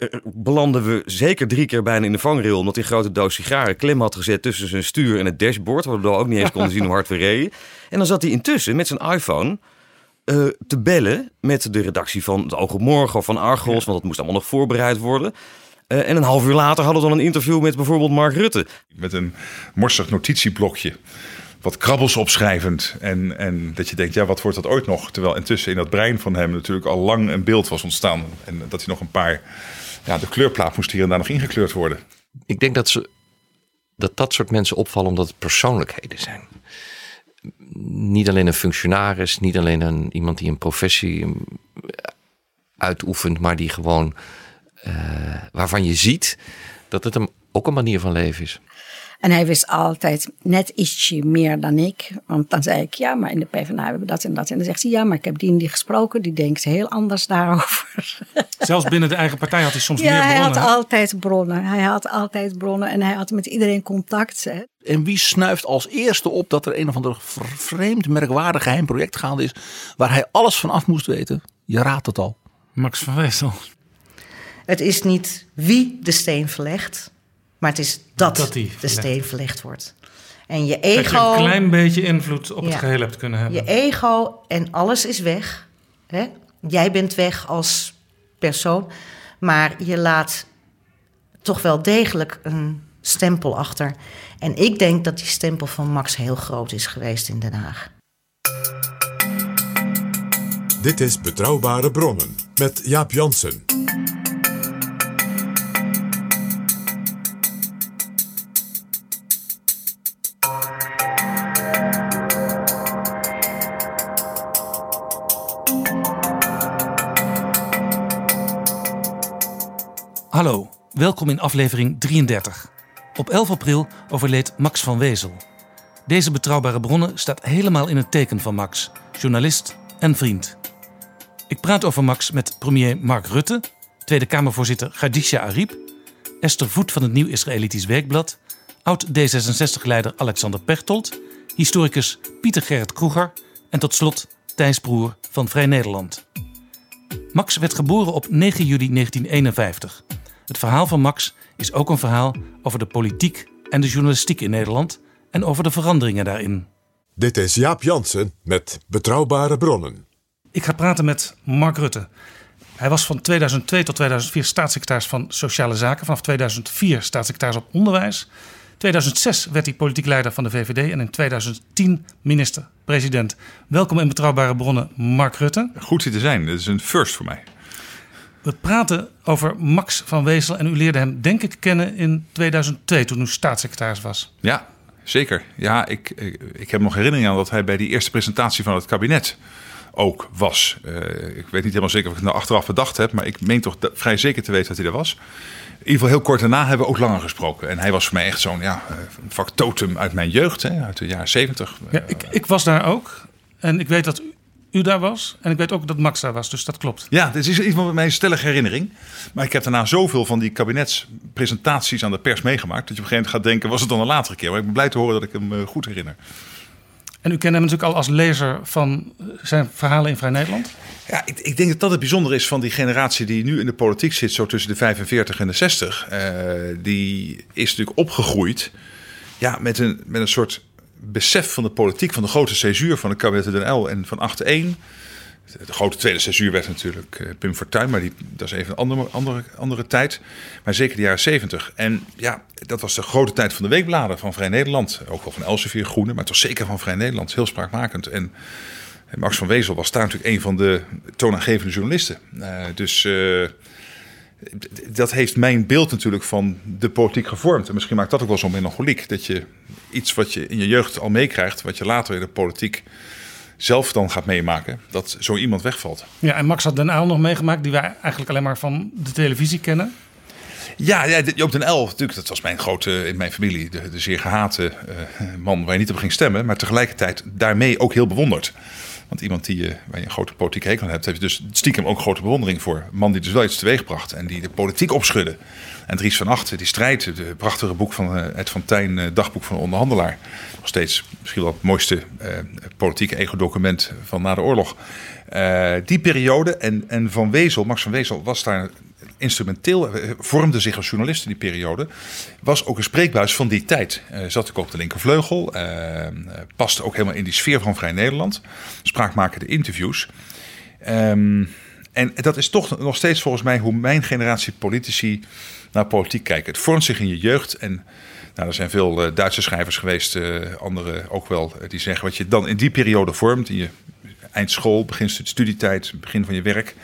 Eh, belanden we zeker drie keer bijna in de vangrail... omdat hij een grote doos sigaren klem had gezet tussen zijn stuur en het dashboard... waardoor we ook niet eens konden zien hoe hard we reden. En dan zat hij intussen met zijn iPhone... eh, te bellen met de redactie van het Oog op Morgen of van Argos... want dat moest allemaal nog voorbereid worden... Eh, en een half uur later hadden we dan een interview met bijvoorbeeld Mark Rutte. Met een morsig notitieblokje. Wat krabbels opschrijvend. En, en dat je denkt, ja, wat wordt dat ooit nog? Terwijl intussen in dat brein van hem natuurlijk al lang een beeld was ontstaan. En dat hij nog een paar... Ja, de kleurplaat moest hier en daar nog ingekleurd worden. Ik denk dat, ze, dat dat soort mensen opvallen omdat het persoonlijkheden zijn. Niet alleen een functionaris, niet alleen een, iemand die een professie um, uitoefent, maar die gewoon uh, waarvan je ziet dat het hem ook een manier van leven is. En hij wist altijd net ietsje meer dan ik. Want dan zei ik, ja, maar in de PvdA hebben we dat en dat. En dan zegt hij, ja, maar ik heb die en die gesproken. Die denkt heel anders daarover. Zelfs binnen de eigen partij had hij soms ja, meer bronnen. hij had altijd bronnen. Hij had altijd bronnen en hij had met iedereen contact. Hè. En wie snuift als eerste op dat er een of ander vreemd, merkwaardig geheim project gaande is... waar hij alles van af moest weten? Je raadt het al. Max van Weesel. Het is niet wie de steen verlegt, maar het is dat, Dat die de steen verlegd wordt. En je Dat je ego, een klein beetje invloed op het geheel hebt kunnen hebben. je ego en alles is weg. Hè? Jij bent weg als persoon, maar je laat toch wel degelijk een stempel achter. En ik denk dat die stempel van Max heel groot is geweest in Den Haag. Dit is Betrouwbare Bronnen met Jaap Jansen. Welkom in aflevering 33. Op 11 april overleed Max van Wezel. Deze betrouwbare bronnen staat helemaal in het teken van Max, journalist en vriend. Ik praat over Max met premier Mark Rutte, Tweede Kamervoorzitter Khadija Ariep, Esther Voet van het Nieuw Israëlitisch Weekblad, oud D66-leider Alexander Pechtold, historicus Pieter Gerrit Kroeger en tot slot Thijs Broer van Vrij Nederland. Max werd geboren op 9 juli 1951. Het verhaal van Max is ook een verhaal over de politiek en de journalistiek in Nederland en over de veranderingen daarin. Dit is Jaap Jansen met Betrouwbare Bronnen. Ik ga praten met Mark Rutte. Hij was van 2002 tot 2004 staatssecretaris van Sociale Zaken. Vanaf 2004 staatssecretaris op Onderwijs. 2006 werd hij politiek leider van de VVD en in 2010 minister-president. Welkom in Betrouwbare Bronnen, Mark Rutte. Goed hier te zijn. Dit is een first voor mij. We praten over Max van Wezel en u leerde hem denk ik kennen in 2002 toen u staatssecretaris was. Ja, zeker. Ja, ik, ik, ik heb nog herinnering aan dat hij bij die eerste presentatie van het kabinet ook was. Uh, ik weet niet helemaal zeker of ik het nou achteraf bedacht heb, maar ik meen toch vrij zeker te weten dat hij er was. In ieder geval heel kort daarna hebben we ook langer gesproken. En hij was voor mij echt zo'n ja, factotum uit mijn jeugd, hè, uit de jaren zeventig. Ja, ik, ik was daar ook en ik weet dat u, daar was en ik weet ook dat Max daar was, dus dat klopt. Ja, dit is iets van mijn stellige herinnering. Maar ik heb daarna zoveel van die kabinetspresentaties aan de pers meegemaakt... dat je op een gegeven moment gaat denken, was het dan een latere keer? Maar ik ben blij te horen dat ik hem uh, goed herinner. En u kent hem natuurlijk al als lezer van zijn verhalen in Vrij Nederland? Ja, ik, ik, denk dat dat het bijzondere is van die generatie die nu in de politiek zit, zo tussen de 45 en de 60. Uh, die is natuurlijk opgegroeid ja, met, een, met een soort besef van de politiek, van de grote césuur van het kabinet Den L en van 8-1. De grote tweede césuur werd natuurlijk uh, Pim Fortuyn, maar die, dat is even een andere, andere, andere tijd. Maar zeker de jaren 70. En ja, dat was de grote tijd van de weekbladen van Vrij Nederland. Ook wel van Elsevier Groene, maar was zeker van Vrij Nederland. Heel spraakmakend. En Max van Wezel was daar natuurlijk een van de toonaangevende journalisten. Uh, dus uh, dat heeft mijn beeld natuurlijk van de politiek gevormd. En misschien maakt dat ook wel zo'n melancholiek. Dat je iets wat je in je jeugd al meekrijgt, wat je later in de politiek zelf dan gaat meemaken, dat zo iemand wegvalt. Ja, en Max had Den Uyl nog meegemaakt, die wij eigenlijk alleen maar van de televisie kennen. Ja, ja Joop den L, natuurlijk, dat was mijn grote, in mijn familie, de, de zeer gehate eh, man waar je niet op ging stemmen. Maar tegelijkertijd daarmee ook heel bewonderd. Want iemand die, eh, waar je een grote politieke hekel aan hebt, heeft dus stiekem ook grote bewondering voor. Een man die dus wel iets teweegbracht en die de politiek opschudde. En Dries van Achten, die strijd, het prachtige boek van eh, Ed van Tijn, eh, Dagboek van een onderhandelaar. Nog steeds misschien wel het mooiste eh, politieke ego-document van na de oorlog. Eh, die periode en, en Van Wezel, Max van Wezel, was daar instrumenteel, eh, vormde zich als journalist in die periode. Was ook een spreekbuis van die tijd. Eh, zat ook op de linkervleugel. eh, paste ook helemaal in die sfeer van Vrij Nederland. Spraakmakende interviews. Ehm, en dat is toch nog steeds volgens mij hoe mijn generatie politici naar politiek kijken. Het vormt zich in je jeugd. En nou, er zijn veel Duitse schrijvers geweest, eh anderen ook wel, die zeggen wat je dan in die periode vormt. In je eindschool, begin stu- studietijd, begin van je werk.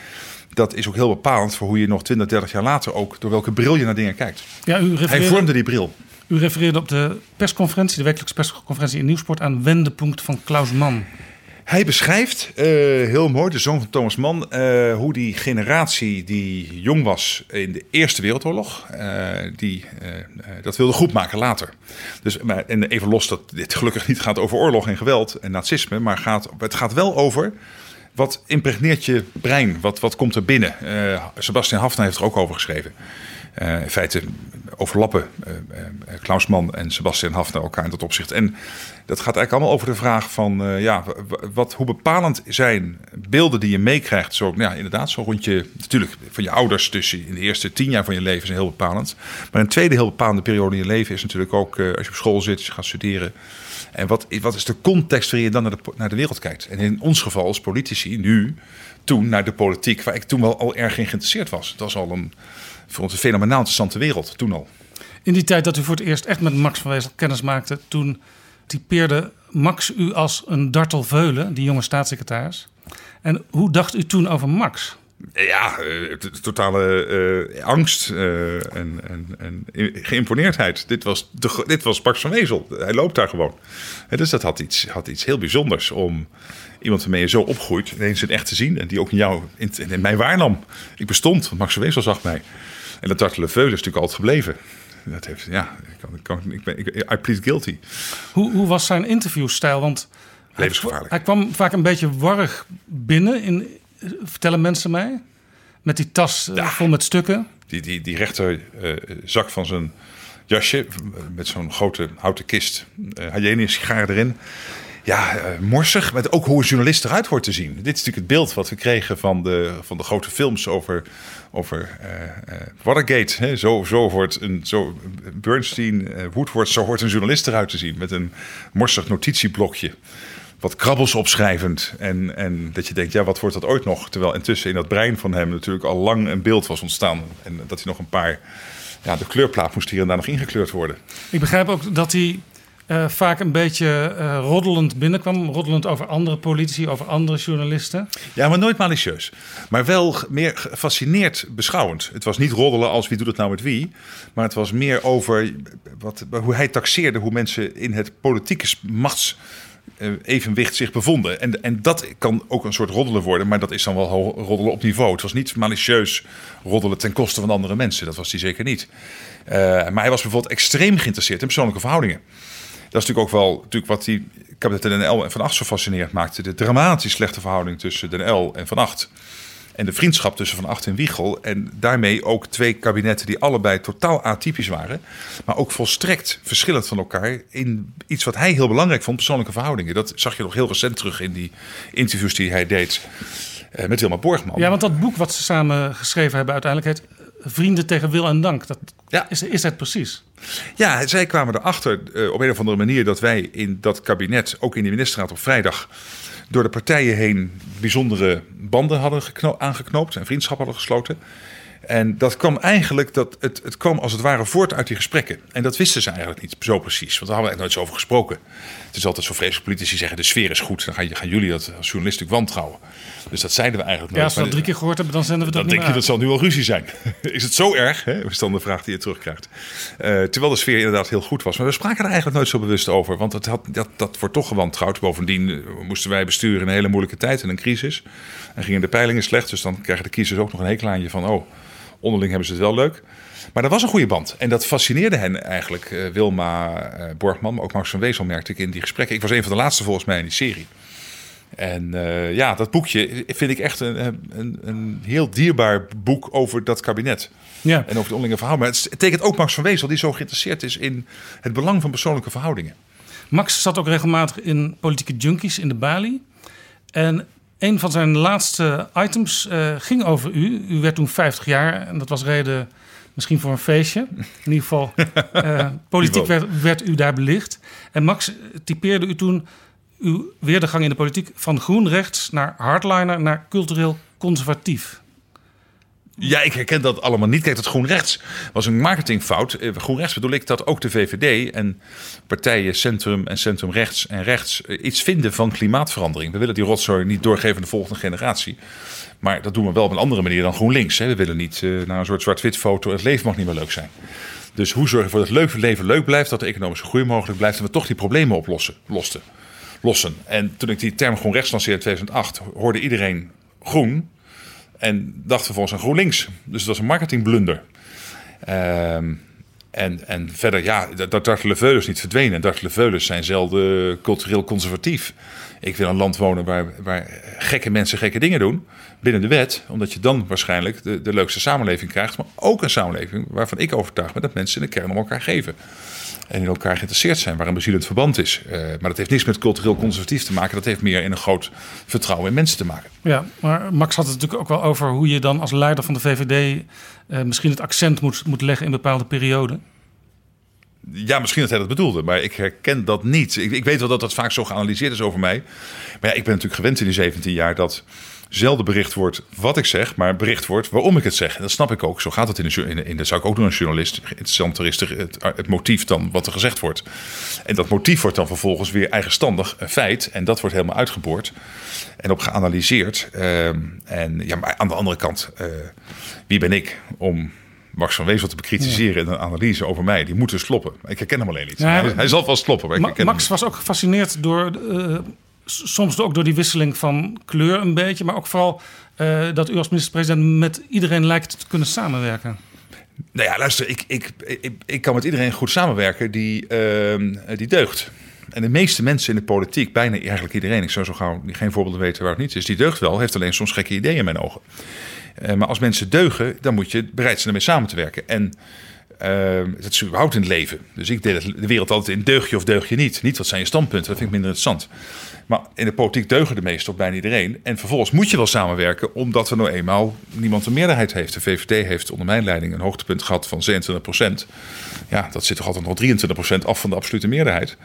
Dat is ook heel bepalend voor hoe je nog 20, 30 jaar later ook, door welke bril je naar dingen kijkt. Ja, u Hij vormde die bril. u refereerde op de persconferentie, de wekelijkse persconferentie in Nieuwsport, aan Wendepunt van Klaus Mann. Hij beschrijft eh, heel mooi, de zoon van Thomas Mann, eh, hoe die generatie die jong was in de Eerste Wereldoorlog, eh, die dat wilde goed maken later. Dus, maar, en even los dat dit gelukkig niet gaat over oorlog en geweld en nazisme, maar gaat, het gaat wel over wat impregneert je brein, wat, wat komt er binnen. Eh, Sebastian Hafner heeft er ook over geschreven. Eh, in feite overlappen eh, eh, Klaus Mann en Sebastian Hafner elkaar in dat opzicht. En dat gaat eigenlijk allemaal over de vraag van ja, wat, hoe bepalend zijn beelden die je meekrijgt. Zo, nou ja, inderdaad, zo rond je, natuurlijk van je ouders, dus in de eerste tien jaar van je leven zijn heel bepalend. Maar een tweede heel bepalende periode in je leven is natuurlijk ook als je op school zit, als je gaat studeren. En wat, wat is de context waarin je dan naar de, naar de wereld kijkt? En in ons geval als politici nu, toen naar de politiek, waar ik toen wel al erg in geïnteresseerd was. Het was al een, voor ons een fenomenaal interessante wereld, toen al. In die tijd dat u voor het eerst echt met Max van Wezel kennis maakte, toen typeerde Max u als een dartel veulen, die jonge staatssecretaris. En hoe dacht u toen over Max? Ja, eh, totale eh, angst eh, en, en, en geïmponeerdheid. Dit was, de, dit was Max van Wezel. Hij loopt daar gewoon. Dus dat had iets, had iets heel bijzonders om iemand waarmee je zo opgroeit ineens in echt te zien. En die ook in jou, in, in mij waarnam. Ik bestond, want Max van Wezel zag mij. En dat dartele veulen is natuurlijk altijd gebleven. Dat heeft, ja, ik, kan, ik, kan, ik, ben, ik, I plead guilty. Hoe, hoe was zijn interviewstijl? Want hij, Levensgevaarlijk. hij kwam vaak een beetje warrig binnen, in, vertellen mensen mij. Met die tas eh, vol met stukken. Die, die, die rechter eh, zak van zijn jasje eh, met zo'n grote houten kist. Uh, hygiënische sigaar erin. Ja, morsig, maar ook hoe een journalist eruit hoort te zien. Dit is natuurlijk het beeld wat we kregen van de, van de grote films over, over Watergate. Hè? Zo, zo hoort een, zo, Bernstein, Woodward, zo hoort een journalist eruit te zien. Met een morsig notitieblokje. Wat krabbels opschrijvend. En, en dat je denkt, ja, wat wordt dat ooit nog? Terwijl intussen in dat brein van hem natuurlijk al lang een beeld was ontstaan. En dat hij nog een paar... Ja, de kleurplaat moest hier en daar nog ingekleurd worden. Ik begrijp ook dat hij eh, vaak een beetje eh, roddelend binnenkwam. Roddelend over andere politici, over andere journalisten. Ja, maar nooit malicieus. Maar wel meer gefascineerd beschouwend. Het was niet roddelen als wie doet het nou met wie. Maar het was meer over wat, hoe hij taxeerde hoe mensen in het politieke machts evenwicht zich bevonden. En, en dat kan ook een soort roddelen worden, maar dat is dan wel roddelen op niveau. Het was niet malicieus roddelen ten koste van andere mensen. Dat was hij zeker niet. Eh, maar hij was bijvoorbeeld extreem geïnteresseerd in persoonlijke verhoudingen. Dat is natuurlijk ook wel natuurlijk wat die kabinetten Den L en Van Acht zo fascinerend maakte. De dramatisch slechte verhouding tussen Den L en Van Acht. En de vriendschap tussen Van Acht en Wiegel. En daarmee ook twee kabinetten die allebei totaal atypisch waren. Maar ook volstrekt verschillend van elkaar. In iets wat hij heel belangrijk vond, persoonlijke verhoudingen. Dat zag je nog heel recent terug in die interviews die hij deed eh, met Wilma Borgman. Ja, want dat boek wat ze samen geschreven hebben uiteindelijk heet Vrienden tegen wil en dank. Dat Ja. is, is het precies. Ja, zij kwamen erachter uh, op een of andere manier dat wij in dat kabinet, ook in de ministerraad op vrijdag, door de partijen heen bijzondere banden hadden aangeknoopt en vriendschap hadden gesloten. En dat kwam eigenlijk, dat het, het kwam als het ware voort uit die gesprekken. En dat wisten ze eigenlijk niet zo precies, want daar hadden we eigenlijk nooit zo over gesproken. Het is altijd zo vreselijk politici zeggen, de sfeer is goed. Dan gaan, gaan jullie dat als journalist natuurlijk wantrouwen. Dus dat zeiden we eigenlijk nooit. Ja, als we dat drie keer gehoord hebben, dan zenden we dat dan niet denk je, dat zal nu wel ruzie zijn. is het zo erg? Hè? is dan de vraag die je terugkrijgt. Uh, terwijl de sfeer inderdaad heel goed was. Maar we spraken er eigenlijk nooit zo bewust over. Want het had, dat, dat wordt toch gewantrouwd. Bovendien uh, moesten wij besturen in een hele moeilijke tijd, in een crisis. En gingen de peilingen slecht. Dus dan krijgen de kiezers ook nog een hekel aan je van... oh, Onderling hebben ze het wel leuk. Maar dat was een goede band. En dat fascineerde hen eigenlijk. eh, Wilma eh, Borgman, maar ook Max van Wezel merkte ik in die gesprekken. Ik was een van de laatste volgens mij in die serie. En eh, ja, dat boekje vind ik echt een, een, een heel dierbaar boek over dat kabinet. Ja. En over het onderlinge verhouding. Maar het tekent ook Max van Wezel, die zo geïnteresseerd is in het belang van persoonlijke verhoudingen. Max zat ook regelmatig in politieke junkies in de Bali. En een van zijn laatste items eh, ging over u. U werd toen 50 jaar en dat was reden misschien voor een feestje. In ieder geval, eh, politiek werd u daar belicht. En Max typeerde u toen uw weerdegang in de politiek van groen rechts naar hardliner naar cultureel conservatief. Ja, ik herken dat allemaal niet. Kijk, dat GroenRechts was een marketingfout. Eh, GroenRechts bedoel ik dat ook de VVD en partijen centrum en centrumrechts en rechts eh, iets vinden van klimaatverandering. We willen die rotzooi niet doorgeven aan de volgende generatie. Maar dat doen we wel op een andere manier dan GroenLinks. Hè. We willen niet eh, naar een soort zwart-wit foto. Het leven mag niet meer leuk zijn. Dus hoe zorgen we ervoor dat het leven leuk blijft, dat de economische groei mogelijk blijft en we toch die problemen oplossen, losten, lossen. En toen ik die term GroenRechts lanceerde in 2008, hoorde iedereen groen. En dacht vervolgens aan GroenLinks. Dus het was een marketingblunder. Ehm, en, en verder, ja, dat, dat dartele veulens niet verdwenen. En dartele veulens zijn zelden cultureel conservatief. Ik wil een land wonen waar, waar gekke mensen gekke dingen doen. Binnen de wet. Omdat je dan waarschijnlijk de, de leukste samenleving krijgt. Maar ook een samenleving waarvan ik overtuigd ben dat mensen in de kern om elkaar geven. En in elkaar geïnteresseerd zijn, waar een bezielend verband is. Eh, maar dat heeft niks met cultureel conservatief te maken. Dat heeft meer in een groot vertrouwen in mensen te maken. Ja, maar Max had het natuurlijk ook wel over hoe je dan als leider van de VVD eh, misschien het accent moet, moet leggen in bepaalde perioden. Ja, misschien dat hij dat bedoelde, maar ik herken dat niet. Ik, ik weet wel dat dat vaak zo geanalyseerd is over mij. Maar ja, ik ben natuurlijk gewend in die 17 jaar dat zelden bericht wordt wat ik zeg, maar bericht wordt waarom ik het zeg. En dat snap ik ook. Zo gaat het in de, in, in, dat zou ik ook doen als journalist. Interessanter is het, het motief dan wat er gezegd wordt. En dat motief wordt dan vervolgens weer eigenstandig een feit. En dat wordt helemaal uitgeboord en op geanalyseerd. Ehm, en ja, maar aan de andere kant, eh, wie ben ik om Max van Wezel te bekritiseren in een analyse over mij? Die moet dus kloppen. Ik herken hem alleen niet. Ja, hij, hij zal wel maar ik Ma- Max hem was ook gefascineerd door, eh, soms ook door die wisseling van kleur een beetje, maar ook vooral eh, dat u als minister-president met iedereen lijkt te kunnen samenwerken. Nou ja, luister, ik, ik, ik, ik kan met iedereen goed samenwerken die, ehm, die deugt. En de meeste mensen in de politiek, bijna eigenlijk iedereen, ik zou zo gauw geen voorbeelden weten waar het niet is, die deugt wel, heeft alleen soms gekke ideeën in mijn ogen. Eh, maar als mensen deugen, dan moet je bereid zijn ermee samen te werken. En ehm, dat is in het leven. Dus ik deel de wereld altijd in deug je of deug je niet. Niet wat zijn je standpunten, dat vind ik minder interessant. Maar in de politiek deugen de meeste of bijna iedereen. En vervolgens moet je wel samenwerken, omdat er nou eenmaal niemand een meerderheid heeft. De VVD heeft onder mijn leiding een hoogtepunt gehad van 27% Ja, dat zit toch altijd nog 23% af van de absolute meerderheid.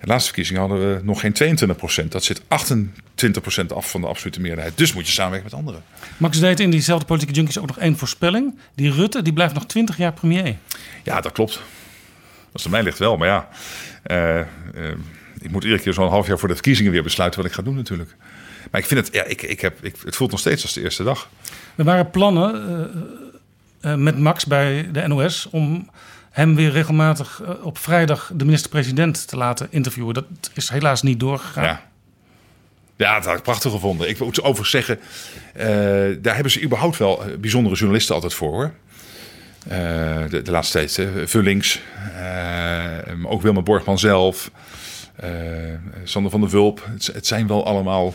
De laatste verkiezingen hadden we nog geen 22% Dat zit 28% af van de absolute meerderheid. Dus moet je samenwerken met anderen. Max deed in diezelfde politieke junkies ook nog één voorspelling. Die Rutte, die blijft nog 20 jaar premier. Ja, dat klopt. Als het aan mij ligt wel, maar ja. eh, eh, ik moet iedere keer zo'n half jaar voor de verkiezingen weer besluiten wat ik ga doen natuurlijk. Maar ik vind het, ja, ik, ik heb, ik, het voelt nog steeds als de eerste dag. Er waren plannen eh, eh, met Max bij de NOS om hem weer regelmatig eh, op vrijdag de minister-president te laten interviewen. Dat is helaas niet doorgegaan. Ja. Ja, dat had ik prachtig gevonden. Ik moet overigens zeggen, daar hebben ze überhaupt wel bijzondere journalisten altijd voor hoor. De, de laatste tijd. Vullings, maar ook Wilma Borgman zelf, Sander van der Wulp. Het, het zijn wel allemaal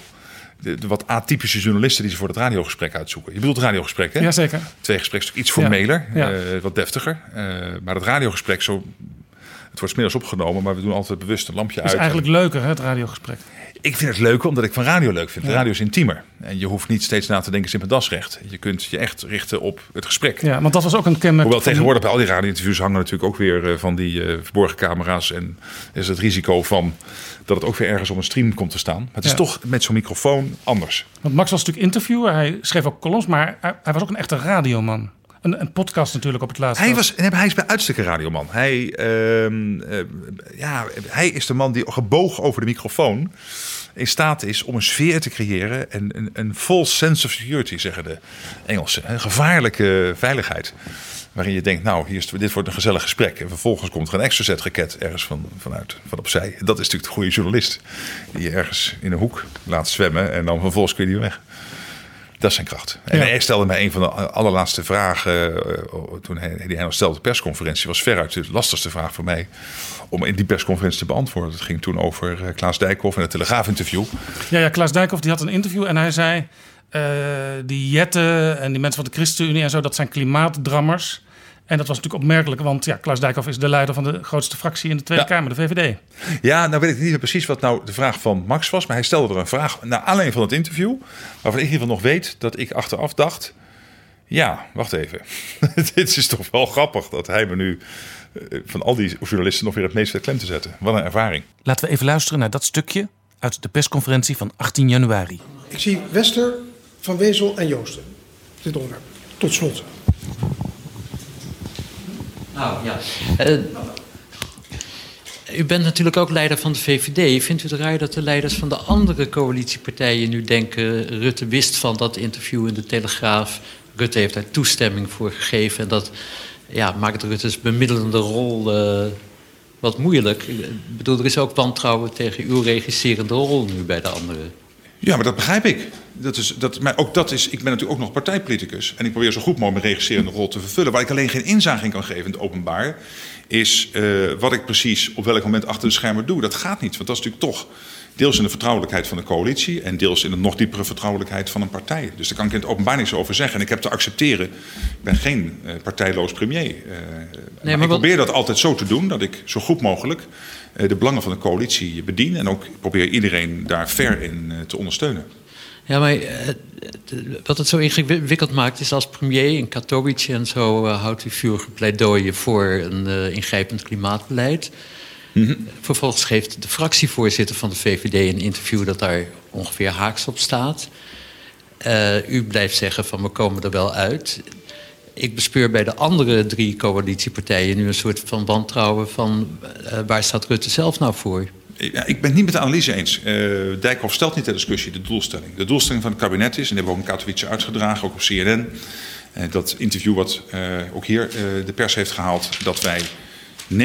de, de wat atypische journalisten die ze voor het radiogesprek uitzoeken. Je bedoelt het radiogesprek, hè? Jazeker. Twee gesprekken iets formeler, Ja. eh, wat deftiger. Eh, maar het radiogesprek, zo, het wordt 's middags opgenomen, maar we doen altijd bewust een lampje Het is uit. eigenlijk leuker, hè, het radiogesprek. Ik vind het leuk omdat ik van radio leuk vind. Radio is intiemer. En je hoeft niet steeds na te denken, zit mijn das recht. Je kunt je echt richten op het gesprek. Ja, want dat was ook een kenmerk. Hoewel van- tegenwoordig bij al die radio-interviews hangen natuurlijk ook weer eh, van die eh, verborgen camera's. En is het risico van dat het ook weer ergens op een stream komt te staan. Maar het is Ja. toch met zo'n microfoon anders. Want Max was natuurlijk interviewer, hij schreef ook columns, maar hij, hij was ook een echte radioman. Een, een podcast natuurlijk op het laatste. Hij, was, hij is bij uitstek een radioman. Hij, ehm, eh, ja, hij is de man die gebogen over de microfoon in staat is om een sfeer te creëren. En een, een full sense of security, zeggen de Engelsen. Een gevaarlijke veiligheid. Waarin je denkt, nou, hier is, dit wordt een gezellig gesprek. En vervolgens komt er een extra set raket ergens van, vanuit, van opzij. Dat is natuurlijk de goede journalist. Die je ergens in een hoek laat zwemmen en dan vervolgens kun je die weg. Dat is zijn kracht. En Ja. hij stelde mij een van de allerlaatste vragen. eh, toen hij, die hij nog stelde de persconferentie. was veruit de lastigste vraag voor mij. Om in die persconferentie te beantwoorden. Het ging toen over eh, Klaas Dijkhoff en het Telegraaf-interview. Ja, ja, Klaas Dijkhoff die had een interview en hij zei... eh, die Jetten en die mensen van de ChristenUnie en zo... dat zijn klimaatdrammers. En dat was natuurlijk opmerkelijk, want ja, Klaas Dijkhoff is de leider van de grootste fractie in de Tweede Ja. Kamer, de VVD. Ja, nou weet ik niet meer precies wat nou de vraag van Max was. Maar hij stelde er een vraag naar aanleiding van het interview. Waarvan ik in ieder geval nog weet dat ik achteraf dacht. Ja, wacht even. Dit is toch wel grappig dat hij me nu van al die journalisten nog weer het meeste klem te zetten. Wat een ervaring. Laten we even luisteren naar dat stukje uit de persconferentie van 18 januari. Ik zie Wester, Van Wezel en Joosten. Dit onderwerp. Tot slot. Nou ja. Eh, u bent natuurlijk ook leider van de VVD. Vindt u het raar dat de leiders van de andere coalitiepartijen nu denken... Rutte wist van dat interview in de Telegraaf. Rutte heeft daar toestemming voor gegeven. En dat ja, maakt Rutte's bemiddelende rol eh, wat moeilijk. Ik bedoel, er is ook wantrouwen tegen uw regisserende rol nu bij de anderen. Ja, maar dat begrijp ik. Dat is, dat, maar ook dat is, ik ben natuurlijk ook nog partijpoliticus. En ik probeer zo goed mogelijk mijn regisserende rol te vervullen. Waar ik alleen geen inzage in kan geven in het openbaar. Is eh, wat ik precies op welk moment achter de schermen doe. Dat gaat niet. Want dat is natuurlijk toch deels in de vertrouwelijkheid van de coalitie. En deels in de nog diepere vertrouwelijkheid van een partij. Dus daar kan ik in het openbaar niks over zeggen. En ik heb te accepteren. Ik ben geen eh, partijloos premier. Eh, maar ik wat- probeer dat altijd zo te doen. Dat ik zo goed mogelijk eh, de belangen van de coalitie bedien. En ook probeer iedereen daar ver in te ondersteunen. Ja, maar wat het zo ingewikkeld maakt is als premier in Katowice en zo houdt u vurige pleidooien voor een ingrijpend klimaatbeleid. Vervolgens geeft de fractievoorzitter van de VVD een interview dat daar ongeveer haaks op staat. Eh, u blijft zeggen van we komen er wel uit. Ik bespeur bij de andere drie coalitiepartijen nu een soort van wantrouwen van eh, waar staat Rutte zelf nou voor? Ja, ik ben het niet met de analyse eens. Eh Dijkhoff stelt niet ter discussie de doelstelling. De doelstelling van het kabinet is, en hebben we ook in Katowice uitgedragen, ook op CNN. eh, dat interview wat eh, ook hier de pers heeft gehaald, dat wij 29%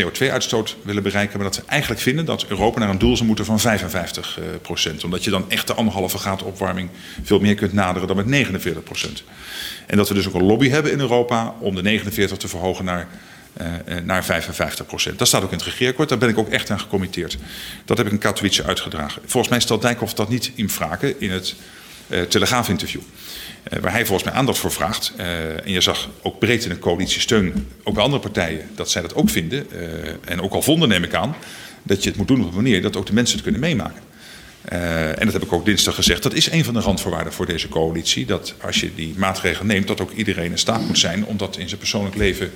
CO2-uitstoot willen bereiken. Maar dat we eigenlijk vinden dat Europa naar een doel zou moeten van 55%. Omdat je dan echt de anderhalve graad opwarming veel meer kunt naderen dan met 49%. En dat we dus ook een lobby hebben in Europa om de 49 te verhogen naar eh, eh, naar 55 procent. Dat staat ook in het regeerakkoord. Daar ben ik ook echt aan gecommitteerd. Dat heb ik in Katowice uitgedragen. Volgens mij stelt Dijkhoff dat niet in vragen in het eh Telegraaf-interview. Eh, waar hij volgens mij aandacht voor vraagt. Eh, en je zag ook breed in de coalitie steun, ook bij andere partijen, dat zij dat ook vinden. eh, en ook al vonden, neem ik aan, dat je het moet doen op een manier dat ook de mensen het kunnen meemaken. En dat heb ik ook dinsdag gezegd. Dat is een van de randvoorwaarden voor deze coalitie. Dat als je die maatregelen neemt, dat ook iedereen in staat moet zijn om dat in zijn persoonlijk leven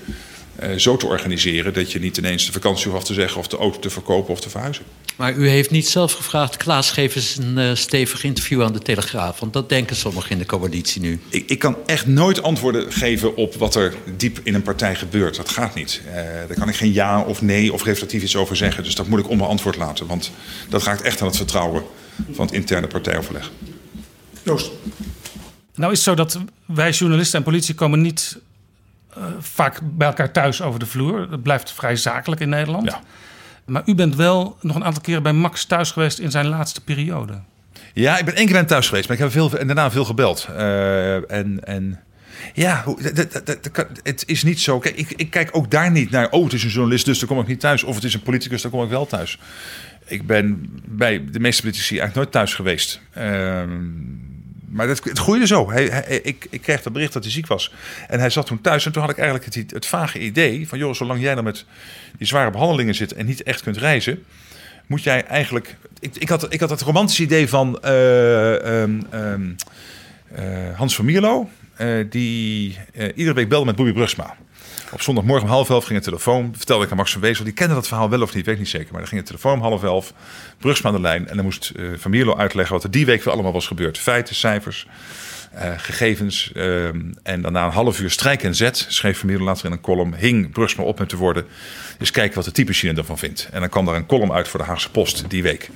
eh, zo te organiseren. Dat je niet ineens de vakantie hoeft af te zeggen of de auto te verkopen of te verhuizen. Maar u heeft niet zelf gevraagd, Klaas, geef eens een eh, stevig interview aan de Telegraaf. Want dat denken sommigen in de coalitie nu. Ik, ik kan echt nooit antwoorden geven op wat er diep in een partij gebeurt. Dat gaat niet. Eh, daar kan ik geen ja of nee of reflectief iets over zeggen. Dus dat moet ik onbeantwoord laten. Want dat raakt echt aan het vertrouwen van het interne partijoverleg. Joost. Nou is het zo dat wij journalisten en politie komen niet eh, vaak bij elkaar thuis over de vloer. Dat blijft vrij zakelijk in Nederland. Ja. Maar u bent wel nog een aantal keren bij Max thuis geweest in zijn laatste periode. Ja, ik ben één keer bij hem thuis geweest, maar ik heb veel, en daarna veel gebeld. Eh, en, en ja, het is niet zo. Kijk, ik, ik kijk ook daar niet naar. Oh, het is een journalist, dus dan kom ik niet thuis. Of het is een politicus, dan kom ik wel thuis. Ik ben bij de meeste politici eigenlijk nooit thuis geweest. Ehm, maar het groeide zo. Hij, ik, ik kreeg dat bericht dat hij ziek was. En hij zat toen thuis. En toen had ik eigenlijk het, het vage idee van... joh, zolang jij dan met die zware behandelingen zit en niet echt kunt reizen... moet jij eigenlijk... Ik, ik, had, ik had het romantische idee van eh, ehm, ehm, eh, Hans van Mierlo... eh, die iedere week belde met Bobby Brugsma. Op zondagmorgen om half elf ging de telefoon. Vertelde ik aan Max van Wezel. Die kende dat verhaal wel of niet, weet ik niet zeker. Maar dan ging de telefoon om half elf. Brugsma aan de lijn. En dan moest eh, Van uitleggen wat er die week weer allemaal was gebeurd. Feiten, cijfers, eh, gegevens. ehm, en daarna een half uur strijk en zet. Schreef Van later in een column. Hing Brugsma op met de woorden. Dus kijken wat de typemachine ervan vindt. En dan kwam daar een column uit voor de Haagse Post die week.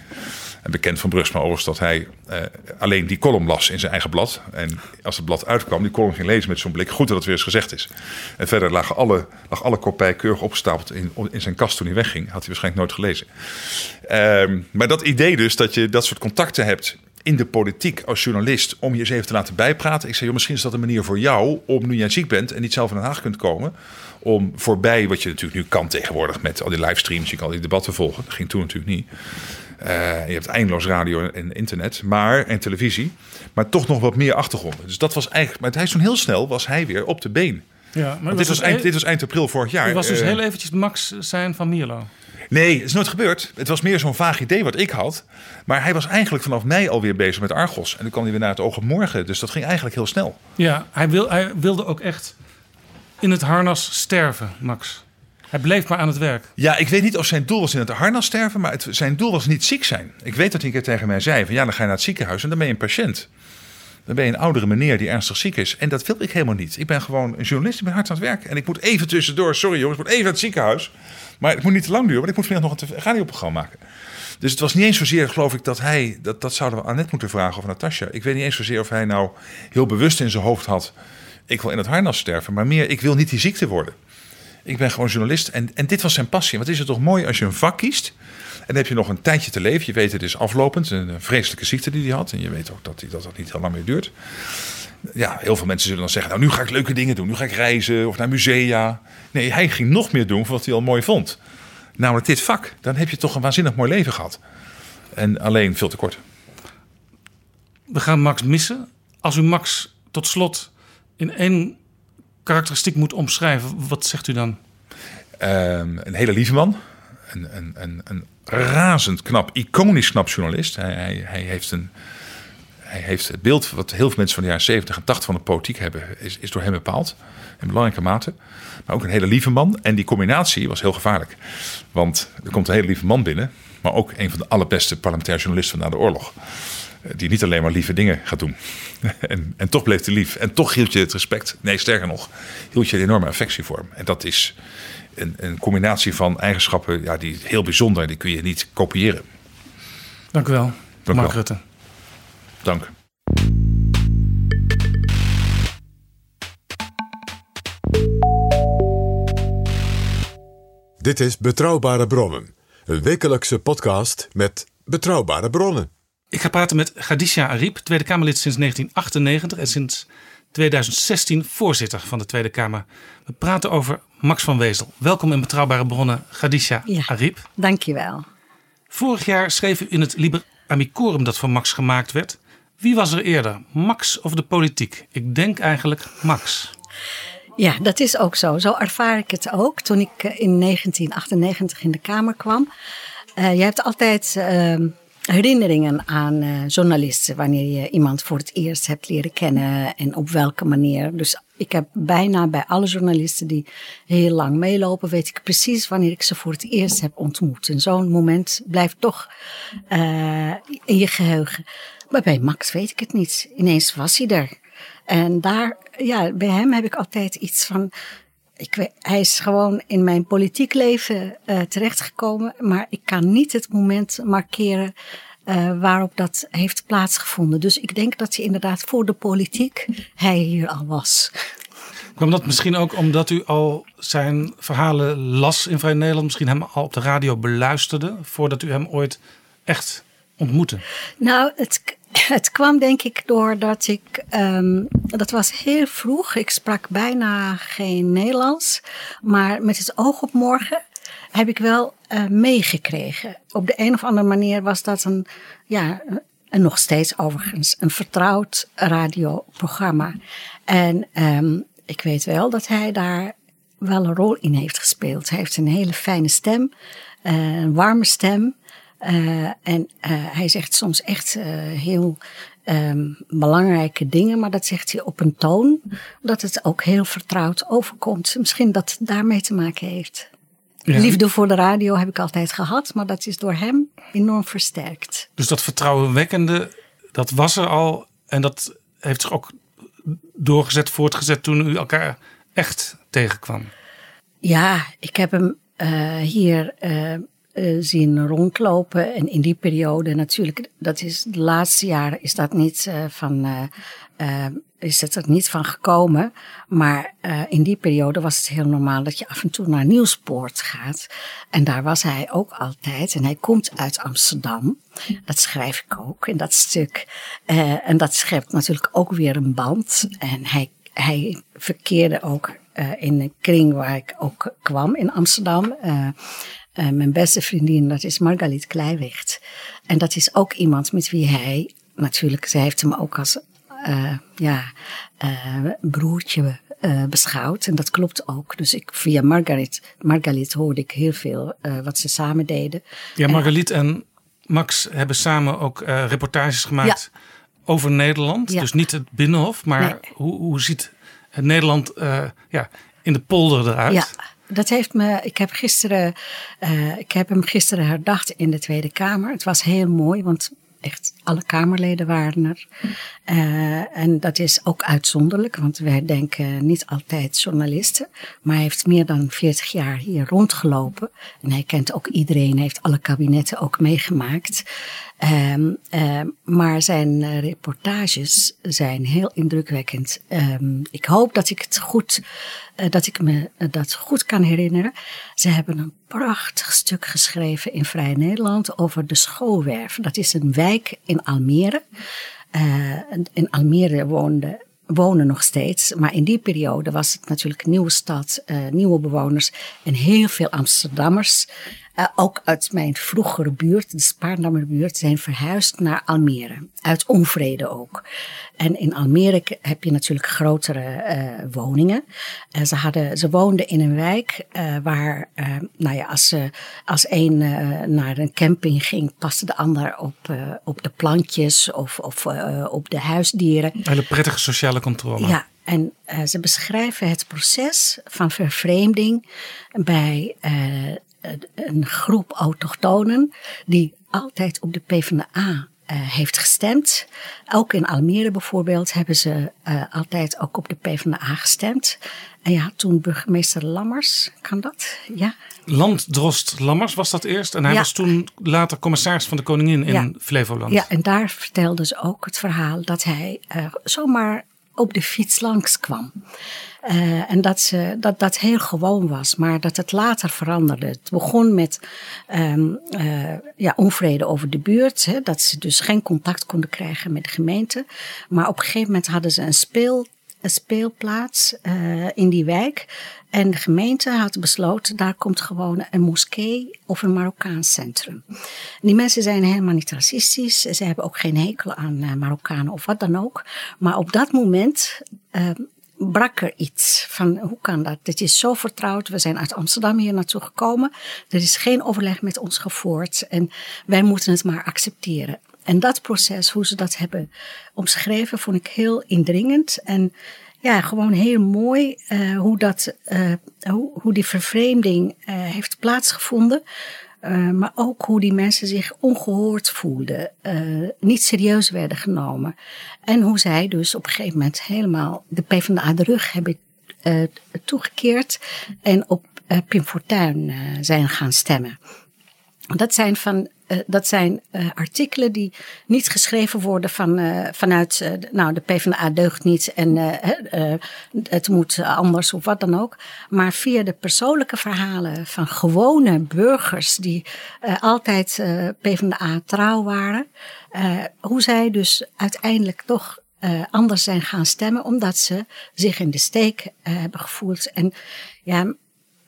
En bekend van Brugsma overigens dat hij eh, alleen die column las in zijn eigen blad. En als het blad uitkwam, die column ging lezen met zo'n blik. Goed dat het weer eens gezegd is. En verder lagen alle, lag alle kopij keurig opgestapeld in, in zijn kast toen hij wegging. Had hij waarschijnlijk nooit gelezen. Ehm, maar dat idee dus, dat je dat soort contacten hebt in de politiek als journalist om je eens even te laten bijpraten. Ik zei, joh, misschien is dat een manier voor jou om nu jij ziek bent en niet zelf in Den Haag kunt komen. Om voorbij, wat je natuurlijk nu kan tegenwoordig met al die livestreams, je kan al die debatten volgen. Dat ging toen natuurlijk niet. Uh, je hebt eindeloos radio en internet maar, en televisie. Maar toch nog wat meer achtergronden. Dus dat was eigenlijk. Maar hij is toen heel snel was hij weer op de been. Ja, maar dit, was eind, heel- dit was eind april vorig jaar. Het was dus Eh, heel eventjes Max zijn van Mierlo. Nee, het is nooit gebeurd. Het was meer zo'n vaag idee wat ik had. Maar hij was eigenlijk vanaf mei alweer bezig met Argos. En dan kwam hij weer naar het oog op morgen. Dus dat ging eigenlijk heel snel. Ja, hij, wil, hij wilde ook echt in het harnas sterven, Max. Hij bleef maar aan het werk. Ja, ik weet niet of zijn doel was in het harnas sterven. Maar het, zijn doel was niet ziek zijn. Ik weet dat hij een keer tegen mij zei: van ja, dan ga je naar het ziekenhuis en dan ben je een patiënt. Dan ben je een oudere meneer die ernstig ziek is. En dat wil ik helemaal niet. Ik ben gewoon een journalist, ik ben hard aan het werk. En ik moet even tussendoor, sorry jongens, ik moet even naar het ziekenhuis. Maar het moet niet te lang duren, want ik moet vanmiddag nog een radioprogramma maken. Dus het was niet eens zozeer, geloof ik, dat hij... Dat, dat zouden we Annette moeten vragen of Natasja. Ik weet niet eens zozeer of hij nou heel bewust in zijn hoofd had... ik wil in het harnas sterven, maar meer, ik wil niet die ziekte worden. Ik ben gewoon journalist en, en dit was zijn passie. Wat is het toch mooi als je een vak kiest... En dan heb je nog een tijdje te leven. Je weet, het is aflopend. Een vreselijke ziekte die hij had. En je weet ook dat dat, dat niet heel lang meer duurt. Ja, heel veel mensen zullen dan zeggen... nou, nu ga ik leuke dingen doen. Nu ga ik reizen of naar musea. Nee, hij ging nog meer doen van wat hij al mooi vond. Namelijk dit vak. Dan heb je toch een waanzinnig mooi leven gehad. En alleen veel te kort. We gaan Max missen. Als u Max tot slot in één karakteristiek moet omschrijven, wat zegt u dan? Ehm, een hele lieve man. Een, een, een, een razend knap, iconisch knap journalist. Hij, hij, hij, heeft een, hij heeft het beeld wat heel veel mensen van de jaren 70 en 80 van de politiek hebben, is, is door hem bepaald. In belangrijke mate. Maar ook een hele lieve man. En die combinatie was heel gevaarlijk. Want er komt een hele lieve man binnen. Maar ook een van de allerbeste parlementaire journalisten na de oorlog. Eh, Die niet alleen maar lieve dingen gaat doen. En, en toch bleef hij lief. En toch hield je het respect. Nee, sterker nog, hield je een enorme affectie voor hem. En dat is een, een combinatie van eigenschappen ja, die heel bijzonder. Die kun je niet kopiëren. Dank u wel, Dank Mark wel. Rutte. Dank. Dit is Betrouwbare Bronnen. Een wekelijkse podcast met betrouwbare bronnen. Ik ga praten met Khadija Ariep, Tweede Kamerlid sinds 1998 en sinds 2016 voorzitter van de Tweede Kamer. We praten over Max van Wezel. Welkom in Betrouwbare Bronnen, Khadija Ja. Ariep. Dankjewel. Vorig jaar schreef u in het Liber Amicorum dat van Max gemaakt werd. Wie was er eerder, Max of de politiek? Ik denk eigenlijk Max. Ja, dat is ook zo. Zo ervaar ik het ook toen ik eh, in 1998 in de Kamer kwam. Eh, je hebt altijd ehm, herinneringen aan eh, journalisten wanneer je iemand voor het eerst hebt leren kennen en op welke manier. Dus ik heb bijna bij alle journalisten die heel lang meelopen, weet ik precies wanneer ik ze voor het eerst heb ontmoet. En zo'n moment blijft toch eh, in je geheugen. Maar bij Max weet ik het niet. Ineens was hij er. En daar, ja, bij hem heb ik altijd iets van. Ik hij is gewoon in mijn politiek leven eh, terechtgekomen, maar ik kan niet het moment markeren eh, waarop dat heeft plaatsgevonden. Dus ik denk dat hij inderdaad voor de politiek hij hier al was. Kwam dat misschien ook omdat u al zijn verhalen las in Vrij Nederland, misschien hem al op de radio beluisterde, voordat u hem ooit echt ontmoette? Nou, het, het kwam denk ik doordat ik, ehm, dat was heel vroeg, ik sprak bijna geen Nederlands, maar met het oog op morgen heb ik wel eh, meegekregen. Op de een of andere manier was dat een, ja, en nog steeds overigens, een vertrouwd radioprogramma. En ehm, ik weet wel dat hij daar wel een rol in heeft gespeeld. Hij heeft een hele fijne stem, eh, een warme stem. Eh, en eh, hij zegt soms echt eh, heel ehm, belangrijke dingen, maar dat zegt hij op een toon dat het ook heel vertrouwd overkomt. Misschien dat het daarmee te maken heeft. Ja. Liefde voor de radio heb ik altijd gehad, maar dat is door hem enorm versterkt. Dus dat vertrouwenwekkende, dat was er al en dat heeft zich ook doorgezet, voortgezet toen u elkaar echt tegenkwam. Ja, ik heb hem hier eh, zien rondlopen. En in die periode natuurlijk, dat is de laatste jaren is dat niet eh, van. eh, is het er niet van gekomen. Maar in die periode was het heel normaal dat je af en toe naar Nieuwspoort gaat. En daar was hij ook altijd. En hij komt uit Amsterdam. Dat schrijf ik ook in dat stuk. En dat schept natuurlijk ook weer een band. En hij, hij verkeerde ook in een kring waar ik ook kwam in Amsterdam. Eh, mijn beste vriendin, dat is Margaliet Kleiwicht. En dat is ook iemand met wie hij, natuurlijk, zij heeft hem ook als eh, ja, eh, broertje beschouwd. En dat klopt ook. Dus ik, via Margaret, Margaret hoorde ik heel veel wat ze samen deden. Ja, Margaliet en Max hebben samen ook reportages gemaakt over Nederland. Ja. Dus niet het Binnenhof, maar Nee. hoe, hoe ziet het Nederland ja, in de polder eruit? Ja, dat heeft me. Ik heb, gisteren, eh, ik heb hem gisteren herdacht in de Tweede Kamer. Het was heel mooi, want echt alle Kamerleden waren er. Eh, en dat is ook uitzonderlijk, want wij denken niet altijd journalisten. Maar hij heeft meer dan 40 jaar hier rondgelopen. En hij kent ook iedereen, heeft alle kabinetten ook meegemaakt. Ehm, ehm, maar zijn eh, reportages zijn heel indrukwekkend. Ehm, ik hoop dat ik het goed, eh, dat ik me dat goed kan herinneren. Ze hebben een prachtig stuk geschreven in Vrij Nederland over de Schoolwerf. Dat is een wijk in Almere. Eh, in Almere woonde wonen nog steeds. Maar in die periode was het natuurlijk nieuwe stad, eh, nieuwe bewoners en heel veel Amsterdammers. Eh, ook uit mijn vroegere buurt, de Spaarndammer buurt, zijn verhuisd naar Almere. Uit onvrede ook. En in Almere heb je natuurlijk grotere eh, woningen. Eh, ze, hadden, ze woonden in een wijk eh, waar, eh, nou ja, als, ze als een eh, naar een camping ging, paste de ander op, eh, op de plantjes of, of eh, op de huisdieren. Een hele prettige sociale controle. Ja, en eh, ze beschrijven het proces van vervreemding bij eh, een groep autochtonen die altijd op de PvdA eh, heeft gestemd. Ook in Almere bijvoorbeeld hebben ze eh, altijd ook op de PvdA gestemd. En ja, toen burgemeester Lammers, kan dat? Ja, Landdrost Lammers was dat eerst. En hij Ja. was toen later commissaris van de koningin in Ja. Flevoland. Ja, en daar vertelden ze ook het verhaal dat hij eh, zomaar op de fiets langskwam. Eh en dat, ze, dat dat heel gewoon was, maar dat het later veranderde. Het begon met ehm, eh, ja, onvrede over de buurt, hè, dat ze dus geen contact konden krijgen met de gemeente. Maar op een gegeven moment hadden ze een speel speelplaats eh, in die wijk. En de gemeente had besloten, daar komt gewoon een moskee of een Marokkaans centrum. Die mensen zijn helemaal niet racistisch. Ze hebben ook geen hekel aan eh, Marokkanen of wat dan ook. Maar op dat moment eh, brak er iets van hoe kan dat? Dit is zo vertrouwd. We zijn uit Amsterdam hier naartoe gekomen. Er is geen overleg met ons gevoerd. En wij moeten het maar accepteren. En dat proces, hoe ze dat hebben omschreven, vond ik heel indringend. En ja, gewoon heel mooi eh, hoe, dat, eh, hoe, hoe die vervreemding eh, heeft plaatsgevonden. Maar ook hoe die mensen zich ongehoord voelden, niet serieus werden genomen. En hoe zij dus op een gegeven moment helemaal de PvdA de rug hebben toegekeerd en op Pim Fortuyn zijn gaan stemmen. Dat zijn, van, eh, dat zijn eh, artikelen die niet geschreven worden van, eh, vanuit, nou, de PvdA deugt niet en het moet anders of wat dan ook. Maar via de persoonlijke verhalen van gewone burgers die altijd PvdA trouw waren. hoe zij dus uiteindelijk toch eh, anders zijn gaan stemmen, omdat ze zich in de steek hebben gevoeld. En ja,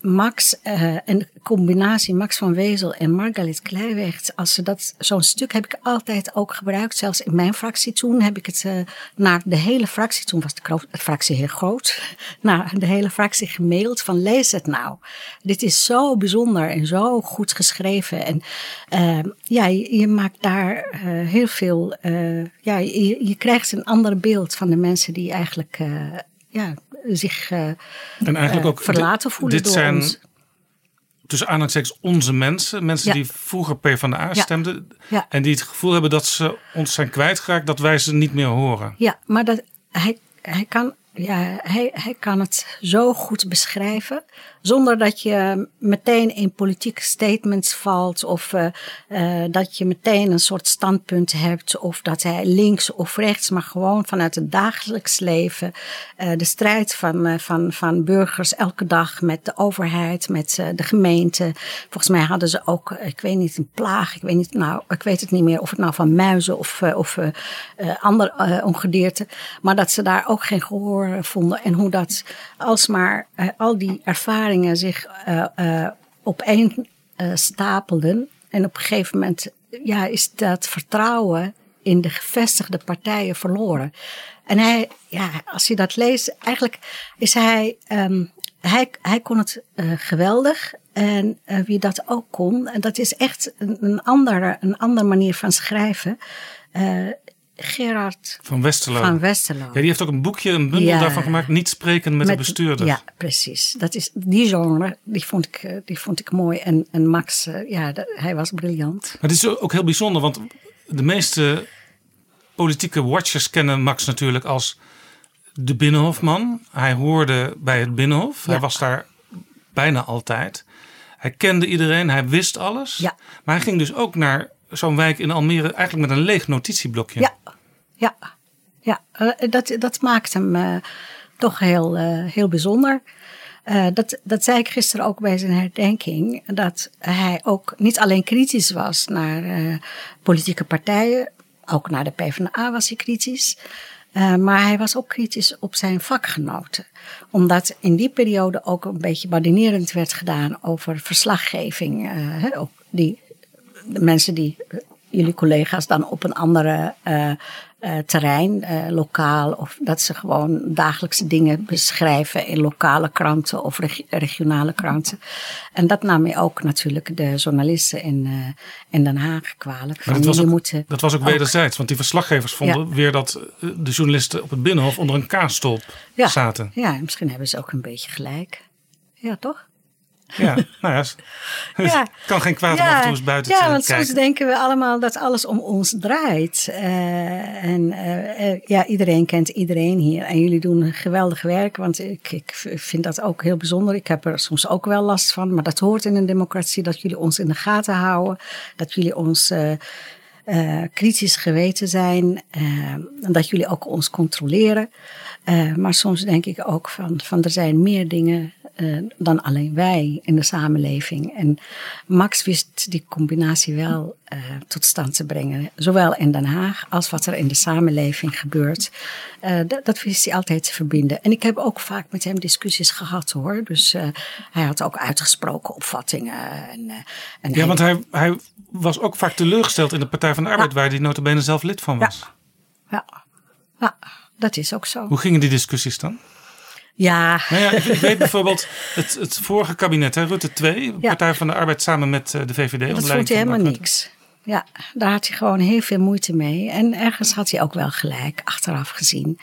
Max, eh een combinatie Max van Wezel en Margaret Kleiwecht. Als ze dat, zo'n stuk heb ik altijd ook gebruikt. Zelfs in mijn fractie toen heb ik het eh, naar de hele fractie, toen was de fractie heel groot, naar de hele fractie gemaild van lees het nou. Dit is zo bijzonder en zo goed geschreven. En eh, ja, je, je maakt daar heel veel, ja, je, je krijgt een ander beeld van de mensen die eigenlijk, ja, zich eh, En eigenlijk eh, ook verlaten voelen dit door zijn ons. tussen aanhalingstekens onze mensen. Mensen Ja. die vroeger PvdA Ja. stemden. Ja. En die het gevoel hebben dat ze ons zijn kwijtgeraakt. Dat wij ze niet meer horen. Ja, maar dat, hij, hij kan ja, hij, hij kan het zo goed beschrijven. Zonder dat je meteen in politieke statements valt. Of uh, uh, dat je meteen een soort standpunt hebt. Of dat hij links of rechts. Maar gewoon vanuit het dagelijks leven. Uh, de strijd van, van, van burgers elke dag met de overheid. Met de gemeente. Volgens mij hadden ze ook, ik weet niet, een plaag. Ik weet, niet, nou, ik weet het niet meer of het nou van muizen of, of andere ongedierte. Maar dat ze daar ook geen gehoor vonden. En hoe dat alsmaar al die ervaringen zich uh, uh, opeen uh, stapelden. En op een gegeven moment ja, is dat vertrouwen in de gevestigde partijen verloren. En hij, ja, als je dat leest, eigenlijk is hij, um, hij, hij kon het geweldig. En wie dat ook kon, en dat is echt een, andere, een andere manier van schrijven. Gerard van Westerlo. Van Westerlo. Ja, die heeft ook een boekje, een bundel Ja. daarvan gemaakt. Niet spreken met, de bestuurder. Ja, precies. Dat is, die genre, die vond ik, eh, die vond ik mooi. En, en Max, eh, ja, dat- hij was briljant. Maar het is ook heel bijzonder, want de meeste politieke watchers kennen Max natuurlijk als de Binnenhofman. Hij hoorde bij het Binnenhof. Hij was daar bijna altijd. Hij kende iedereen, hij wist alles. Ja. Maar hij ging dus ook naar zo'n wijk in Almere eigenlijk met een leeg notitieblokje. Ja, ja, ja. eh, dat, dat maakt hem eh, toch heel, eh, heel bijzonder. Dat, dat zei ik gisteren ook bij zijn herdenking. Dat hij ook niet alleen kritisch was naar politieke partijen. Ook naar de PvdA was hij kritisch. Maar hij was ook kritisch op zijn vakgenoten. Omdat in die periode ook een beetje badinerend werd gedaan over verslaggeving. ook die, de mensen die jullie collega's dan op een andere eh, eh, terrein, eh, lokaal, of dat ze gewoon dagelijkse dingen beschrijven in lokale kranten of regi- regionale kranten. En dat nam je ook natuurlijk de journalisten in, eh, in Den Haag kwalijk. Maar dat was, ook, dat was ook wederzijds. Want die verslaggevers vonden Ja. weer dat de journalisten op het Binnenhof onder een kaasstolp ja, zaten. Ja, misschien hebben ze ook een beetje gelijk. Ja, toch? Ja, nou ja, Ja. kan geen kwaad om af en toe eens buiten ja, te want kijken. soms denken we allemaal dat alles om ons draait. Eh, en eh, eh, ja, iedereen kent iedereen hier. En jullie doen geweldig werk, want ik, ik vind dat ook heel bijzonder. Ik heb er soms ook wel last van, maar dat hoort in een democratie. Dat jullie ons in de gaten houden. Dat jullie ons... kritisch geweten zijn. en dat jullie ook ons controleren. Maar soms denk ik ook van, van er zijn meer dingen eh, dan alleen wij in de samenleving. En Max wist die combinatie wel eh, tot stand te brengen. Zowel in Den Haag als wat er in de samenleving gebeurt. Eh, dat, wist hij altijd te verbinden. En ik heb ook vaak met hem discussies gehad hoor. Dus hij had ook uitgesproken opvattingen. En, en Ja, want hij, hij was ook vaak teleurgesteld in de Partij van de Arbeid, waar hij notabene zelf lid van was. Ja, ja, dat is ook zo. Hoe gingen die discussies dan? Ja, Nou ja, ik, ik weet bijvoorbeeld het, het vorige kabinet, hè, Rutte 2, Partij van de Arbeid samen met eh, de VVD. dat vond hij helemaal niks. Ja, daar had hij gewoon heel veel moeite mee. En ergens had hij ook wel gelijk, achteraf gezien.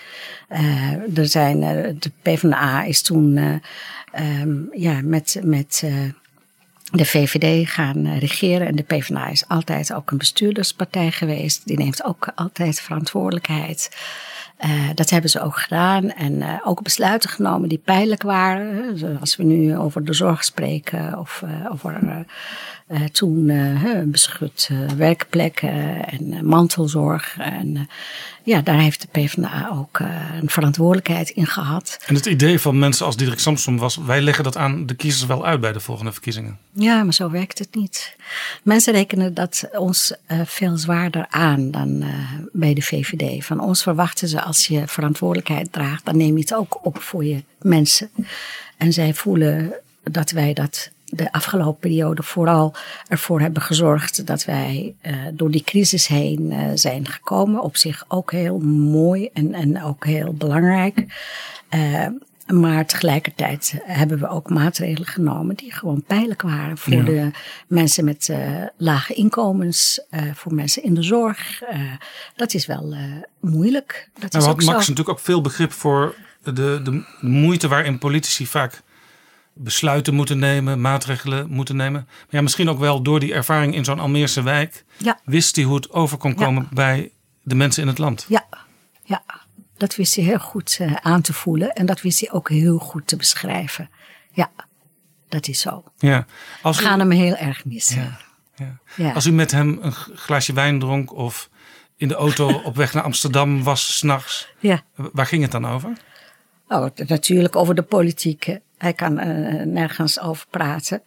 Eh, er zijn, eh, de PvdA is toen eh, ehm, ja, met, met eh, de VVD gaan regeren. En de PvdA is altijd ook een bestuurderspartij geweest. Die neemt ook altijd verantwoordelijkheid. Eh, dat hebben ze ook gedaan en eh, ook besluiten genomen die pijnlijk waren. Zoals we nu over de zorg spreken of eh, over eh, toen hè, beschut eh, werkplekken en mantelzorg. En ja, daar heeft de PvdA ook een verantwoordelijkheid in gehad. En het idee van mensen als Diederik Samsom was, wij leggen dat aan de kiezers wel uit bij de volgende verkiezingen. Ja, maar zo werkt het niet. Mensen rekenen dat ons veel zwaarder aan dan bij de VVD. Van ons verwachten ze als je verantwoordelijkheid draagt, dan neem je het ook op voor je mensen. En zij voelen dat wij dat de afgelopen periode vooral ervoor hebben gezorgd dat wij eh, door die crisis heen eh, zijn gekomen. Op zich ook heel mooi en, en ook heel belangrijk. Eh, maar tegelijkertijd hebben we ook maatregelen genomen die gewoon pijnlijk waren voor Ja. de mensen met lage inkomens, voor mensen in de zorg. Dat is wel moeilijk. Dat Nou is Max zo. natuurlijk ook veel begrip voor de, de moeite waarin politici vaak besluiten moeten nemen, maatregelen moeten nemen. Maar ja, misschien ook wel door die ervaring in zo'n Almeerse wijk Ja. wist hij hoe het over kon komen bij de mensen in het land. Ja, ja. dat wist hij heel goed eh, aan te voelen. En dat wist hij ook heel goed te beschrijven. Ja, dat is zo. Ja. Als We u, gaan hem heel erg missen. Ja, ja. Ja. Als u met hem een glaasje wijn dronk of in de auto op weg naar Amsterdam was s'nachts, Ja. waar ging het dan over? Oh, natuurlijk over de politiek. Hij kan eh, nergens over praten.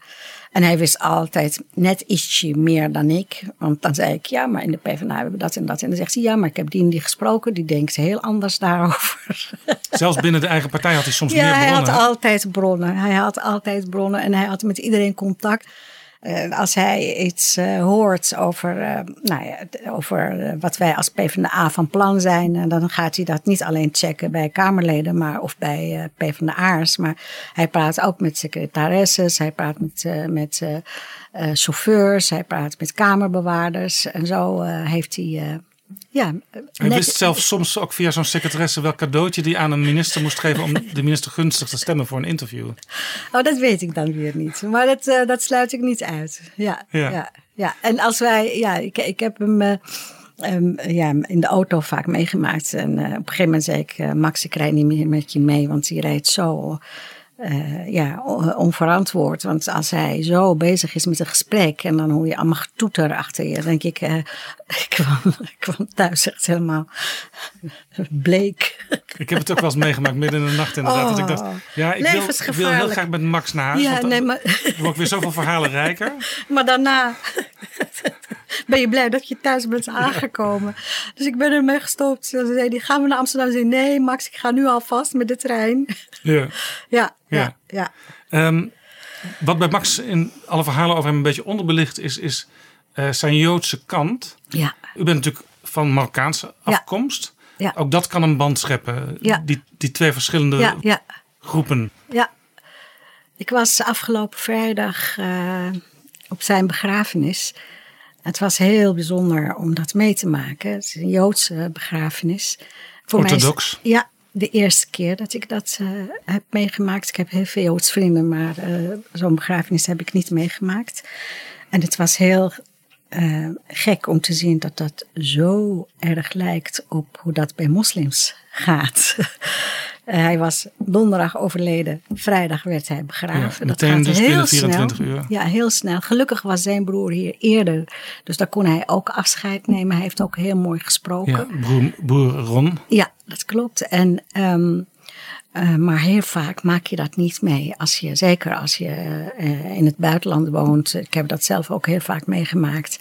En hij wist altijd net ietsje meer dan ik. Want dan zei ik, ja, maar in de PvdA hebben we dat en dat. En dan zegt hij, ja, maar ik heb die en die gesproken. Die denkt heel anders daarover. Zelfs binnen de eigen partij had hij soms ja, meer hij bronnen. had altijd bronnen. Hij had altijd bronnen en hij had met iedereen contact. Eh, als hij iets eh, hoort over, eh, nou ja, over wat wij als PvdA van plan zijn, dan gaat hij dat niet alleen checken bij Kamerleden maar, of bij PvdA'ers. Maar hij praat ook met secretaresses, hij praat met, met chauffeurs, hij praat met kamerbewaarders. En zo heeft hij. Ja, Hij wist zelfs soms ook via zo'n secretaresse welk cadeautje die aan een minister moest geven om de minister gunstig te stemmen voor een interview. Oh, dat weet ik dan weer niet. Maar dat, eh, dat sluit ik niet uit. Ja, Ja. ja. ja, En als wij, ja, ik, ik heb hem eh, ja, in de auto vaak meegemaakt. En eh, op een gegeven moment zei ik, Max, ik rijd niet meer met je mee, want die rijdt zo. Eh, ja, on- onverantwoord. Want als hij zo bezig is met een gesprek en dan hoor je allemaal getoeter achter je, denk ik, eh, ik, kwam, ik kwam thuis echt helemaal bleek. Ik heb het ook wel eens meegemaakt midden in de nacht inderdaad. dat ik dacht, ja, ik wil, ik wil heel graag met Max naar huis. Ja, nee, maar- dan word ik weer zoveel verhalen rijker. Maar daarna ben je blij dat je thuis bent aangekomen. Dus ik ben ermee gestopt. Ze zei, die gaan we naar Amsterdam? Ze zei, nee Max, ik ga nu alvast met de trein. Ja. Ja, Ja. ja. Ehm, wat bij Max in alle verhalen over hem een beetje onderbelicht is, is eh, zijn Joodse kant. Ja. U bent natuurlijk van Marokkaanse afkomst. Ja. Ook dat kan een band scheppen. Ja. Die, die twee verschillende Ja, ja, groepen. ja. Ik was afgelopen vrijdag eh, op zijn begrafenis. Het was heel bijzonder om dat mee te maken. Het is een Joodse begrafenis. Voor mij is- Orthodox. ja, de eerste keer dat ik dat eh, heb meegemaakt. Ik heb heel veel Joods vrienden, maar eh, zo'n begrafenis heb ik niet meegemaakt. En het was heel eh, gek om te zien dat dat zo erg lijkt op hoe dat bij moslims gaat. Eh, hij was donderdag overleden. Vrijdag werd hij begraven. Ja, dat gaat dus heel binnen snel. 24 uur. Ja, heel snel. Gelukkig was zijn broer hier eerder. Dus daar kon hij ook afscheid nemen. Hij heeft ook heel mooi gesproken. Ja, broer, broer Ron. Ja, dat klopt. En, ehm, eh, maar heel vaak maak je dat niet mee. Als je, zeker als je eh, in het buitenland woont. Ik heb dat zelf ook heel vaak meegemaakt.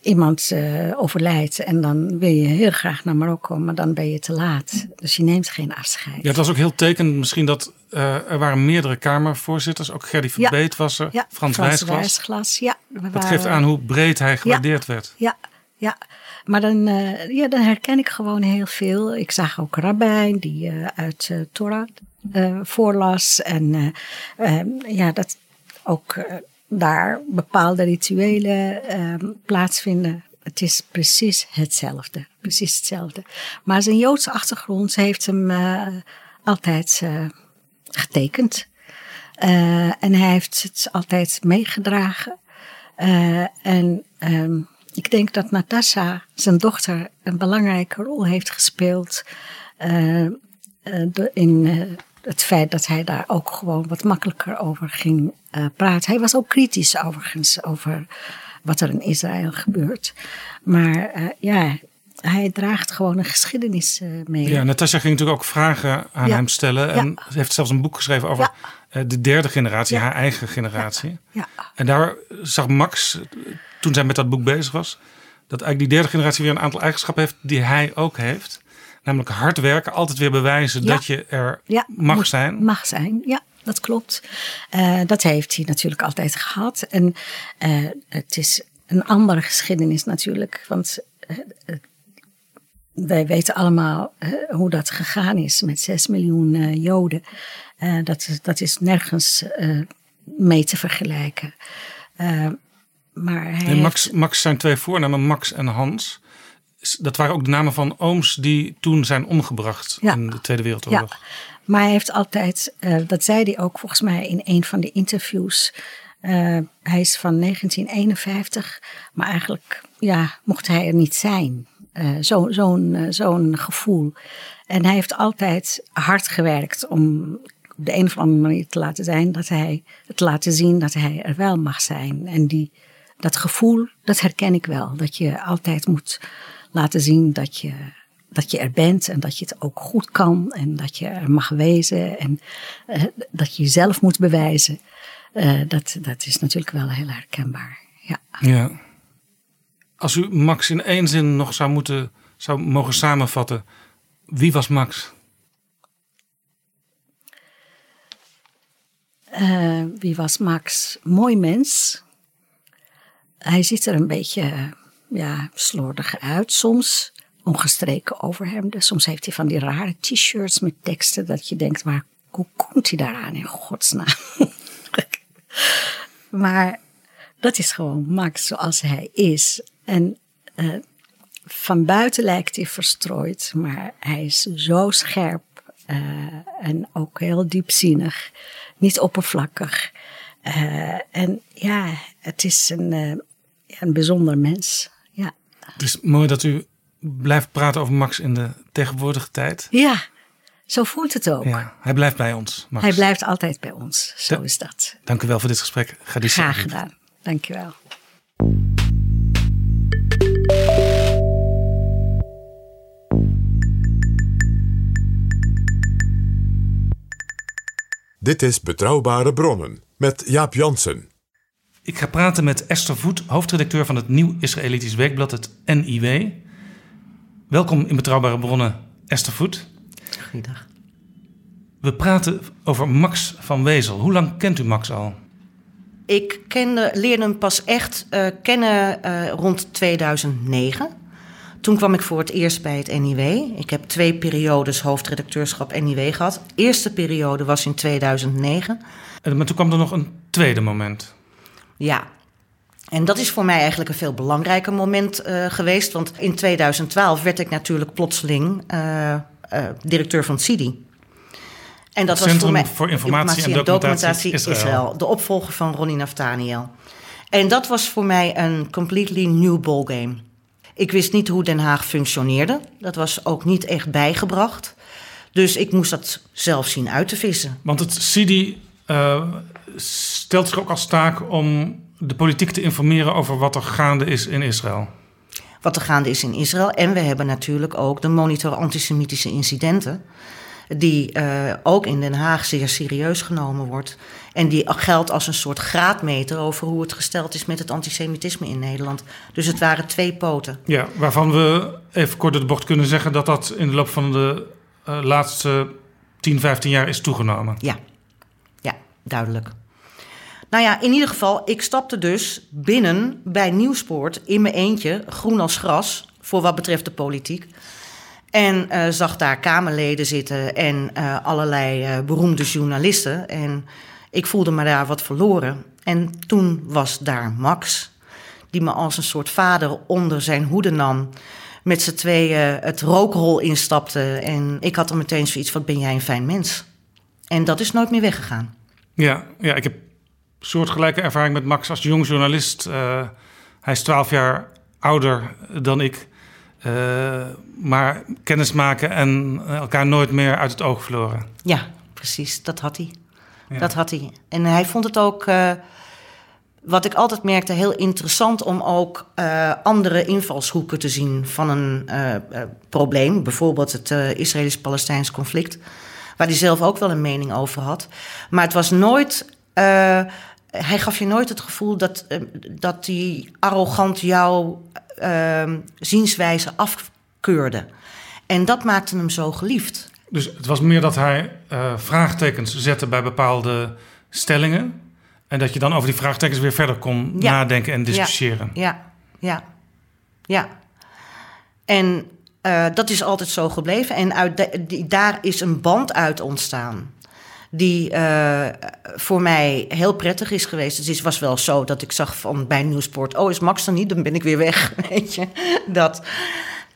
Iemand eh, overlijdt en dan wil je heel graag naar Marokko, maar dan ben je te laat. Dus je neemt geen afscheid. Ja, het was ook heel tekend misschien dat er waren meerdere Kamervoorzitters. Ook Gerdy Verbeet was er. Ja, Frans, Frans Wijsglas. Wijsglas, Ja, Dat waren- geeft aan hoe breed hij gewaardeerd werd. Ja, ja. Maar dan, eh, ja, dan herken ik gewoon heel veel. Ik zag ook Rabijn die eh, uit eh, Torah voorlas. En eh, eh, ja, dat ook daar bepaalde rituelen eh, plaatsvinden. Het is precies hetzelfde. Precies hetzelfde. Maar zijn Joodse achtergrond heeft hem altijd getekend. En hij heeft het altijd meegedragen. En ehm, ik denk dat Natasha, zijn dochter, een belangrijke rol heeft gespeeld. eh, eh, in eh, het feit dat hij daar ook gewoon wat makkelijker over ging praten. Hij was ook kritisch overigens over wat er in Israël gebeurt. Maar ja, hij draagt gewoon een geschiedenis mee. Ja, Natasja ging natuurlijk ook vragen aan Ja. hem stellen. En Ja. ze heeft zelfs een boek geschreven over de derde generatie, haar eigen generatie. Ja. En daar zag Max, toen zij met dat boek bezig was, dat eigenlijk die derde generatie weer een aantal eigenschappen heeft die hij ook heeft. Namelijk hard werken, altijd weer bewijzen Ja. dat je er Ja, mag moet- zijn. Mag zijn, ja, dat klopt. Eh, dat heeft hij natuurlijk altijd gehad. En eh, het is een andere geschiedenis natuurlijk. Want eh, wij weten allemaal hoe dat gegaan is met 6 miljoen Joden. Dat, is- dat is nergens mee te vergelijken. Maar hij Max, heeft- Max zijn twee voornamen, Max en Hans. Dat waren ook de namen van ooms die toen zijn omgebracht Ja. in de Tweede Wereldoorlog. Ja, maar hij heeft altijd, eh, dat zei hij ook volgens mij in een van de interviews. eh, hij is van 1951, maar eigenlijk ja, mocht hij er niet zijn. zo- zo'n eh, zo'n gevoel. En hij heeft altijd hard gewerkt om op de een of andere manier te laten zijn dat hij het laten zien dat hij er wel mag zijn. En die, dat gevoel, dat herken ik wel. Dat je altijd moet laten zien dat je, dat je er bent en dat je het ook goed kan en dat je er mag wezen en eh, dat je jezelf moet bewijzen. Eh, dat, dat is natuurlijk wel heel herkenbaar. Ja. Ja. Als u Max in één zin nog zou moeten zou mogen samenvatten, wie was Max? Eh, wie was Max? Mooi mens. Hij ziet er een beetje eh, ja, slordig uit soms. Ongestreken overhemden. Soms heeft hij van die rare t-shirts met teksten dat je denkt, maar hoe komt hij daaraan in godsnaam? maar dat is gewoon Max zoals hij is. En eh, van buiten lijkt hij verstrooid, maar hij is zo scherp eh, en ook heel diepzinnig, niet oppervlakkig. En ja, het is een, een bijzonder mens. Ja. Het is mooi dat u blijft praten over Max in de tegenwoordige tijd. ja, zo voelt het ook. Ja, hij blijft bij ons, Max. Hij blijft altijd bij ons. Zo Ja. is dat. Dank u wel voor dit gesprek. Gadisha. Graag gedaan. Dankjewel. Dit is Betrouwbare Bronnen met Jaap Jansen. Ik ga praten met Esther Voet, hoofdredacteur van het Nieuw Israëlitisch Weekblad, het NIW. Welkom in Betrouwbare Bronnen, Esther Voet. Goeiedag. We praten over Max van Wezel. Hoe lang kent u Max al? Ik kende, leerde hem pas echt eh, kennen eh, rond 2009. Toen kwam ik voor het eerst bij het NIW. Ik heb twee periodes hoofdredacteurschap NIW gehad. De eerste periode was in 2009. Eh, Maar toen kwam er nog een tweede moment. Ja. En dat is voor mij eigenlijk een veel belangrijker moment eh, geweest. Want in 2012 werd ik natuurlijk plotseling eh, eh, directeur van CIDI. En dat was voor mij voor Informatie en Documentatie Israël. De opvolger van Ronnie Naftaniel. En dat was voor mij een completely new ballgame. Ik wist niet hoe Den Haag functioneerde. Dat was ook niet echt bijgebracht. Dus ik moest dat zelf zien uit te vissen. Want het CIDI stelt zich ook als taak om de politiek te informeren over wat er gaande is in Israël. wat er gaande is in Israël. En we hebben natuurlijk ook de monitor antisemitische incidenten. Die eh, ook in Den Haag zeer serieus genomen wordt. En die geldt als een soort graadmeter over hoe het gesteld is met het antisemitisme in Nederland. Dus het waren twee poten. Ja, waarvan we even kort door de bocht kunnen zeggen dat dat in de loop van de eh, laatste 10, 15 jaar is toegenomen. Ja, duidelijk. Nou ja, in ieder geval, ik stapte dus binnen bij Nieuwspoort in mijn eentje, groen als gras, voor wat betreft de politiek. En eh, zag daar Kamerleden zitten en eh, allerlei eh, beroemde journalisten. En ik voelde me daar wat verloren. En toen was daar Max, die me als een soort vader onder zijn hoede nam. Met z'n tweeën het rookrol instapte. En ik had er meteen zoiets van, ben jij een fijn mens? En dat is nooit meer weggegaan. Ja, ja, ik heb soortgelijke ervaring met Max als jong journalist. Eh, hij is 12 jaar ouder dan ik. Eh, maar kennis maken en elkaar nooit meer uit het oog verloren. Ja, precies. Dat had hij. Ja. Dat had hij. En hij vond het ook, eh, wat ik altijd merkte, heel interessant om ook andere invalshoeken te zien van een probleem. Bijvoorbeeld het Israëlisch-Palestijns conflict, waar hij zelf ook wel een mening over had. Maar het was nooit. eh, hij gaf je nooit het gevoel dat, eh, dat hij arrogant jouw eh, zienswijze afkeurde. En dat maakte hem zo geliefd. Dus het was meer dat hij eh, vraagtekens zette bij bepaalde stellingen. En dat je dan over die vraagtekens weer verder kon Ja. nadenken en discussiëren. Ja, ja, ja. En eh, dat is altijd zo gebleven. En uit de- die, daar is een band uit ontstaan. Die eh, voor mij heel prettig is geweest. Het is, was wel zo dat ik zag van bij Nieuwsport... oh, is Max er niet? Dan ben ik weer weg, weet je. Dat.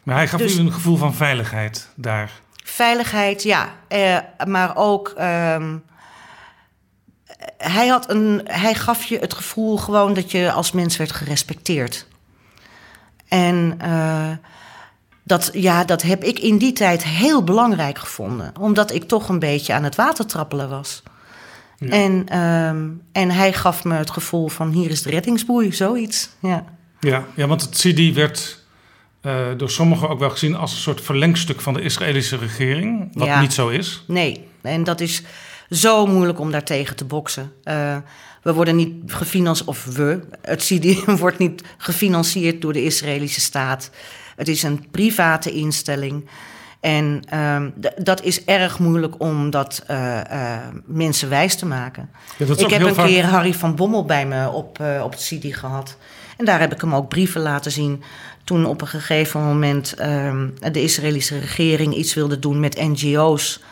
Maar hij gaf Dus- u een gevoel van veiligheid daar. Veiligheid, ja. Eh, maar ook. ehm, hij, had een, hij gaf je het gevoel gewoon dat je als mens werd gerespecteerd. En dat, ja, dat heb ik in die tijd heel belangrijk gevonden. Omdat ik toch een beetje aan het water trappelen was. En, ehm, en hij gaf me het gevoel van hier is de reddingsboei, zoiets. Ja. Ja, ja want het CD werd eh, door sommigen ook wel gezien als een soort verlengstuk van de Israëlische regering. Wat Ja. niet zo is. Nee, en dat is zo moeilijk om daartegen te boksen. Eh, we worden niet gefinancierd, of we, het CIDI wordt niet gefinancierd door de Israëlische staat. Het is een private instelling. En ehm, dat is erg moeilijk om dat eh, eh, mensen wijs te maken. Ja, ik heb een vaak- keer Harry van Bommel bij me op, eh, op het CIDI gehad. En daar heb ik hem ook brieven laten zien. Toen op een gegeven moment ehm, de Israëlische regering iets wilde doen met NGO's.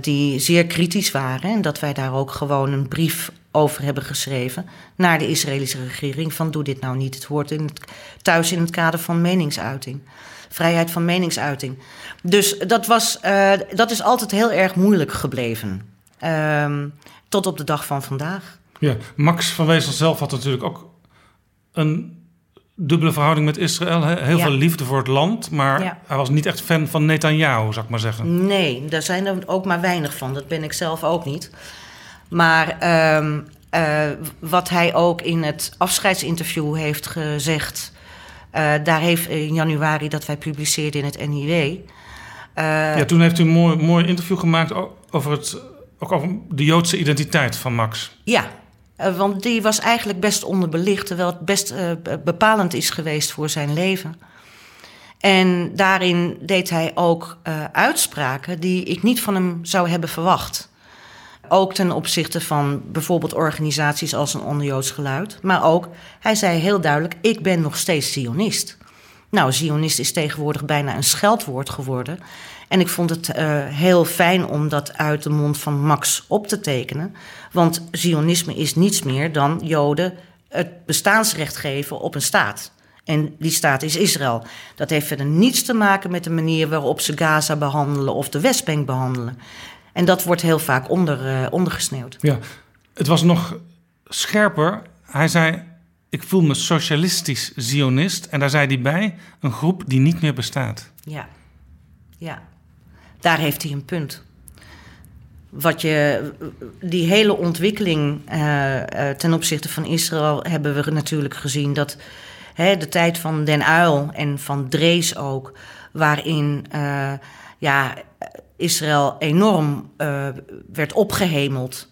die zeer kritisch waren. En dat wij daar ook gewoon een brief over hebben geschreven naar de Israëlische regering. Van doe dit nou niet. Het hoort in het, thuis in het kader van meningsuiting. Vrijheid van meningsuiting. Dus dat, was, eh, dat is altijd heel erg moeilijk gebleven. Ehm, tot op de dag van vandaag. Ja, Max van Wezel zelf had natuurlijk ook een dubbele verhouding met Israël. hè. Heel Ja. veel liefde voor het land, maar Ja. hij was niet echt fan van Netanyahu, zou ik maar zeggen. Nee, daar zijn er ook maar weinig van. Dat ben ik zelf ook niet. Maar ehm, eh, wat hij ook in het afscheidsinterview heeft gezegd. eh, daar heeft in januari dat wij publiceerden in het NIW. eh, ja, toen heeft u een mooi, mooi interview gemaakt over, het, ook over de Joodse identiteit van Max. Ja, eh, want die was eigenlijk best onderbelicht, terwijl het best eh, be- bepalend is geweest voor zijn leven. En daarin deed hij ook eh, uitspraken die ik niet van hem zou hebben verwacht. Ook ten opzichte van bijvoorbeeld organisaties als een Onderjoods Geluid. Maar ook, hij zei heel duidelijk, ik ben nog steeds Zionist. Nou, Zionist is tegenwoordig bijna een scheldwoord geworden. En ik vond het eh, heel fijn om dat uit de mond van Max op te tekenen. Want Zionisme is niets meer dan Joden het bestaansrecht geven op een staat. En die staat is Israël. Dat heeft verder niets te maken met de manier waarop ze Gaza behandelen of de Westbank behandelen. En dat wordt heel vaak onder, eh, ondergesneeuwd. Ja, het was nog scherper. Hij zei, ik voel me socialistisch zionist. En daar zei hij bij, een groep die niet meer bestaat. Ja, ja. Daar heeft hij een punt. Wat je, die hele ontwikkeling eh, eh, ten opzichte van Israël hebben we natuurlijk gezien dat hè, de tijd van Den Uil en van Drees ook, waarin ja, Israël enorm eh, werd opgehemeld.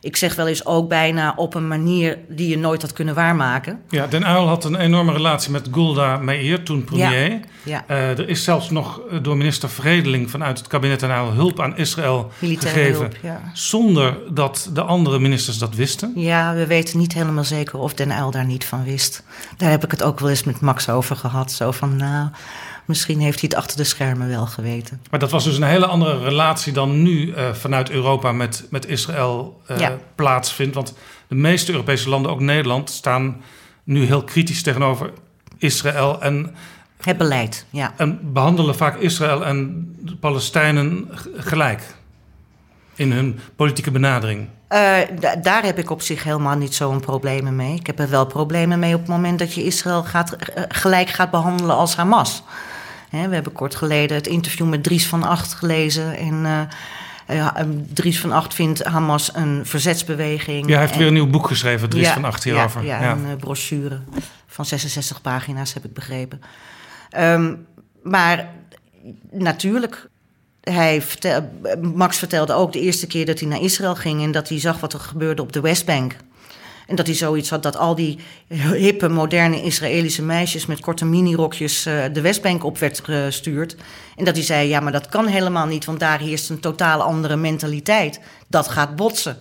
Ik zeg wel eens ook bijna op een manier die je nooit had kunnen waarmaken. Ja, Den Uyl had een enorme relatie met Golda Meir, toen premier. Ja, ja. Eh, er is zelfs nog eh, door minister Vredeling vanuit het kabinet Den Uyl hulp aan Israël Militaire gegeven. hulp, ja. Zonder dat de andere ministers dat wisten. Ja, we weten niet helemaal zeker of Den Uyl daar niet van wist. Daar heb ik het ook wel eens met Max over gehad. Zo van, nou, misschien heeft hij het achter de schermen wel geweten. Maar dat was dus een hele andere relatie dan nu eh, vanuit Europa met, met Israël eh, Ja. plaatsvindt. Want de meeste Europese landen, ook Nederland, staan nu heel kritisch tegenover Israël. En, Het beleid, ja. en behandelen vaak Israël en de Palestijnen gelijk. In hun politieke benadering. Eh, da- daar heb ik op zich helemaal niet zo'n problemen mee. Ik heb er wel problemen mee op het moment dat je Israël gaat, gelijk gaat behandelen als Hamas. Hè, we hebben kort geleden het interview met Dries van Acht gelezen. En eh, eh, Dries van Acht vindt Hamas een verzetsbeweging. Ja, hij heeft En- weer een nieuw boek geschreven, Dries Ja, van Acht hierover. Ja, Ja. een eh, brochure van 66 pagina's, heb ik begrepen. Ehm, maar natuurlijk, hij vertel, Max vertelde ook de eerste keer dat hij naar Israël ging... en dat hij zag wat er gebeurde op de Westbank. En dat hij zoiets had dat al die hippe, moderne Israëlische meisjes... met korte minirokjes eh, de Westbank op werd gestuurd. En dat hij zei, ja, maar dat kan helemaal niet... want daar heerst een totaal andere mentaliteit. Dat gaat botsen.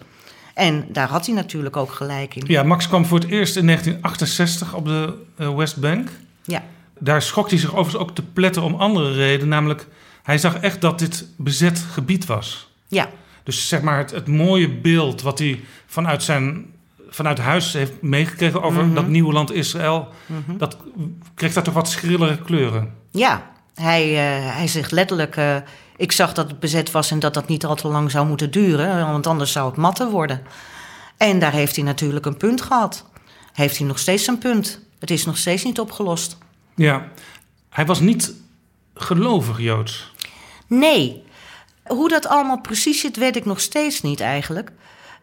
En daar had hij natuurlijk ook gelijk in. Ja, Max kwam voor het eerst in 1968 op de eh, Westbank. Ja. Daar schrok hij zich overigens ook te pletten om andere redenen. Namelijk, hij zag echt dat dit bezet gebied was. Ja. Dus zeg maar het, het mooie beeld wat hij vanuit zijn vanuit huis heeft meegekregen over Mhm. dat nieuwe land Israël, Mhm. dat kreeg daar toch wat schrillere kleuren. Ja, hij, eh, hij zegt letterlijk... eh, ik zag dat het bezet was en dat dat niet al te lang zou moeten duren... want anders zou het matten worden. En daar heeft hij natuurlijk een punt gehad. Heeft hij nog steeds een punt. Het is nog steeds niet opgelost. Ja, hij was niet gelovig Joods. Nee. Hoe dat allemaal precies zit, weet ik nog steeds niet eigenlijk.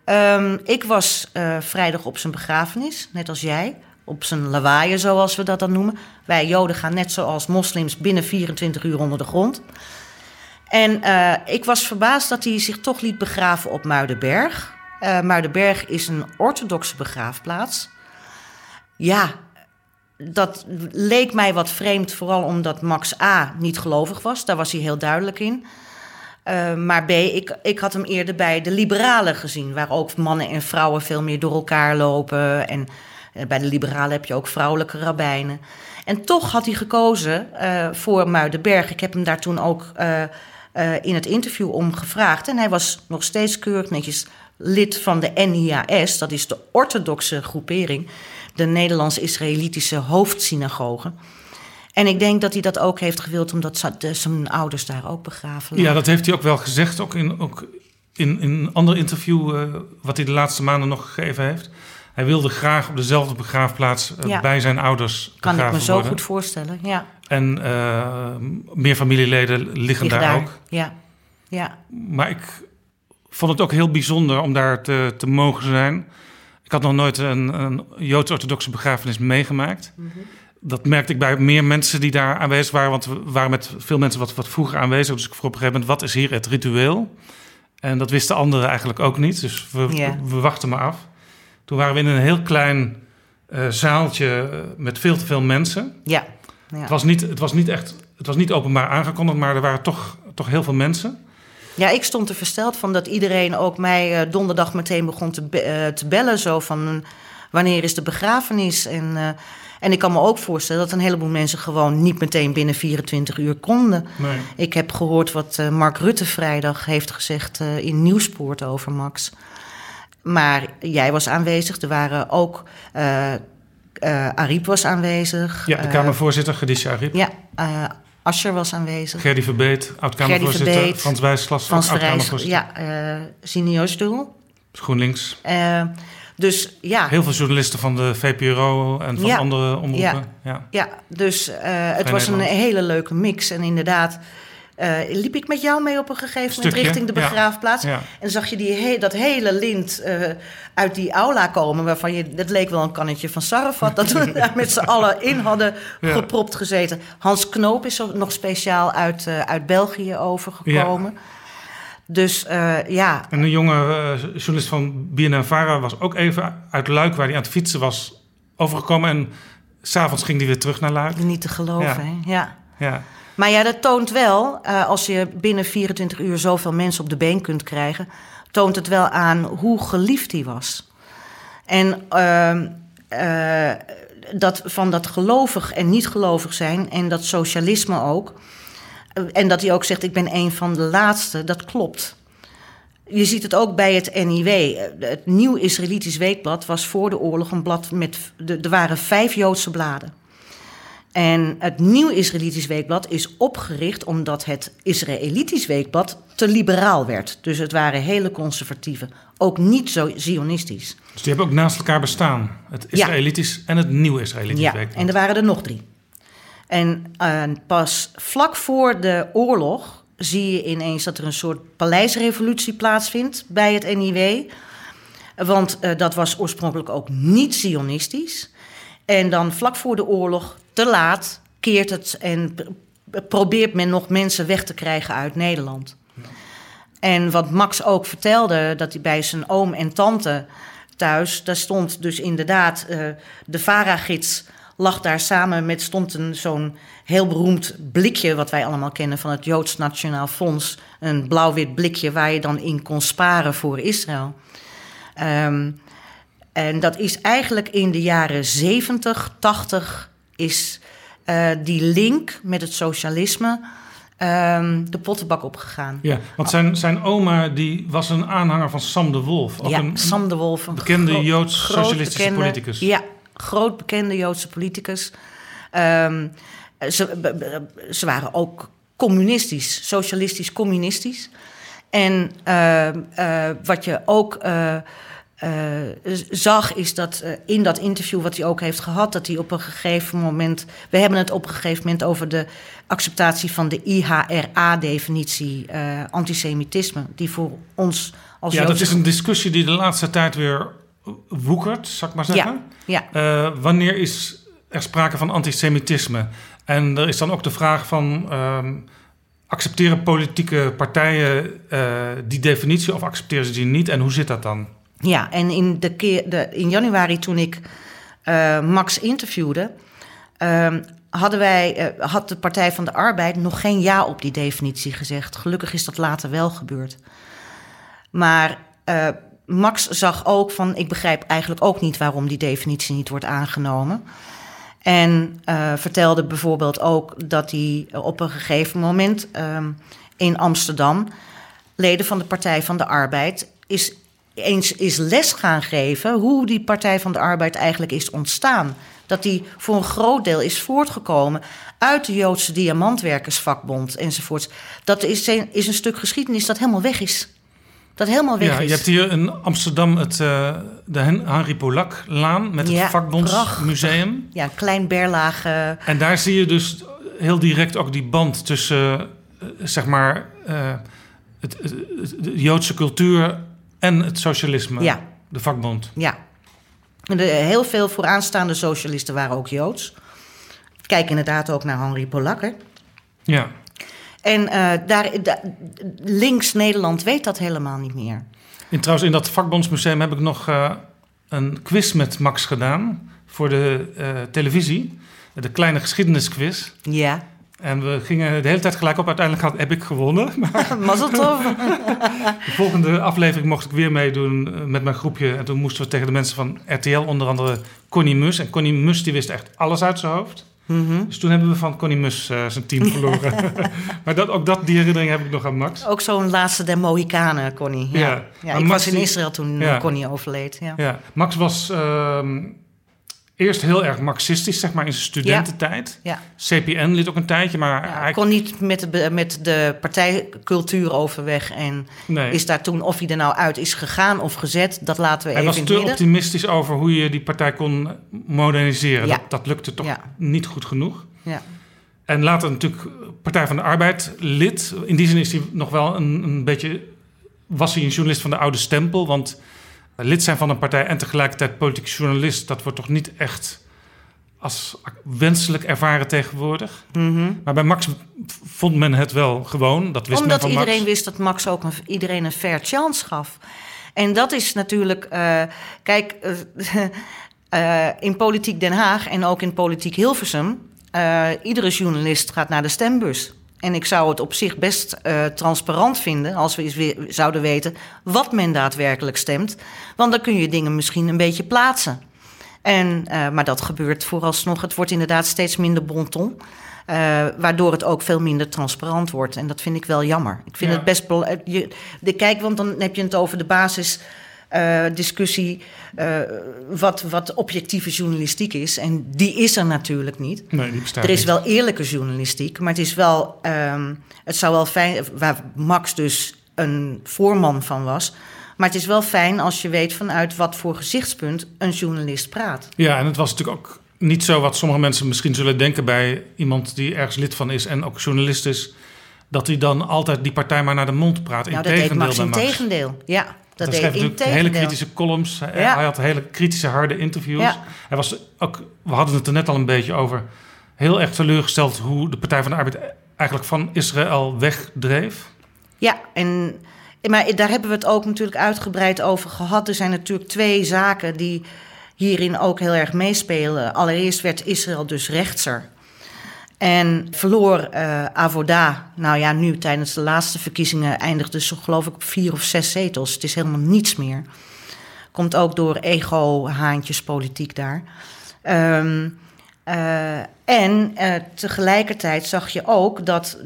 Ehm, ik was eh, vrijdag op zijn begrafenis, net als jij. Op zijn lawaaien, zoals we dat dan noemen. Wij Joden gaan net zoals moslims binnen 24 uur onder de grond. En eh, ik was verbaasd dat hij zich toch liet begraven op Muidenberg. Uh, Muidenberg is een orthodoxe begraafplaats. Ja, dat leek mij wat vreemd, vooral omdat Max A. niet gelovig was. Daar was hij heel duidelijk in. Uh, maar B, ik, ik had hem eerder bij de liberalen gezien, waar ook mannen en vrouwen veel meer door elkaar lopen. En uh, bij de liberalen heb je ook vrouwelijke rabbijnen. En toch had hij gekozen uh, voor Muidenberg. Ik heb hem daar toen ook in het interview om gevraagd. En hij was nog steeds keurig netjes lid van de NIAS, dat is de orthodoxe groepering, de Nederlands-Israëlitische hoofdsynagoge. En ik denk dat hij dat ook heeft gewild omdat zijn ouders daar ook begraven Ja, dat heeft hij ook wel gezegd, ook in, ook in, in een ander interview uh, wat hij de laatste maanden nog gegeven heeft. Hij wilde graag op dezelfde begraafplaats uh, ja. bij zijn ouders Kan ik me zo worden. goed voorstellen, ja. En uh, meer familieleden liggen, liggen daar, daar, ook. Ja, ja. Maar ik vond het ook heel bijzonder om daar te, te mogen zijn. Ik had nog nooit een, een Joods-orthodoxe begrafenis meegemaakt. Mm -hmm. Dat merkte ik bij meer mensen die daar aanwezig waren. Want we waren met veel mensen wat, wat vroeger aanwezig. Dus ik vroeg op een gegeven moment, wat is hier het ritueel? En dat wisten anderen eigenlijk ook niet. Dus we, yeah. we, wachten maar af. Toen waren we in een heel klein uh, zaaltje met veel te veel mensen. Ja. ja. Het, was niet, het was niet echt, het was niet openbaar aangekondigd, maar er waren toch, toch heel veel mensen. Ja, ik stond er versteld van dat iedereen ook mij uh, donderdag meteen begon te, be uh, te bellen. Zo van, wanneer is de begrafenis? En, en ik kan me ook voorstellen dat een heleboel mensen gewoon niet meteen binnen 24 uur konden. Nee. Ik heb gehoord wat Mark Rutte vrijdag heeft gezegd in Nieuwspoort over Max. Maar jij was aanwezig, er waren ook... Ariep was aanwezig. Ja, de Kamervoorzitter, Khadija Ariep. Ja, Ascher was aanwezig. Gerdy Verbeet, oud-Kamervoorzitter. Frans Wijsglas, Frans oud-Kamervoorzitter. Ja, uh, Sine Stoel. GroenLinks. Uh, dus ja. Heel veel journalisten van de VPRO en van ja, andere omroepen. Ja, ja. dus uh, het was een hele leuke mix. En inderdaad, uh, liep ik met jou mee op een gegeven moment richting de begraafplaats. Ja, ja. En zag je die he dat hele lint uh, uit die aula komen. Waarvan je, dat leek wel een kannetje van Sarrafat. Dat we daar met z'n allen in hadden gepropt gezeten. Hans Knoop is er nog speciaal uit, uh, uit België overgekomen. Dus uh, ja. En een jonge uh, journalist van BNNVARA was ook even uit Luik, waar hij aan het fietsen was, overgekomen. En s'avonds ging hij weer terug naar Luik. Niet te geloven, ja. hè? Ja. ja. Maar ja, dat toont wel, uh, als je binnen 24 uur zoveel mensen op de been kunt krijgen, toont het wel aan hoe geliefd hij was. En uh, dat, van dat gelovig en niet gelovig zijn en dat socialisme ook. En dat hij ook zegt, ik ben een van de laatste, dat klopt. Je ziet het ook bij het NIW. Het Nieuw Israëlitisch Weekblad was voor de oorlog een blad met... Er waren vijf Joodse bladen. En het Nieuw Israëlitisch Weekblad is opgericht omdat het Israëlitisch Weekblad te liberaal werd. Dus het waren hele conservatieve, ook niet zo zionistisch. Dus die hebben ook naast elkaar bestaan. Het Israëlitisch ja. en het Nieuw Israëlitisch ja, Weekblad. en er waren er nog drie. En uh, pas vlak voor de oorlog zie je ineens dat er een soort paleisrevolutie plaatsvindt bij het NIW. Want uh, dat was oorspronkelijk ook niet zionistisch. En dan vlak voor de oorlog, te laat, keert het en probeert men nog mensen weg te krijgen uit Nederland. En wat Max ook vertelde, dat hij bij zijn oom en tante thuis, daar stond dus inderdaad uh, de VARA-gids lag daar samen met, stond een zo'n heel beroemd blikje, wat wij allemaal kennen van het Joods Nationaal Fonds. Een blauw-wit blikje waar je dan in kon sparen voor Israël. Um, en dat is eigenlijk in de jaren 70, 80 is uh, die link met het socialisme um, de pottenbak opgegaan. Ja, want zijn, zijn oma die was een aanhanger van Sam de Wolf. Ook ja, een, Sam de Wolf. Een bekende Joods-socialistische politicus. Ja, groot bekende Joodse politicus. Um, ze, ze waren ook communistisch, socialistisch-communistisch. En uh, uh, wat je ook... Uh, eh, zag, is dat eh, in dat interview wat hij ook heeft gehad, dat hij op een gegeven moment. We hebben het op een gegeven moment over de acceptatie van de IHRA-definitie eh, antisemitisme, die voor ons als. Ja, dat is een discussie die de laatste tijd weer woekert, zal ik maar zeggen. Ja, Eh, wanneer is er sprake van antisemitisme? En er is dan ook de vraag van... ehm, accepteren politieke partijen eh, die definitie of accepteren ze die niet? En hoe zit dat dan? Ja, en in, de keer, de, in januari toen ik eh, Max interviewde, ehm, hadden wij, had de Partij van de Arbeid nog geen ja op die definitie gezegd. Gelukkig is dat later wel gebeurd. Maar Max zag ook van, ik begrijp eigenlijk ook niet waarom die definitie niet wordt aangenomen. En eh, vertelde bijvoorbeeld ook dat hij op een gegeven moment ehm, in Amsterdam leden van de Partij van de Arbeid is eens is les gaan geven hoe die Partij van de Arbeid eigenlijk is ontstaan. Dat die voor een groot deel is voortgekomen uit de Joodse Diamantwerkersvakbond enzovoorts. Dat is een, is een stuk geschiedenis dat helemaal weg is. Dat helemaal weg Ja, is. je hebt hier in Amsterdam het, eh, de Hen- Henri Polak-laan... met het Ja, Vakbondsmuseum. Ja, klein berlaag. eh, En daar zie je dus heel direct ook die band tussen, eh, zeg maar, eh, het, het- het- de Joodse cultuur en het socialisme. Ja. De vakbond. Ja. En de, heel veel vooraanstaande socialisten waren ook Joods. Kijk inderdaad ook naar Henri Polak. hè. Ja. En eh, daar, da- links Nederland weet dat helemaal niet meer. En trouwens, in dat vakbondsmuseum heb ik nog eh, een quiz met Max gedaan voor de eh, televisie. De kleine geschiedenisquiz. Ja. En we gingen de hele tijd gelijk op. Uiteindelijk had, heb ik gewonnen. Maar Mazzeltov. de volgende aflevering mocht ik weer meedoen met mijn groepje. En toen moesten we tegen de mensen van RTL, onder andere Connie Mus. En Connie Mus die wist echt alles uit zijn hoofd. Mhm. Dus toen hebben we van Connie Mus eh, zijn team verloren. maar dat, ook dat, die herinnering heb ik nog aan Max. Ook zo'n laatste der Mohikanen, Connie. Ja. Ja. Ja. Ik Max was in Israël toen Ja. eh, Connie overleed. Ja. Ja, Max was ehm, eerst heel erg marxistisch, zeg maar, in zijn studententijd. Ja. CPN lid ook een tijdje, maar Ja, hij hij kon niet met de, met de partijcultuur overweg. En Nee. is daar toen, of hij er nou uit is gegaan of gezet, dat laten we Hij even was in het te optimistisch over hoe je die partij kon moderniseren. Ja. Dat, dat lukte toch niet goed genoeg. Ja. En later natuurlijk Partij van de Arbeid lid. In die zin is hij nog wel een, een beetje... Was hij een journalist van de oude stempel. Want lid zijn van een partij en tegelijkertijd politiek journalist... dat wordt toch niet echt als wenselijk ervaren tegenwoordig. Mhm. Maar bij Max vond men het wel gewoon. Dat wist Omdat men van iedereen Max. wist dat Max ook een, iedereen een fair chance gaf. En dat is natuurlijk, eh, kijk, eh, eh, in politiek Den Haag en ook in politiek Hilversum, iedere journalist gaat naar de stembus. En ik zou het op zich best eh, transparant vinden als we eens weer zouden weten wat men daadwerkelijk stemt. Want dan kun je dingen misschien een beetje plaatsen. En, eh, maar dat gebeurt vooralsnog. Het wordt inderdaad steeds minder bonton. eh, waardoor het ook veel minder transparant wordt. En dat vind ik wel jammer. Ik vind Ja. het best. je- de, kijk, want dan heb je het over de basisdiscussie. wat, wat objectieve journalistiek is. En die is er natuurlijk niet. Nee, die bestaat Er is niet. wel eerlijke journalistiek, maar het is wel. ehm, het zou wel fijn. Waar Max dus een voorman van was. Maar het is wel fijn als je weet vanuit wat voor gezichtspunt een journalist praat. Ja, en het was natuurlijk ook niet zo wat sommige mensen misschien zullen denken bij iemand die ergens lid van is en ook journalist is, dat hij dan altijd die partij maar naar de mond praat. nou, dat deed Integendeel Max in tegendeel. Ja, dat Hij schreef natuurlijk hele kritische columns. Hij- Ja. Hij had hele kritische, harde interviews. Ja. Hij was ook, we hadden het er net al een beetje over, heel erg teleurgesteld hoe de Partij van de Arbeid eigenlijk van Israël wegdreef. Ja, en, maar daar hebben we het ook natuurlijk uitgebreid over gehad. Er zijn natuurlijk twee zaken die hierin ook heel erg meespelen. Allereerst werd Israël dus rechtser. En verloor eh Avoda, nou ja, nu tijdens de laatste verkiezingen eindigde ze geloof ik op vier of zes zetels. Het is helemaal niets meer. Komt ook door ego-haantjespolitiek daar. Ehm, eh, en eh, tegelijkertijd zag je ook dat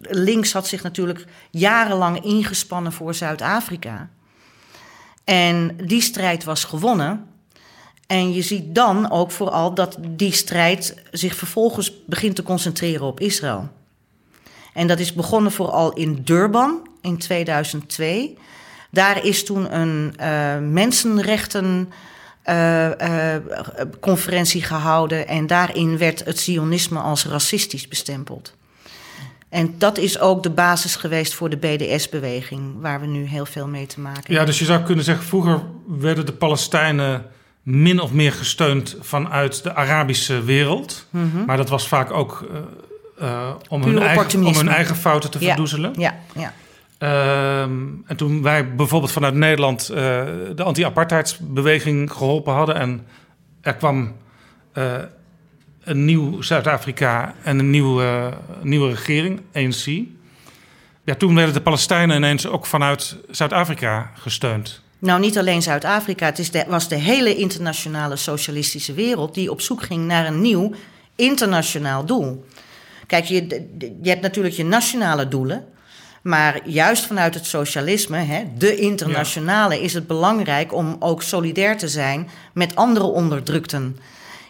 links had zich natuurlijk jarenlang ingespannen voor Zuid-Afrika. En die strijd was gewonnen. En je ziet dan ook vooral dat die strijd zich vervolgens begint te concentreren op Israël. En dat is begonnen vooral in Durban in 2002, Daar is toen een uh, mensenrechten uh, conferentie gehouden en daarin werd het Zionisme als racistisch bestempeld. En dat is ook de basis geweest voor de BDS-beweging, waar we nu heel veel mee te maken hebben. Ja, dus je zou kunnen zeggen, vroeger werden de Palestijnen min of meer gesteund vanuit de Arabische wereld. Mm -hmm. Maar dat was vaak ook uh, uh, om, hun eigen, om hun eigen fouten te verdoezelen. Ja, ja. Um, en toen wij bijvoorbeeld vanuit Nederland uh, de anti-apartheidsbeweging geholpen hadden en er kwam een nieuw Zuid-Afrika en een nieuwe, nieuwe regering, ANC. Ja, toen werden de Palestijnen ineens ook vanuit Zuid-Afrika gesteund. Nou, niet alleen Zuid-Afrika. Het is was de hele internationale socialistische wereld die op zoek ging naar een nieuw internationaal doel. Kijk, je, je hebt natuurlijk je nationale doelen. Maar juist vanuit het socialisme, hè, de internationale, is het belangrijk om ook solidair te zijn met andere onderdrukten.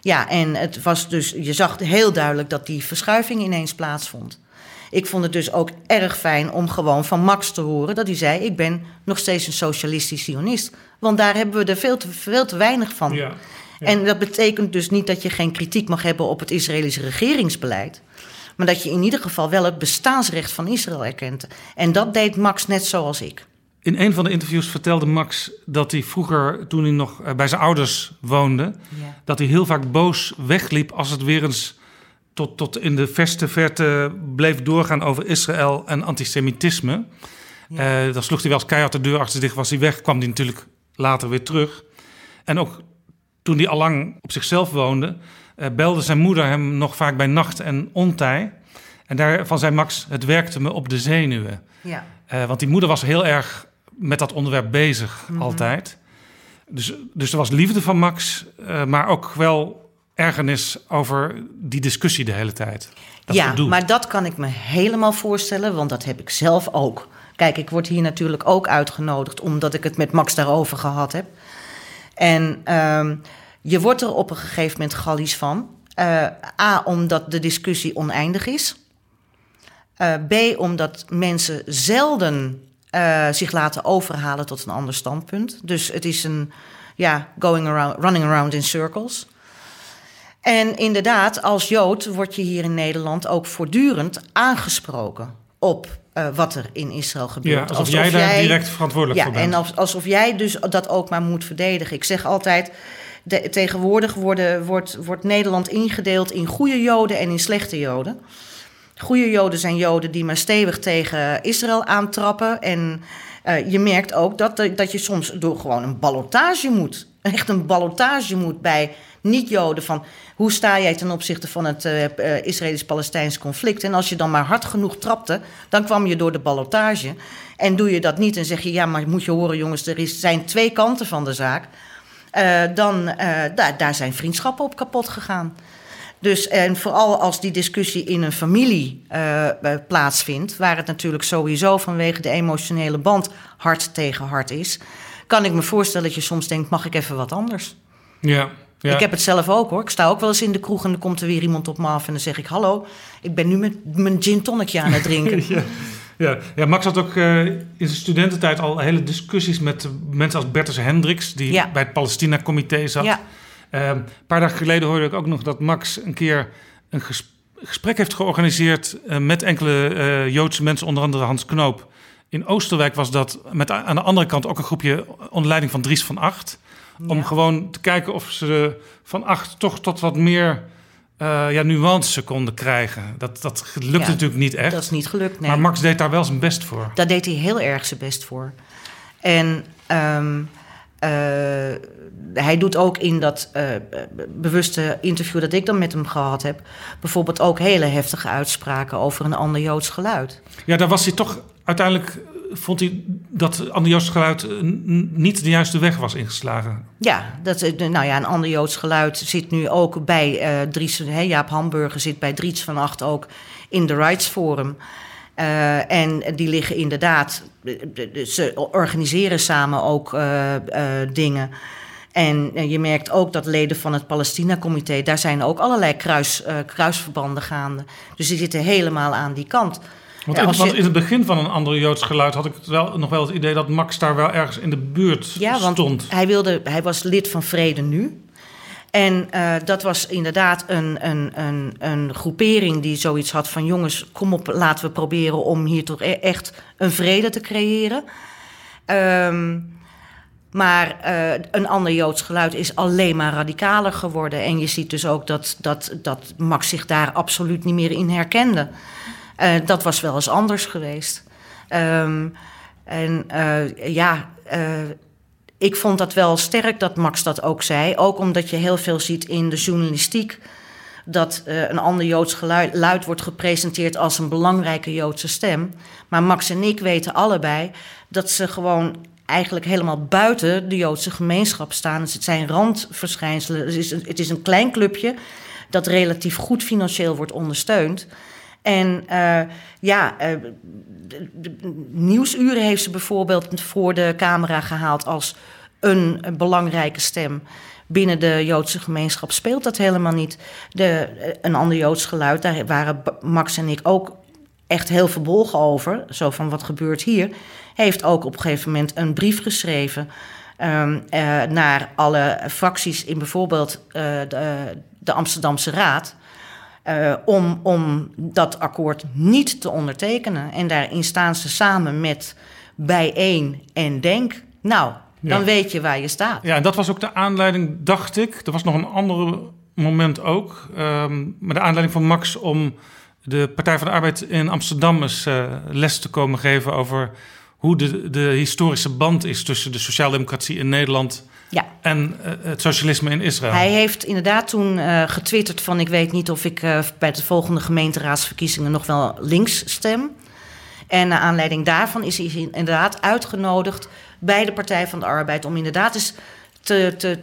Ja, en het was dus, je zag heel duidelijk dat die verschuiving ineens plaatsvond. Ik vond het dus ook erg fijn om gewoon van Max te horen dat hij zei: Ik ben nog steeds een socialistisch sionist. Want daar hebben we er veel te, veel te weinig van. Ja, ja. En dat betekent dus niet dat je geen kritiek mag hebben op het Israëlische regeringsbeleid. Maar dat je in ieder geval wel het bestaansrecht van Israël erkent. En dat deed Max net zoals ik. In een van de interviews vertelde Max dat hij vroeger, toen hij nog eh, bij zijn ouders woonde, ja. dat hij heel vaak boos wegliep als het weer eens tot, tot in de verste verte bleef doorgaan over Israël en antisemitisme. Ja. Uh, dan sloeg hij wel eens keihard de deur achter zich, was hij weg, kwam hij natuurlijk later weer terug. En ook toen hij allang op zichzelf woonde, uh, belde zijn moeder hem nog vaak bij nacht en ontij. En daarvan zei Max, het werkte me op de zenuwen. Ja. Uh, want die moeder was heel erg met dat onderwerp bezig, mm -hmm. altijd. Dus, dus er was liefde van Max, maar ook wel ergernis over die discussie de hele tijd. Dat ja, maar dat kan ik me helemaal voorstellen, want dat heb ik zelf ook. Kijk, ik word hier natuurlijk ook uitgenodigd omdat ik het met Max daarover gehad heb. En um, je wordt er op een gegeven moment gallies van. Uh, A, omdat de discussie oneindig is. Uh, B, omdat mensen zelden uh, zich laten overhalen tot een ander standpunt. Dus het is een, ja, going around, running around in circles. En inderdaad, als Jood word je hier in Nederland ook voortdurend aangesproken op uh, wat er in Israël gebeurt. Ja, alsof, alsof jij daar direct verantwoordelijk ja, voor bent. En als, alsof jij dus dat ook maar moet verdedigen. Ik zeg altijd, de, tegenwoordig worden, wordt, wordt Nederland ingedeeld in goede Joden en in slechte Joden. Goede Joden zijn Joden die maar stevig tegen Israël aantrappen. En uh, je merkt ook dat, dat je soms door gewoon een ballotage moet. Echt een ballotage moet bij niet-Joden van hoe sta jij ten opzichte van het uh, uh, Israëlisch-Palestijns conflict. En als je dan maar hard genoeg trapte, dan kwam je door de ballotage. En doe je dat niet en zeg je ja, maar moet je horen jongens, er is, zijn twee kanten van de zaak. Uh, dan daar, daar zijn vriendschappen op kapot gegaan. Dus en vooral als die discussie in een familie plaatsvindt, waar het natuurlijk sowieso vanwege de emotionele band hard tegen hard is, kan ik me voorstellen dat je soms denkt: mag ik even wat anders? Ja. Ja. Ik heb het zelf ook hoor. Ik sta ook wel eens in de kroeg en dan komt er weer iemand op me af en dan zeg ik: Hallo, ik ben nu met mijn gin tonic aan het drinken. ja. Ja, ja, Max had ook uh, in zijn studententijd al hele discussies met mensen als Bertus Hendricks, die ja. bij het Palestina-comité zat. Ja. Uh, een paar dagen geleden hoorde ik ook nog dat Max een keer een gesprek heeft georganiseerd uh, met enkele Joodse mensen, onder andere Hans Knoop. In Oosterwijk was dat met aan de andere kant ook een groepje onder leiding van Dries van Acht. Ja. Om gewoon te kijken of ze van Acht toch tot wat meer uh, ja, nuance konden krijgen. Dat, dat lukte ja, natuurlijk niet echt. Dat is niet gelukt, nee. Maar Max deed daar wel zijn best voor. Daar deed hij heel erg zijn best voor. En um, uh, hij doet ook in dat uh, bewuste interview dat ik dan met hem gehad heb... bijvoorbeeld ook hele heftige uitspraken over een ander Joods geluid. Ja, daar was hij toch uiteindelijk... vond hij dat ander Joods geluid niet de juiste weg was ingeslagen. Ja, dat, nou ja, een ander Joods geluid zit nu ook bij uh, Dries... Hè, Jaap Hamburger zit bij Dries van Acht ook in de Rights Forum... En die liggen inderdaad, ze organiseren samen ook dingen. En je merkt ook dat leden van het Palestina-comité, daar zijn ook allerlei kruis, kruisverbanden gaande. Dus die zitten helemaal aan die kant. Want, Ja, in, als want je- in het begin van een ander Joods geluid had ik wel, nog wel het idee dat Max daar wel ergens in de buurt Ja, want stond. Hij, wilde, hij was lid van Vrede Nu. En eh, dat was inderdaad een, een, een, een groepering die zoiets had van... jongens, kom op, laten we proberen om hier toch e- echt een vrede te creëren. Ehm, maar eh, een ander Joods geluid is alleen maar radicaler geworden. En je ziet dus ook dat, dat, dat Max zich daar absoluut niet meer in herkende. Eh, dat was wel eens anders geweest. Ehm, en eh, ja, eh, ik vond dat wel sterk dat Max dat ook zei. Ook omdat je heel veel ziet in de journalistiek. Dat een ander Joods geluid luid wordt gepresenteerd als een belangrijke Joodse stem. Maar Max en ik weten allebei dat ze gewoon eigenlijk helemaal buiten de Joodse gemeenschap staan. Dus het zijn randverschijnselen. Het is het is een klein clubje dat relatief goed financieel wordt ondersteund. En eh, ja, eh, Nieuwsuren heeft ze bijvoorbeeld voor de camera gehaald als een, belangrijke stem. Binnen de Joodse gemeenschap speelt dat helemaal niet. De, eh, een ander Joods geluid, daar waren Max en ik ook echt heel verbolgen over. Zo van wat gebeurt hier. Heeft ook op een gegeven moment een brief geschreven ehm, eh, naar alle fracties in bijvoorbeeld de, de Amsterdamse Raad. Eh, om, om dat akkoord niet te ondertekenen. En daarin staan ze samen met Bijeen en Denk. Nou, dan Ja. weet je waar je staat. Ja, en dat was ook de aanleiding, dacht ik. Er was nog een ander moment ook. ehm maar de aanleiding van Max om de Partij van de Arbeid in Amsterdam eens eh, les te komen geven over hoe de, de historische band is tussen de sociaaldemocratie in Nederland Ja. en eh, het socialisme in Israël. Hij heeft inderdaad toen eh, getwitterd van... ik weet niet of ik eh, bij de volgende gemeenteraadsverkiezingen... nog wel links stem. En naar aanleiding daarvan is hij inderdaad uitgenodigd... bij de Partij van de Arbeid... om inderdaad eens te, te,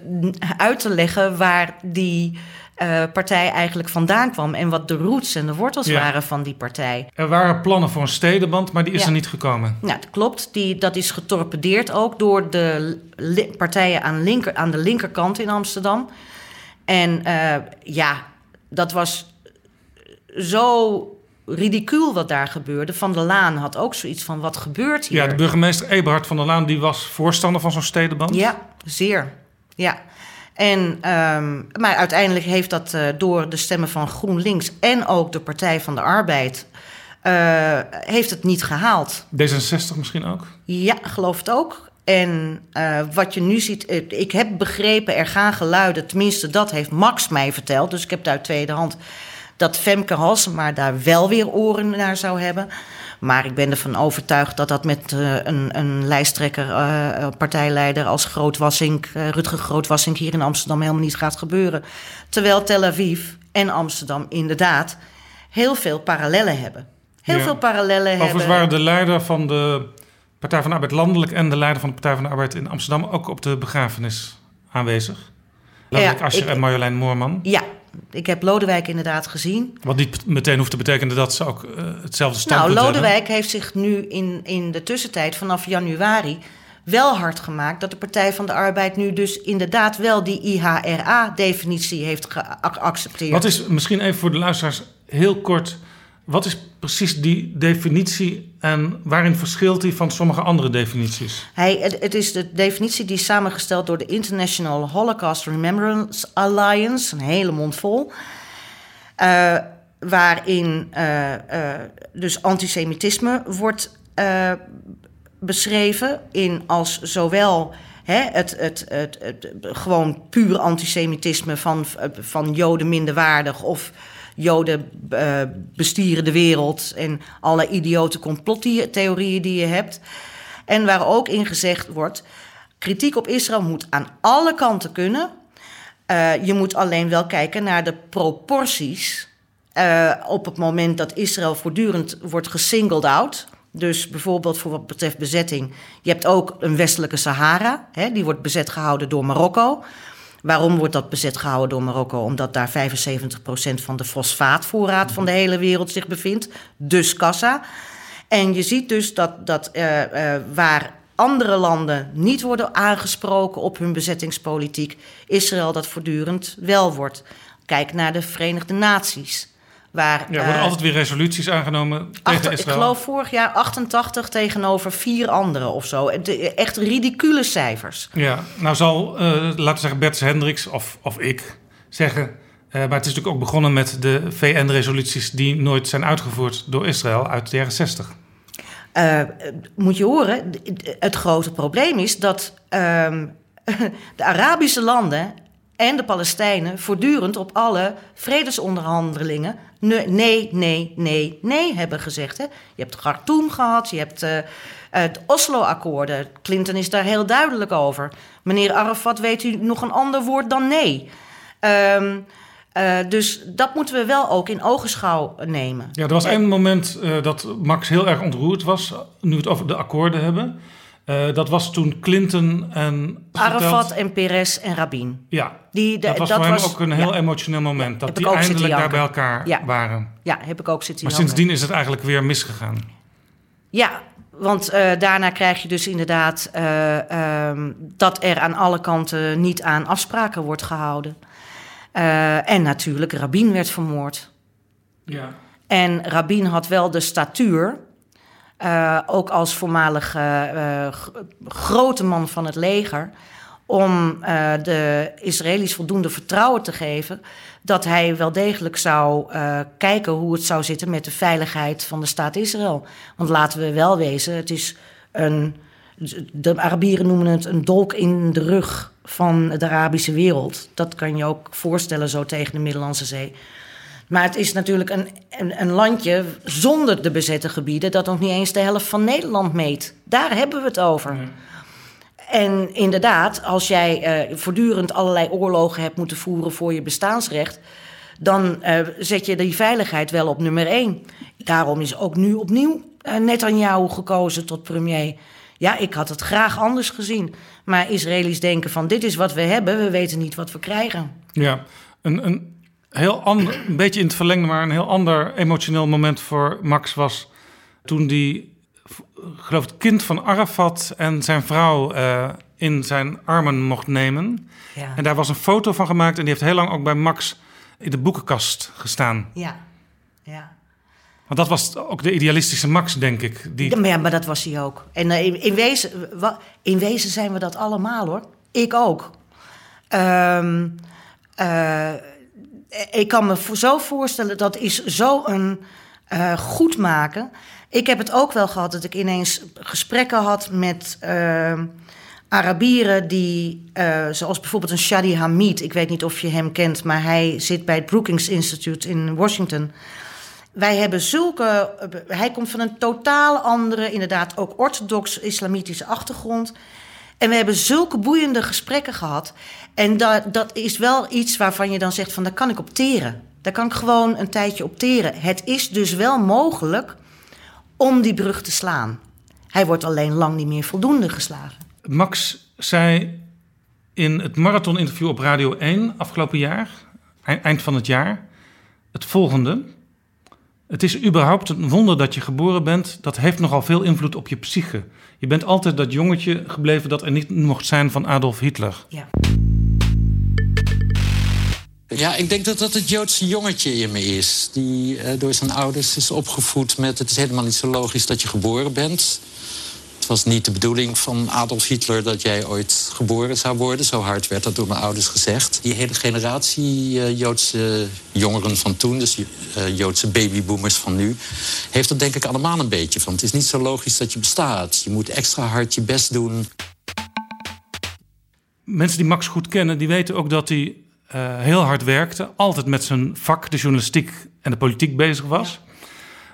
uit te leggen... waar die eh, partij eigenlijk vandaan kwam... en wat de roots en de wortels Ja. waren van die partij. Er waren plannen voor een stedenband, maar die is Ja. er niet gekomen. Ja, dat klopt. Die, dat is getorpedeerd ook door de partijen aan, linker, aan de linkerkant in Amsterdam. En eh, ja, dat was zo ridicuul wat daar gebeurde. Van der Laan had ook zoiets van, wat gebeurt hier? Ja, de burgemeester Eberhard van der Laan die was voorstander van zo'n stedenband. Ja, zeer. Ja. En, ehm, maar uiteindelijk heeft dat eh, door de stemmen van GroenLinks en ook de Partij van de Arbeid... eh, heeft het niet gehaald. D66 misschien ook. Ja, geloof het ook. En eh, wat je nu ziet, ik heb begrepen, er gaan geluiden, tenminste dat heeft Max mij verteld. Dus ik heb het uit tweede hand dat Femke Halsema daar wel weer oren naar zou hebben. Maar ik ben ervan overtuigd dat dat met eh, een, een lijsttrekker, eh, partijleider als Grootwassink, eh, Rutger Grootwassink hier in Amsterdam helemaal niet gaat gebeuren. Terwijl Tel Aviv en Amsterdam inderdaad heel veel parallellen hebben. Heel Ja. veel parallellen Overigens hebben. waren de leider van de Partij van de Arbeid landelijk en de leider van de Partij van de Arbeid in Amsterdam ook op de begrafenis aanwezig. Ja, Asscher ik- en Marjolein Moorman. Ja, ik heb Lodewijk inderdaad gezien. Wat niet meteen hoeft te betekenen dat ze ook eh, hetzelfde standpunt Nou, hebben. Lodewijk heeft zich nu in, in de tussentijd vanaf januari wel hard gemaakt dat de Partij van de Arbeid nu dus inderdaad wel die IHRA-definitie heeft gea- geaccepteerd. Wat is, misschien even voor de luisteraars heel kort... wat is precies die definitie en waarin verschilt die van sommige andere definities? Hij, het, is de definitie die is samengesteld door de International Holocaust Remembrance Alliance, een hele mond vol. eh, waarin eh, eh, dus antisemitisme wordt beschreven in als zowel het, het, het, gewoon puur antisemitisme van, van Joden minderwaardig of Joden eh, bestieren de wereld en alle idiote complottheorieën die je hebt. En waar ook in gezegd wordt, kritiek op Israël moet aan alle kanten kunnen. Eh, je moet alleen wel kijken naar de proporties eh, op het moment dat Israël voortdurend wordt gesingled out. Dus bijvoorbeeld voor wat betreft bezetting. Je hebt ook een westelijke Sahara, hè, die wordt bezet gehouden door Marokko. Waarom wordt dat bezet gehouden door Marokko? Omdat daar 75% van de fosfaatvoorraad van de hele wereld zich bevindt. Dus kassa. En je ziet dus dat, dat eh, eh, waar andere landen niet worden aangesproken op hun bezettingspolitiek, Israël dat voortdurend wel wordt. Kijk naar de Verenigde Naties. Waar, Ja, er worden eh, altijd weer resoluties aangenomen tegen achter- ik Israël. geloof vorig jaar 88 tegenover vier anderen of zo. De- echt ridicule cijfers. Ja, nou zal, eh, laten we zeggen, Bert Hendricks of, of ik zeggen... eh, maar het is natuurlijk ook begonnen met de VN-resoluties... die nooit zijn uitgevoerd door Israël uit de jaren 60. Eh, moet je horen, het grote probleem is dat ehm, de Arabische landen en de Palestijnen voortdurend op alle vredesonderhandelingen ne- nee, nee, nee, nee hebben gezegd. Hè? Je hebt Khartoum gehad, je hebt eh, het Oslo-akkoorden. Clinton is daar heel duidelijk over. Meneer Arafat, weet u nog een ander woord dan nee? Ehm, eh, dus dat moeten we wel ook in ogenschouw nemen. Ja, er was één moment eh, dat Max heel erg ontroerd was... nu we het over de akkoorden hebben. Eh, dat was toen Clinton en... Arafat en Perez en Rabin. Ja, Die, de- dat was voor hem ook een heel emotioneel moment. Dat die eindelijk daar bij elkaar Ja. waren. Ja, heb ik ook zitten Maar janken. sindsdien is het eigenlijk weer misgegaan. Ja, want eh, daarna krijg je dus inderdaad eh, ehm, dat er aan alle kanten niet aan afspraken wordt gehouden. Eh, en natuurlijk, Rabin werd vermoord. Ja. En Rabin had wel de statuur, eh, ook als voormalig eh, grote man van het leger, om eh, de Israëli's voldoende vertrouwen te geven dat hij wel degelijk zou kijken hoe het zou zitten met de veiligheid van de staat Israël. Want laten we wel wezen, het is een. De Arabieren noemen het een dolk in de rug van de Arabische wereld. Dat kan je ook voorstellen zo tegen de Middellandse Zee. Maar het is natuurlijk een, een, een landje zonder de bezette gebieden... dat nog niet eens de helft van Nederland meet. Daar hebben we het over. En inderdaad, als jij eh, voortdurend allerlei oorlogen hebt moeten voeren... voor je bestaansrecht... dan eh, zet je die veiligheid wel op nummer één. Daarom is ook nu opnieuw eh, Netanyahu gekozen tot premier... Ja, ik had het graag anders gezien. Maar Israëli's denken van dit is wat we hebben, we weten niet wat we krijgen. Ja, een, een heel ander, een beetje in het verlengde, maar een heel ander emotioneel moment voor Max was toen die, geloof het kind van Arafat en zijn vrouw eh, in zijn armen mocht nemen. Ja. En daar was een foto van gemaakt en die heeft heel lang ook bij Max in de boekenkast gestaan. Ja, ja. Want dat was ook de idealistische Max, denk ik. Die, Ja, maar, dat was hij ook. En eh, in, in, wezen, in wezen zijn we dat allemaal hoor. Ik ook. Ehm, eh, ik kan me zo voorstellen, dat is zo een eh, goed maken. Ik heb het ook wel gehad dat ik ineens gesprekken had met ehm, Arabieren die, eh, zoals bijvoorbeeld een Shadi Hamid. Ik weet niet of je hem kent, maar hij zit bij het Brookings Institute in Washington. Wij hebben zulke. eh, Hij komt van een totaal andere, inderdaad ook orthodox-islamitische achtergrond. En we hebben zulke boeiende gesprekken gehad. En dat, dat is wel iets waarvan je dan zegt: van daar kan ik op teren. Daar kan ik gewoon een tijdje op teren. Het is dus wel mogelijk om die brug te slaan. Hij wordt alleen lang niet meer voldoende geslagen. Max zei in het marathoninterview op Radio 1 afgelopen jaar, eind van het jaar, het volgende. Het is überhaupt een wonder dat je geboren bent. Dat heeft nogal veel invloed op je psyche. Je bent altijd dat jongetje gebleven dat er niet mocht zijn van Adolf Hitler. Ja. Ja, ik denk dat dat het Joodse jongetje in me is. Die eh, door zijn ouders is opgevoed met... het is helemaal niet zo logisch dat je geboren bent. Het was niet de bedoeling van Adolf Hitler dat jij ooit geboren zou worden. Zo hard werd dat door mijn ouders gezegd. Die hele generatie eh, Joodse jongeren van toen... dus eh, Joodse babyboomers van nu... heeft dat denk ik allemaal een beetje van. Het is niet zo logisch dat je bestaat. Je moet extra hard je best doen. Mensen die Max goed kennen, die weten ook dat hij eh, heel hard werkte. Altijd met zijn vak, de journalistiek en de politiek bezig was.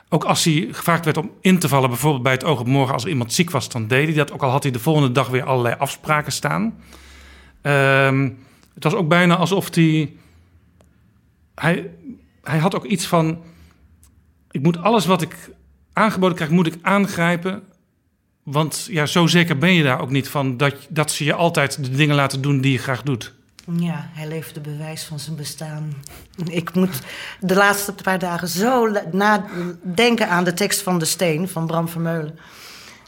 Ook als hij gevraagd werd om in te vallen, bijvoorbeeld bij het oog op morgen, als er iemand ziek was, dan deed hij dat. Ook al had hij de volgende dag weer allerlei afspraken staan. Ehm, het was ook bijna alsof hij, hij. Hij had ook iets van. Ik moet alles wat ik aangeboden krijg, moet ik aangrijpen. Want ja, zo zeker ben je daar ook niet van dat, dat ze je altijd de dingen laten doen die je graag doet. Ja, hij leverde bewijs van zijn bestaan. Ik moet de laatste paar dagen zo nadenken aan de tekst van De Steen van Bram Vermeulen.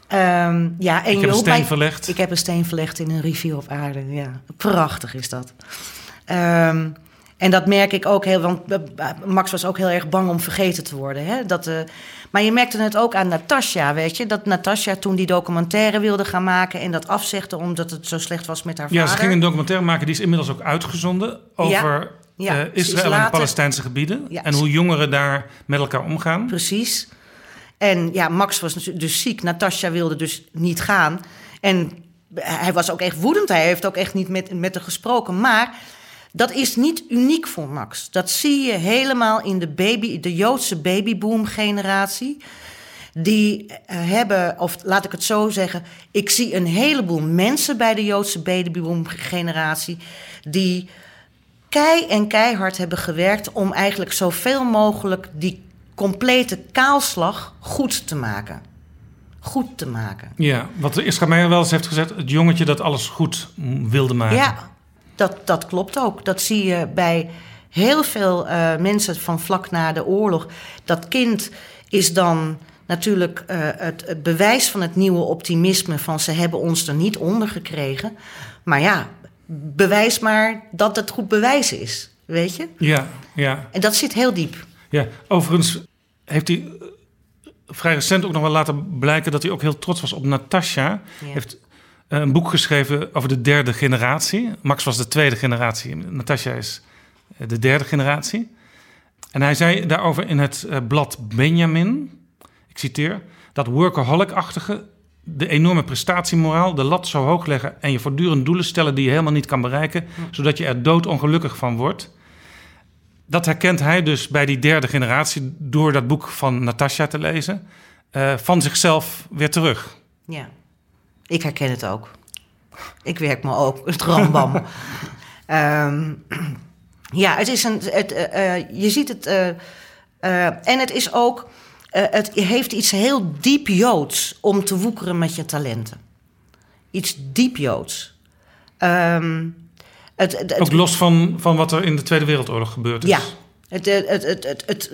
Ehm, ja, en Ik heb je een steen verlegd. Ik heb een steen verlegd in een rivier op aarde. Ja, prachtig is dat. Ehm, En dat merk ik ook heel, want eh, Max was ook heel erg bang om vergeten te worden. Hè? Dat, eh, maar je merkte het ook aan Natasja, weet je. Dat Natasja toen die documentaire wilde gaan maken en dat afzegde omdat het zo slecht was met haar vader. Ja, ze ging een documentaire maken, die is inmiddels ook uitgezonden over Ja, eh, Israël en de Palestijnse gebieden. Ja, en hoe jongeren daar met elkaar omgaan. Precies. En ja, Max was dus ziek. Natasja wilde dus niet gaan. En hij was ook echt woedend. Hij heeft ook echt niet met, met haar gesproken. Maar dat is niet uniek voor Max. Dat zie je helemaal in de, baby, de Joodse babyboom-generatie. Die eh, hebben, of laat ik het zo zeggen... ik zie een heleboel mensen bij de Joodse babyboom-generatie... die kei en keihard hebben gewerkt om eigenlijk zoveel mogelijk die complete kaalslag goed te maken. Goed te maken. Ja, wat Isra Meijer wel eens heeft gezegd, het jongetje dat alles goed wilde maken. Ja, dat, dat klopt ook. Dat zie je bij heel veel eh, mensen van vlak na de oorlog. Dat kind is dan natuurlijk eh, het, het bewijs van het nieuwe optimisme van ze hebben ons er niet onder gekregen. Maar ja, bewijs maar dat het goed bewijs is, weet je? Ja, ja. En dat zit heel diep. Ja, overigens heeft hij eh, vrij recent ook nog wel laten blijken dat hij ook heel trots was op Natasha. Ja. Heeft een boek geschreven over de derde generatie. Max was de tweede generatie, Natasha is eh, de derde generatie. En hij zei daarover in het eh, blad Benjamin, ik citeer, dat workaholic-achtige, de enorme prestatiemoraal, de lat zo hoog leggen en je voortdurend doelen stellen die je helemaal niet kan bereiken, zodat je er doodongelukkig van wordt. Dat herkent hij dus bij die derde generatie door dat boek van Natasha te lezen, eh, van zichzelf weer terug. Ja, ik herken het ook. Ik werk me ook het rambam. Ehm, ja, het is een. Het, eh, eh, je ziet het. eh, en het is ook. het heeft iets heel diep Joods om te woekeren met je talenten. Iets diep Joods. Ehm, het, het, het- Ook los van, van wat er in de Tweede Wereldoorlog gebeurd is. ja, het, het, het, het,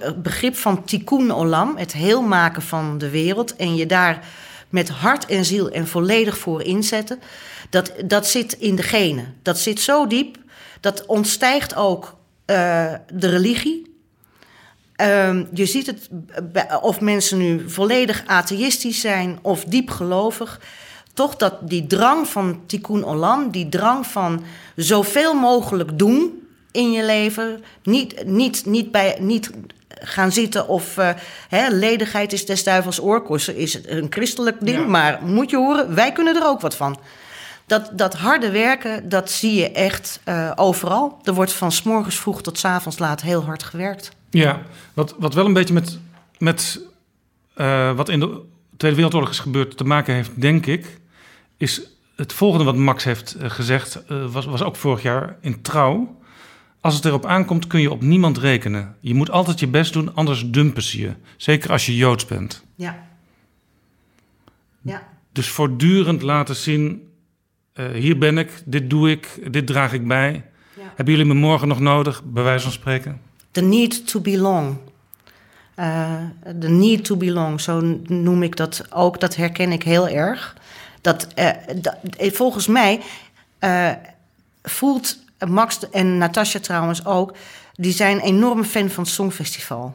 het begrip van tikkun olam, het heel maken van de wereld... en je daar met hart en ziel en volledig voor inzetten... dat, dat zit in de genen. Dat zit zo diep, dat ontstijgt ook eh, de religie... Ehm, je ziet het, of mensen nu volledig atheïstisch zijn of diep gelovig. Toch dat die drang van tikkun olam, die drang van zoveel mogelijk doen in je leven. Niet, niet, niet, bij, niet gaan zitten of eh, hè, ledigheid is des duivels oorkosten is een christelijk ding. Ja. Maar moet je horen, wij kunnen er ook wat van. Dat, dat harde werken, dat zie je echt eh, overal. Er wordt van s morgens vroeg tot s avonds laat heel hard gewerkt. Ja, wat, wat wel een beetje met, met eh, wat in de Tweede Wereldoorlog is gebeurd te maken heeft, denk ik, is het volgende wat Max heeft gezegd, was, was ook vorig jaar in Trouw. Als het erop aankomt kun je op niemand rekenen. Je moet altijd je best doen, anders dumpen ze je. Zeker als je Joods bent. Ja. Ja. Dus voortdurend laten zien, eh, hier ben ik, dit doe ik, dit draag ik bij. Hebben jullie me morgen nog nodig, bij wijze van spreken? The need to belong. Eh, the need to belong, zo noem ik dat ook. Dat herken ik heel erg. Dat, eh, dat, volgens mij eh, voelt Max en Natasja trouwens ook... die zijn een enorme fan van het Songfestival.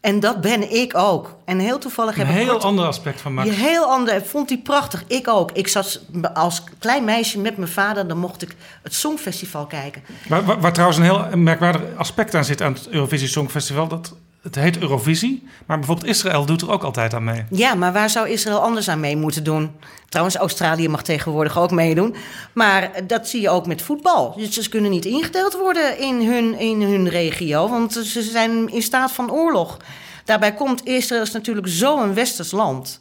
En dat ben ik ook. En heel toevallig Een heb ik... heel kort- ander aspect van Max. Je heel ander, vond hij prachtig. Ik ook. Ik zat als klein meisje met mijn vader, dan mocht ik het Songfestival kijken. Waar, waar, waar trouwens een heel merkwaardig aspect aan zit aan het Eurovisie Songfestival. Dat, het heet Eurovisie, maar bijvoorbeeld Israël doet er ook altijd aan mee. Ja, maar waar zou Israël anders aan mee moeten doen? Trouwens, Australië mag tegenwoordig ook meedoen. Maar dat zie je ook met voetbal. Dus ze kunnen niet ingedeeld worden in hun, in hun regio, want ze zijn in staat van oorlog. Daarbij komt Israël is natuurlijk zo'n westers land.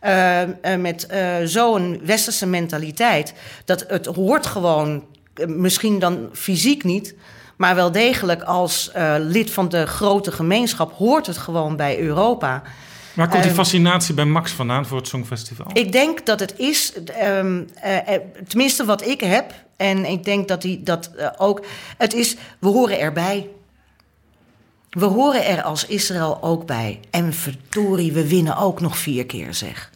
eh, eh, met eh, zo'n westerse mentaliteit. Dat het hoort gewoon, misschien dan fysiek niet, maar wel degelijk als eh, lid van de grote gemeenschap hoort het gewoon bij Europa. Waar komt die Ehm, fascinatie bij Max vandaan voor het Songfestival? Ik denk dat het is, ehm, eh, eh, tenminste wat ik heb, en ik denk dat die dat ook, het is, we horen erbij. We horen er als Israël ook bij. En verdorie, we winnen ook nog vier keer, zeg.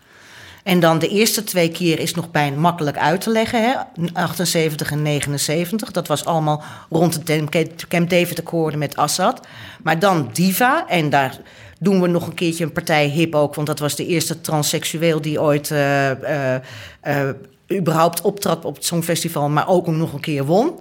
En dan de eerste twee keer is nog bijna makkelijk uit te leggen. Hè? 78 en 79. Dat was allemaal rond de Camp David-akkoorden met Assad. Maar dan Diva. En daar doen we nog een keertje een partij hip ook. Want dat was de eerste transseksueel die ooit uh, uh, uh, überhaupt optrad op het Songfestival. Maar ook nog een keer won.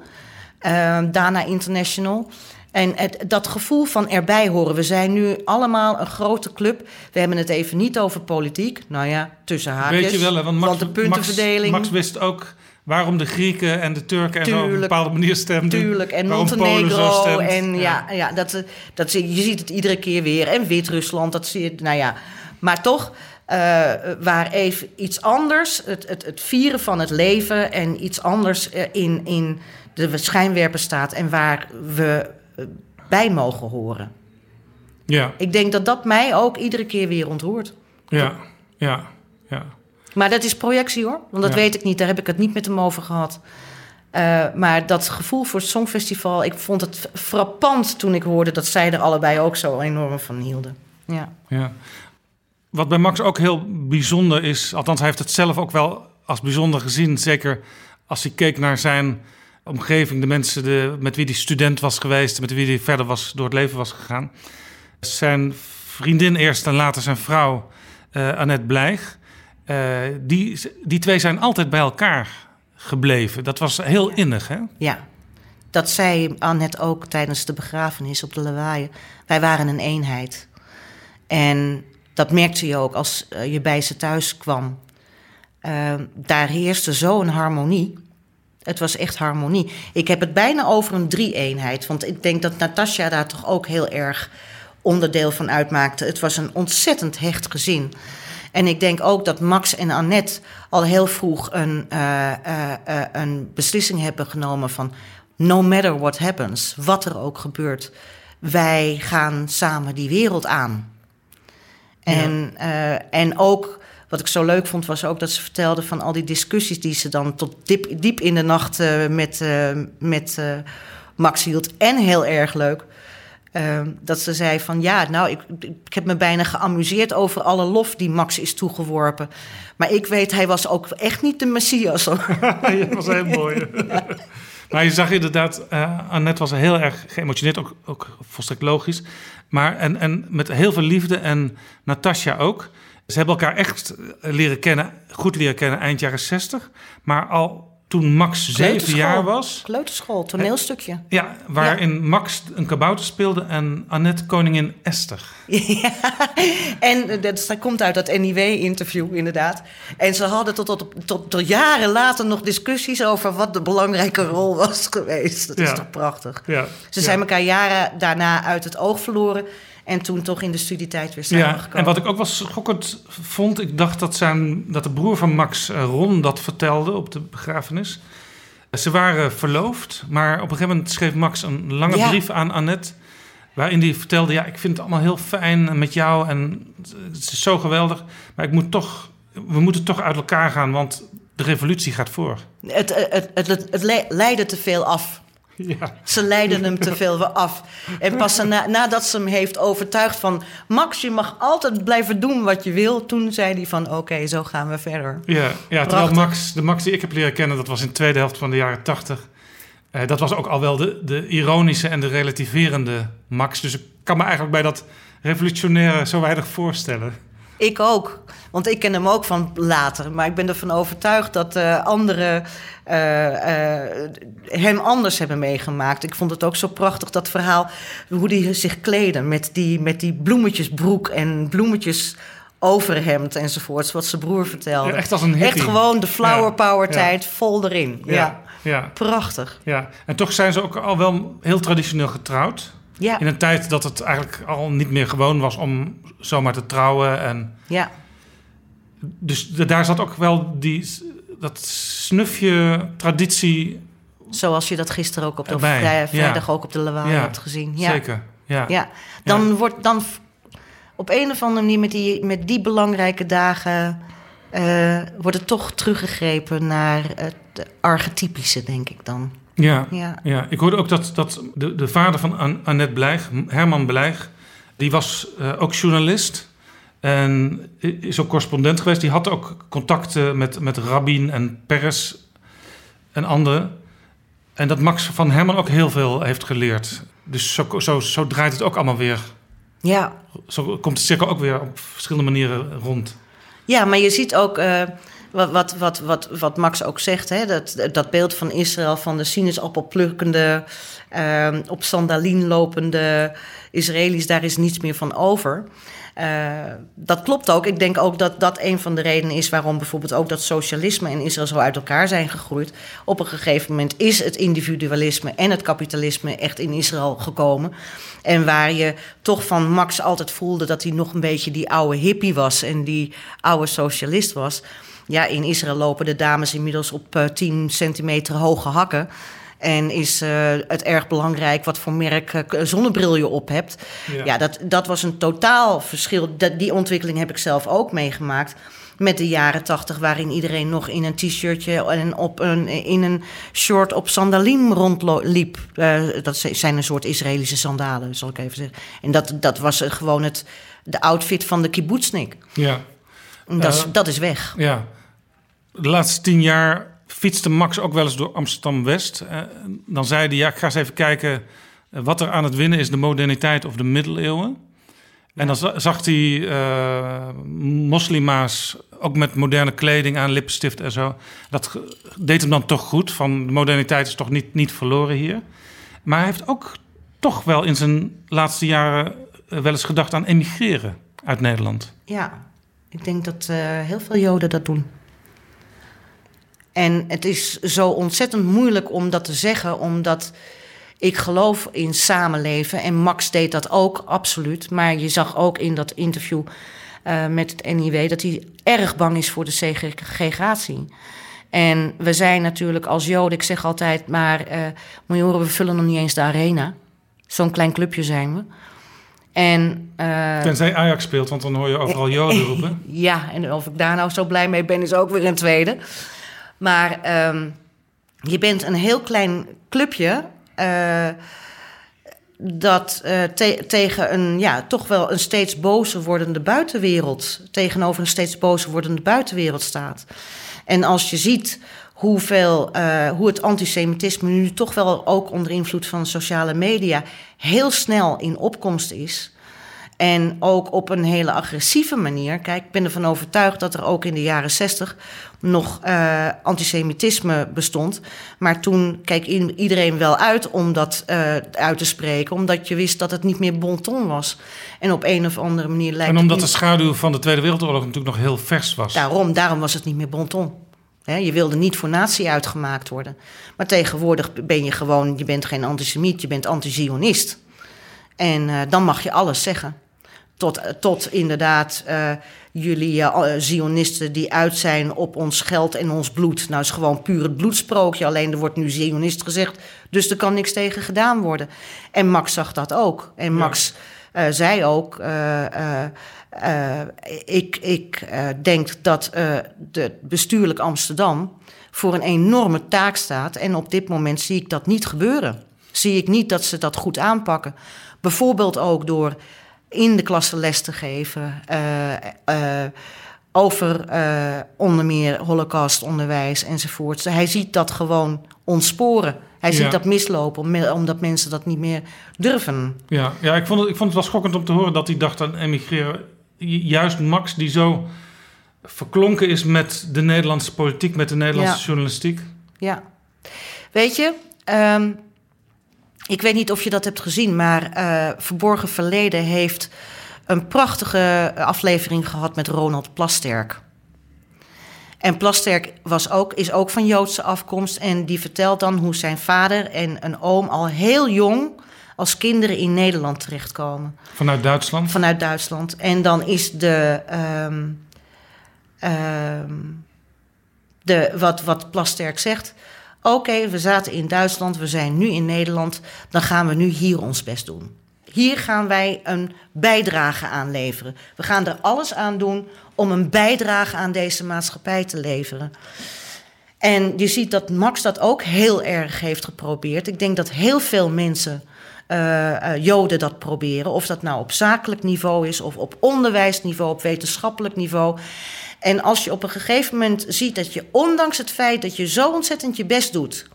Dana International. En het, dat gevoel van erbij horen. We zijn nu allemaal een grote club. We hebben het even niet over politiek. Nou ja, tussen haakjes. Weet je wel, hè, want, Max, de puntenverdeling. Max, Max, wist ook waarom de Grieken en de Turken en zo op een bepaalde manier stemden. Tuurlijk, en Montenegro. En ja, ja, ja dat, dat, je ziet het iedere keer weer. En Wit-Rusland, dat zie je, nou ja. Maar toch, uh, waar even iets anders, het, het, het vieren van het leven... en iets anders uh, in, in de schijnwerper staat... en waar we bij mogen horen. Ja. Ik denk dat dat mij ook iedere keer weer ontroert. Ja, ja, ja. Maar dat is projectie hoor, want dat Ja. weet ik niet. Daar heb ik het niet met hem over gehad. Eh, maar dat gevoel voor het Songfestival, ik vond het frappant toen ik hoorde dat zij er allebei ook zo enorm van hielden. Ja. Ja. Wat bij Max ook heel bijzonder is, althans hij heeft het zelf ook wel als bijzonder gezien, zeker als hij keek naar zijn omgeving, de mensen de, met wie hij student was geweest, met wie hij verder was, door het leven was gegaan. Zijn vriendin eerst en later zijn vrouw, eh, Annette Blijg, eh, die, die twee zijn altijd bij elkaar gebleven. Dat was heel innig, hè? Ja, dat zei Annette ook tijdens de begrafenis op de Lawaaien. Wij waren een eenheid. En dat merkte je ook als eh, je bij ze thuis kwam. Uh, daar heerste zo'n harmonie. Het was echt harmonie. Ik heb het bijna over een drie-eenheid. Want ik denk dat Natasja daar toch ook heel erg onderdeel van uitmaakte. Het was een ontzettend hecht gezin. En ik denk ook dat Max en Annette al heel vroeg een, uh, uh, uh, een beslissing hebben genomen van... no matter what happens, wat er ook gebeurt... wij gaan samen die wereld aan. En, en ook, wat ik zo leuk vond, was ook dat ze vertelde... van al die discussies die ze dan tot diep, diep in de nacht met, met Max hield. En heel erg leuk... Uh, dat ze zei van ja, nou, ik, ik heb me bijna geamuseerd over alle lof die Max is toegeworpen. Maar ik weet, hij was ook echt niet de Messias. dat was heel mooi. ja. Maar je zag inderdaad, uh, Annette was heel erg geëmotioneerd, ook, ook volstrekt logisch. Maar en, en met heel veel liefde en Natasja ook. Ze hebben elkaar echt leren kennen, goed leren kennen eind jaren 60. Maar al toen Max zeven jaar was. Kleuterschool, toneelstukje. Ja, waarin ja. Max een kabouter speelde en Annette koningin Esther. Ja, en dat, dat komt uit dat NIW-interview inderdaad. En ze hadden tot, tot, tot, tot, jaren later nog discussies over wat de belangrijke rol was geweest. Dat is ja. toch prachtig. Ja. Ze zijn elkaar jaren daarna uit het oog verloren. En toen toch in de studietijd weer samengekomen. Ja, en wat ik ook wel schokkend vond... ik dacht dat, zijn, dat de broer van Max, eh, Ron, dat vertelde op de begrafenis. Ze waren verloofd, maar op een gegeven moment schreef Max een lange ja. brief aan Annette... waarin hij vertelde, ja, ik vind het allemaal heel fijn met jou... en het is zo geweldig, maar ik moet toch, we moeten toch uit elkaar gaan... want de revolutie gaat voor. Het, het, het, het, het leidde te veel af. Ja. Ze leiden hem te veel af. En pas na, nadat ze hem heeft overtuigd van... Max, je mag altijd blijven doen wat je wil. Toen zei hij van, oké, okay, zo gaan we verder. Ja, ja terwijl Max, de Max die ik heb leren kennen... dat was in de tweede helft van de jaren tachtig. Uh, dat was ook al wel de, de ironische en de relativerende Max. Dus ik kan me eigenlijk bij dat revolutionaire zo weinig voorstellen. Ik ook. Want ik ken hem ook van later. Maar ik ben ervan overtuigd dat uh, anderen uh, uh, hem anders hebben meegemaakt. Ik vond het ook zo prachtig, dat verhaal. Hoe hij zich kleden met die, met die bloemetjesbroek en bloemetjes overhemd enzovoorts. Wat zijn broer vertelde. Ja, echt als een hippie. Echt gewoon de flower ja, power tijd vol erin. Ja. ja. Prachtig. Ja. En toch zijn ze ook al wel heel traditioneel getrouwd. Ja. In een tijd dat het eigenlijk al niet meer gewoon was om zomaar te trouwen. En ja. Dus daar zat ook wel die, dat snufje traditie. Zoals je dat gisteren ook op de vrij, vrijdag ja. ook op de lawaai ja. hebt gezien. Ja. Zeker. Ja. ja. Dan wordt dan op een of andere manier met die, met die belangrijke dagen. Uh, wordt het toch teruggegrepen naar het archetypische, denk ik dan. Ja, ja. ja. ik hoorde ook dat, dat de, de vader van An Annette Blijg, Herman Blijg, die was uh, ook journalist. En is ook correspondent geweest. Die had ook contacten met, met Rabin en Peres en anderen. En dat Max van Herman ook heel veel heeft geleerd. Dus zo, zo, zo draait het ook allemaal weer. Ja. Zo komt het cirkel ook weer op verschillende manieren rond. Ja, maar je ziet ook uh, wat, wat, wat, wat, wat Max ook zegt: hè? Dat, dat beeld van Israël van de sinaasappelplukkende, uh, op sandalien lopende Israëli's, daar is niets meer van over. Uh, dat klopt ook. Ik denk ook dat dat een van de redenen is waarom bijvoorbeeld ook dat socialisme en Israël zo uit elkaar zijn gegroeid. Op een gegeven moment is het individualisme en het kapitalisme echt in Israël gekomen. En waar je toch van Max altijd voelde dat hij nog een beetje die oude hippie was en die oude socialist was. Ja, in Israël lopen de dames inmiddels op uh, 10 centimeter hoge hakken. En is uh, het erg belangrijk wat voor merk uh, zonnebril je op hebt. Ja, ja dat, dat was een totaal verschil. Dat, die ontwikkeling heb ik zelf ook meegemaakt. Met de jaren tachtig, waarin iedereen nog in een t-shirtje en op een, in een short op sandalien rondliep. Uh, dat zijn een soort Israëlische sandalen, zal ik even zeggen. En dat, dat was gewoon het, de outfit van de kibbutznik. Ja. Dat, is, dat is weg. Ja. De laatste tien jaar fietste Max ook wel eens door Amsterdam-West. Uh, dan zei hij, ja, ik ga eens even kijken wat er aan het winnen is, de moderniteit of de middeleeuwen. En dan zag hij uh, moslima's ook met moderne kleding aan, lippenstift en zo. Dat deed hem dan toch goed, van de moderniteit is toch niet, niet verloren hier. Maar hij heeft ook toch wel in zijn laatste jaren wel eens gedacht aan emigreren uit Nederland. Ja, ik denk dat heel veel Joden dat doen. En het is zo ontzettend moeilijk om dat te zeggen, omdat ik geloof in samenleven. En Max deed dat ook, absoluut. Maar je zag ook in dat interview uh, met het NIW dat hij erg bang is voor de segregatie. En we zijn natuurlijk als Joden, ik zeg altijd, maar uh, moet je horen, we vullen nog niet eens de arena. Zo'n klein clubje zijn we. En, uh, Tenzij Ajax speelt, want dan hoor je overal Joden roepen. ja, en of ik daar nou zo blij mee ben, is ook weer een tweede. Maar um, je bent een heel klein clubje. Uh, dat te tegen een ja, toch wel een steeds bozer wordende buitenwereld, tegenover een steeds bozer wordende buitenwereld staat. En als je ziet hoeveel, uh, hoe het antisemitisme nu toch wel ook onder invloed van sociale media heel snel in opkomst is. En ook op een hele agressieve manier. Kijk, ik ben ervan overtuigd dat er ook in de jaren zestig nog uh, antisemitisme bestond. Maar toen keek iedereen wel uit om dat uh, uit te spreken, omdat je wist dat het niet meer bon ton was. En op een of andere manier lijkt En omdat de schaduw van de Tweede Wereldoorlog natuurlijk nog heel vers was. Daarom, daarom was het niet meer bon ton. He, je wilde niet voor natie uitgemaakt worden. Maar tegenwoordig ben je gewoon, je bent geen antisemiet, je bent anti-Zionist. En uh, dan mag je alles zeggen. Tot, tot inderdaad uh, jullie uh, Zionisten die uit zijn op ons geld en ons bloed. Nou is gewoon puur het bloedsprookje. Alleen er wordt nu Zionist gezegd, dus er kan niks tegen gedaan worden. En Max zag dat ook. En Max ja. uh, zei ook, ik, ik denk dat de bestuurlijk Amsterdam voor een enorme taak staat. En op dit moment zie ik dat niet gebeuren. Zie ik niet dat ze dat goed aanpakken. Bijvoorbeeld ook door in de klasse les te geven. Uh, uh, over uh, onder meer holocaustonderwijs enzovoort. Hij ziet dat gewoon ontsporen. Hij ziet ja. dat mislopen, omdat mensen dat niet meer durven. Ja, ja ik, vond het, ik vond het wel schokkend om te horen dat hij dacht aan emigreren. Juist Max, die zo verklonken is met de Nederlandse politiek, met de Nederlandse ja. journalistiek. Ja, weet je... Um, ik weet niet of je dat hebt gezien, maar uh, Verborgen Verleden heeft een prachtige aflevering gehad met Ronald Plasterk. En Plasterk was ook, is ook van Joodse afkomst en die vertelt dan hoe zijn vader en een oom al heel jong als kinderen in Nederland terechtkomen. Vanuit Duitsland? Vanuit Duitsland. En dan is de, um, um, de wat, wat Plasterk zegt, Oké, we zaten in Duitsland, we zijn nu in Nederland, dan gaan we nu hier ons best doen. Hier gaan wij een bijdrage aan leveren. We gaan er alles aan doen om een bijdrage aan deze maatschappij te leveren. En je ziet dat Max dat ook heel erg heeft geprobeerd. Ik denk dat heel veel mensen eh, eh, Joden dat proberen. Of dat nou op zakelijk niveau is, of op onderwijsniveau, op wetenschappelijk niveau. En als je op een gegeven moment ziet dat je, ondanks het feit dat je zo ontzettend je best doet,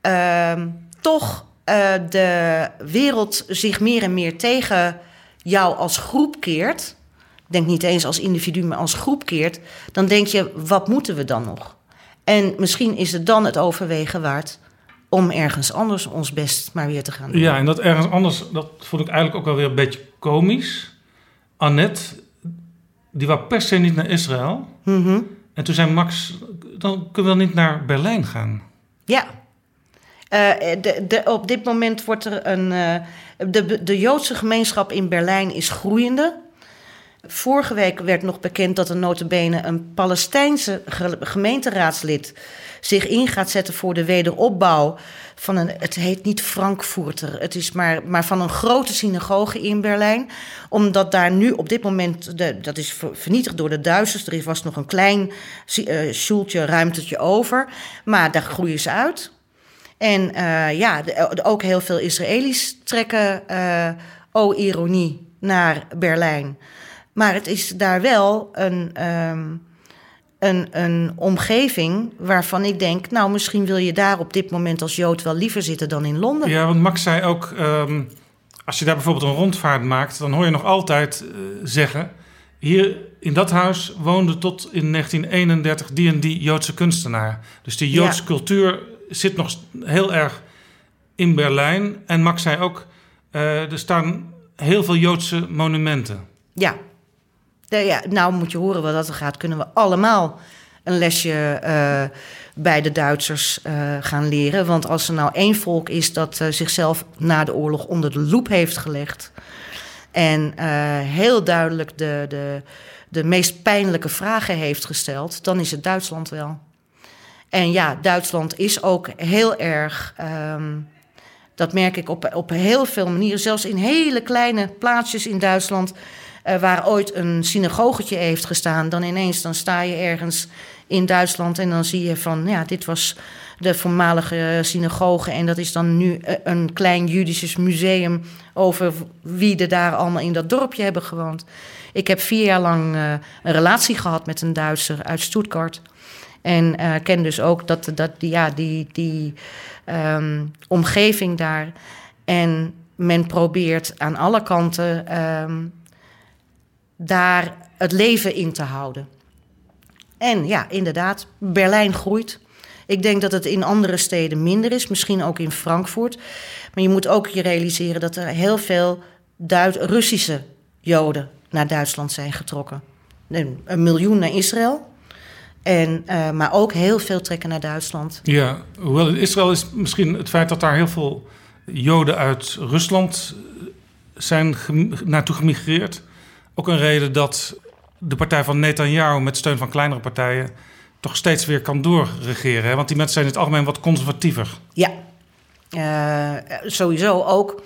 ehm, toch eh, de wereld zich meer en meer tegen jou als groep keert. Denk niet eens als individu, maar als groep keert. Dan denk je, wat moeten we dan nog? En misschien is het dan het overwegen waard om ergens anders ons best maar weer te gaan doen. Ja, en dat ergens anders, dat vond ik eigenlijk ook wel weer een beetje komisch. Annette, die wou per se niet naar Israël. Mhm. En toen zei Max, dan kunnen we niet naar Berlijn gaan. Ja. Eh, de, de, op dit moment wordt er een. eh, de, de Joodse gemeenschap in Berlijn is groeiende. Vorige week werd nog bekend dat er notabene een Palestijnse ge- gemeenteraadslid zich in gaat zetten voor de wederopbouw van een, het heet niet Frankfurter, het is maar, maar van een grote synagoge in Berlijn. Omdat daar nu op dit moment, de, dat is ver- vernietigd door de Duitsers, er was nog een klein uh, sjoeltje, ruimtetje over, maar daar groeien ze uit. En eh, ja, de- ook heel veel Israëli's trekken, eh, oh ironie, naar Berlijn. Maar het is daar wel een, ehm, een, een omgeving waarvan ik denk... nou, misschien wil je daar op dit moment als Jood wel liever zitten dan in Londen. Ja, want Max zei ook, ehm, als je daar bijvoorbeeld een rondvaart maakt, dan hoor je nog altijd eh, zeggen: hier in dat huis woonde tot in 1931 die en die Joodse kunstenaar. Dus die Joodse Ja. cultuur zit nog heel erg in Berlijn. En Max zei ook, eh, er staan heel veel Joodse monumenten. Ja. Ja. Nou, moet je horen wat dat er gaat. Kunnen we allemaal een lesje eh, bij de Duitsers eh, gaan leren. Want als er nou één volk is dat eh, zichzelf na de oorlog onder de loep heeft gelegd. En heel duidelijk de, de, de meest pijnlijke vragen heeft gesteld, dan is het Duitsland wel. En ja, Duitsland is ook heel erg. ehm, dat merk ik op, op heel veel manieren. Zelfs in hele kleine plaatsjes in Duitsland. Eh, waar ooit een synagogetje heeft gestaan. Dan ineens dan sta je ergens in Duitsland. En dan zie je van. Ja, dit was de voormalige synagoge. En dat is dan nu eh, een klein Judisches museum. over wie er daar allemaal in dat dorpje hebben gewoond. Ik heb vier jaar lang eh, een relatie gehad met een Duitser uit Stuttgart. En ken dus ook dat, dat die, ja, die, die ehm, omgeving daar. En men probeert aan alle kanten ehm, daar het leven in te houden. En ja, inderdaad, Berlijn groeit. Ik denk dat het in andere steden minder is, misschien ook in Frankfurt. Maar je moet ook je realiseren dat er heel veel Duit Russische Joden naar Duitsland zijn getrokken. Een, miljoen naar Israël. En, eh, maar ook heel veel trekken naar Duitsland. Ja, hoewel Israël is misschien het feit dat daar heel veel Joden uit Rusland zijn gem- naartoe gemigreerd. Ook een reden dat de partij van Netanyahu met steun van kleinere partijen toch steeds weer kan doorregeren. Hè? Want die mensen zijn in het algemeen wat conservatiever. Ja, Eh, sowieso ook.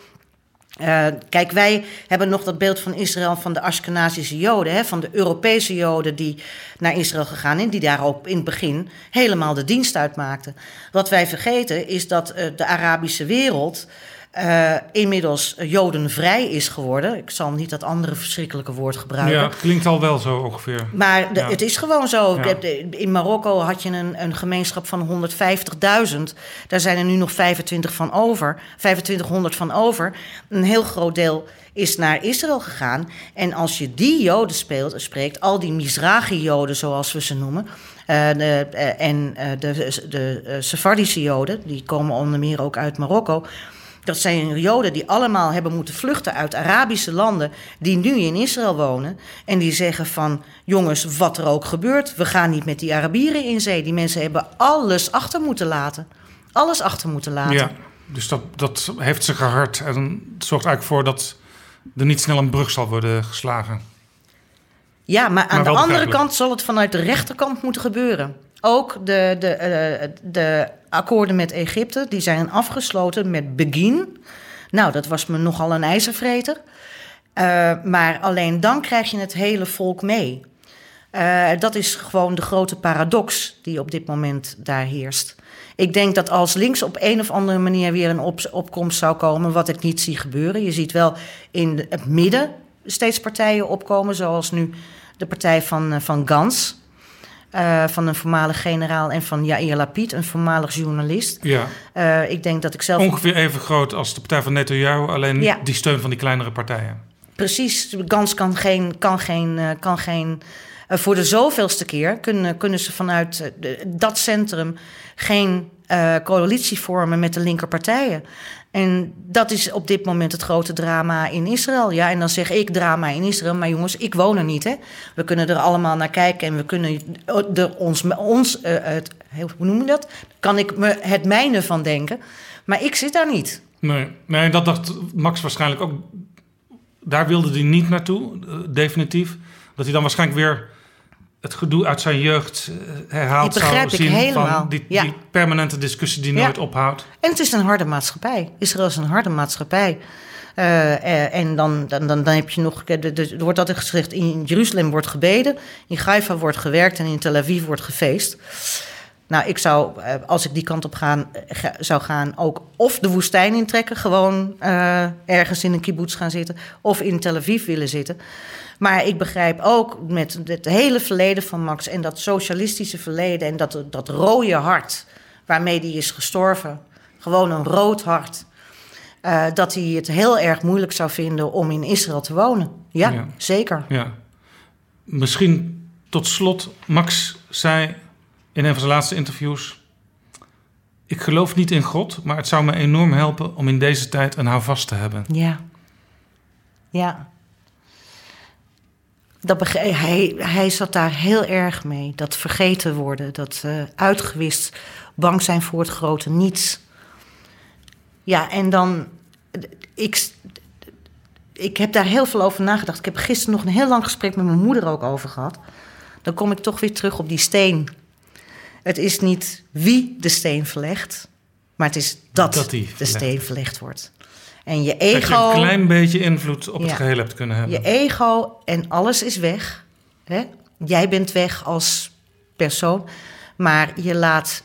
eh, kijk, wij hebben nog dat beeld van Israël van de Ashkenazische Joden, hè, van de Europese Joden die naar Israël gegaan zijn, die daar ook in het begin helemaal de dienst uitmaakten. Wat wij vergeten is dat eh, de Arabische wereld eh, inmiddels jodenvrij is geworden. Ik zal niet dat andere verschrikkelijke woord gebruiken. Ja, het klinkt al wel zo ongeveer. Maar de- Ja. het is gewoon zo. Ja. De- de- In Marokko had je een, een gemeenschap van 150.000. Daar zijn er nu nog 25 van over. 2500 van over. Een heel groot deel is naar Israël gegaan. En als je die Joden speelt, spreekt, al die Mizrahi-Joden zoals we ze noemen. eh, de, eh, en de, de eh, Sephardische Joden, die komen onder meer ook uit Marokko. Dat zijn Joden die allemaal hebben moeten vluchten uit Arabische landen, die nu in Israël wonen. En die zeggen van, jongens, wat er ook gebeurt, we gaan niet met die Arabieren in zee. Die mensen hebben alles achter moeten laten. Alles achter moeten laten. Ja, dus dat, dat heeft ze gehard. En zorgt eigenlijk voor dat er niet snel een brug zal worden geslagen. Ja, maar aan Maar de andere kant zal het vanuit de rechterkant moeten gebeuren. Ook de, de, eh, de akkoorden met Egypte, die zijn afgesloten met Begin. Nou, dat was me nogal een ijzervreter. Eh, maar alleen dan krijg je het hele volk mee. Uh, dat is gewoon de grote paradox die op dit moment daar heerst. Ik denk dat als links op een of andere manier weer een op opkomst zou komen, wat ik niet zie gebeuren. Je ziet wel in het midden steeds partijen opkomen, zoals nu de partij van, van Gans. Uh, van een voormalig generaal en van Yair Lapid, een voormalig journalist. Ja. Uh, ik denk dat ik zelf... Ongeveer even groot als de partij van Netanyahu, alleen ja. die steun van die kleinere partijen. Precies, Gans kan geen... Kan geen, uh, kan geen voor de zoveelste keer kunnen, kunnen ze vanuit dat centrum geen coalitie vormen met de linkerpartijen. En dat is op dit moment het grote drama in Israël. Ja, en dan zeg ik drama in Israël, maar jongens, ik woon er niet. Hè? We kunnen er allemaal naar kijken en we kunnen er ons, ons uh, het, hoe noem je dat? Kan ik me het mijne van denken. Maar ik zit daar niet. Nee, nee dat dacht Max waarschijnlijk ook. Daar wilde hij niet naartoe, uh, definitief. Dat hij dan waarschijnlijk weer het gedoe uit zijn jeugd herhaald zou zien. Ik helemaal. Van die, ja. die, permanente discussie die nooit ophoudt. En het is een harde maatschappij. Israël is een harde maatschappij. Uh, en dan, dan, dan, dan heb je nog, er wordt altijd gezegd, in Jeruzalem wordt gebeden, in Haifa wordt gewerkt en in Tel Aviv wordt gefeest. Nou, ik zou, als ik die kant op gaan, zou gaan, ook of de woestijn intrekken, gewoon uh, ergens in een kibbutz gaan zitten, of in Tel Aviv willen zitten. Maar ik begrijp ook met het hele verleden van Max en dat socialistische verleden en dat, dat rode hart waarmee die is gestorven, gewoon een rood hart, uh, dat hij het heel erg moeilijk zou vinden om in Israël te wonen. Ja, ja. zeker. Ja. Misschien tot slot, Max zei in een van zijn laatste interviews: Ik geloof niet in God, maar het zou me enorm helpen om in deze tijd een houvast te hebben. Ja. Ja. Dat hij, hij zat daar heel erg mee. Dat vergeten worden, dat uh, uitgewist, bang zijn voor het grote niets. Ja, en dan. Ik, ik heb daar heel veel over nagedacht. Ik heb gisteren nog een heel lang gesprek met mijn moeder ook over gehad. Dan kom ik toch weer terug op die steen. Het is niet wie de steen verlegt, maar het is dat, dat de steen verlegd wordt. En je ego. Dat je een klein beetje invloed op ja, het geheel hebt kunnen hebben. Je ego en alles is weg. Hè? Jij bent weg als persoon, maar je laat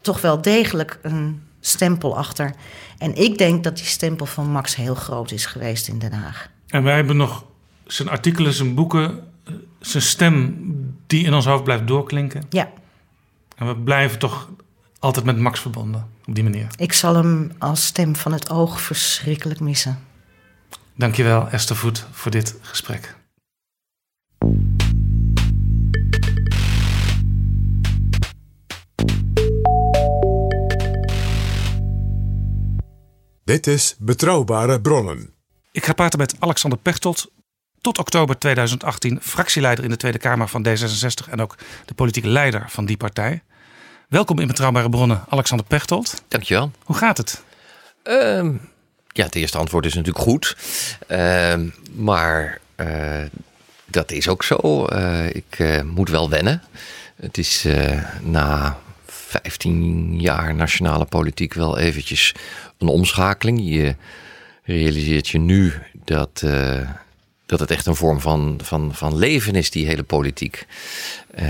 toch wel degelijk een stempel achter. En ik denk dat die stempel van Max heel groot is geweest in Den Haag. En wij hebben nog zijn artikelen, zijn boeken, zijn stem die in ons hoofd blijft doorklinken. Ja. En we blijven toch altijd met Max verbonden op die manier. Ik zal hem als stem van het oog verschrikkelijk missen. Dankjewel Esther Voet voor dit gesprek. Dit is Betrouwbare Bronnen. Ik ga praten met Alexander Pechtold, tot oktober 2018 fractieleider in de Tweede Kamer van D66 en ook de politieke leider van die partij. Welkom in Betrouwbare Bronnen, Alexander Pechtold. Dankjewel. Hoe gaat het? Um, ja, het eerste antwoord is natuurlijk goed. Uh, maar uh, dat is ook zo. Uh, ik uh, moet wel wennen. Het is na 15 jaar nationale politiek wel eventjes een omschakeling. Je realiseert je nu dat dat het echt een vorm van, van, van leven is, die hele politiek. Uh,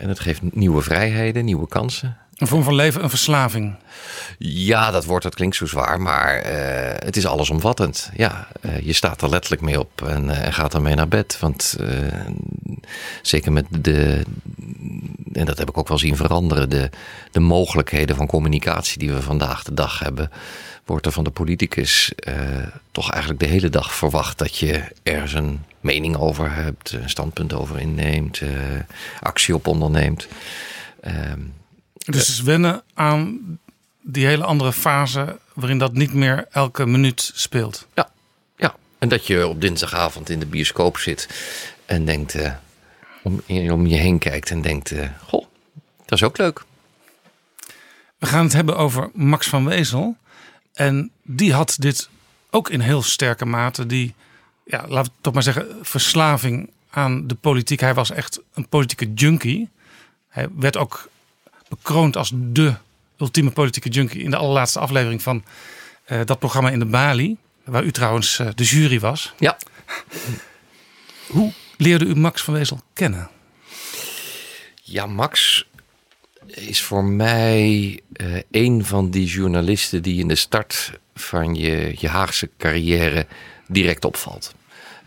en het geeft nieuwe vrijheden, nieuwe kansen. Een vorm van leven, een verslaving. Ja, dat wordt, dat klinkt zo zwaar, maar uh, het is allesomvattend. Ja, uh, je staat er letterlijk mee op en, en gaat ermee naar bed. Want zeker met de, en dat heb ik ook wel zien veranderen, de, de mogelijkheden van communicatie die we vandaag de dag hebben wordt er van de politicus uh, toch eigenlijk de hele dag verwacht dat je ergens een mening over hebt, een standpunt over inneemt, uh, actie op onderneemt. Uh, dus uh, wennen aan die hele andere fase waarin dat niet meer elke minuut speelt. Ja, ja. en dat je op dinsdagavond in de bioscoop zit en denkt, eh, om, om je heen kijkt en denkt, goh, dat is ook leuk. We gaan het hebben over Max van Wezel. En die had dit ook in heel sterke mate. Die, ja, laten we toch maar zeggen, verslaving aan de politiek. Hij was echt een politieke junkie. Hij werd ook bekroond als de ultieme politieke junkie in de allerlaatste aflevering van uh, dat programma in de Bali. Waar u trouwens uh, de jury was. Ja. Hoe leerde u Max van Wezel kennen? Ja, Max is voor mij uh, een van die journalisten die in de start van je, je Haagse carrière direct opvalt.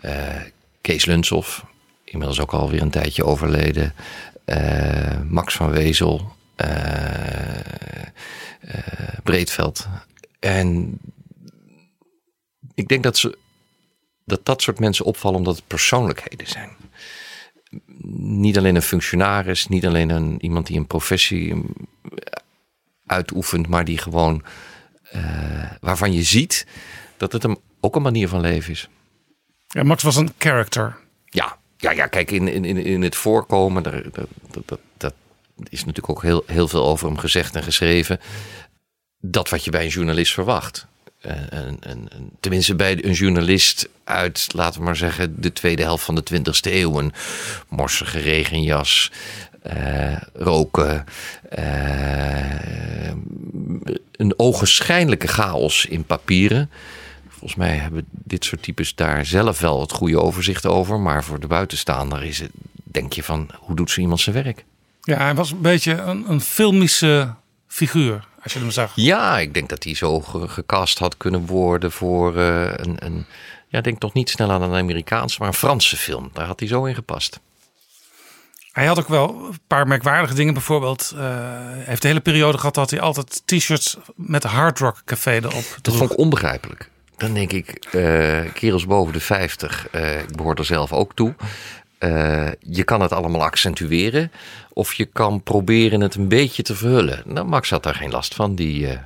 Uh, Kees Lunshoff, inmiddels ook alweer een tijdje overleden. Uh, Max van Wezel, Breedveld. En ik denk dat, ze, dat dat soort mensen opvallen omdat het persoonlijkheden zijn niet alleen een functionaris, niet alleen een, iemand die een professie uitoefent, maar die gewoon uh, waarvan je ziet dat het hem ook een manier van leven is. Ja, Max was een character. Ja, ja, ja kijk, in, in, in het voorkomen, dat, dat, dat, dat is natuurlijk ook heel, heel veel over hem gezegd en geschreven. Dat wat je bij een journalist verwacht. Een, tenminste bij een journalist uit, laten we maar zeggen, de tweede helft van de 20e eeuw. Een morsige regenjas, uh, roken, uh, een ogenschijnlijke chaos in papieren. Volgens mij hebben dit soort types daar zelf wel het goede overzicht over. Maar voor de buitenstaander is het, denk je van, hoe doet zo iemand zijn werk? Ja, hij was een beetje een, een filmische figuur als je hem zag. Ja, ik denk dat hij zo gecast had kunnen worden voor uh, een, een. Ja, denk toch niet snel aan een Amerikaanse, maar een Franse film. Daar had hij zo in gepast. Hij had ook wel een paar merkwaardige dingen. Bijvoorbeeld, uh, hij heeft de hele periode gehad dat hij altijd t-shirts met Hard Rock Café erop. Dat vond ik onbegrijpelijk. Dan denk ik, uh, kerels boven de 50, uh, ik behoor er zelf ook toe. Uh, je kan het allemaal accentueren. Of je kan proberen het een beetje te verhullen. Nou, Max had daar geen last van. Die uh,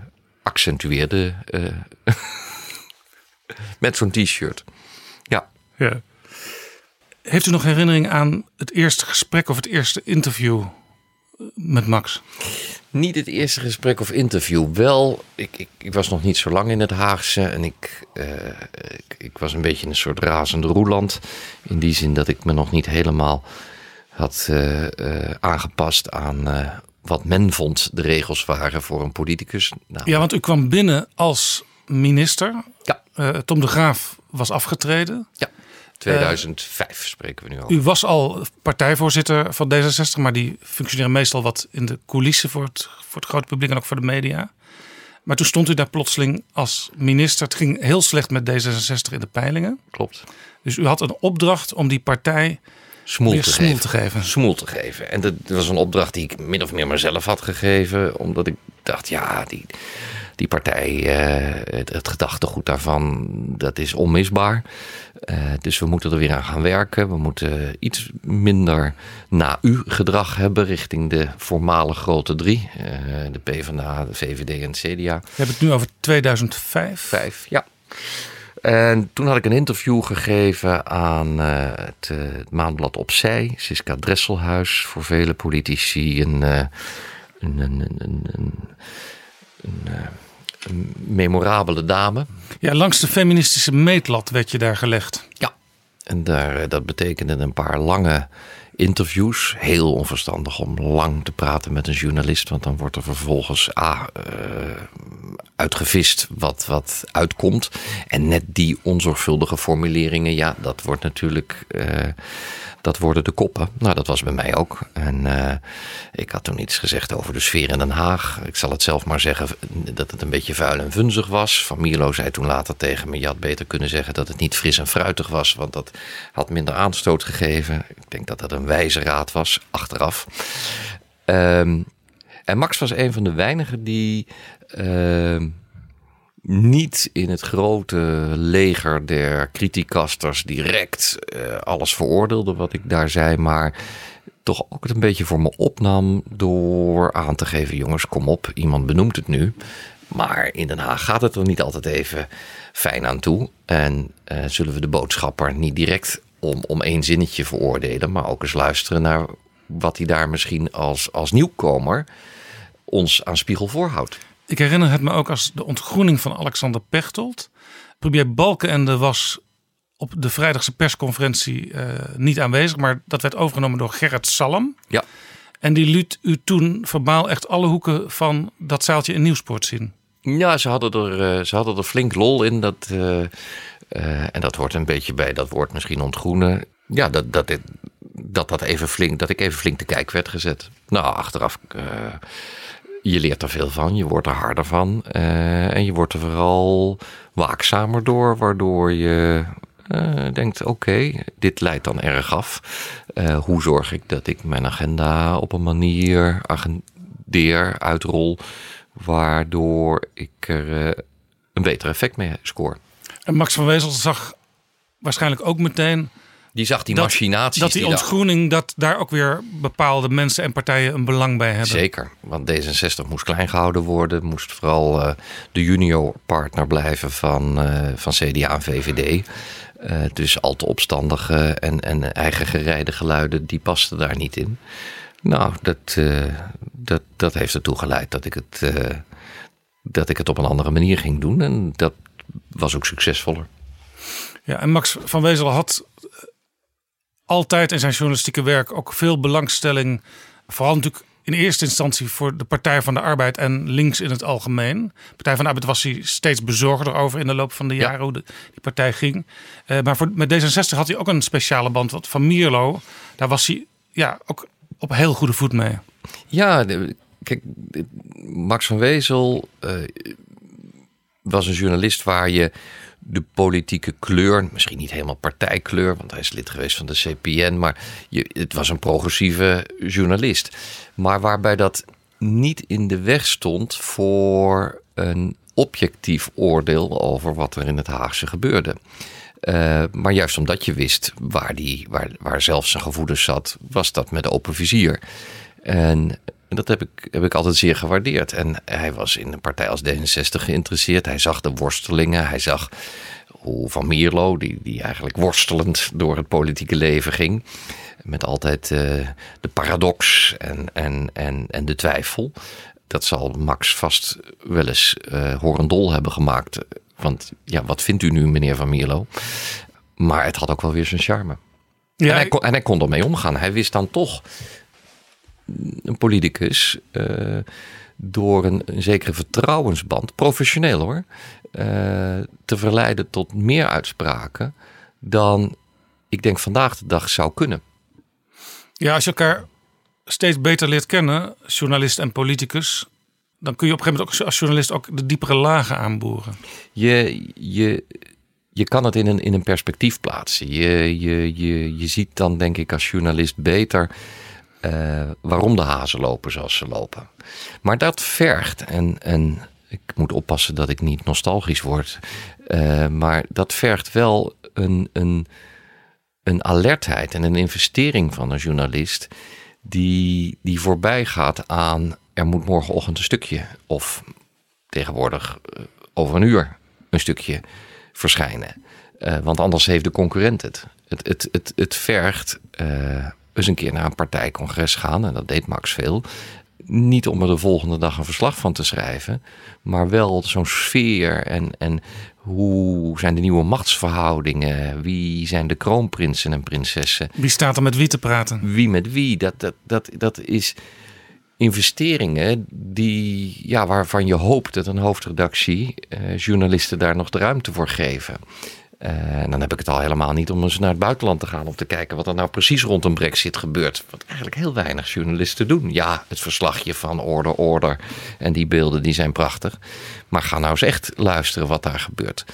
accentueerde uh, met zo'n t-shirt. Ja. ja. Heeft u nog herinnering aan het eerste gesprek of het eerste interview met Max? Niet het eerste gesprek of interview. Wel, ik, ik, ik was nog niet zo lang in het Haagse. En ik, uh, ik, ik, was een beetje een soort razende roeland. In die zin dat ik me nog niet helemaal had uh, uh, aangepast aan wat men vond de regels waren voor een politicus. Nou, ja, want u kwam binnen als minister. Ja. Tom de Graaf was afgetreden. Ja. 2005 spreken we nu over. U was al partijvoorzitter van D66, maar die functioneren meestal wat in de coulissen voor het, voor het grote publiek en ook voor de media. Maar toen stond u daar plotseling als minister. Het ging heel slecht met D66 in de peilingen. Klopt. Dus u had een opdracht om die partij smoel, te, smoel geven. te geven. Smoel te geven. En dat was een opdracht die ik min of meer mezelf had gegeven. Omdat ik dacht, ja, die, die partij, uh, het, het, gedachtegoed daarvan, dat is onmisbaar. Uh, dus we moeten er weer aan gaan werken. We moeten iets minder na-u-gedrag hebben richting de voormalig grote drie. Uh, de PvdA, de VVD en het CDA. We hebben het nu over 2005. Vijf, ja. En toen had ik een interview gegeven aan uh, het, uh, het, maandblad Opzij, Siska Dresselhuis, voor vele politici een, uh, een, een, een, een, memorabele dame. Ja, langs de feministische meetlat werd je daar gelegd. Ja, en daar, dat betekende een paar lange interviews. Heel onverstandig om lang te praten met een journalist, want dan wordt er vervolgens A, uh, uitgevist wat, wat uitkomt. En net die onzorgvuldige formuleringen, ja, dat wordt natuurlijk. Uh, dat worden de koppen. Nou, dat was bij mij ook. En uh, ik had toen iets gezegd over de sfeer in Den Haag. Ik zal het zelf maar zeggen dat het een beetje vuil en vunzig was. Van Mierlo zei toen later tegen me: je had beter kunnen zeggen dat het niet fris en fruitig was, want dat had minder aanstoot gegeven. Ik denk dat dat een wijze raad was, achteraf. Um, en Max was een van de weinigen die. Uh, niet in het grote leger der criticasters direct uh, alles veroordeelde wat ik daar zei, maar toch ook het een beetje voor me opnam door aan te geven: jongens, kom op, iemand benoemt het nu. Maar in Den Haag gaat het er niet altijd even fijn aan toe. En uh, zullen we de boodschapper niet direct om, om één zinnetje veroordelen, maar ook eens luisteren naar wat hij daar misschien als, als nieuwkomer ons aan spiegel voorhoudt. Ik herinner het me ook als de ontgroening van Alexander Pechtold. Premier Balkenende was op de vrijdagse persconferentie uh, niet aanwezig, maar dat werd overgenomen door Gerrit Salm. Ja. En die liet u toen verbaal echt alle hoeken van dat zaaltje in Nieuwsport zien. Ja, ze hadden er, uh, ze hadden er flink lol in. Dat, uh, en dat hoort een beetje bij dat woord misschien ontgroenen. Ja, dat, dat, dat, dat, even flink, dat ik even flink te kijk werd gezet. Nou, achteraf, je leert er veel van, je wordt er harder van. Uh, en je wordt er vooral waakzamer door, waardoor je uh, denkt: oké, dit leidt dan erg af. hoe zorg ik dat ik mijn agenda op een manier agendeer, uitrol, waardoor ik er een beter effect mee scoor. En Max van Wezel zag waarschijnlijk ook meteen. Die zag die machinaties. Dat die, die ontgroening, dat daar ook weer bepaalde mensen en partijen een belang bij hebben. Zeker, want D66 moest klein gehouden worden. Moest vooral uh, de junior partner blijven van, uh, van CDA en VVD. Uh, dus al te opstandige en, en eigen gerijde geluiden, die pasten daar niet in. Nou, dat, dat, dat heeft ertoe geleid dat ik, het, dat ik het op een andere manier ging doen. En dat was ook succesvoller. Ja, en Max van Wezel had altijd in zijn journalistieke werk ook veel belangstelling. Vooral natuurlijk in eerste instantie voor de Partij van de Arbeid en links in het algemeen. Partij van de Arbeid was hij steeds bezorgder over in de loop van de jaren hoe de, die partij ging. Uh, maar voor, met D66 had hij ook een speciale band. Want van Mierlo, daar was hij ja, ook op heel goede voet mee. Ja, kijk, Max van Wezel uh, was een journalist waar je de politieke kleur, misschien niet helemaal partijkleur, want hij is lid geweest van de CPN, maar je, het was een progressieve journalist. Maar waarbij dat niet in de weg stond voor een objectief oordeel over wat er in het Haagse gebeurde. Uh, maar juist omdat je wist waar, die, waar, waar zelf zijn gevoelens zat, was dat met open vizier. En en dat heb ik, heb ik altijd zeer gewaardeerd. En hij was in een partij als D66 geïnteresseerd. Hij zag de worstelingen. Hij zag hoe Van Mierlo, die, die eigenlijk worstelend door het politieke leven ging. Met altijd uh, de paradox en, en, en, en de twijfel. Dat zal Max vast wel eens uh, horendol hebben gemaakt. Want ja, wat vindt u nu, meneer Van Mierlo? Maar het had ook wel weer zijn charme. Ja, en, hij kon, en hij kon ermee omgaan. Hij wist dan toch een politicus uh, door een, een, zekere vertrouwensband, professioneel hoor, uh, te verleiden tot meer uitspraken dan ik denk vandaag de dag zou kunnen. Ja, als je elkaar steeds beter leert kennen, journalist en politicus, dan kun je op een gegeven moment ook als journalist ook de diepere lagen aanboren. Je, je, je kan het in een, in een perspectief plaatsen. Je, je, je, je ziet dan denk ik als journalist beter uh, waarom de hazen lopen zoals ze lopen. Maar dat vergt, en, en ik moet oppassen dat ik niet nostalgisch word, uh, maar dat vergt wel een, een, een alertheid en een investering van een journalist die, die voorbij gaat aan er moet morgenochtend een stukje of tegenwoordig uh, over een uur een stukje verschijnen. Want anders heeft de concurrent het. Het, het, het, het vergt eens een keer naar een partijcongres gaan. En dat deed Max veel. Niet om er de volgende dag een verslag van te schrijven. Maar wel zo'n sfeer en, en hoe zijn de nieuwe machtsverhoudingen? Wie zijn de kroonprinsen en prinsessen? Wie staat er met wie te praten? Wie met wie? Dat, dat, dat, dat is investeringen die, ja, waarvan je hoopt dat een hoofdredactie eh, journalisten daar nog de ruimte voor geven. Uh, en dan heb ik het al helemaal niet om eens naar het buitenland te gaan om te kijken wat er nou precies rond een brexit gebeurt. Wat eigenlijk heel weinig journalisten doen. Ja, het verslagje van order, order en die beelden die zijn prachtig. Maar ga nou eens echt luisteren wat daar gebeurt.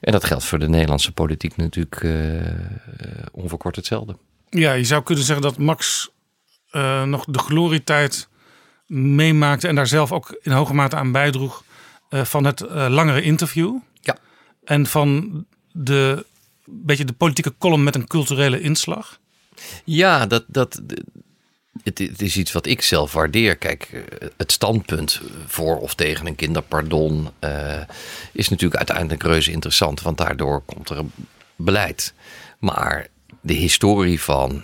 En dat geldt voor de Nederlandse politiek natuurlijk uh, onverkort hetzelfde. Ja, je zou kunnen zeggen dat Max nog de glorietijd meemaakte en daar zelf ook in hoge mate aan bijdroeg van het langere interview. Ja. En van de, beetje de politieke column met een culturele inslag? Ja, dat, dat, het, is iets wat ik zelf waardeer. Kijk, eh, het standpunt voor of tegen een kinderpardon uh, is natuurlijk uiteindelijk reuze interessant, want daardoor komt er een beleid. Maar de historie van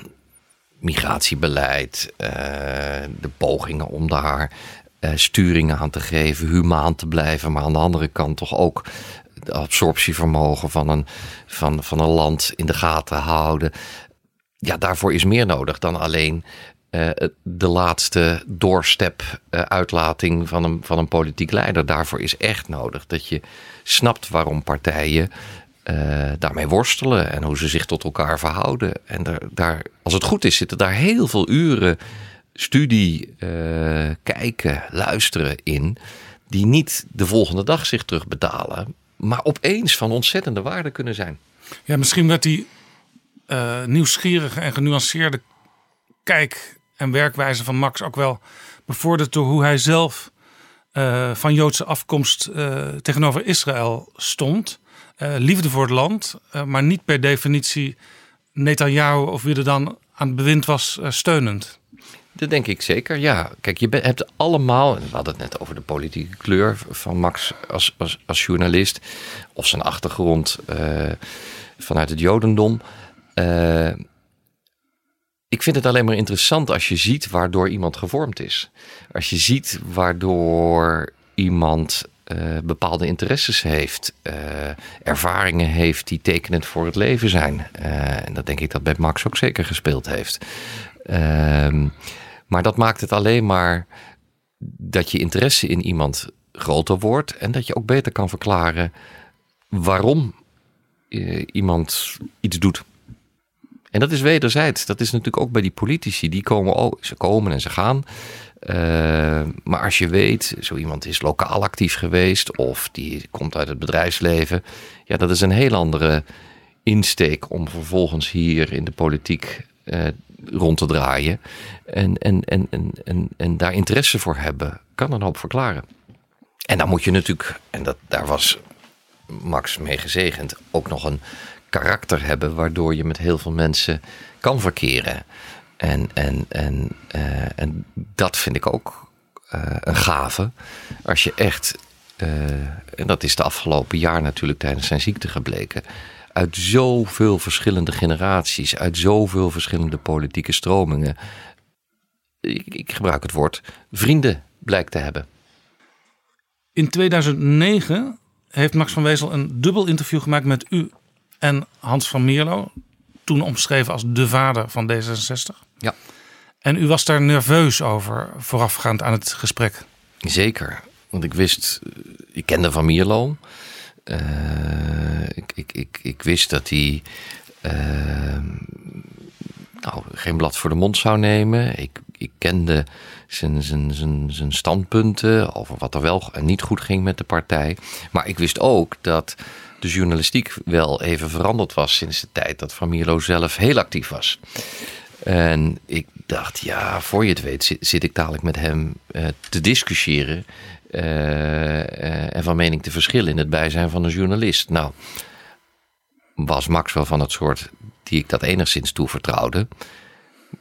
migratiebeleid, uh, de pogingen om daar uh, sturingen aan te geven, humaan te blijven, maar aan de andere kant toch ook absorptievermogen van een, van, van een land in de gaten houden. Ja, daarvoor is meer nodig dan alleen uh, de laatste doorstep uh, uitlating van een, van een politiek leider. Daarvoor is echt nodig dat je snapt waarom partijen eh, daarmee worstelen en hoe ze zich tot elkaar verhouden. En daar, daar, als het goed is, zitten daar heel veel uren studie, eh, kijken, luisteren in, die niet de volgende dag zich terugbetalen, maar opeens van ontzettende waarde kunnen zijn. Ja, misschien werd die eh, nieuwsgierige en genuanceerde kijk en werkwijze van Max ook wel bevorderd door hoe hij zelf eh, van Joodse afkomst eh, tegenover Israël stond. Liefde voor het land, maar niet per definitie Netanyahu of wie er dan aan het bewind was steunend. Dat denk ik zeker, ja. Kijk, je hebt allemaal, we hadden het net over de politieke kleur van Max als, als, als journalist, of zijn achtergrond eh, vanuit het Jodendom. Eh, ik vind het alleen maar interessant als je ziet waardoor iemand gevormd is. Als je ziet waardoor iemand eh, bepaalde interesses heeft, ervaringen heeft die tekenend voor het leven zijn. En dat denk ik dat bij Max ook zeker gespeeld heeft. Ehm, maar dat maakt het alleen maar dat je interesse in iemand groter wordt en dat je ook beter kan verklaren waarom eh, iemand iets doet. En dat is wederzijds. Dat is natuurlijk ook bij die politici. Die komen ook, ze komen en ze gaan. Eh, maar als je weet, zo iemand is lokaal actief geweest of die komt uit het bedrijfsleven. Ja, dat is een heel andere insteek om vervolgens hier in de politiek eh, rond te draaien. En, en, en, en, en, en daar interesse voor hebben, kan een hoop verklaren. En dan moet je natuurlijk, en dat, daar was Max mee gezegend, ook nog een karakter hebben waardoor je met heel veel mensen kan verkeren. En, en, en, eh, en dat vind ik ook eh, een gave. Als je echt, eh, en dat is de afgelopen jaar natuurlijk tijdens zijn ziekte gebleken, uit zoveel verschillende generaties, uit zoveel verschillende politieke stromingen, ik, ik gebruik het woord, vrienden blijkt te hebben. In 2009 heeft Max van Wezel een dubbel interview gemaakt met u en Hans van Mierlo. Toen omschreven als de vader van D66. Ja. En u was daar nerveus over voorafgaand aan het gesprek. Zeker, want ik wist, eh, ik kende Van Mierlo. Eh, ik, ik, ik, ik wist dat hij eh, nou, geen blad voor de mond zou nemen. Ik, ik kende zijn, zijn, zijn, zijn standpunten over wat er wel en niet goed ging met de partij. Maar ik wist ook dat de journalistiek wel even veranderd was sinds de tijd dat Van Mierlo zelf heel actief was. En ik dacht, ja, voor je het weet zit, zit ik dadelijk met hem eh, te discussiëren eh, eh, en van mening te verschillen in het bijzijn van een journalist. Nou, was Max wel van het soort die ik dat enigszins toevertrouwde.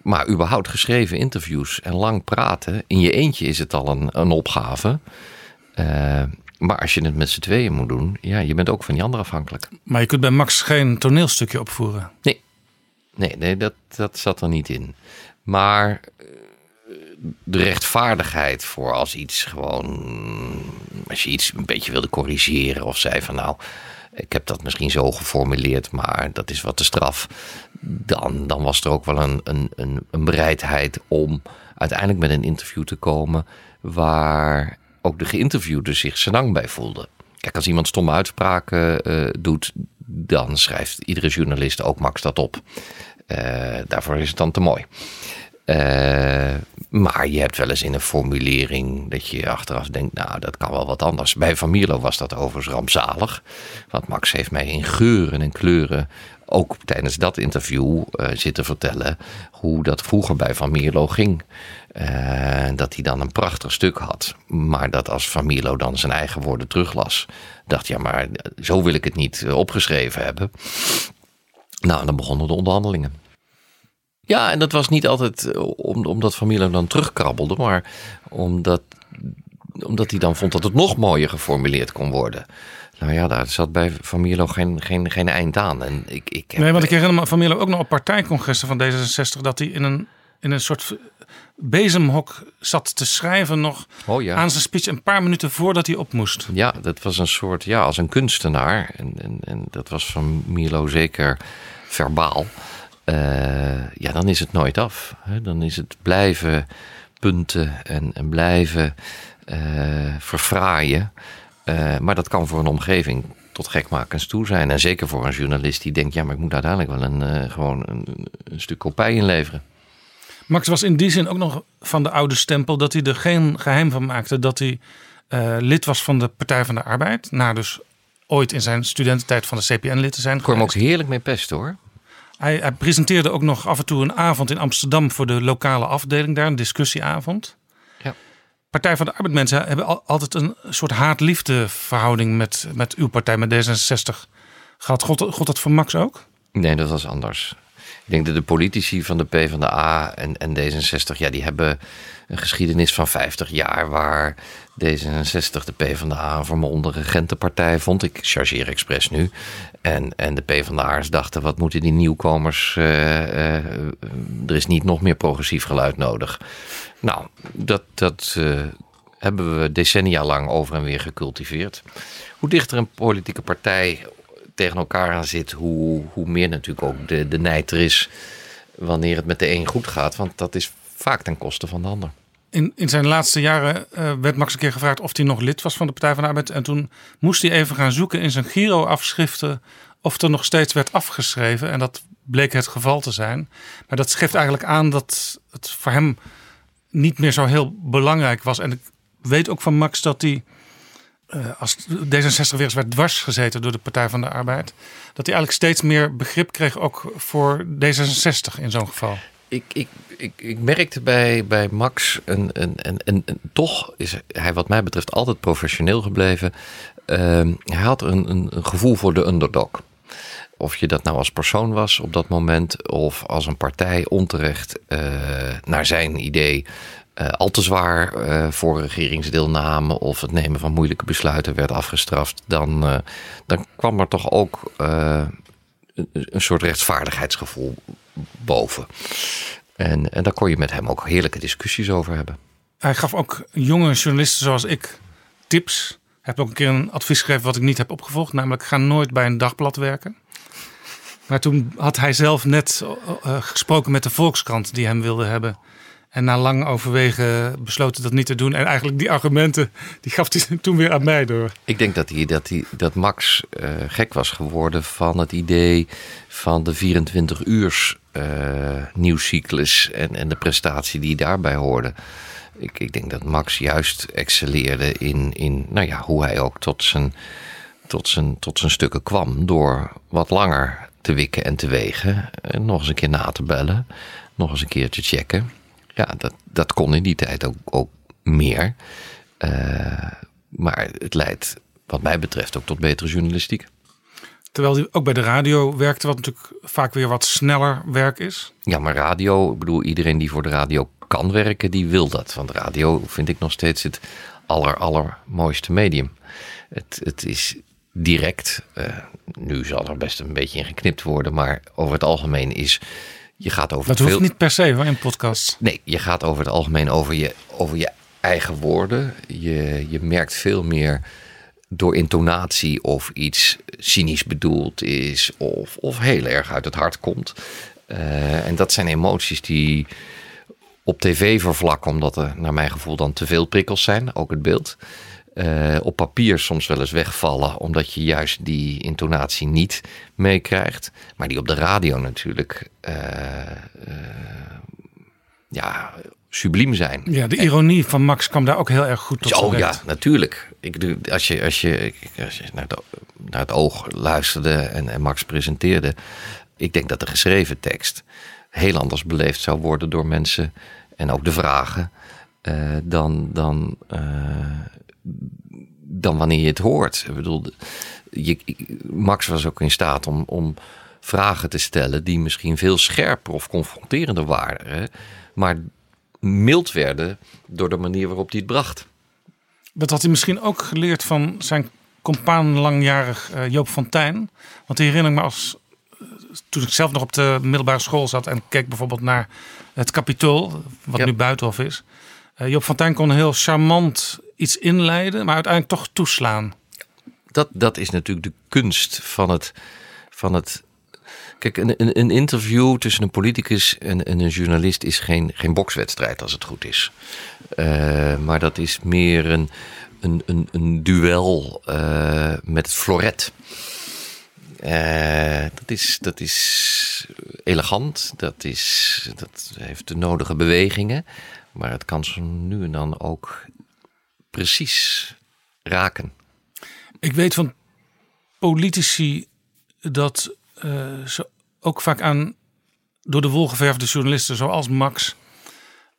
Maar überhaupt geschreven interviews en lang praten, in je eentje is het al een, een opgave. Eh, maar als je het met z'n tweeën moet doen, ja, je bent ook van die ander afhankelijk. Maar je kunt bij Max geen toneelstukje opvoeren. Nee, nee, nee dat, dat zat er niet in. Maar de rechtvaardigheid voor als iets gewoon, als je iets een beetje wilde corrigeren of zei van nou, ik heb dat misschien zo geformuleerd, maar dat is wat te straf. Dan, dan was er ook wel een, een, een, een bereidheid om uiteindelijk met een interview te komen waar ook de geïnterviewde zich senang bij voelde. Kijk, als iemand stomme uitspraken eh, doet, dan schrijft iedere journalist ook Max dat op. Eh, daarvoor is het dan te mooi. Eh, maar je hebt wel eens in een formulering dat je achteraf denkt, nou, dat kan wel wat anders. Bij Van Mierlo was dat overigens rampzalig. Want Max heeft mij in geuren en kleuren ook tijdens dat interview eh, zitten vertellen hoe dat vroeger bij Van Mierlo ging. Eh, dat hij dan een prachtig stuk had. Maar dat als Van Mierlo dan zijn eigen woorden teruglas, dacht ja, maar zo wil ik het niet opgeschreven hebben. Nou, dan begonnen de onderhandelingen. Ja, en dat was niet altijd eh, om, omdat Van dan terugkrabbelde, maar omdat, omdat hij dan vond dat het nog mooier geformuleerd kon worden. Nou ja, daar zat bij Van Mierlo geen, geen, geen eind aan. En ik, ik heb, Nee, want ik herinner me van Mierlo ook nog op partijcongressen van D66 dat hij in een, in een soort bezemhok zat te schrijven nog Oh ja. aan zijn speech een paar minuten voordat hij op moest. Ja, dat was een soort, ja, als een kunstenaar. En, en, en dat was van Milo zeker verbaal. Eh, ja, dan is het nooit af. Hè? Dan is het blijven punten en, en blijven eh verfraaien. Eh, maar dat kan voor een omgeving tot gekmakens toe zijn. En zeker voor een journalist die denkt, ja, maar ik moet uiteindelijk wel een, gewoon een, een stuk kopij inleveren. Max was in die zin ook nog van de oude stempel dat hij er geen geheim van maakte dat hij lid was van de Partij van de Arbeid. Na dus ooit in zijn studententijd van de CPN lid te zijn. Ik kon hem ook heerlijk mee pesten hoor. Hij, hij presenteerde ook nog af en toe een avond in Amsterdam voor de lokale afdeling daar, een discussieavond. Ja. Partij van de Arbeid mensen hebben al- altijd een soort haat-liefde verhouding met, met uw partij, met D66 gehad. God, God dat voor Max ook? Nee, dat was anders. Ik denk dat de politici van de PvdA en, en D66, ja, die hebben een geschiedenis van 50 jaar waar D66 de PvdA vermolmde regentenpartij vond. Ik chargeer expres nu. En, en de PvdA'ers dachten, wat moeten die nieuwkomers, eh, er is niet nog meer progressief geluid nodig. Nou, dat, dat eh, hebben we decennia lang over en weer gecultiveerd. Hoe dichter een politieke partij tegen elkaar aan zit, hoe, hoe meer natuurlijk ook de, de nijd er is wanneer het met de een goed gaat. Want dat is vaak ten koste van de ander. In, in zijn laatste jaren eh, werd Max een keer gevraagd of hij nog lid was van de Partij van de Arbeid. En toen moest hij even gaan zoeken in zijn Giro-afschriften of er nog steeds werd afgeschreven. En dat bleek het geval te zijn. Maar dat geeft eigenlijk aan dat het voor hem niet meer zo heel belangrijk was. En ik weet ook van Max dat hij, eh, als D66 weer eens werd dwars gezeten door de Partij van de Arbeid, dat hij eigenlijk steeds meer begrip kreeg ook voor D66 in zo'n geval. Ik, ik, ik, ik merkte bij, bij Max, een, een, een, een- toch is hij wat mij betreft altijd professioneel gebleven. Ehm, hij had een, een, een gevoel voor de underdog. Of je dat nou als persoon was op dat moment, of als een partij onterecht eh, naar zijn idee eh, al te zwaar eh, voor regeringsdeelname of het nemen van moeilijke besluiten werd afgestraft, dan, dan kwam er toch ook een, een soort rechtvaardigheidsgevoel boven. En, en daar kon je met hem ook heerlijke discussies over hebben. Hij gaf ook jonge journalisten zoals ik tips. Hij heeft ook een keer een advies gegeven wat ik niet heb opgevolgd. Namelijk ga nooit bij een dagblad werken. Maar toen had hij zelf net eh, eh, gesproken met de Volkskrant die hem wilde hebben. En na lang overwegen besloten dat niet te doen. En eigenlijk die argumenten die gaf hij toen weer aan mij door. Ik denk dat, hij, dat, hij, dat Max eh, gek was geworden van het idee van de 24 uurs eh, nieuwscyclus en, en de prestatie die daarbij hoorde. Ik, ik denk dat Max juist excelleerde in, in nou ja, hoe hij ook tot zijn, tot, zijn, tot zijn stukken kwam. Door wat langer te wikken en te wegen. En nog eens een keer na te bellen. Nog eens een keer te checken. Ja, dat, dat kon in die tijd ook, ook meer. Eh, maar het leidt, wat mij betreft, ook tot betere journalistiek. Terwijl hij ook bij de radio werkte, wat natuurlijk vaak weer wat sneller werk is. Ja, maar radio, ik bedoel, iedereen die voor de radio kan werken, die wil dat. Want radio vind ik nog steeds het aller, allermooiste medium. Het, het is direct. eh, nu zal er best een beetje in geknipt worden, maar over het algemeen is. Je gaat over Dat veel. hoeft niet per se hoor, in podcasts. Nee, je gaat over het algemeen over je, over je eigen woorden. Je, je merkt veel meer door intonatie of iets cynisch bedoeld is of, of heel erg uit het hart komt. Eh, en dat zijn emoties die op tv vervlakken, omdat er naar mijn gevoel dan te veel prikkels zijn, ook het beeld. Eh, op papier soms wel eens wegvallen, omdat je juist die intonatie niet meekrijgt. Maar die op de radio natuurlijk eh, eh, ja, subliem zijn. Ja, de ironie van Max kwam daar ook heel erg goed tot Oh ja, natuurlijk. Ik als je, als je, als je naar, de- naar het oog luisterde en, en Max presenteerde. Ik denk dat de geschreven tekst heel anders beleefd zou worden door mensen. En ook de vragen. dan, dan, dan wanneer je het hoort. Ik bedoel, je, Max was ook in staat om, om vragen te stellen die misschien veel scherper of confronterender waren. Hè, maar mild werden door de manier waarop hij het bracht. Dat had hij misschien ook geleerd van zijn compaan langjarig eh, Joop Fontijn. Want ik herinner me als eh, toen ik zelf nog op de middelbare school zat en keek bijvoorbeeld naar het Capitool, wat Ja. nu Buitenhof is. Eh, Joop Fontijn kon heel charmant iets inleiden, maar uiteindelijk toch toeslaan. dat, dat is natuurlijk de kunst van het. Van het Kijk, een, een, interview tussen een politicus en, en een journalist is geen, geen bokswedstrijd als het goed is. Eh, maar dat is meer een, een, een, een duel eh, met het floret. Eh, dat, is, dat is elegant, dat, is, dat heeft de nodige bewegingen. Maar het kan zo nu en dan ook precies raken. Ik weet van politici dat uh, ze ook vaak aan door de wol geverfde journalisten zoals Max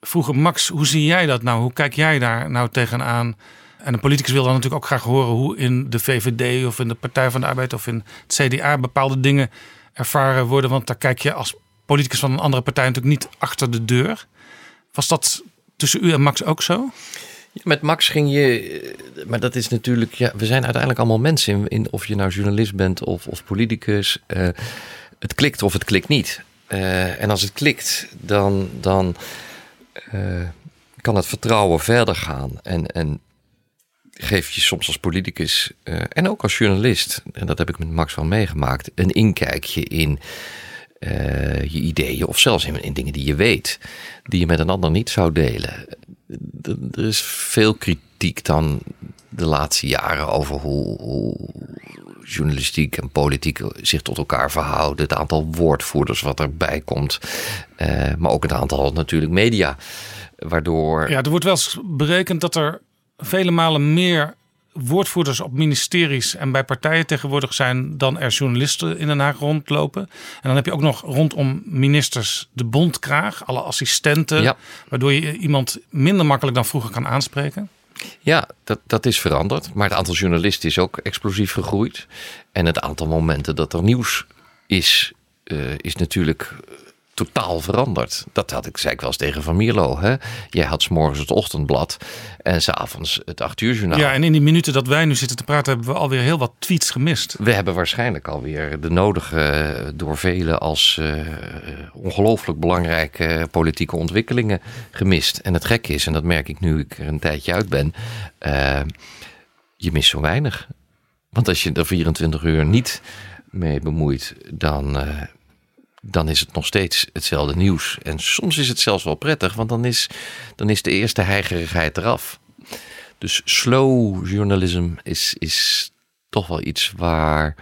vroegen: Max, hoe zie jij dat nou? Hoe kijk jij daar nou tegenaan? En een politicus wil dan natuurlijk ook graag horen hoe in de VVD of in de Partij van de Arbeid of in het CDA bepaalde dingen ervaren worden. Want daar kijk je als politicus van een andere partij natuurlijk niet achter de deur. Was dat tussen u en Max ook zo? Met Max ging je, maar dat is natuurlijk, ja, we zijn uiteindelijk allemaal mensen. In, of je nou journalist bent of, of politicus. Uh, het klikt of het klikt niet. Uh, en als het klikt, dan, dan uh, kan het vertrouwen verder gaan. En, en geef je soms als politicus en ook als journalist, en dat heb ik met Max wel meegemaakt, een inkijkje in je ideeën of zelfs in, in dingen die je weet, die je met een ander niet zou delen er is veel kritiek dan de laatste jaren over hoe, journalistiek en politiek zich tot elkaar verhouden. Het aantal woordvoerders wat erbij komt. Uh, maar ook het aantal natuurlijk media. Waardoor. Ja, er wordt wel eens berekend dat er vele malen meer woordvoerders op ministeries en bij partijen tegenwoordig zijn dan er journalisten in Den Haag rondlopen. En dan heb je ook nog rondom ministers de bondkraag, alle assistenten, waardoor je iemand minder makkelijk dan vroeger kan aanspreken. Ja, dat, dat is veranderd. Maar het aantal journalisten is ook explosief gegroeid. En het aantal momenten dat er nieuws is, uh, is natuurlijk totaal veranderd. Dat had ik, zei ik wel eens tegen Van Mierlo. Hè? Jij had s morgens het ochtendblad en s'avonds het acht uur journaal. Ja, en in die minuten dat wij nu zitten te praten... hebben we alweer heel wat tweets gemist. We hebben waarschijnlijk alweer de nodige, door velen als uh, ongelooflijk belangrijke politieke ontwikkelingen gemist. En het gekke is, en dat merk ik nu ik er een tijdje uit ben... Uh, je mist zo weinig. Want als je er 24 uur niet mee bemoeit, dan... Uh, dan is het nog steeds hetzelfde nieuws. En soms is het zelfs wel prettig, want dan is, dan is de eerste heigerigheid eraf. Dus slow journalism is, is toch wel iets waar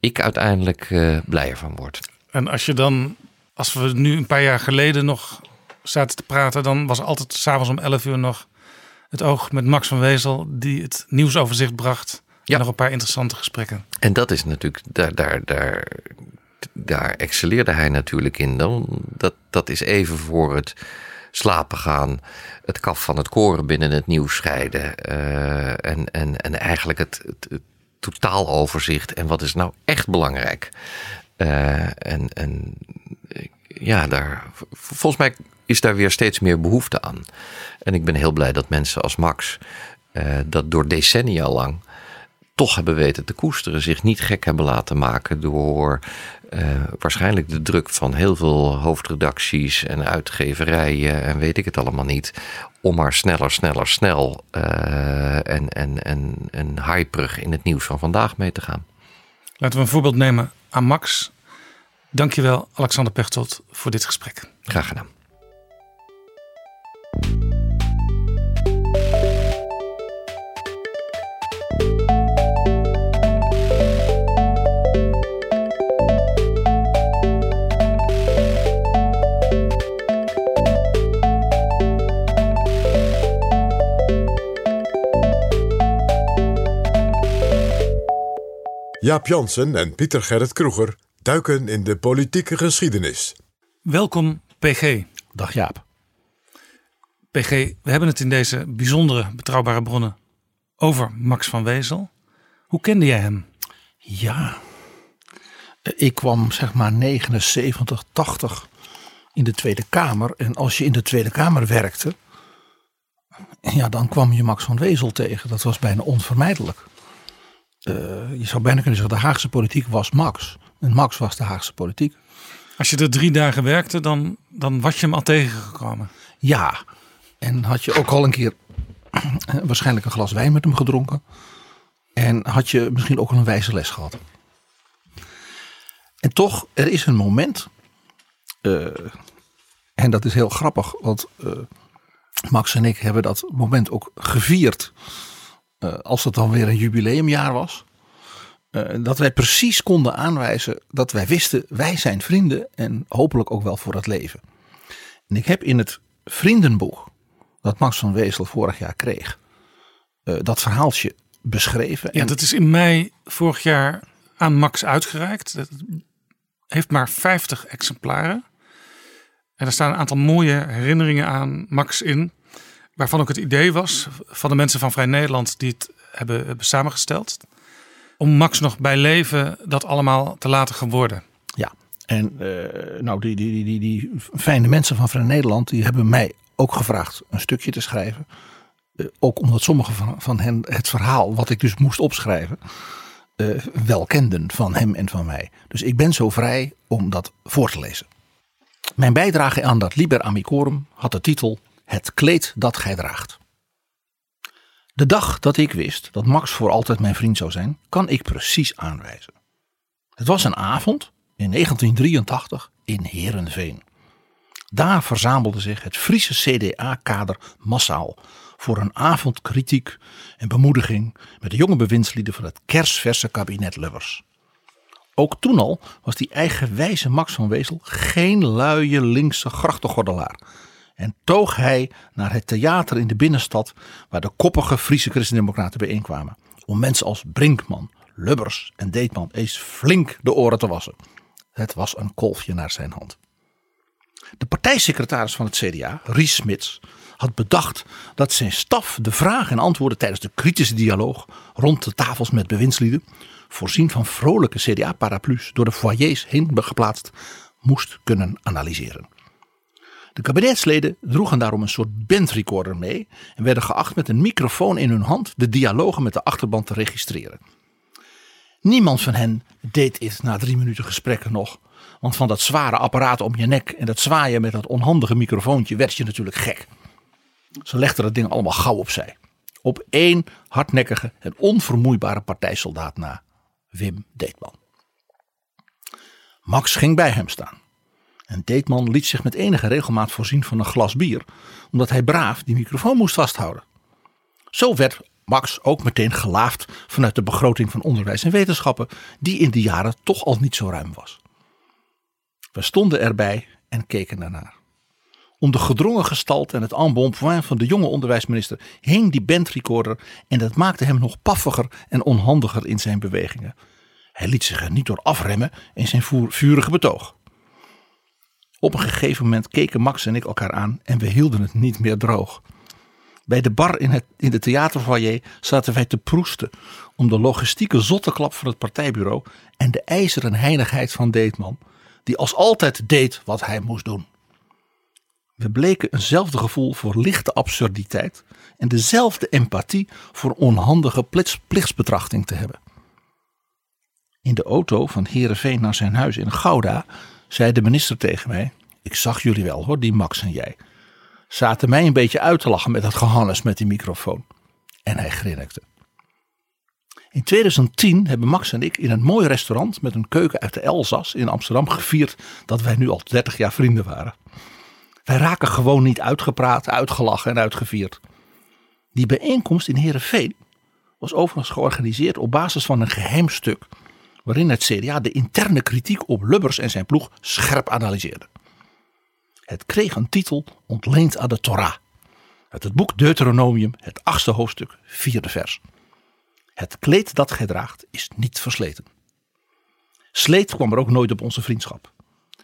ik uiteindelijk uh, blijer van word. En als je dan, als we nu een paar jaar geleden nog zaten te praten, dan was altijd s'avonds om 11 uur nog het oog met Max van Wezel, die het nieuwsoverzicht bracht. Ja. En nog een paar interessante gesprekken. En dat is natuurlijk, daar, daar, daar daar excelleerde hij natuurlijk in. Dat, dat is even voor het slapen gaan, het kaf van het koren binnen het nieuws scheiden. Uh, en, en, en eigenlijk het, het, totaaloverzicht en wat is nou echt belangrijk. Uh, en, en ja, daar, volgens mij is daar weer steeds meer behoefte aan. En ik ben heel blij dat mensen als Max dat door decennia lang toch hebben weten te koesteren, zich niet gek hebben laten maken door uh, waarschijnlijk de druk van heel veel hoofdredacties en uitgeverijen en weet ik het allemaal niet. Om maar sneller, sneller, snel uh, en, en, en, en hyperig in het nieuws van vandaag mee te gaan. Laten we een voorbeeld nemen aan Max. Dankjewel Alexander Pechtold voor dit gesprek. Graag gedaan. Jaap Jansen en Pieter Gerrit Kroeger duiken in de politieke geschiedenis. Welkom, PG. Dag Jaap. PG, we hebben het in deze bijzondere betrouwbare bronnen over Max van Wezel. Hoe kende jij hem? Ja, ik kwam zeg maar 79, 80 in de Tweede Kamer. En als je in de Tweede Kamer werkte, ja, dan kwam je Max van Wezel tegen. Dat was bijna onvermijdelijk. Uh, je zou bijna kunnen zeggen, de Haagse politiek was Max. En Max was de Haagse politiek. Als je er drie dagen werkte, dan, dan was je hem al tegengekomen. Ja, en had je ook al een keer waarschijnlijk een glas wijn met hem gedronken. En had je misschien ook al een wijze les gehad. En toch, er is een moment. Uh, en dat is heel grappig, want uh, Max en ik hebben dat moment ook gevierd eh, als het dan weer een jubileumjaar was, eh, dat wij precies konden aanwijzen dat wij wisten, wij zijn vrienden en hopelijk ook wel voor het leven. En ik heb in het vriendenboek dat Max van Wezel vorig jaar kreeg, eh, dat verhaaltje beschreven. Ja, en dat is in mei vorig jaar aan Max uitgereikt. Het heeft maar 50 exemplaren. En er staan een aantal mooie herinneringen aan Max in. Waarvan ook het idee was van de mensen van Vrij Nederland die het hebben, samengesteld. Om Max nog bij leven dat allemaal te laten geworden. Ja, en eh, nou, die, die, die, die, die fijne mensen van Vrij Nederland die hebben mij ook gevraagd een stukje te schrijven. Eh, ook omdat sommige van, van hen het verhaal wat ik dus moest opschrijven eh, wel kenden van hem en van mij. Dus ik ben zo vrij om dat voor te lezen. Mijn bijdrage aan dat Liber Amicorum had de titel Het kleed dat gij draagt. De dag dat ik wist dat Max voor altijd mijn vriend zou zijn, kan ik precies aanwijzen. Het was een avond in 1983 in Herenveen. Daar verzamelde zich het Friese CDA-kader massaal voor een avond kritiek en bemoediging met de jonge bewindslieden van het kersverse kabinet Lubbers. Ook toen al was die eigenwijze Max van Wezel geen luie linkse grachtengordelaar. En toog hij naar het theater in de binnenstad waar de koppige Friese christendemocraten bijeenkwamen. Om mensen als Brinkman, Lubbers en Deetman eens flink de oren te wassen. Het was een kolfje naar zijn hand. De partijsecretaris van het CDA, Ries Smits, had bedacht dat zijn staf de vragen en antwoorden tijdens de kritische dialoog rond de tafels met bewindslieden, voorzien van vrolijke CDA-paraplu's door de foyers heen geplaatst, moest kunnen analyseren. De kabinetsleden droegen daarom een soort bandrecorder mee en werden geacht met een microfoon in hun hand de dialogen met de achterband te registreren. Niemand van hen deed dit na drie minuten gesprekken nog, want van dat zware apparaat om je nek en dat zwaaien met dat onhandige microfoontje werd je natuurlijk gek. Ze legden het ding allemaal gauw opzij. Op één hardnekkige en onvermoeibare partijsoldaat na, Wim Deetman. Max ging bij hem staan. En Deetman liet zich met enige regelmaat voorzien van een glas bier, omdat hij braaf die microfoon moest vasthouden. Zo werd Max ook meteen gelaafd vanuit de begroting van onderwijs en wetenschappen, die in die jaren toch al niet zo ruim was. We stonden erbij en keken ernaar. Om de gedrongen gestalte en het embonpoint van de jonge onderwijsminister hing die bandrecorder en dat maakte hem nog paffiger en onhandiger in zijn bewegingen. Hij liet zich er niet door afremmen in zijn vurige betoog. Op een gegeven moment keken Max en ik elkaar aan en we hielden het niet meer droog. Bij de bar in, het, in de theaterfoyer zaten wij te proesten om de logistieke zotteklap van het partijbureau en de ijzeren heinigheid van Deetman, die als altijd deed wat hij moest doen. We bleken eenzelfde gevoel voor lichte absurditeit en dezelfde empathie voor onhandige plichtsbetrachting te hebben. In de auto van Herenveen naar zijn huis in Gouda zei de minister tegen mij: Ik zag jullie wel hoor, die Max en jij. Zaten mij een beetje uit te lachen met dat gehannes met die microfoon. En hij grinnikte. In 2010 hebben Max en ik in een mooi restaurant met een keuken uit de Elzas in Amsterdam gevierd dat wij nu al 30 jaar vrienden waren. Wij raken gewoon niet uitgepraat, uitgelachen en uitgevierd. Die bijeenkomst in Heerenveen was overigens georganiseerd op basis van een geheim stuk. Waarin het CDA de interne kritiek op Lubbers en zijn ploeg scherp analyseerde. Het kreeg een titel ontleend aan de Torah. Uit het boek Deuteronomium, het achtste hoofdstuk, vierde vers. Het kleed dat gij draagt is niet versleten. Sleet kwam er ook nooit op onze vriendschap.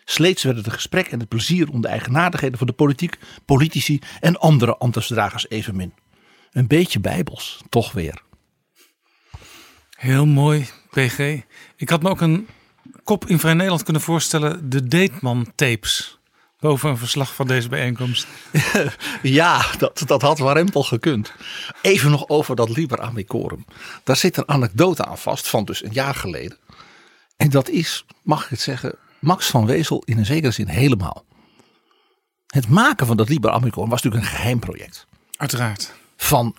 Sleets werden de gesprek en het plezier om de eigenaardigheden van de politiek, politici en andere ambtsdragers evenmin. Een beetje bijbels, toch weer. Heel mooi, PG. Ik had me ook een kop in Vrij Nederland kunnen voorstellen. De Deetman tapes. Boven een verslag van deze bijeenkomst. ja, dat, dat had warempel gekund. Even nog over dat Liber Amicorum. Daar zit een anekdote aan vast van dus een jaar geleden. En dat is, mag ik het zeggen, Max van Wezel in een zekere zin helemaal. Het maken van dat Liber Amicorum was natuurlijk een geheim project. Uiteraard. Van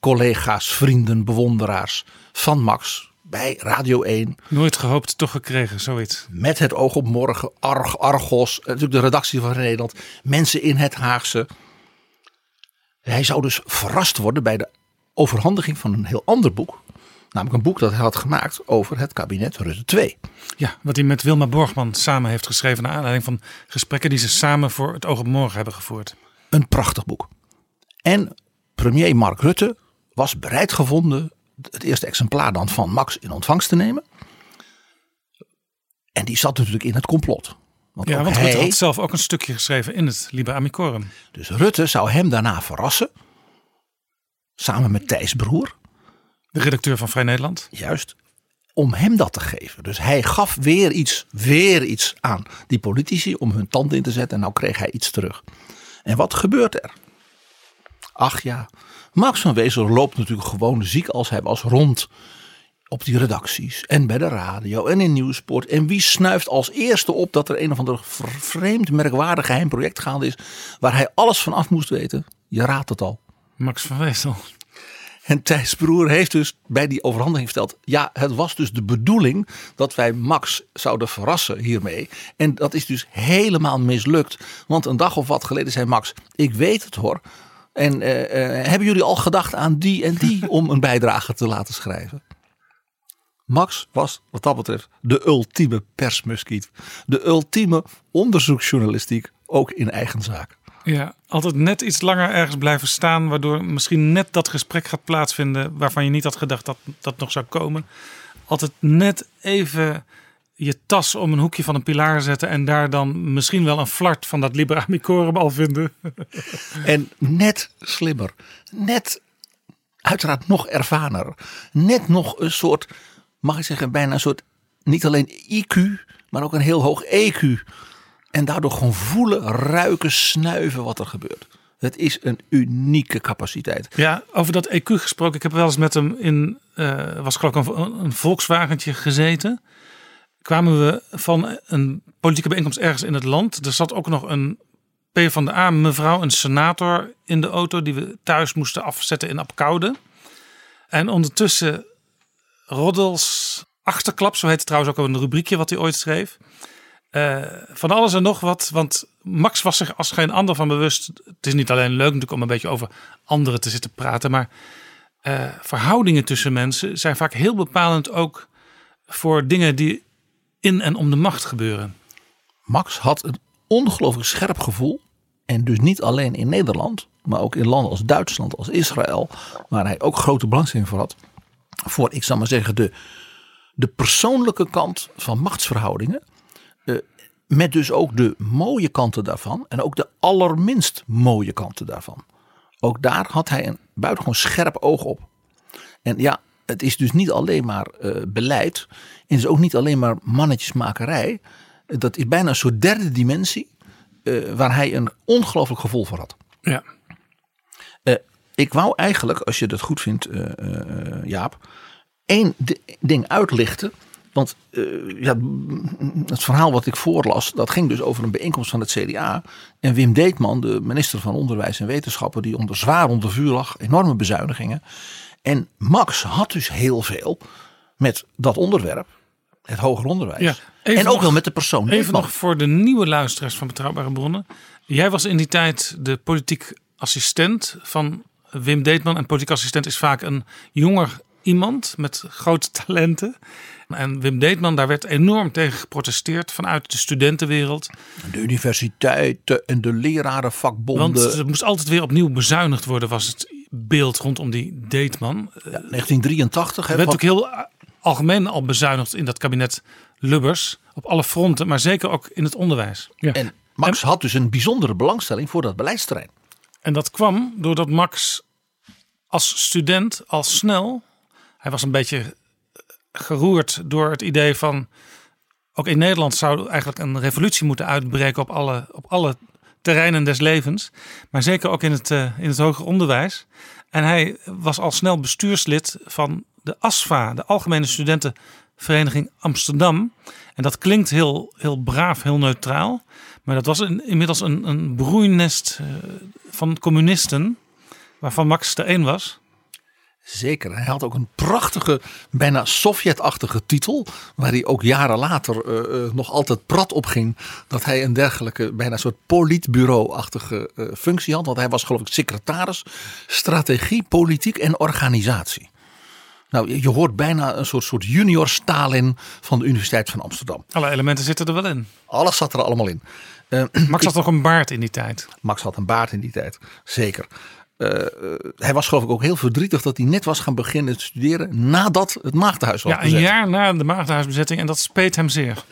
collega's, vrienden, bewonderaars van Max bij Radio 1. Nooit gehoopt, toch gekregen, zoiets. Met het oog op morgen, Arg, Argos, natuurlijk de redactie van Nederland, mensen in het Haagse. Hij zou dus verrast worden bij de overhandiging van een heel ander boek. Namelijk een boek dat hij had gemaakt over het kabinet Rutte 2. Ja, wat hij met Wilma Borgman samen heeft geschreven... naar aanleiding van gesprekken die ze samen voor het Oog op Morgen hebben gevoerd. Een prachtig boek. En premier Mark Rutte was bereid gevonden het eerste exemplaar dan van Max in ontvangst te nemen. En die zat natuurlijk in het complot. Want ja, want hij, Rutte had zelf ook een stukje geschreven in het Liber Amicorum. Dus Rutte zou hem daarna verrassen. Samen met Thijs Broer. De redacteur van Vrij Nederland. Juist. Om hem dat te geven. Dus hij gaf weer iets, weer iets aan die politici om hun tanden in te zetten. En nou kreeg hij iets terug. En wat gebeurt er? Ach ja, Max van Wezel loopt natuurlijk gewoon ziek als hij was rond op die redacties en bij de radio en in Nieuwsport. En wie snuift als eerste op dat er een of ander vreemd merkwaardig geheim project gaande is waar hij alles van af moest weten? Je raadt het al. Max van Wezel. En Thijs Broer heeft dus bij die overhandiging verteld. Ja, het was dus de bedoeling dat wij Max zouden verrassen hiermee. En dat is dus helemaal mislukt. Want een dag of wat geleden zei Max: Ik weet het hoor. En eh, eh, hebben jullie al gedacht aan die en die om een bijdrage te laten schrijven? Max was wat dat betreft de ultieme persmuskiet. De ultieme onderzoeksjournalistiek, ook in eigen zaak. Ja, altijd net iets langer ergens blijven staan, waardoor misschien net dat gesprek gaat plaatsvinden waarvan je niet had gedacht dat dat nog zou komen. Altijd net even je tas om een hoekje van een pilaar zetten en daar dan misschien wel een flart van dat Liber Amicorum al vinden. En net slimmer, net uiteraard nog ervarener, net nog een soort, mag ik zeggen, bijna een soort, niet alleen IQ, maar ook een heel hoog EQ. En daardoor gewoon voelen, ruiken, snuiven wat er gebeurt. Het is een unieke capaciteit. Ja, over dat EQ gesproken. Ik heb wel eens met hem in, uh, was geloof ik een, een Volkswagentje gezeten. Kwamen we van een politieke bijeenkomst ergens in het land. Er zat ook nog een P van de A mevrouw, een senator in de auto die we thuis moesten afzetten in Apkoude. En ondertussen Roddels achterklap, zo heet het trouwens ook een rubriekje wat hij ooit schreef. Uh, van alles en nog wat. Want Max was zich als geen ander van bewust. Het is niet alleen leuk natuurlijk om een beetje over anderen te zitten praten. Maar uh, verhoudingen tussen mensen zijn vaak heel bepalend ook voor dingen die in en om de macht gebeuren. Max had een ongelooflijk scherp gevoel. En dus niet alleen in Nederland, maar ook in landen als Duitsland, als Israël, waar hij ook grote belangstelling voor had. Voor, ik zal maar zeggen, de, de persoonlijke kant van machtsverhoudingen. Uh, met dus ook de mooie kanten daarvan en ook de allerminst mooie kanten daarvan. Ook daar had hij een buitengewoon scherp oog op. En ja, het is dus niet alleen maar uh, beleid. En het is ook niet alleen maar mannetjesmakerij. Dat is bijna een soort derde dimensie. Uh, waar hij een ongelooflijk gevoel voor had. Ja. Uh, ik wou eigenlijk, als je dat goed vindt, Jaap, één ding uitlichten. Want ja, het verhaal wat ik voorlas, dat ging dus over een bijeenkomst van het CDA. En Wim Deetman, de minister van Onderwijs en Wetenschappen, die onder zwaar onder vuur lag, enorme bezuinigingen. En Max had dus heel veel met dat onderwerp, het hoger onderwijs. Ja, en ook wel met de persoon. Even nog voor de nieuwe luisteraars van Betrouwbare Bronnen. Jij was in die tijd de politiek assistent van Wim Deetman. En politiek assistent is vaak een jonger iemand met grote talenten. En Wim Deetman, daar werd enorm tegen geprotesteerd vanuit de studentenwereld. De universiteiten en de lerarenvakbonden. Want er moest altijd weer opnieuw bezuinigd worden, was het beeld rondom die Deetman. Ja, 1983. Er werd ook heel algemeen al bezuinigd in dat kabinet Lubbers. Op alle fronten, maar zeker ook in het onderwijs. Ja. En Max en, had dus een bijzondere belangstelling voor dat beleidsterrein. En dat kwam doordat Max als student al snel... Hij was een beetje geroerd door het idee van... Ook in Nederland zou eigenlijk een revolutie moeten uitbreken op alle, op alle terreinen des levens. Maar zeker ook in het, uh, in het hoger onderwijs. En hij was al snel bestuurslid van de ASFA, de Algemene Studentenvereniging Amsterdam. En dat klinkt heel, heel braaf, heel neutraal. Maar dat was inmiddels een, een broeinest uh, van communisten, waarvan Max er één was. Zeker. Hij had ook een prachtige, bijna Sovjet-achtige titel. Waar hij ook jaren later eh, eh, nog altijd prat op ging. Dat hij een dergelijke, bijna soort politbureau-achtige eh, functie had. Want hij was geloof ik secretaris strategie, politiek en organisatie. Nou, je, je hoort bijna een soort, soort junior Stalin van de Universiteit van Amsterdam. Alle elementen zitten er wel in. Alles zat er allemaal in. Max had nog een baard in die tijd. Max had een baard in die tijd, zeker. Eh, eh, hij was geloof ik ook heel verdrietig dat hij net was gaan beginnen te studeren nadat het maagdenhuis was Ja, een bezet. jaar na de maagdenhuisbezetting en dat speet hem zeer.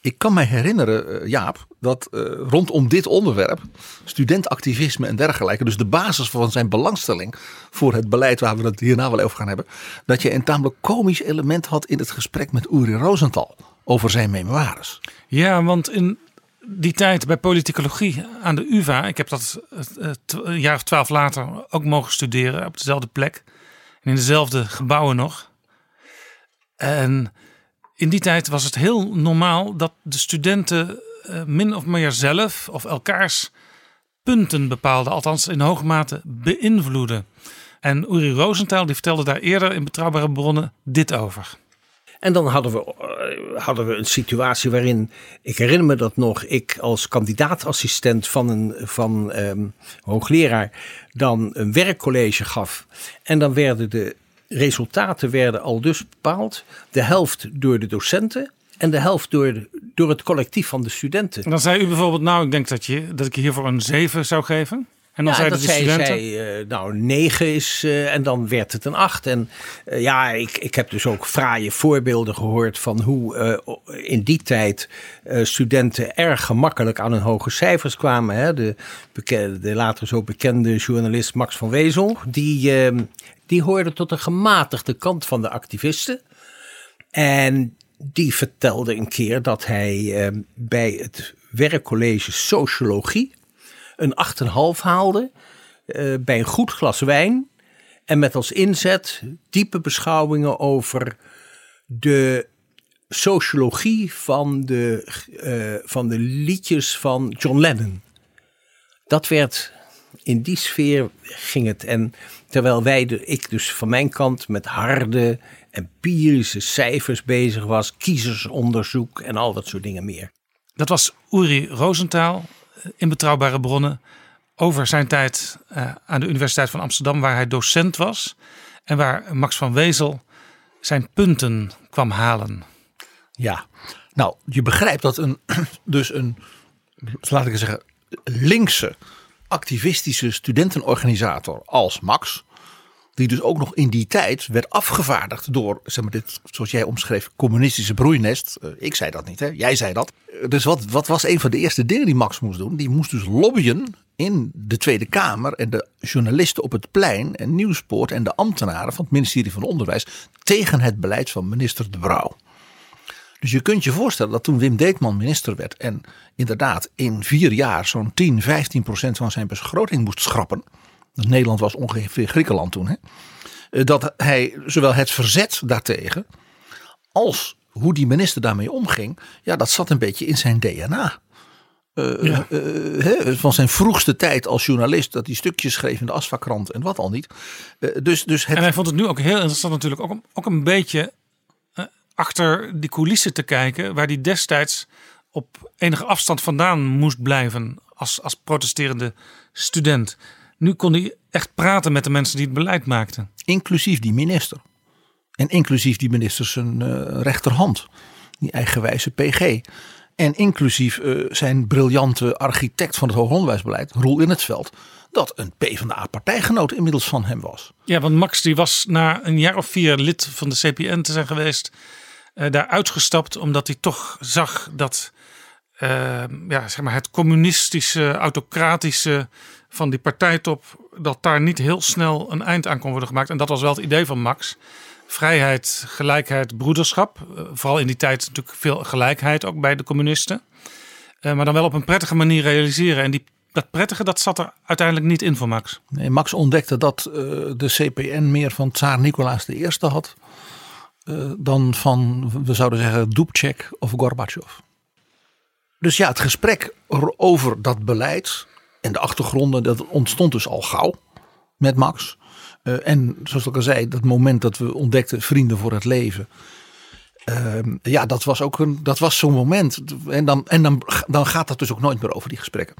Ik kan me herinneren, eh, Jaap, dat rondom dit onderwerp, studentactivisme en dergelijke, dus de basis van zijn belangstelling voor het beleid waar we het hierna wel over gaan hebben, dat je een tamelijk komisch element had in het gesprek met Uri Rosenthal over zijn memoires. Ja, want in die tijd bij politicologie aan de UvA, ik heb dat eh, tw- een jaar of twaalf later ook mogen studeren op dezelfde plek en in dezelfde gebouwen nog. En in die tijd was het heel normaal dat de studenten eh, min of meer zelf of elkaars punten bepaalden, althans in hoge mate beïnvloeden. En Uri Rosenthal die vertelde daar eerder in betrouwbare bronnen dit over. En dan hadden we, eh, hadden we een situatie waarin, ik herinner me dat nog, ik als kandidaatassistent van een van, ehm, hoogleraar dan een werkcollege gaf. En dan werden de resultaten werden al dus bepaald. De helft door de docenten en de helft door, door het collectief van de studenten. En dan zei u bijvoorbeeld, nou ik denk dat, je, dat ik hiervoor een 7 zou geven. En dan ja, zeiden de zei, studenten... zei eh, nou, negen is, eh, en dan werd het een acht. En eh, ja, ik, ik heb dus ook fraaie voorbeelden gehoord van hoe in die tijd studenten erg gemakkelijk aan hun hoge cijfers kwamen. Hè. De, de later zo bekende journalist Max van Wezel, die, eh, die hoorde tot de gematigde kant van de activisten. En die vertelde een keer dat hij eh, bij het werkcollege Sociologie een 8,5 haalde eh, bij een goed glas wijn. En met als inzet diepe beschouwingen over de sociologie van de, eh, van de liedjes van John Lennon. Dat werd in die sfeer ging het. En terwijl wij, ik dus van mijn kant met harde empirische cijfers bezig was, kiezersonderzoek en al dat soort dingen meer. Dat was Uri Rosenthal in Betrouwbare Bronnen over zijn tijd eh, aan de Universiteit van Amsterdam, waar hij docent was en waar Max van Wezel zijn punten kwam halen. Ja, nou, je begrijpt dat een, dus een, laat ik zeggen, linkse activistische studentenorganisator als Max, die dus ook nog in die tijd werd afgevaardigd door, zeg maar, dit, zoals jij omschreef, communistische broeinest. Eh, Ik zei dat niet, hè? jij zei dat. Dus wat, wat was een van de eerste dingen die Max moest doen? Die moest dus lobbyen in de Tweede Kamer en de journalisten op het plein en Nieuwspoort en de ambtenaren van het ministerie van Onderwijs tegen het beleid van minister De Brouw. Dus je kunt je voorstellen dat toen Wim Deetman minister werd en inderdaad in vier jaar zo'n 10, 15 procent van zijn begroting moest schrappen. Nederland was ongeveer Griekenland toen. Hè, eh, dat hij zowel het verzet daartegen als hoe die minister daarmee omging. Ja, dat zat een beetje in zijn DNA. Eh, eh, van zijn vroegste tijd als journalist, dat hij stukjes schreef in de Asfakrant en wat al niet. Dus, dus het, En hij vond het nu ook heel interessant natuurlijk ook, ook een beetje achter die coulissen te kijken, waar hij destijds op enige afstand vandaan moest blijven als, als protesterende student. Nu kon hij echt praten met de mensen die het beleid maakten. inclusief die minister. En inclusief die minister zijn eh, rechterhand, die eigenwijze PG. En inclusief eh, zijn briljante architect van het hoger onderwijsbeleid, Roel in het veld. Dat een PvdA-partijgenoot inmiddels van hem was. Ja, want Max die was na een jaar of vier lid van de CPN te zijn geweest, eh, daar uitgestapt omdat hij toch zag dat eh, ja, zeg maar het communistische, autocratische van die partijtop, dat daar niet heel snel een eind aan kon worden gemaakt. En dat was wel het idee van Max. Vrijheid, gelijkheid, broederschap. Eh, vooral in die tijd natuurlijk veel gelijkheid ook bij de communisten. Eh, maar dan wel op een prettige manier realiseren. En die, dat prettige, dat zat er uiteindelijk niet in voor Max. Nee, Max ontdekte dat eh, de CPN meer van tsaar Nicolaas I had. dan van, we zouden zeggen, Dubček of Gorbachev. Dus ja, het gesprek er- over dat beleid en de achtergronden, dat ontstond dus al gauw met Max. Eh, en zoals ik al zei, dat moment dat we ontdekten vrienden voor het leven. Ehm, ja, dat was ook een, dat was zo'n moment. En, dan, en dan, dan gaat het dus ook nooit meer over die gesprekken.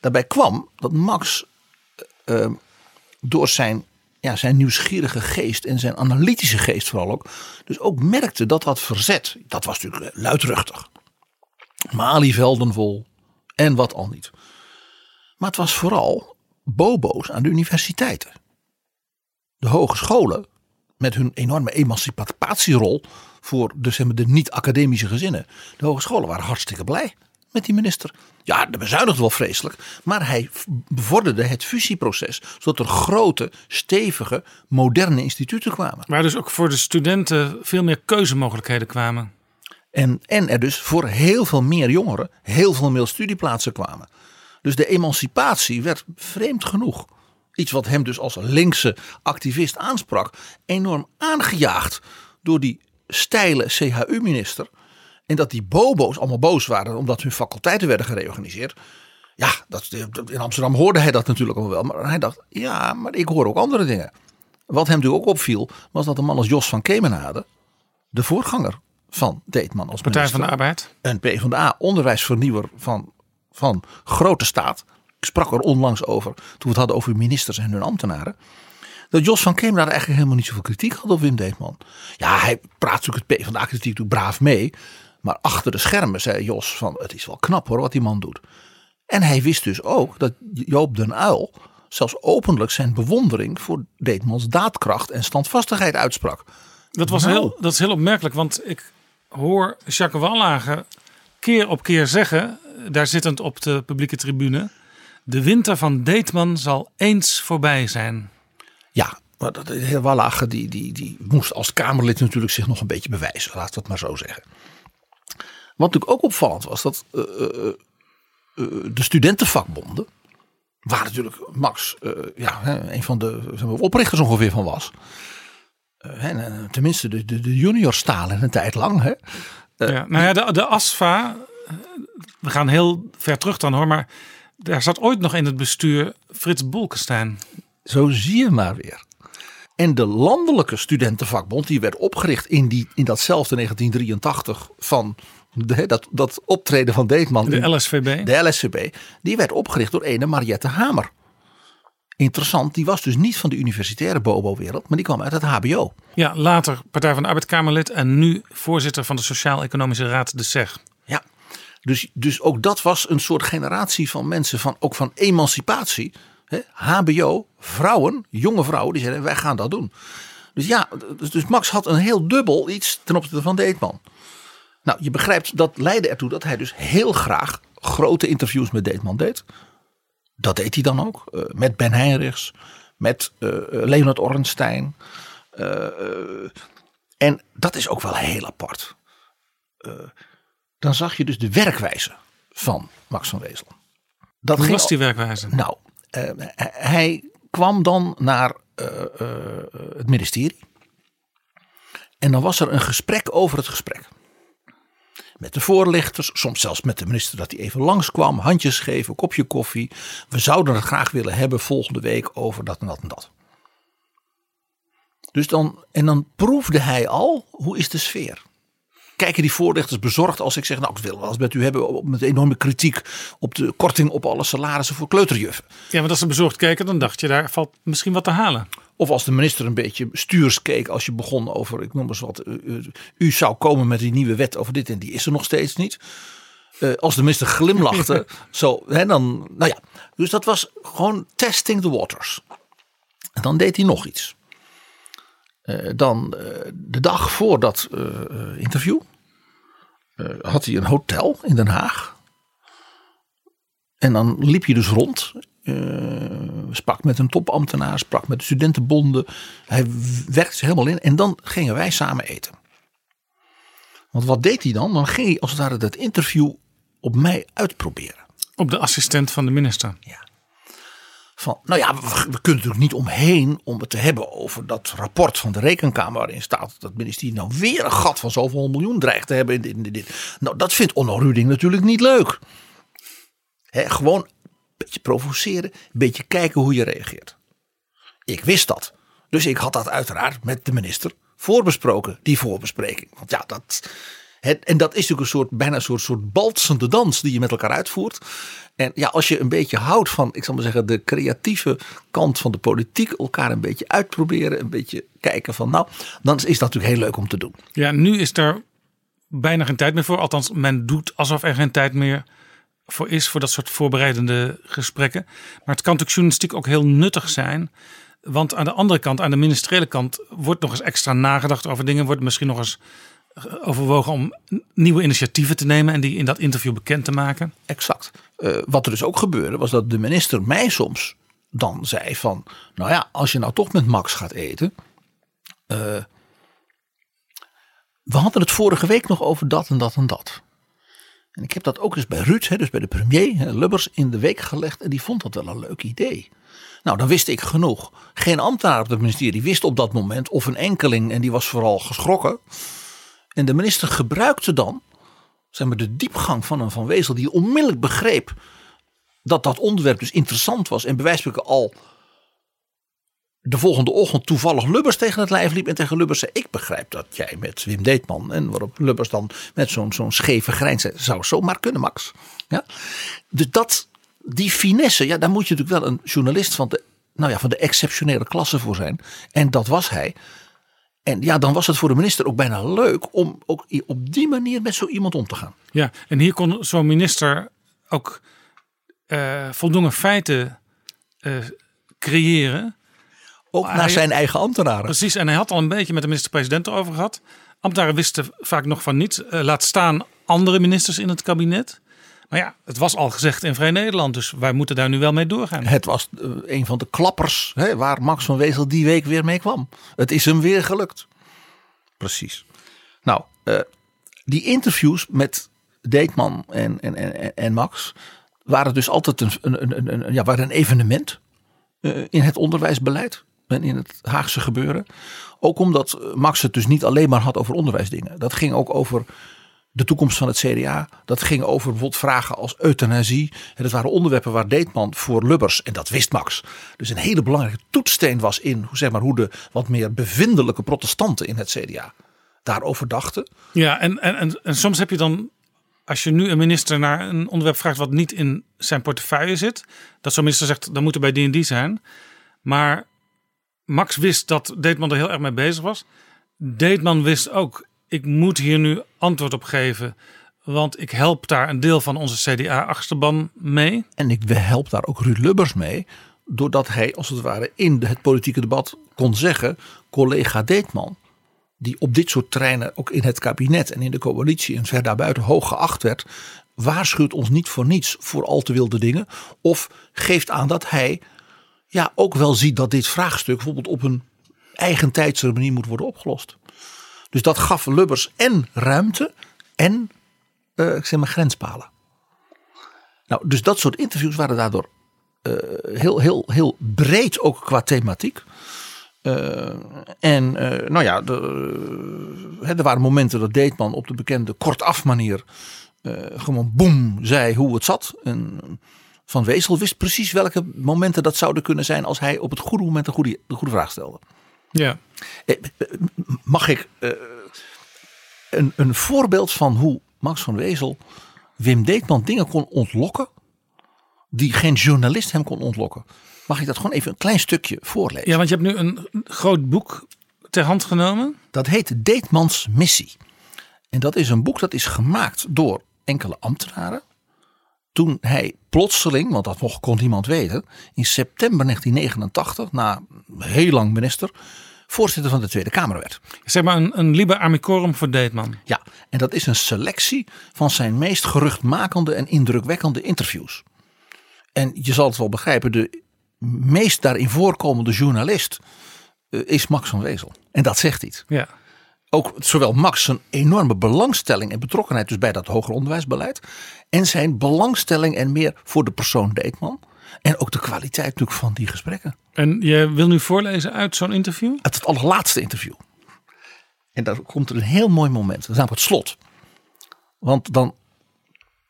Daarbij kwam dat Max ehm, door zijn, ja, zijn nieuwsgierige geest en zijn analytische geest vooral ook. Dus ook merkte dat dat verzet, dat was natuurlijk luidruchtig. Malievelden vol en wat al niet. Maar het was vooral bobo's aan de universiteiten. De hogescholen met hun enorme emancipatierol voor de, maar, de niet-academische gezinnen. De hogescholen waren hartstikke blij met die minister. Ja, de bezuinigde wel vreselijk, maar hij bevorderde het fusieproces, zodat er grote, stevige, moderne instituten kwamen. Waar dus ook voor de studenten veel meer keuzemogelijkheden kwamen. En, en er dus voor heel veel meer jongeren heel veel meer studieplaatsen kwamen. Dus de emancipatie werd vreemd genoeg. Iets wat hem dus als linkse activist aansprak. Enorm aangejaagd door die steile CHU-minister. En dat die bobo's allemaal boos waren omdat hun faculteiten werden gereorganiseerd. Ja, dat, in Amsterdam hoorde hij dat natuurlijk al wel. Maar hij dacht, ja, maar ik hoor ook andere dingen. Wat hem natuurlijk ook opviel, was dat een man als Jos van Kemenade, de voorganger van Deetman als Partij minister, van de Arbeid. een PvdA onderwijsvernieuwer van, van grote staat. Ik sprak er onlangs over toen we het hadden over ministers en hun ambtenaren. Dat Jos van Kemenade eigenlijk helemaal niet zoveel kritiek had op Wim Deetman. Ja, hij praat natuurlijk het PvdA kritiek toe braaf mee. Maar achter de schermen zei Jos van het is wel knap hoor wat die man doet. En hij wist dus ook dat Joop den Uil zelfs openlijk zijn bewondering voor Deetmans daadkracht en standvastigheid uitsprak. Dat, was Nou. heel, dat is heel opmerkelijk, want ik hoor Jacques Wallager keer op keer zeggen, daar zittend op de publieke tribune, de winter van Deetman zal eens voorbij zijn. Ja, maar de heer Wallager die, die, die moest als Kamerlid natuurlijk zich nog een beetje bewijzen. Laat dat maar zo zeggen. Wat natuurlijk ook opvallend was, dat eh, eh, eh, de studentenvakbonden, waar natuurlijk Max ja, een van de oprichters ongeveer van was. Eh, eh, tenminste de, de, de juniorstalen een tijd lang. Hè. ja, nou ja, de, de ASFA, eh, we gaan heel ver terug dan hoor, maar daar zat ooit nog in het bestuur Frits Bolkestein. Zo zie je maar weer. En de landelijke studentenvakbond, die werd opgericht in, die, in datzelfde 1983 van de, dat, dat optreden van Deetman. De LSVB. De LSCB. Die werd opgericht door ene Mariette Hamer. Interessant, die was dus niet van de universitaire bobo-wereld, maar die kwam uit het HBO. Ja, later Partij van de Arbeid Kamerlid en nu voorzitter van de Sociaal-Economische Raad, de SEG. Ja, dus, dus ook dat was een soort generatie van mensen, van, ook van emancipatie. Hè? HBO, vrouwen, jonge vrouwen, die zeiden wij gaan dat doen. Dus ja, dus, dus Max had een heel dubbel iets ten opzichte van Deetman. Nou, je begrijpt, dat leidde ertoe dat hij dus heel graag grote interviews met Deetman deed. Dat deed hij dan ook. eh, met Ben Heinrichs, met eh, Leonard Ornstein. En dat is ook wel heel apart. Dan zag je dus de werkwijze van Max van Wezel. Dat Hoe was die werkwijze? Nou, hij kwam dan naar het ministerie. En dan was er een gesprek over het gesprek. Met de voorlichters, soms zelfs met de minister dat hij even langskwam, handjes geven, kopje koffie. We zouden het graag willen hebben volgende week over dat en dat en dat. Dus dan, en dan proefde hij al, hoe is de sfeer? Kijken die voorlichters bezorgd als ik zeg, nou ik wil wel eens met u hebben met enorme kritiek op de korting op alle salarissen voor kleuterjuffen. Ja, want als ze bezorgd keken, dan dacht je, daar valt misschien wat te halen. Of als de minister een beetje stuurs keek als je begon over, ik noem eens wat, u, u- u zou komen met die nieuwe wet over dit en die is er nog steeds niet. Eh, als de minister glimlachte, zo, hè, dan, nou ja. Dus dat was gewoon testing the waters. En dan deed hij nog iets. Eh, dan eh, de dag voor dat eh, eh, interview eh, had hij een hotel in Den Haag. En dan liep je dus rond. Eh, sprak met een topambtenaar, sprak met de studentenbonden. Hij werkte zich helemaal in. En dan gingen wij samen eten. Want wat deed hij dan? Dan ging hij als het ware dat interview op mij uitproberen. Op de assistent van de minister. Van, nou ja, we, we kunnen natuurlijk niet omheen om het te hebben over dat rapport van de rekenkamer waarin staat dat het ministerie nou weer een gat van zoveel miljoen dreigt te hebben. In dit, in dit. Nou, dat vindt Onno Ruding natuurlijk niet leuk. Hè, gewoon beetje provoceren, een beetje kijken hoe je reageert. Ik wist dat, Dus ik had dat uiteraard met de minister voorbesproken, die voorbespreking. Want ja, dat. Het, en dat is natuurlijk een soort, bijna een soort, soort balsende dans die je met elkaar uitvoert. En ja, als je een beetje houdt van, ik zal maar zeggen, de creatieve kant van de politiek, elkaar een beetje uitproberen, een beetje kijken van, nou, dan is dat natuurlijk heel leuk om te doen. Ja, nu is er bijna geen tijd meer voor. Althans, men doet alsof er geen tijd meer voor is voor dat soort voorbereidende gesprekken. Maar het kan natuurlijk journalistiek ook heel nuttig zijn. Want aan de andere kant, aan de ministeriële kant, wordt nog eens extra nagedacht over dingen. Wordt misschien nog eens overwogen om nieuwe initiatieven te nemen en die in dat interview bekend te maken. Exact. Uh, wat er dus ook gebeurde, was dat de minister mij soms dan zei van, nou ja, als je nou toch met Max gaat eten. Uh, we hadden het vorige week nog over dat en dat en dat. En ik heb dat ook eens bij Ruud, dus bij de premier, Lubbers, in de week gelegd. En die vond dat wel een leuk idee. Nou, dan wist ik genoeg. Geen ambtenaar op het ministerie wist op dat moment of een enkeling, en die was vooral geschrokken. En de minister gebruikte dan zeg maar, de diepgang van een Van Wezel, die onmiddellijk begreep dat dat onderwerp dus interessant was. En bewijselijk al de volgende ochtend toevallig Lubbers tegen het lijf liep en tegen Lubbers zei: Ik begrijp dat jij met Wim Deetman. En waarop Lubbers dan met zo'n zo'n scheve grijns zei: Zou zomaar kunnen, Max. Ja? Dus dat, die finesse, ja, daar moet je natuurlijk wel een journalist van de, nou ja, van de exceptionele klasse voor zijn. En dat was hij. En ja, dan was het voor de minister ook bijna leuk om ook op die manier met zo iemand om te gaan. Ja, en hier kon zo'n minister ook uh, voldoende feiten uh, creëren ook naar zijn eigen ambtenaren. Precies, en hij had al een beetje met de minister-president erover gehad. Ambtenaren wisten vaak nog van niets. Uh, laat staan andere ministers in het kabinet. Maar ja, het was al gezegd in Vrij Nederland, dus wij moeten daar nu wel mee doorgaan. Het was uh, een van de klappers hè, waar Max van Wezel die week weer mee kwam. Het is hem weer gelukt. Precies. Nou, uh, die interviews met Deetman en, en, en, en Max waren dus altijd een, een, een, een ja, waren een evenement in het onderwijsbeleid in het Haagse gebeuren. Ook omdat Max het dus niet alleen maar had over onderwijsdingen. Dat ging ook over de toekomst van het CDA. Dat ging over bijvoorbeeld vragen als euthanasie. En dat waren onderwerpen waar Deetman voor Lubbers, en dat wist Max, dus een hele belangrijke toetssteen was in zeg maar, hoe de wat meer bevindelijke protestanten in het CDA daarover dachten. Ja, en, en, en, en soms heb je dan als je nu een minister naar een onderwerp vraagt wat niet in zijn portefeuille zit, dat zo'n minister zegt, dan moet er bij die en die zijn. Maar Max wist dat Deetman er heel erg mee bezig was. Deetman wist ook, ik moet hier nu antwoord op geven. Want ik help daar een deel van onze CDA-achterban mee. En ik help daar ook Ruud Lubbers mee. Doordat hij als het ware in het politieke debat kon zeggen... collega Deetman, die op dit soort terreinen ook in het kabinet en in de coalitie... en ver daarbuiten hoog geacht werd... waarschuwt ons niet voor niets voor al te wilde dingen. Of geeft aan dat hij ja, ook wel ziet dat dit vraagstuk bijvoorbeeld op een eigen tijdse manier moet worden opgelost. Dus dat gaf Lubbers en ruimte en uh, ik zeg maar grenspalen. Nou, dus dat soort interviews waren daardoor uh, heel, heel, heel breed ook qua thematiek. Uh, en nou ja, de, er waren momenten dat Deetman op de bekende kortaf manier gewoon boem zei hoe het zat. En van Wezel wist precies welke momenten dat zouden kunnen zijn als hij op het goede moment de goede, de goede vraag stelde. Ja. Eh, mag ik uh, een, een voorbeeld van hoe Max van Wezel Wim Deetman dingen kon ontlokken die geen journalist hem kon ontlokken. Mag ik dat gewoon even een klein stukje voorlezen? Ja, want je hebt nu een groot boek ter hand genomen. Dat heet Deetmans Missie. En dat is een boek dat is gemaakt door enkele ambtenaren toen hij plotseling, want dat mocht, kon niemand weten, in september 1989, na heel lang minister, voorzitter van de Tweede Kamer werd. Zeg maar een, een liber amicorum voor Deetman. Ja, en dat is een selectie van zijn meest geruchtmakende en indrukwekkende interviews. En je zal het wel begrijpen, de meest daarin voorkomende journalist uh, is Max van Wezel. En dat zegt iets. Ja ook zowel Max zijn enorme belangstelling en betrokkenheid dus bij dat hoger onderwijsbeleid. En zijn belangstelling en meer voor de persoon Deetman. En ook de kwaliteit natuurlijk van die gesprekken. En je wil nu voorlezen uit zo'n interview? Uit het allerlaatste interview. En daar komt er een heel mooi moment. Dat is namelijk het slot. Want dan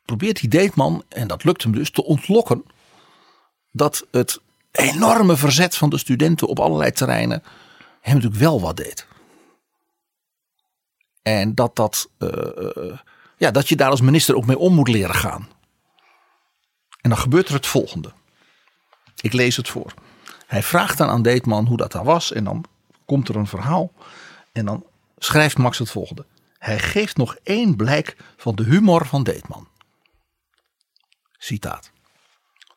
probeert die Deetman, en dat lukt hem dus, te ontlokken dat het enorme verzet van de studenten op allerlei terreinen hem natuurlijk wel wat deed. En dat, dat, eh, ja, dat je daar als minister ook mee om moet leren gaan. En dan gebeurt er het volgende. Ik lees het voor. Hij vraagt dan aan Deetman hoe dat daar was. En dan komt er een verhaal. En dan schrijft Max het volgende. Hij geeft nog één blijk van de humor van Deetman. Citaat.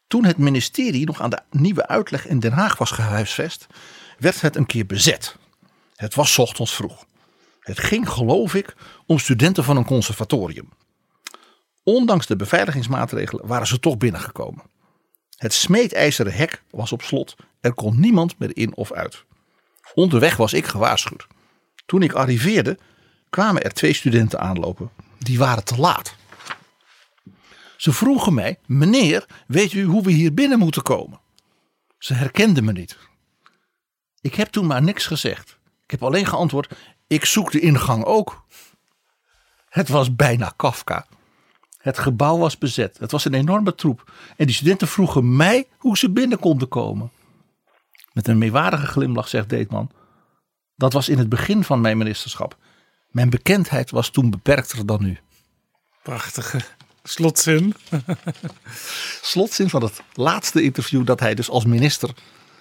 Toen het ministerie nog aan de nieuwe uitleg in Den Haag was gehuisvest, werd het een keer bezet. Het was ochtends vroeg. Het ging, geloof ik, om studenten van een conservatorium. Ondanks de beveiligingsmaatregelen waren ze toch binnengekomen. Het smeedijzeren hek was op slot. Er kon niemand meer in of uit. Onderweg was ik gewaarschuwd. Toen ik arriveerde, kwamen er twee studenten aanlopen. Die waren te laat. Ze vroegen mij: Meneer, weet u hoe we hier binnen moeten komen? Ze herkenden me niet. Ik heb toen maar niks gezegd. Ik heb alleen geantwoord: Ik zoek de ingang ook. Het was bijna Kafka. Het gebouw was bezet. Het was een enorme troep. En die studenten vroegen mij hoe ze binnen konden komen. Met een meewarige glimlach zegt Deetman: Dat was in het begin van mijn ministerschap. Mijn bekendheid was toen beperkter dan nu. Prachtige slotzin. Slotzin van het laatste interview dat hij dus als minister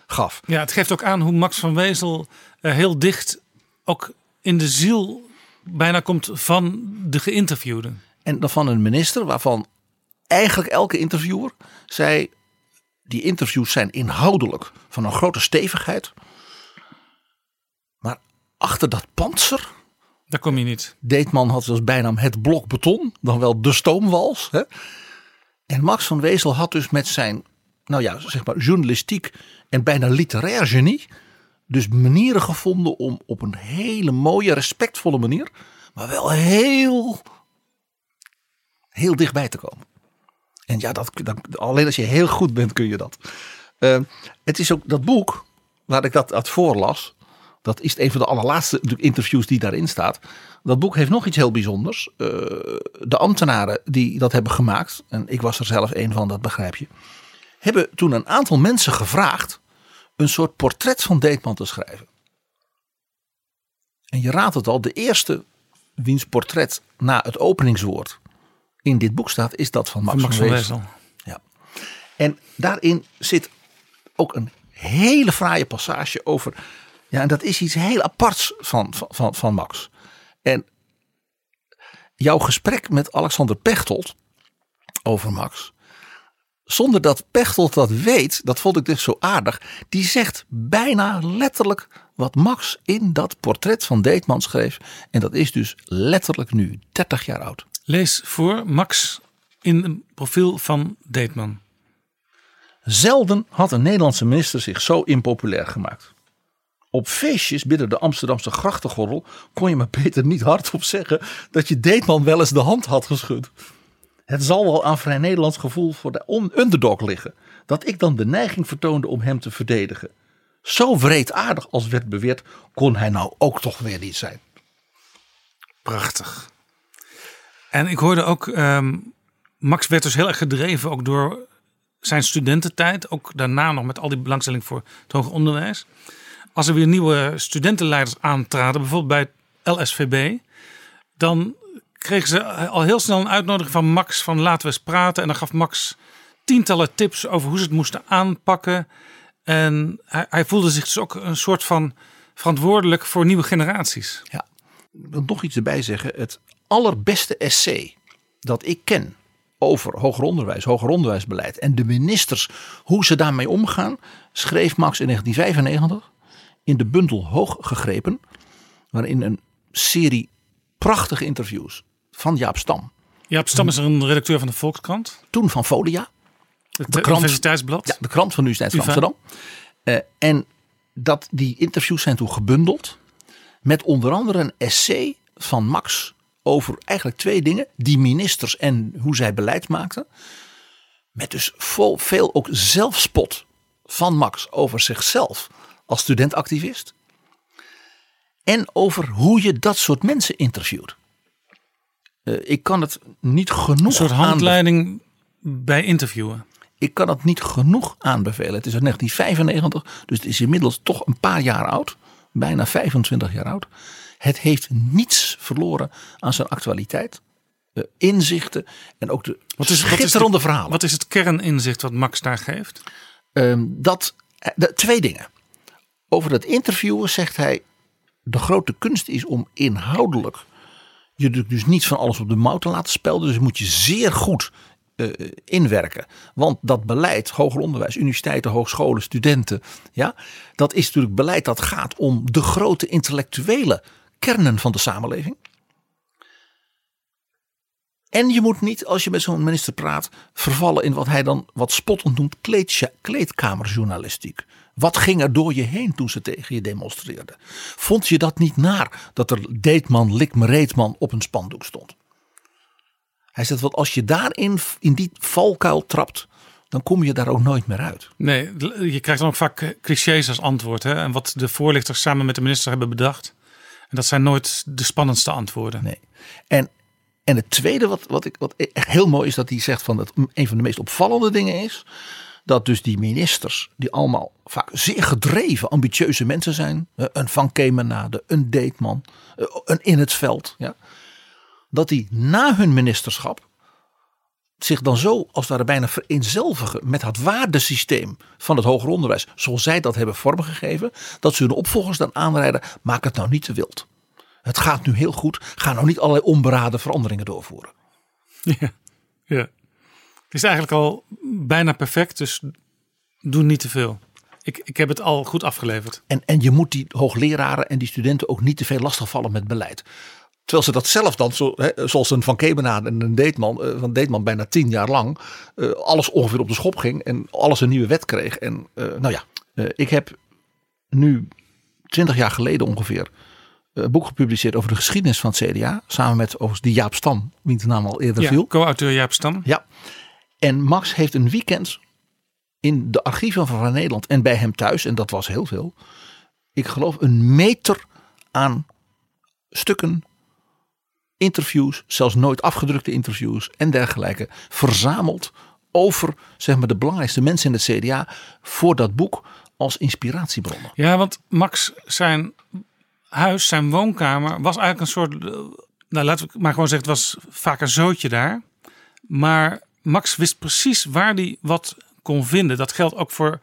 gaf. Ja, het geeft ook aan hoe Max van Wezel eh, heel dicht ook in de ziel bijna komt van de geïnterviewde. En dan van een minister waarvan eigenlijk elke interviewer zei... die interviews zijn inhoudelijk van een grote stevigheid. Maar achter dat panzer... Daar kom je niet. Deetman had als bijnaam het blok beton, dan wel de stoomwals. Hè? En Max van Wezel had dus met zijn, nou ja, zeg maar journalistiek en bijna literair genie... dus manieren gevonden om op een hele mooie, respectvolle manier... maar wel heel heel dichtbij te komen. En ja, dat, alleen als je heel goed bent kun je dat. Uh, het is ook dat boek waar ik dat uit voorlas. Dat is een van de allerlaatste interviews die daarin staat. Dat boek heeft nog iets heel bijzonders. Uh, de ambtenaren die dat hebben gemaakt, en ik was er zelf een van, dat begrijp je. Hebben toen een aantal mensen gevraagd een soort portret van Deetman te schrijven. En je raadt het al, de eerste wiens portret na het openingswoord in dit boek staat, is dat van Max van, van Wezel. Ja. En daarin zit ook een hele fraaie passage over. Ja, en dat is iets heel aparts van, van, van Max. En jouw gesprek met Alexander Pechtold over Max. Zonder dat Pechtold dat weet, dat vond ik dus zo aardig. Die zegt bijna letterlijk wat Max in dat portret van Deetman schreef. En dat is dus letterlijk nu 30 jaar oud. Lees voor Max in een profiel van Deetman. Zelden had een Nederlandse minister zich zo impopulair gemaakt. Op feestjes binnen de Amsterdamse grachtengordel kon je maar beter niet hardop zeggen dat je Deetman wel eens de hand had geschud. Het zal wel aan vrij Nederlands gevoel voor de underdog liggen dat ik dan de neiging vertoonde om hem te verdedigen. Zo wreedaardig als werd beweerd kon hij nou ook toch weer niet zijn. Prachtig. En ik hoorde ook, um, Max werd dus heel erg gedreven ook door zijn studententijd. Ook daarna nog met al die belangstelling voor het hoger onderwijs. Als er weer nieuwe studentenleiders aantraden, bijvoorbeeld bij LSVB. Dan kregen ze al heel snel een uitnodiging van Max van laten we eens praten. En dan gaf Max tientallen tips over hoe ze het moesten aanpakken. En hij, hij voelde zich dus ook een soort van verantwoordelijk voor nieuwe generaties. Ja, wil nog iets erbij zeggen. Het allerbeste essay dat ik ken over hoger onderwijs, hoger onderwijsbeleid en de ministers, hoe ze daarmee omgaan, schreef Max in 1995 in de bundel Hoog gegrepen, waarin een serie prachtige interviews van Jaap Stam. Jaap Stam is een redacteur van de Volkskrant. Toen van Folia. Het de krant, Universiteitsblad. Ja, de krant van de Universiteit van Amsterdam. Uh, en dat, die interviews zijn toen gebundeld met onder andere een essay van Max over eigenlijk twee dingen. Die ministers en hoe zij beleid maakten. Met dus vol, veel ook zelfspot van Max over zichzelf als studentactivist. En over hoe je dat soort mensen interviewt. Uh, ik kan het niet genoeg. Een soort handleiding bij interviewen. Ik kan het niet genoeg aanbevelen. Het is uit 1995, dus het is inmiddels toch een paar jaar oud. bijna 25 jaar oud. Het heeft niets verloren aan zijn actualiteit, de inzichten en ook de Wat is, wat is schitterende de- verhalen. Wat is het kerninzicht wat Max daar geeft? Ehm, dat, eh, de, twee dingen. Over dat interviewen zegt hij: de grote kunst is om inhoudelijk je dus- dus niet van alles op de mouw te laten spelden. Dus moet je zeer goed eh, inwerken. Want dat beleid, hoger onderwijs, universiteiten, hogescholen, studenten, ja, dat is natuurlijk beleid dat gaat om de grote intellectuele kernen van de samenleving. En je moet niet, als je met zo'n minister praat, vervallen in wat hij dan wat spottend noemt kleedkamerjournalistiek. Wat ging er door je heen toen ze tegen je demonstreerden? Vond je dat niet naar dat er Deetman, Likme Reetman op een spandoek stond? Hij zegt, want als je daarin, in die valkuil trapt, dan kom je daar ook nooit meer uit. Nee, je krijgt dan ook vaak clichés als antwoord. Hè? En wat de voorlichters samen met de minister hebben bedacht. En dat zijn nooit de spannendste antwoorden. Nee. En, en het tweede wat, wat, ik, wat echt heel mooi is, dat hij zegt van dat een van de meest opvallende dingen is. Dat dus die ministers, die allemaal vaak zeer gedreven, ambitieuze mensen zijn. Een Van Kemenade, een Deetman, eh, een In het Veld. Ja, dat die na hun ministerschap zich dan zo als het ware bijna vereenzelvigen met het waardesysteem van het hoger onderwijs. Zoals zij dat hebben vormgegeven. Dat ze hun opvolgers dan aanrijden. Maak het nou niet te wild. Het gaat nu heel goed. Ga nou niet allerlei onberaden veranderingen doorvoeren. Ja, ja. Het is eigenlijk al bijna perfect, dus doe niet te veel. Ik, ik heb het al goed afgeleverd. En, en je moet die hoogleraren en die studenten ook niet te veel lastigvallen met beleid. Terwijl ze dat zelf dan, zo, hè, zoals een Van Kemenade en een Deetman, eh, van Deetman bijna tien jaar lang, eh, alles ongeveer op de schop ging en alles een nieuwe wet kreeg. En eh, nou ja, ik heb nu twintig jaar geleden ongeveer een boek gepubliceerd over de geschiedenis van het CDA. Samen met overigens die Jaap Stam, wiens naam al eerder Ja, viel. co-auteur Jaap Stam. Ja. En Max heeft een weekend in de archieven van Nederland en bij hem thuis, en dat was heel veel. Ik geloof een meter aan stukken, interviews, zelfs nooit afgedrukte interviews en dergelijke, verzameld over zeg maar, de belangrijkste mensen in het CDA voor dat boek als inspiratiebronnen. Ja, want Max zijn huis, zijn woonkamer, was eigenlijk een soort. eh, Nou, laten we maar gewoon zeggen, het was vaak een zootje daar. Maar Max wist precies waar hij wat kon vinden. Dat geldt ook voor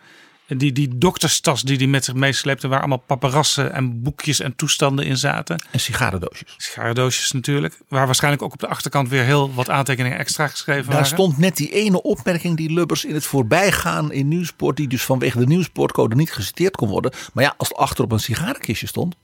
die, die dokterstas die hij met zich meesleepte, waar allemaal paparassen en boekjes en toestanden in zaten. En sigarendoosjes. Sigarendoosjes natuurlijk. Waar waarschijnlijk ook op de achterkant weer heel wat aantekeningen extra geschreven Daar waren. stond net die ene opmerking die Lubbers in het voorbijgaan in Nieuwsport, die dus vanwege de Nieuwsportcode niet geciteerd kon worden. Maar ja, als het achter op een sigarenkistje stond.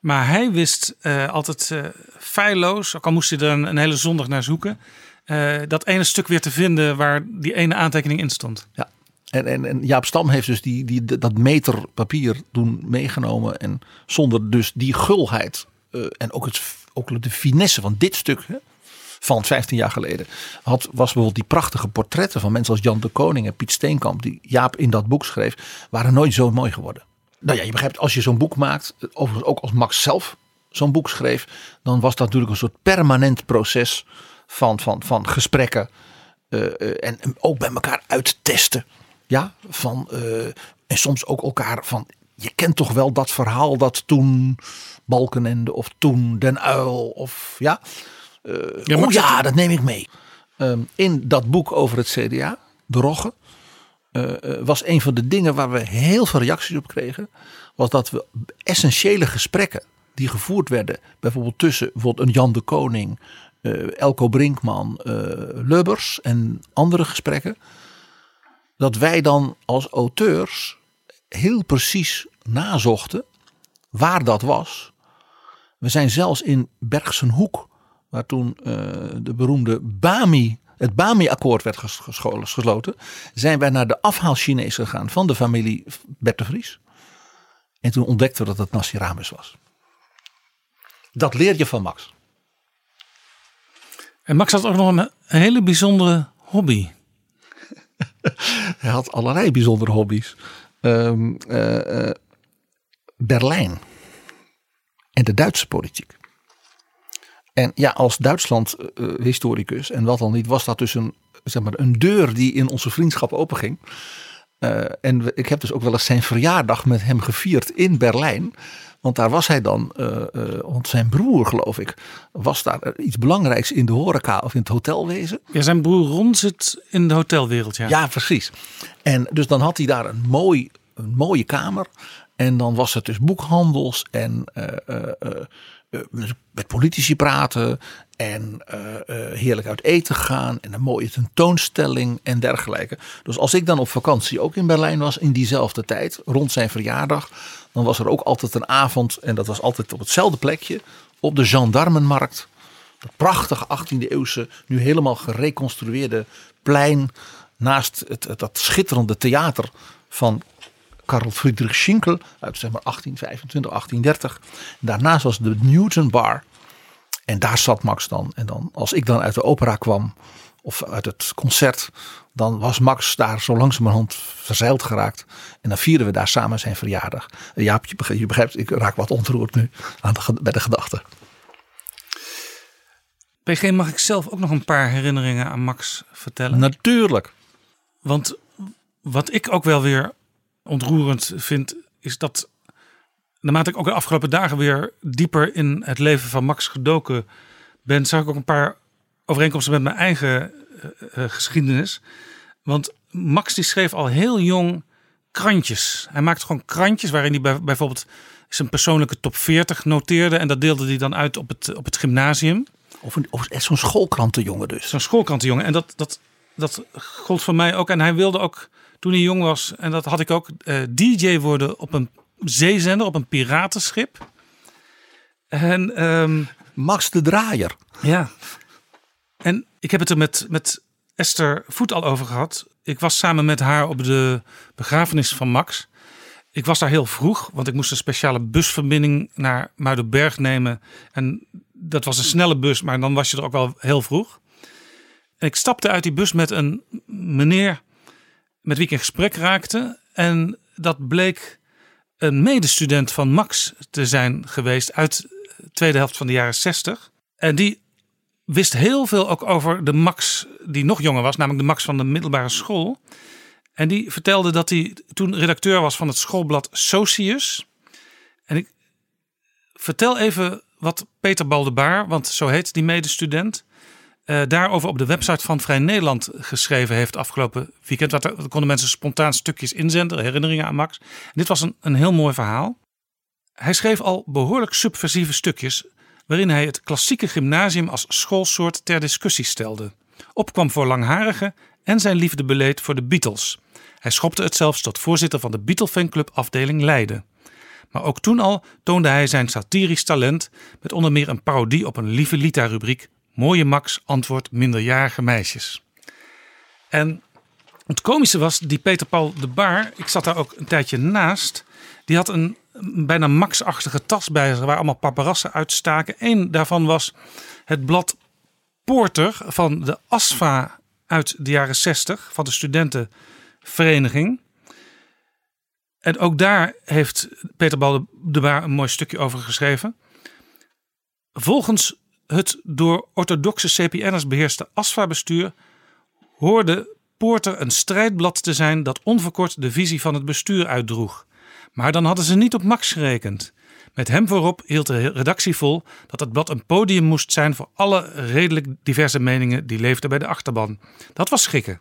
Maar hij wist eh, altijd eh feilloos, ook al moest hij er een, een hele zondag naar zoeken, eh, dat ene stuk weer te vinden waar die ene aantekening in stond. Ja. En, en, en Jaap Stam heeft dus die, die, dat meter papier toen meegenomen. En zonder dus die gulheid eh, en ook, het, ook de finesse van dit stuk hè, van 15 jaar geleden. Had, was bijvoorbeeld die prachtige portretten van mensen als Jan de Koning en Piet Steenkamp. Die Jaap in dat boek schreef. Waren nooit zo mooi geworden. Nou ja, je begrijpt als je zo'n boek maakt. Overigens ook als Max zelf zo'n boek schreef. Dan was dat natuurlijk een soort permanent proces van, van, van gesprekken. eh, eh, en ook bij elkaar uittesten. Ja, van, eh, en soms ook elkaar van. Je kent toch wel dat verhaal dat toen Balkenende of toen Den Uil of ja. Ja, oh ja, dat neem ik mee. Ehm, in dat boek over het CDA, De Rogge, was een van de dingen waar we heel veel reacties op kregen. Was dat we essentiële gesprekken die gevoerd werden, bijvoorbeeld tussen bijvoorbeeld een Jan de Koning, eh, Elko Brinkman, eh, Lubbers en andere gesprekken. Dat wij dan als auteurs heel precies nazochten waar dat was. We zijn zelfs in Bergsenhoek, waar toen eh, de beroemde Bami, het Bami-akkoord werd gesloten, zijn wij naar de afhaal-Chinees gegaan van de familie Bert Vries. En toen ontdekten we dat het Nassiramus was. Dat leer je van Max. En Max had ook nog een, hele bijzondere hobby. Hij had allerlei bijzondere hobby's. Ehm, eh, eh, Berlijn. En de Duitse politiek. En ja, als Duitsland-historicus en wat dan niet, was dat dus een, zeg maar, een deur die in onze vriendschap openging. eh, en ik heb dus ook wel eens zijn verjaardag met hem gevierd in Berlijn. Want daar was hij dan, eh, eh, want zijn broer geloof ik, was daar iets belangrijks in de horeca of in het hotelwezen. Ja, zijn broer Ron zit in de hotelwereld, ja. Ja, precies. En dus dan had hij daar een, mooi, een mooie kamer. En dan was het dus boekhandels en eh, eh, met politici praten. En heerlijk uit eten gaan. En een mooie tentoonstelling en dergelijke. Dus als ik dan op vakantie ook in Berlijn was in diezelfde tijd, rond zijn verjaardag. Dan was er ook altijd een avond. En dat was altijd op hetzelfde plekje. Op de Gendarmenmarkt. Dat prachtige 18e eeuwse, nu helemaal gereconstrueerde plein. Naast het, het- dat schitterende theater van Karl Friedrich Schinkel uit zeg maar 1825, 1830. Daarnaast was de Newton Bar. En daar zat Max dan. En dan, als ik dan uit de opera kwam of uit het concert, dan was Max daar zo langzamerhand verzeild geraakt. En dan vierden we daar samen zijn verjaardag. En Jaap, je begrijpt, ik raak wat ontroerd nu aan de, bij de gedachte. PG, mag ik zelf ook nog een paar herinneringen aan Max vertellen? Natuurlijk. Want wat ik ook wel weer ontroerend vind, is dat naarmate ik ook de afgelopen dagen weer dieper in het leven van Max gedoken ben, zag ik ook een paar overeenkomsten met mijn eigen eh, eh, geschiedenis. Want Max die schreef al heel jong krantjes. Hij maakte gewoon krantjes waarin hij bij, bijvoorbeeld zijn persoonlijke top 40 noteerde. En dat deelde hij dan uit op het, op het gymnasium. Of, een- of echt zo'n schoolkrantenjongen dus. Zo'n schoolkrantenjongen. En dat, dat, dat gold voor mij ook. En hij wilde ook, toen hij jong was, en dat had ik ook, eh, DJ worden op een zeezender, op een piratenschip. En, ehm, Max de Draaier. Ja. En ik heb het er met, met Esther Voet al over gehad. Ik was samen met haar op de begrafenis van Max. Ik was daar heel vroeg, want ik moest een speciale busverbinding naar Muidenberg nemen. En dat was een snelle bus, maar dan was je er ook wel heel vroeg. En ik stapte uit die bus met een meneer met wie ik in gesprek raakte. En dat bleek een medestudent van Max te zijn geweest uit de tweede helft van de jaren 60. En die wist heel veel ook over de Max die nog jonger was, namelijk de Max van de middelbare school. En die vertelde dat hij toen redacteur was van het schoolblad Socius. En ik vertel even wat Peter Baldebaar, want zo heet die medestudent, eh, daarover op de website van Vrij Nederland geschreven heeft afgelopen weekend. Waar er- konden mensen spontaan stukjes inzenden, herinneringen aan Max. Dit was een, een heel mooi verhaal. Hij schreef al behoorlijk subversieve stukjes waarin hij het klassieke gymnasium als schoolsoort ter discussie stelde. Opkwam voor langharigen en zijn liefde beleed voor de Beatles. Hij schopte het zelfs tot voorzitter van de Beatle fanclub afdeling Leiden. Maar ook toen al toonde hij zijn satirisch talent met onder meer een parodie op een lieve Lita rubriek Mooie Max antwoord minderjarige meisjes. En het komische was, die Peter Paul de Baar, ik zat daar ook een tijdje naast, die had een, bijna Max-achtige tas bij zich waar allemaal paparassen uitstaken. Eén daarvan was het blad Porter van de ASFA uit de jaren 60 van de studentenvereniging. En ook daar heeft Peter Paul de Baar een mooi stukje over geschreven. Volgens het door orthodoxe CPN'ers beheerste ASFA-bestuur hoorde Porter een strijdblad te zijn dat onverkort de visie van het bestuur uitdroeg. Maar dan hadden ze niet op Max gerekend. Met hem voorop hield de redactie vol dat het blad een podium moest zijn voor alle redelijk diverse meningen die leefden bij de achterban. Dat was schikken.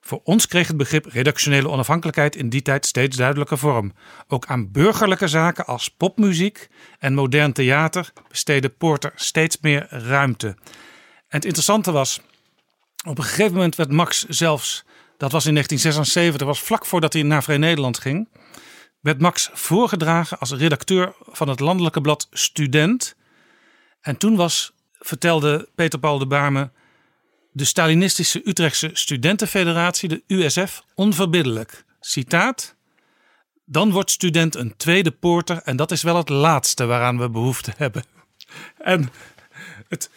Voor ons kreeg het begrip redactionele onafhankelijkheid in die tijd steeds duidelijker vorm. Ook aan burgerlijke zaken als popmuziek en modern theater besteedde Porter steeds meer ruimte. En het interessante was, op een gegeven moment werd Max zelfs, dat was in 1976, was vlak voordat hij naar Vrij Nederland ging, werd Max voorgedragen als redacteur van het landelijke blad Student. En toen was, vertelde Peter Paul de Baarme, de Stalinistische Utrechtse Studentenfederatie, de USF, onverbiddelijk. Citaat. Dan wordt student een tweede poorter en dat is wel het laatste waaraan we behoefte hebben. En het,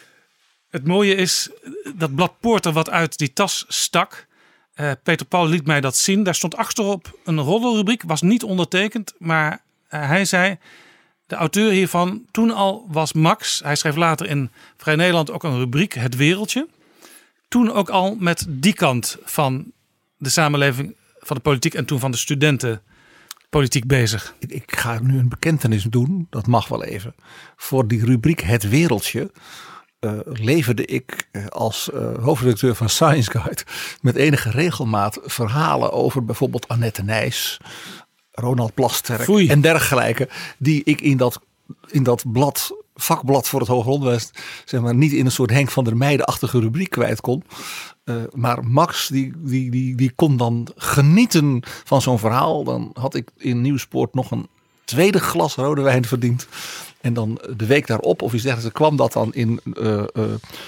het mooie is dat blad Poorter wat uit die tas stak. Eh, Peter Paul liet mij dat zien. Daar stond achterop een roddelrubriek, was niet ondertekend, maar eh, hij zei. De auteur hiervan, toen al was Max, hij schreef later in Vrij Nederland ook een rubriek, Het Wereldje. Toen ook al met die kant van de samenleving van de politiek en toen van de studenten politiek bezig. Ik ga nu een bekentenis doen, dat mag wel even. Voor die rubriek Het Wereldje eh, leverde ik eh, als eh, hoofdredacteur van Science Guide met enige regelmaat verhalen over bijvoorbeeld Annette Nijs, Ronald Plasterk Foei. en dergelijke, die ik in dat, in dat blad, vakblad voor het hoger onderwijs, zeg maar niet in een soort Henk van der Meijden-achtige rubriek kwijt kon. Maar Max die, die, die, die kon dan genieten van zo'n verhaal. Dan had ik in Nieuwspoort nog een tweede glas rode wijn verdiend. En dan de week daarop, of iets dergelijks, kwam dat dan in eh, eh,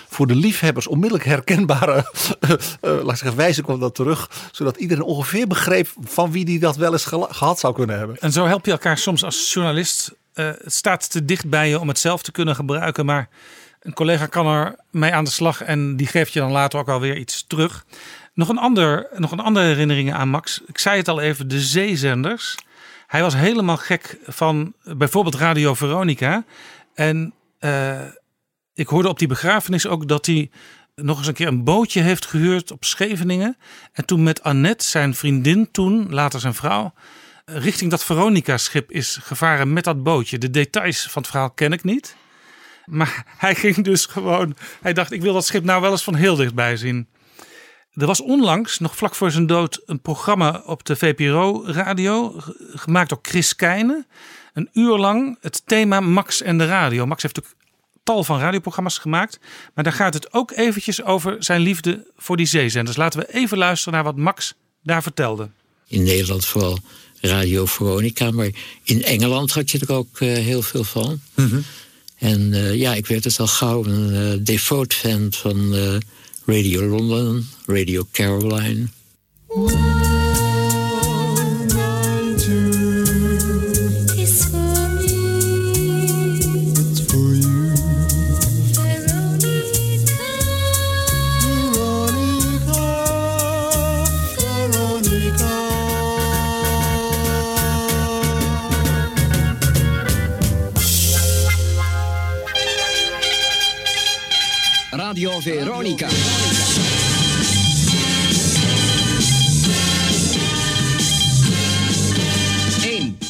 voor de liefhebbers onmiddellijk herkenbare eh, laat zeggen, wijze kwam dat terug. Zodat iedereen ongeveer begreep van wie die dat wel eens gehad zou kunnen hebben. En zo help je elkaar soms als journalist. Het staat te dicht bij je om het zelf te kunnen gebruiken, maar een collega kan er mee aan de slag en die geeft je dan later ook alweer iets terug. Nog een, ander, nog een andere herinnering aan Max. Ik zei het al even, de zeezenders. Hij was helemaal gek van bijvoorbeeld Radio Veronica. En eh, ik hoorde op die begrafenis ook dat hij nog eens een keer een bootje heeft gehuurd op Scheveningen. En toen met Annette, zijn vriendin toen, later zijn vrouw, richting dat Veronica-schip is gevaren met dat bootje. De details van het verhaal ken ik niet. Maar hij ging dus gewoon. Hij dacht: ik wil dat schip nou wel eens van heel dichtbij zien. Er was onlangs, nog vlak voor zijn dood, een programma op de VPRO-radio. Gemaakt door Chris Keijnen. Een uur lang het thema Max en de radio. Max heeft natuurlijk tal van radioprogramma's gemaakt. Maar daar gaat het ook eventjes over zijn liefde voor die zeezenders. Laten we even luisteren naar wat Max daar vertelde. In Nederland vooral Radio Veronica, maar in Engeland had je er ook eh, heel veel van. En eh, ja, ik werd dus al gauw een devoot fan van Radio London, Radio Caroline. It's for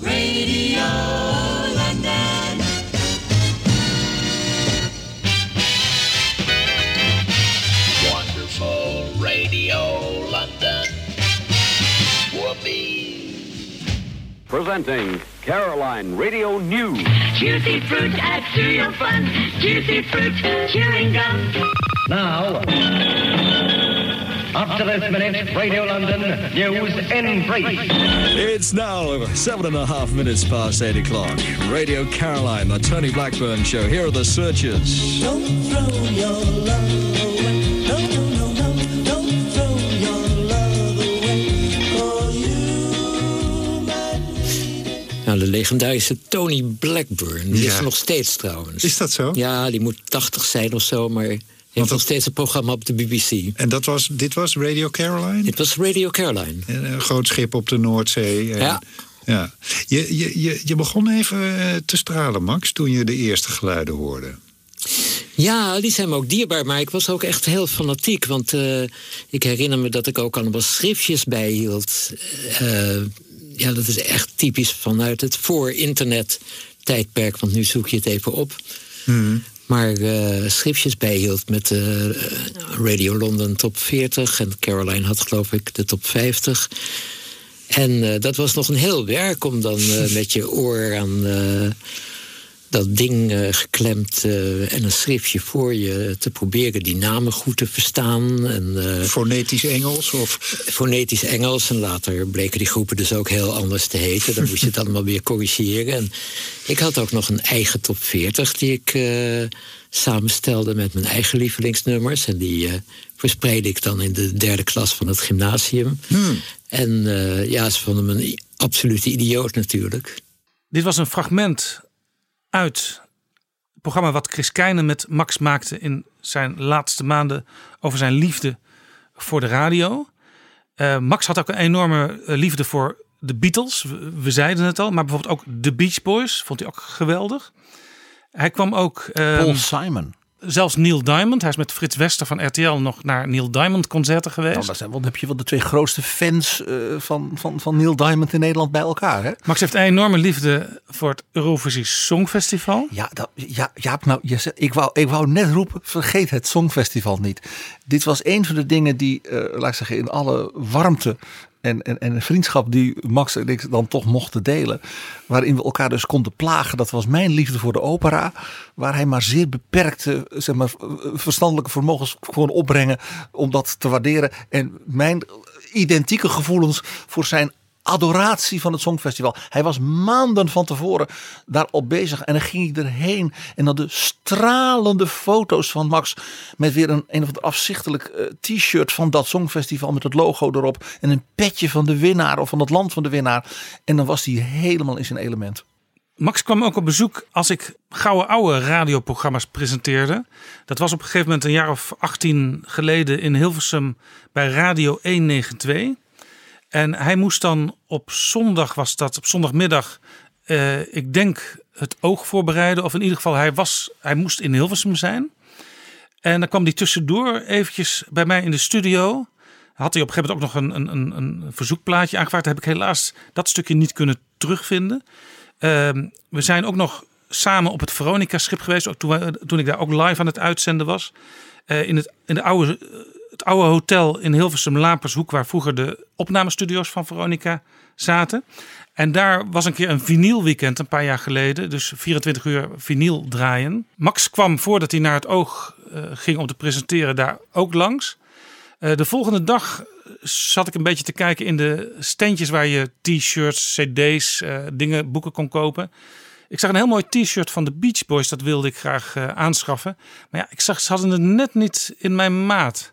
Radio London. Wonderful Radio London. Whoopee. Presenting Caroline Radio News. Juicy fruit adds to your fun. Juicy fruit chewing gum. Now, up to this minute, Radio London news in brief. It's now seven and a half minutes past eight o'clock. Radio Caroline, the Tony Blackburn Show. Here are the searches. Don't throw your love away. No, no, no, no. Don't throw your love away. For you might Nou, de legendarische Tony Blackburn. Die is Ja. er nog steeds trouwens. Is dat zo? Ja, die moet 80 zijn of zo, maar heeft nog steeds een programma op de BBC. En dat was, dit was Radio Caroline? Dit was Radio Caroline. Een groot schip op de Noordzee. En- Ja. ja. Je, je, je, je begon even eh, te stralen, Max, toen je de eerste geluiden hoorde. Ja, die zijn me ook dierbaar, maar ik was ook echt heel fanatiek. Want eh, ik herinner me dat ik ook allemaal schriftjes bijhield. Eh, ja, dat is echt typisch vanuit het voor-internet tijdperk. Want nu zoek je het even op. Maar eh, schriftjes bijhield met de Radio London top 40. En Caroline had geloof ik de top 50. En eh, dat was nog een heel werk om dan met je oor aan dat ding eh, geklemd eh, en een schriftje voor je te proberen die namen goed te verstaan. En, eh, Fonetisch Engels? Of? Fonetisch Engels. En later bleken die groepen dus ook heel anders te heten. Dan moest je het allemaal weer corrigeren. En ik had ook nog een eigen top 40 die ik eh, samenstelde met mijn eigen lievelingsnummers. En die eh, verspreidde ik dan in de derde klas van het gymnasium. En eh, ja, ze vonden me een absolute idioot natuurlijk. Dit was een fragment uit het programma wat Chris Keijnen met Max maakte in zijn laatste maanden over zijn liefde voor de radio. Eh, Max had ook een enorme eh, liefde voor de Beatles. We, zeiden het al, maar bijvoorbeeld ook de Beach Boys vond hij ook geweldig. Hij kwam ook. ehm, Paul Simon. Zelfs Neil Diamond. Hij is met Frits Wester van RTL nog naar Neil Diamond concerten geweest. Nou, dat zijn, want dan heb je wel de twee grootste fans eh, van, van, van Neil Diamond in Nederland bij elkaar. Hè? Max heeft een enorme liefde voor het Eurovisie Songfestival. Ja, dat, ja, Jaap, nou, je ik, wou, ik wou net roepen, vergeet het Songfestival niet. Dit was een van de dingen die, eh, laat ik zeggen, in alle warmte en, en, en vriendschap die Max en ik dan toch mochten delen. Waarin we elkaar dus konden plagen. Dat was mijn liefde voor de opera. Waar hij maar zeer beperkte zeg maar, verstandelijke vermogens kon opbrengen om dat te waarderen. En mijn identieke gevoelens voor zijn adoratie van het Songfestival. Hij was maanden van tevoren daar al bezig. En dan ging hij erheen. En dan de stralende foto's van Max. Met weer een, een of ander afzichtelijk eh, t-shirt van dat Songfestival. Met het logo erop. En een petje van de winnaar of van het land van de winnaar. En dan was hij helemaal in zijn element. Max kwam ook op bezoek als ik gouden oude radioprogramma's presenteerde. Dat was op een gegeven moment een jaar of 18 geleden in Hilversum bij Radio 192. En hij moest dan op zondag, was dat op zondagmiddag, eh, ik denk het oog voorbereiden. Of in ieder geval, hij, was, hij moest in Hilversum zijn. En dan kwam hij tussendoor eventjes bij mij in de studio. Had hij op gegeven ook nog een, een, een, verzoekplaatje aangevraagd. Daar heb ik helaas dat stukje niet kunnen terugvinden. Ehm, we zijn ook nog samen op het Veronica-schip geweest. Ook toen, toen ik daar ook live aan het uitzenden was. Eh, in het, in de oude, het oude hotel in Hilversum Lapershoek. Waar vroeger de opnamestudio's van Veronica zaten. En daar was een keer een vinylweekend een paar jaar geleden. Dus 24 uur vinyl draaien. Max kwam voordat hij naar het oog eh, ging om te presenteren daar ook langs. Eh, de volgende dag zat ik een beetje te kijken in de standjes waar je t-shirts, cd's, eh, dingen, boeken kon kopen. Ik zag een heel mooi t-shirt van de Beach Boys, dat wilde ik graag aanschaffen. Maar ja, ik zag ze hadden het net niet in mijn maat.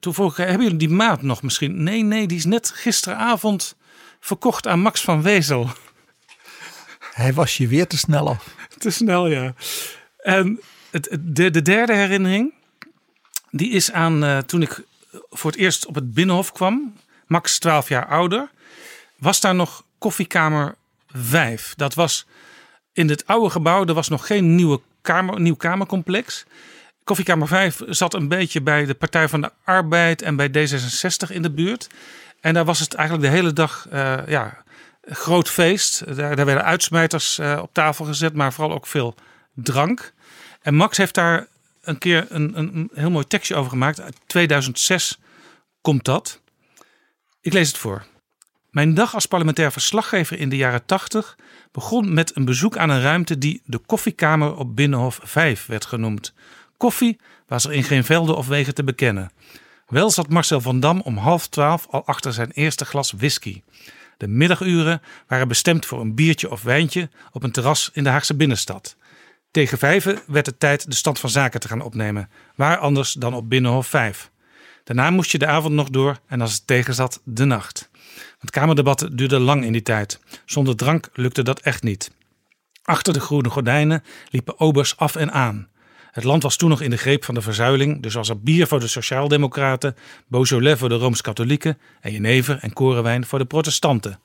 Toen vroeg ik, hebben jullie die maat nog misschien? Nee, nee, die is net gisteravond verkocht aan Max van Wezel. Hij was je weer te snel af. Te snel, ja. En het, het- de, de derde herinnering, die is aan eh, toen ik voor het eerst op het Binnenhof kwam. Max 12 jaar ouder. Was daar nog koffiekamer 5. Dat was in het oude gebouw. Er was nog geen nieuwe kamer, nieuw kamercomplex. Koffiekamer 5 zat een beetje bij de Partij van de Arbeid en bij D66 in de buurt. En daar was het eigenlijk de hele dag eh, ja, groot feest. Daar, daar werden uitsmijters eh, op tafel gezet, maar vooral ook veel drank. En Max heeft daar een keer een, een, een heel mooi tekstje over gemaakt. Uit 2006 komt dat. Ik lees het voor. Mijn dag als parlementair verslaggever in de jaren 80 begon met een bezoek aan een ruimte die de koffiekamer op Binnenhof 5 werd genoemd. Koffie was er in geen velden of wegen te bekennen. Wel zat Marcel van Dam om half twaalf al achter zijn eerste glas whisky. De middaguren waren bestemd voor een biertje of wijntje op een terras in de Haagse binnenstad. Tegen vijven werd het tijd de stand van zaken te gaan opnemen. Waar anders dan op Binnenhof 5. Daarna moest je de avond nog door en als het tegen zat, de nacht. Want kamerdebatten duurden lang in die tijd. Zonder drank lukte dat echt niet. Achter de groene gordijnen liepen obers af en aan. Het land was toen nog in de greep van de verzuiling, dus was er bier voor de Sociaaldemocraten, Beaujolais voor de Rooms-Katholieken en jenever en korenwijn voor de protestanten.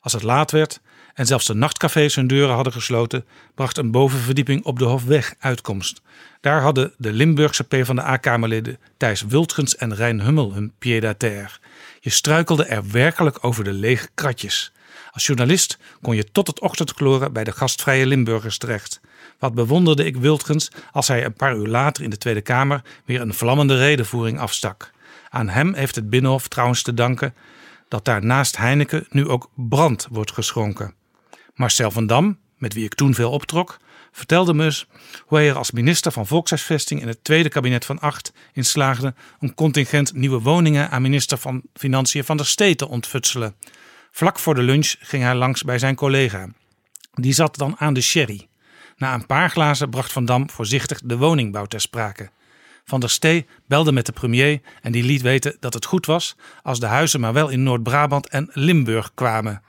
Als het laat werd en zelfs de nachtcafés hun deuren hadden gesloten, bracht een bovenverdieping op de Hofweg uitkomst. Daar hadden de Limburgse PvdA-kamerleden Thijs Wultgens en Rijn Hummel hun pied-à-terre. Je struikelde er werkelijk over de lege kratjes. Als journalist kon je tot het ochtendgloren bij de gastvrije Limburgers terecht. Wat bewonderde ik Wildgens als hij een paar uur later in de Tweede Kamer weer een vlammende redenvoering afstak. Aan hem heeft het Binnenhof trouwens te danken dat daar naast Heineken nu ook brand wordt geschonken. Marcel van Dam, met wie ik toen veel optrok, vertelde me eens hoe hij er als minister van Volkshuisvesting in het tweede kabinet van acht in slaagde een contingent nieuwe woningen aan minister van Financiën van der Stee te ontfutselen. Vlak voor de lunch ging hij langs bij zijn collega. Die zat dan aan de sherry. Na een paar glazen bracht Van Dam voorzichtig de woningbouw ter sprake. Van der Stee belde met de premier en die liet weten dat het goed was als de huizen maar wel in Noord-Brabant en Limburg kwamen.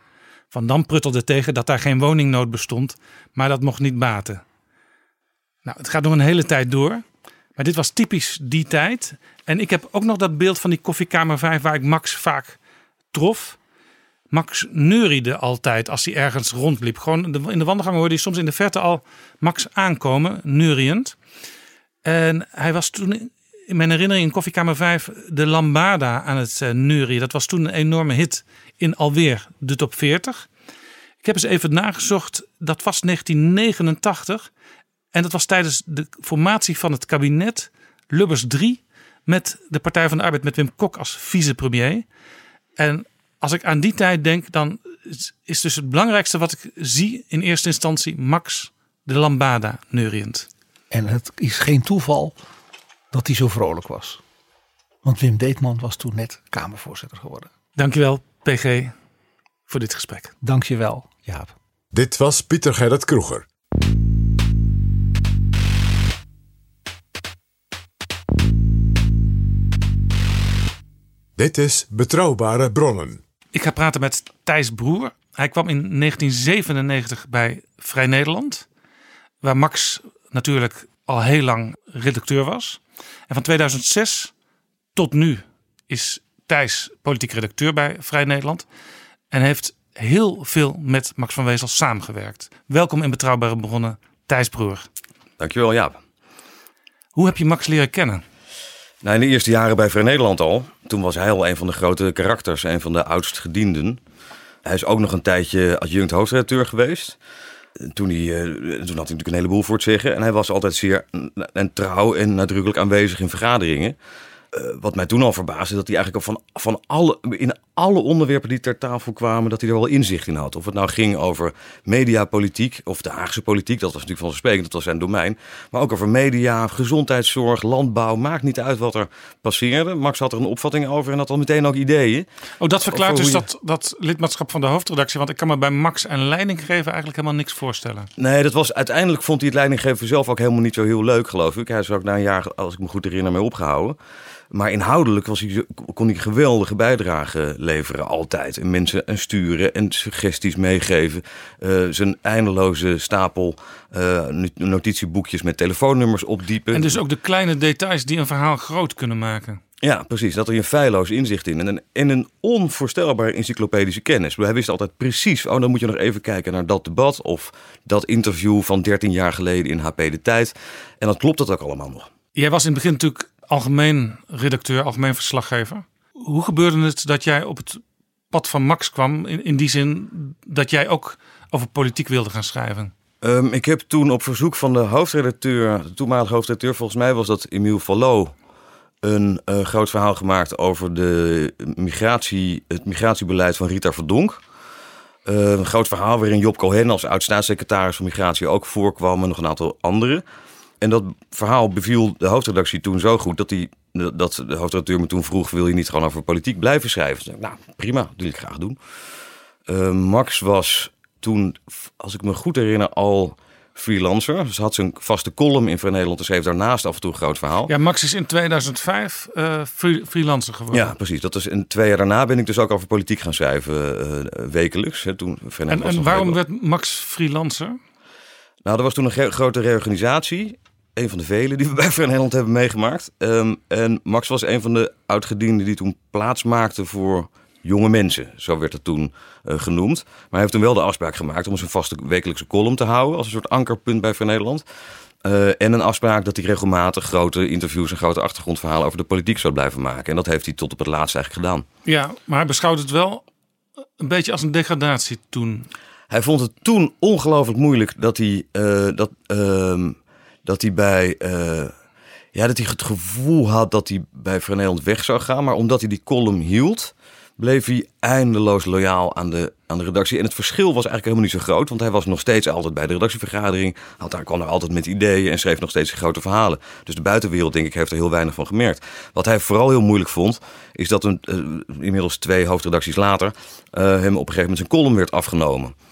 Van Dam pruttelde tegen dat daar geen woningnood bestond, maar dat mocht niet baten. Nou, het gaat nog een hele tijd door. Maar dit was typisch die tijd. En ik heb ook nog dat beeld van die koffiekamer 5 waar ik Max vaak trof. Max neuriede altijd als hij ergens rondliep. Gewoon in de- wandelgang hoorde hij soms in de verte al Max aankomen, neuriënd. En hij was toen in mijn herinnering in koffiekamer 5 de Lambada aan het uh, neurien. Dat was toen een enorme hit in alweer de top 40. Ik heb eens even nagezocht. Dat was 1989. En dat was tijdens de formatie van het kabinet Lubbers 3 met de Partij van de Arbeid met Wim Kok als vicepremier. En als ik aan die tijd denk, dan is- dus het belangrijkste wat ik zie in eerste instantie Max de Lambada neuriënd. En het is geen toeval dat hij zo vrolijk was. Want Wim Deetman was toen net Kamervoorzitter geworden. Dankjewel, PG, voor dit gesprek. Dankjewel, Jaap. Dit was Pieter Gerrit Kroeger. Dit is Betrouwbare Bronnen. Ik ga praten met Thijs Broer. Hij kwam in 1997 bij Vrij Nederland, waar Max natuurlijk al heel lang redacteur was. En van 2006 tot nu is Thijs politiek redacteur bij Vrij Nederland en heeft heel veel met Max van Wezel samengewerkt. Welkom in Betrouwbare Bronnen, Thijs Broer. Dankjewel, Jaap. Hoe heb je Max leren kennen? Nou, in de eerste jaren bij Vrij Nederland al. Toen was hij al een van de grote karakters, een van de oudst gedienden. Hij is ook nog een tijdje adjunct hoofdredacteur geweest. Toen, hij, eh, toen had hij natuurlijk een heleboel voor het zeggen. En hij was altijd zeer en trouw en nadrukkelijk aanwezig in vergaderingen. Eh, wat mij toen al verbaasde, dat hij eigenlijk al van, van alle, in alle onderwerpen die ter tafel kwamen, dat hij er wel inzicht in had. Of het nou ging over mediapolitiek of de Haagse politiek, dat was natuurlijk vanzelfsprekend, dat was zijn domein. Maar ook over media, gezondheidszorg, landbouw, maakt niet uit wat er passeerde. Max had er een opvatting over en had al meteen ook ideeën. Oh, dat verklaart dus je- dat, dat lidmaatschap van de hoofdredactie. Want ik kan me bij Max en leiding geven eigenlijk helemaal niks voorstellen. Nee, dat was uiteindelijk vond hij het leidinggeven zelf ook helemaal niet zo heel leuk, geloof ik. Hij is ook na een jaar, als ik me goed herinner, mee opgehouden. Maar inhoudelijk was hij, zo- kon hij geweldige bijdrage leveren, altijd. En mensen en sturen en suggesties meegeven. Eh, zijn eindeloze stapel eh, not- notitieboekjes met telefoonnummers opdiepen. En dus ook de kleine details die een verhaal groot kunnen maken. Ja, precies. Dat er een feilloos inzicht in. En een, en een onvoorstelbare encyclopedische kennis. Hij wist altijd precies, oh dan moet je nog even kijken naar dat debat of dat interview van 13 jaar geleden in HP De Tijd. En dat klopt dat ook allemaal nog. Jij was in het begin natuurlijk algemeen redacteur, algemeen verslaggever. Hoe gebeurde het dat jij op het pad van Max kwam? In, die zin dat jij ook over politiek wilde gaan schrijven. Ehm, ik heb toen op verzoek van de hoofdredacteur, de toenmalige hoofdredacteur, volgens mij was dat Emiel Vallot, een eh, groot verhaal gemaakt over de migratie, het migratiebeleid van Rita Verdonk. Eh, een groot verhaal waarin Job Cohen als oud-staatssecretaris van Migratie ook voorkwam en nog een aantal anderen. En dat verhaal beviel de hoofdredactie toen zo goed dat, die, dat de hoofdredacteur me toen vroeg: wil je niet gewoon over politiek blijven schrijven? Zei nou, prima, dat wil ik graag doen. Eh, Max was toen, als ik me goed herinner, al freelancer. Dus had zijn vaste column in Vrij Nederland en schreef daarnaast af en toe een groot verhaal. Ja, Max is in 2005 eh, free- freelancer geworden. Ja, precies. Dat is, en twee jaar daarna ben ik dus ook over politiek gaan schrijven, eh, wekelijks. Hè, toen Vrij En, en waarom werd Max freelancer? Nou, er was toen een grote reorganisatie. Een van de vele die we bij Vrij Nederland hebben meegemaakt. Ehm, en Max was een van de oudgedienden die toen plaats maakte voor jonge mensen. Zo werd het toen eh, genoemd. Maar hij heeft toen wel de afspraak gemaakt om zijn vaste wekelijkse column te houden. Als een soort ankerpunt bij Vrij Nederland. Eh, en een afspraak dat hij regelmatig grote interviews en grote achtergrondverhalen over de politiek zou blijven maken. En dat heeft hij tot op het laatst eigenlijk gedaan. Ja, maar hij beschouwt het wel een beetje als een degradatie toen. Hij vond het toen ongelooflijk moeilijk dat hij, eh, dat, ehm, dat hij bij. eh, ja, dat hij het gevoel had dat hij bij Nederland weg zou gaan. Maar omdat hij die column hield, bleef hij eindeloos loyaal aan de, aan de redactie. En het verschil was eigenlijk helemaal niet zo groot. Want hij was nog steeds altijd bij de redactievergadering. Had, daar kwam er altijd met ideeën en schreef nog steeds grote verhalen. Dus de buitenwereld, denk ik, heeft er heel weinig van gemerkt. Wat hij vooral heel moeilijk vond, is dat een, eh, inmiddels twee hoofdredacties later... eh, hem op een gegeven moment zijn column werd afgenomen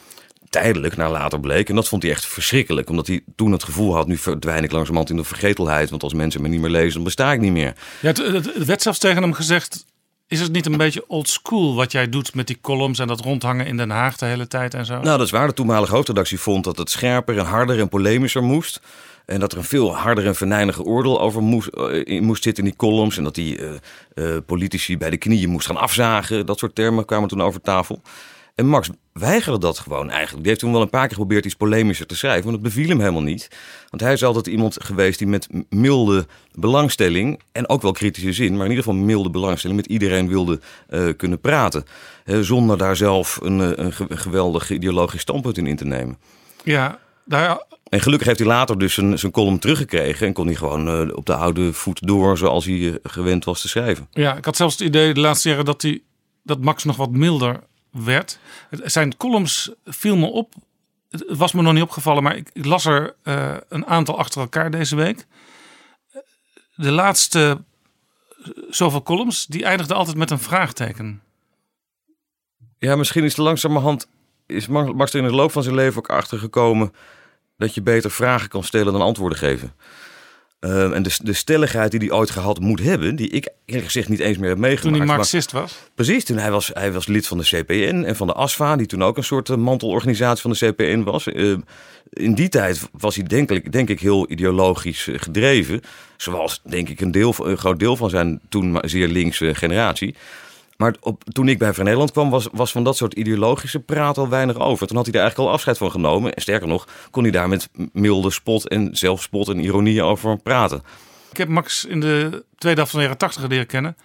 tijdelijk, naar later bleek. En dat vond hij echt verschrikkelijk. Omdat hij toen het gevoel had, nu verdwijn ik langzamerhand in de vergetelheid. Want als mensen me niet meer lezen, dan besta ik niet meer. Ja, het, het, het werd zelfs tegen hem gezegd... is het niet een beetje old school wat jij doet met die columns... en dat rondhangen in Den Haag de hele tijd en zo? Nou, dat is waar. De toenmalige hoofdredactie vond dat het scherper en harder en polemischer moest. En dat er een veel harder en venijniger oordeel over moest, in moest zitten in die columns. En dat die eh, eh, politici bij de knieën moest gaan afzagen. Dat soort termen kwamen toen over tafel. En Max weigerde dat gewoon eigenlijk. Die heeft toen wel een paar keer geprobeerd iets polemischer te schrijven. Maar dat beviel hem helemaal niet. Want hij is altijd iemand geweest die met milde belangstelling... en ook wel kritische zin, maar in ieder geval milde belangstelling... met iedereen wilde eh, kunnen praten. Zonder daar zelf een, eh, een, ge- een geweldig ideologisch standpunt in in te nemen. Ja, daar, En gelukkig heeft hij later dus zijn, zijn column teruggekregen... en kon hij gewoon eh, op de oude voet door zoals hij gewend was te schrijven. ja, ik had zelfs het idee de laatste jaren dat, hij, dat Max nog wat milder werd. Zijn columns viel me op. Het was me nog niet opgevallen, maar ik, las er eh, een aantal achter elkaar deze week. De laatste eh, zoveel columns, die eindigden altijd met een vraagteken. Ja, misschien is er langzamerhand is Ma- Max in de loop van zijn leven ook achter gekomen dat je beter vragen kan stellen dan antwoorden geven. Eh, en de, de stelligheid die hij ooit gehad moet hebben, die ik eerlijk gezegd niet eens meer heb meegemaakt. Toen hij maar- Marxist was. Precies, toen hij was, hij was lid van de CPN en van de ASFA, die toen ook een soort eh, mantelorganisatie van de CPN was. Eh, in die tijd was hij denk ik, denk ik heel ideologisch eh, gedreven. Zoals denk ik een, deel, een groot deel van zijn toen zeer linkse generatie. Maar op, toen ik bij Vrij Nederland kwam, was, was van dat soort ideologische praat al weinig over. Toen had hij daar eigenlijk al afscheid van genomen. En sterker nog, kon hij daar met milde spot en zelfspot en ironie over praten. Ik heb Max in de tweede helft van de jaren tachtig leren kennen.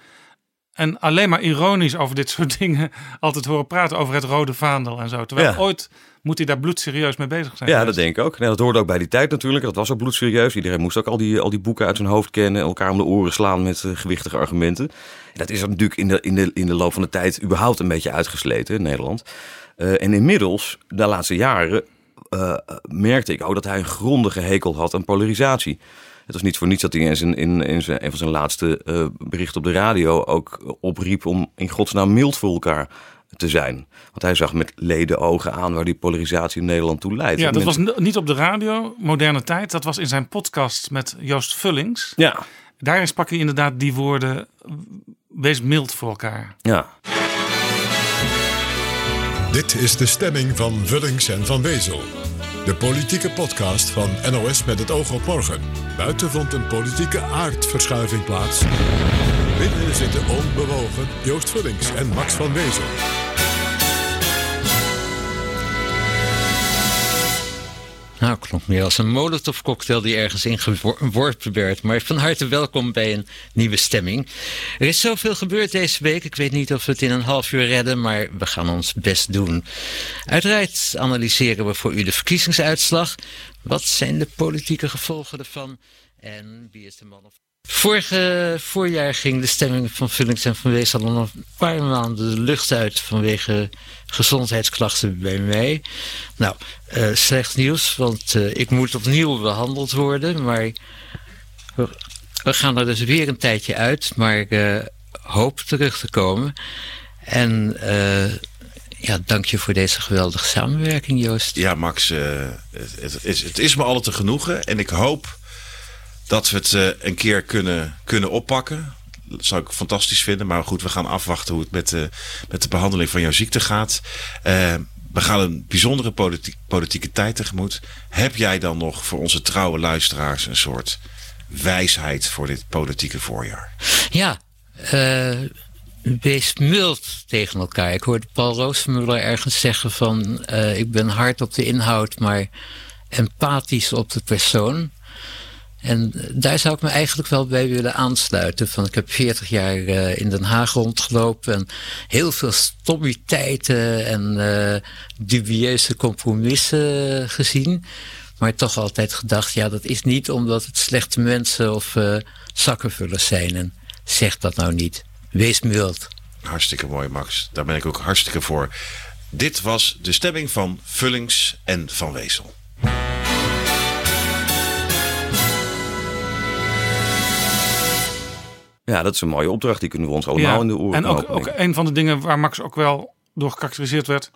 En alleen maar ironisch over dit soort dingen altijd horen praten over het rode vaandel en zo. Terwijl Ja. ooit moet hij daar bloedserieus mee bezig zijn. Ja, geweest. dat denk ik ook. Nee, dat hoorde ook bij die tijd natuurlijk. Dat was ook bloedserieus. Iedereen moest ook al die, al die boeken uit zijn hoofd kennen. Elkaar om de oren slaan met eh, gewichtige argumenten. En dat is er natuurlijk in de, in, de, in de loop van de tijd überhaupt een beetje uitgesleten in Nederland. Eh, en inmiddels, de laatste jaren, eh, merkte ik ook dat hij een grondige hekel had aan polarisatie. Het was niet voor niets dat hij in, zijn, in, in zijn, een van zijn laatste eh, berichten op de radio ook opriep om in godsnaam mild voor elkaar te zijn. Want hij zag met leden ogen aan waar die polarisatie in Nederland toe leidt. Ja, dat was mensen- niet op de radio, moderne tijd. Dat was in zijn podcast met Joost Vullings. Ja. Daarin sprak hij inderdaad die woorden, wees mild voor elkaar. Ja. Dit is de stemming van Vullings en Van Wezel. De politieke podcast van NOS met het oog op morgen. Buiten vond een politieke aardverschuiving plaats. Binnen zitten onbewogen Joost Vullings en Max van Wezel. Nou, klonk meer als een molotov cocktail die ergens ingeworpen werd. Maar van harte welkom bij een nieuwe stemming. Er is zoveel gebeurd deze week. Ik weet niet of we het in een half uur redden, maar we gaan ons best doen. Uiteraard analyseren we voor u de verkiezingsuitslag. Wat zijn de politieke gevolgen ervan? En wie is de man of Vorige voorjaar ging de stemming van Vullings en Van Wees al een paar maanden de lucht uit vanwege gezondheidsklachten bij mij. Nou, eh, slecht nieuws, want eh, ik moet opnieuw behandeld worden, maar we, gaan er dus weer een tijdje uit, maar eh, hoop terug te komen. En ja, dank je voor deze geweldige samenwerking, Joost. Ja, Max, het, het, is, het is me altijd te genoegen. En ik hoop dat we het eh, een keer kunnen, kunnen oppakken. Dat zou ik fantastisch vinden. Maar goed, we gaan afwachten hoe het met de, met de behandeling van jouw ziekte gaat. Eh, we gaan een bijzondere politiek, politieke tijd tegemoet. Heb jij dan nog voor onze trouwe luisteraars een soort wijsheid voor dit politieke voorjaar? Ja, eh, wees mild tegen elkaar. Ik hoorde Paul Roosmuller ergens zeggen van... eh, ik ben hard op de inhoud, maar empathisch op de persoon. En eh, daar zou ik me eigenlijk wel bij willen aansluiten. Van, ik heb 40 jaar eh, in Den Haag rondgelopen en heel veel stommiteiten en eh, dubieuze compromissen gezien. Maar toch altijd gedacht, ja, dat is niet omdat het slechte mensen of eh, zakkenvullers zijn. En zeg dat nou niet. Wees mild. Hartstikke mooi, Max. Daar ben ik ook hartstikke voor. Dit was de stemming van Vullings en Van Wezel. Ja, dat is een mooie opdracht. Die kunnen we ons allemaal in de oren En ook, ook een van de dingen waar Max ook wel door gekarakteriseerd werd,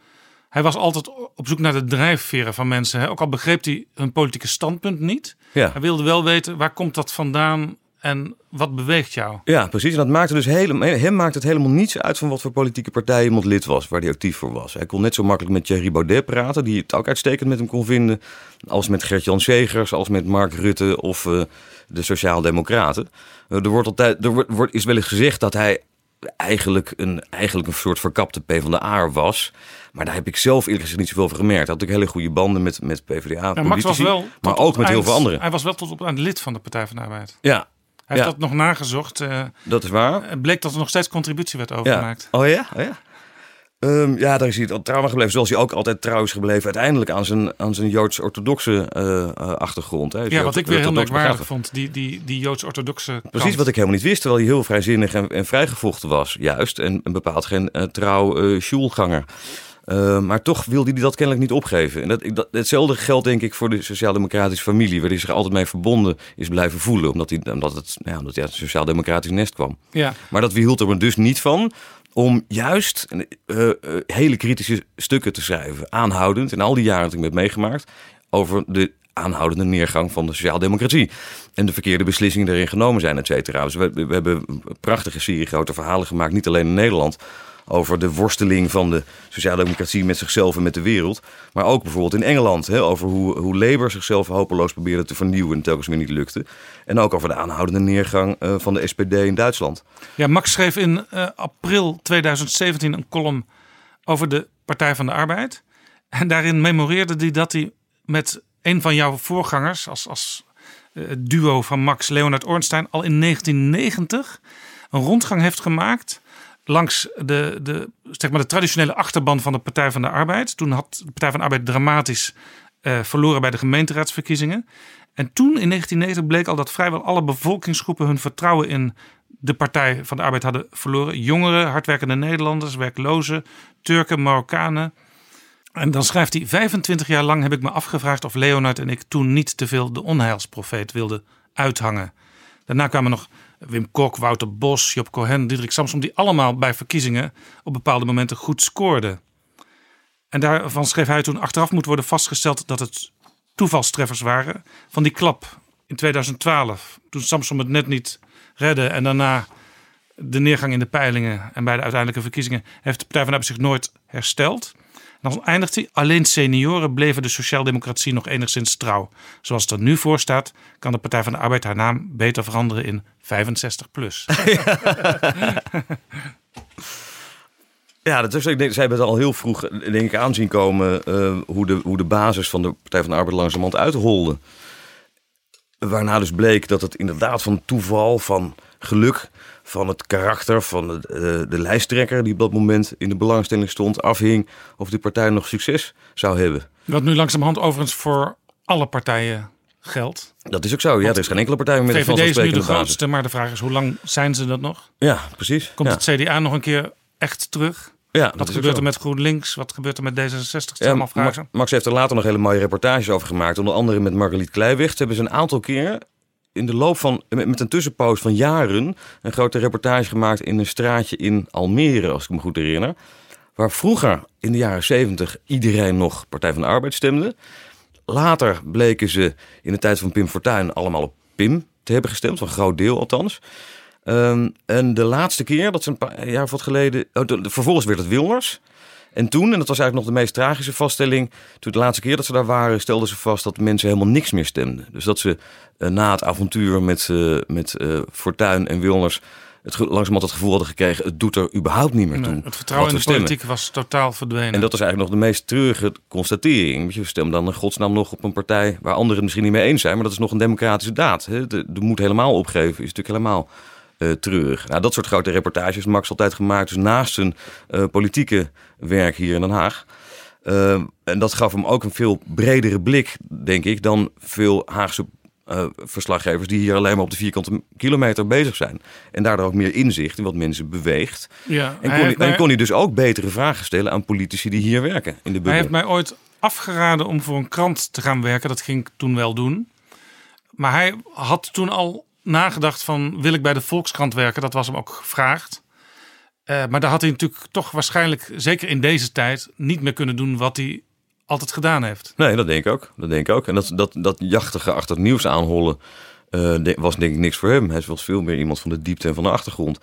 hij was altijd op zoek naar de drijfveren van mensen. Hè? Ook al begreep hij hun politieke standpunt niet. Ja. Hij wilde wel weten waar komt dat vandaan en wat beweegt jou. Ja, precies. En dat maakte dus helemaal, hem maakt het helemaal niets uit van wat voor politieke partij iemand lid was, waar hij actief voor was. Hij kon net zo makkelijk met Thierry Baudet praten, die het ook uitstekend met hem kon vinden, als met Gert-Jan Segers, als met Mark Rutte of eh, de Sociaaldemocraten. Eh, er wordt altijd, er wordt, wordt, is wel eens gezegd dat hij eigenlijk een, eigenlijk een soort verkapte PvdA was. Maar daar heb ik zelf eerlijk gezegd niet zoveel van gemerkt. Had ook hele goede banden met, met PvdA. Ja, Max was wel. maar ook met heel veel anderen. Hij was wel tot op aan lid van de Partij van de Arbeid. Ja. Hij heeft Ja. dat nog nagezocht. eh, Dat is waar. Het bleek dat er nog steeds contributie werd Ja. overgemaakt. Oh ja? Oh ja. Ehm, ja, daar is hij trouw aan gebleven. Zoals hij ook altijd trouw is gebleven uiteindelijk aan zijn, aan zijn Joods-orthodoxe eh, eh, achtergrond. Hè. Ja, wat ik weer heel merkwaardig vond, die, die, die Joods-orthodoxe Precies wat ik helemaal niet wist, terwijl hij heel vrijzinnig en, en vrijgevochten was, juist. En, en bepaald geen eh, trouw sjoelganger. Eh, maar toch wilde hij dat kennelijk niet opgeven. En dat, dat, hetzelfde geldt denk ik voor de sociaal-democratische familie, waar hij zich altijd mee verbonden is blijven voelen. Omdat hij, omdat het, nou ja, omdat hij uit een sociaal-democratisch nest kwam. Ja. Maar dat weerhield er dus niet van om juist eh, eh, hele kritische stukken te schrijven. Aanhoudend, in al die jaren dat ik me heb meegemaakt, over de aanhoudende neergang van de sociaaldemocratie. En de verkeerde beslissingen erin genomen zijn, et cetera. Dus we, we hebben prachtige serie grote verhalen gemaakt, niet alleen in Nederland. Over de worsteling van de sociaaldemocratie met zichzelf en met de wereld. Maar ook bijvoorbeeld in Engeland. Hè, over hoe, hoe Labour zichzelf hopeloos probeerde te vernieuwen en telkens weer niet lukte. En ook over de aanhoudende neergang eh, van de SPD in Duitsland. Ja, Max schreef in eh, april 2017 een column over de Partij van de Arbeid. En daarin memoreerde hij dat hij met een van jouw voorgangers, als, als eh, duo van Max, Leonard Ornstein, al in 1990 een rondgang heeft gemaakt langs de, de, zeg maar de traditionele achterban van de Partij van de Arbeid. Toen had de Partij van de Arbeid dramatisch eh, verloren bij de gemeenteraadsverkiezingen. En toen in 1990 bleek al dat vrijwel alle bevolkingsgroepen hun vertrouwen in de Partij van de Arbeid hadden verloren. Jongeren, hardwerkende Nederlanders, werklozen, Turken, Marokkanen. En dan schrijft hij: 25 jaar lang heb ik me afgevraagd of Leonard en ik toen niet te veel de onheilsprofeet wilden uithangen. Daarna kwamen nog Wim Kok, Wouter Bos, Job Cohen, Diederik Samsom, die allemaal bij verkiezingen op bepaalde momenten goed scoorden. En daarvan schreef hij toen achteraf moet worden vastgesteld dat het toevalstreffers waren van die klap in 2012. Toen Samsom het net niet redde en daarna de neergang in de peilingen en bij de uiteindelijke verkiezingen heeft de Partij van de zich nooit hersteld. Dan eindigt hij. Alleen senioren bleven de sociaaldemocratie nog enigszins trouw. Zoals het er nu voor staat, kan de Partij van de Arbeid haar naam beter veranderen in 65 plus. Ja, dat is, ik denk, zij hebben het al heel vroeg denk ik, aanzien komen eh, hoe, de, hoe de basis van de Partij van de Arbeid langzamerhand uitholde. Waarna dus bleek dat het inderdaad van toeval, van geluk, van het karakter van de, eh, de lijsttrekker die op dat moment in de belangstelling stond, afhing of die partij nog succes zou hebben. Wat nu langzamerhand overigens voor alle partijen geldt. Dat is ook zo. Ja, er is geen enkele partij meer met een VVD is nu de grootste, maar de vraag is hoe lang zijn ze dat nog? Ja, precies. Komt ja. het CDA nog een keer echt terug? Ja, dat Wat gebeurt er met GroenLinks? Wat gebeurt er met D66? Dat zijn Ja, Max, heeft er later nog hele mooie reportages over gemaakt. Onder andere met Margaliet Kleiweg. Ze hebben ze een aantal keren in de loop van, met een tussenpoos van jaren... een grote reportage gemaakt in een straatje in Almere, als ik me goed herinner. Waar vroeger, in de jaren zeventig, iedereen nog Partij van de Arbeid stemde. Later bleken ze in de tijd van Pim Fortuyn allemaal op Pim te hebben gestemd. Een groot deel althans. Ehm, en de laatste keer, dat is een paar jaar of wat geleden... Oh, de- vervolgens werd het Wilmers. En toen, en dat was eigenlijk nog de meest tragische vaststelling... toen de laatste keer dat ze daar waren, stelden ze vast dat mensen helemaal niks meer stemden. Dus dat ze eh, na het avontuur met, eh met eh, Fortuyn en Wilmers... Het langzamerhand het gevoel hadden gekregen... het doet er überhaupt niet meer toe. Nee, het vertrouwen in de stemmen. politiek was totaal verdwenen. En dat is eigenlijk nog de meest treurige constatering. Je stemt dan in godsnaam nog op een partij waar anderen het misschien niet mee eens zijn, maar dat is nog een democratische daad. Hè. De, de moed helemaal opgeven is natuurlijk helemaal eh treurig. Nou, dat soort grote reportages heeft Max altijd gemaakt, dus naast zijn eh, politieke werk hier in Den Haag. Eh, en dat gaf hem ook een veel bredere blik, denk ik, dan veel Haagse verslaggevers die hier alleen maar op de vierkante kilometer bezig zijn. En daardoor ook meer inzicht in wat mensen beweegt. Ja, en, kon hij, en kon hij dus ook betere vragen stellen aan politici die hier werken in de bubbel. Hij heeft mij ooit afgeraden om voor een krant te gaan werken. Dat ging ik toen wel doen. Maar hij had toen al nagedacht van... wil ik bij de Volkskrant werken? Dat was hem ook gevraagd. Eh, maar daar had hij natuurlijk toch waarschijnlijk, zeker in deze tijd, niet meer kunnen doen wat hij altijd gedaan heeft. Nee, dat denk ik ook. Dat denk ik ook. En dat, dat, dat jachtige achter het nieuws aanhollen eh, was denk ik niks voor hem. Hij was veel meer iemand van de diepte en van de achtergrond.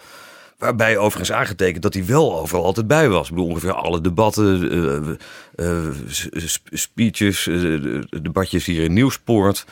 Waarbij overigens aangetekend dat hij wel overal altijd bij was. Ik bedoel, ongeveer alle debatten, sp- speeches, eh, de- de debatjes hier in Nieuwspoort,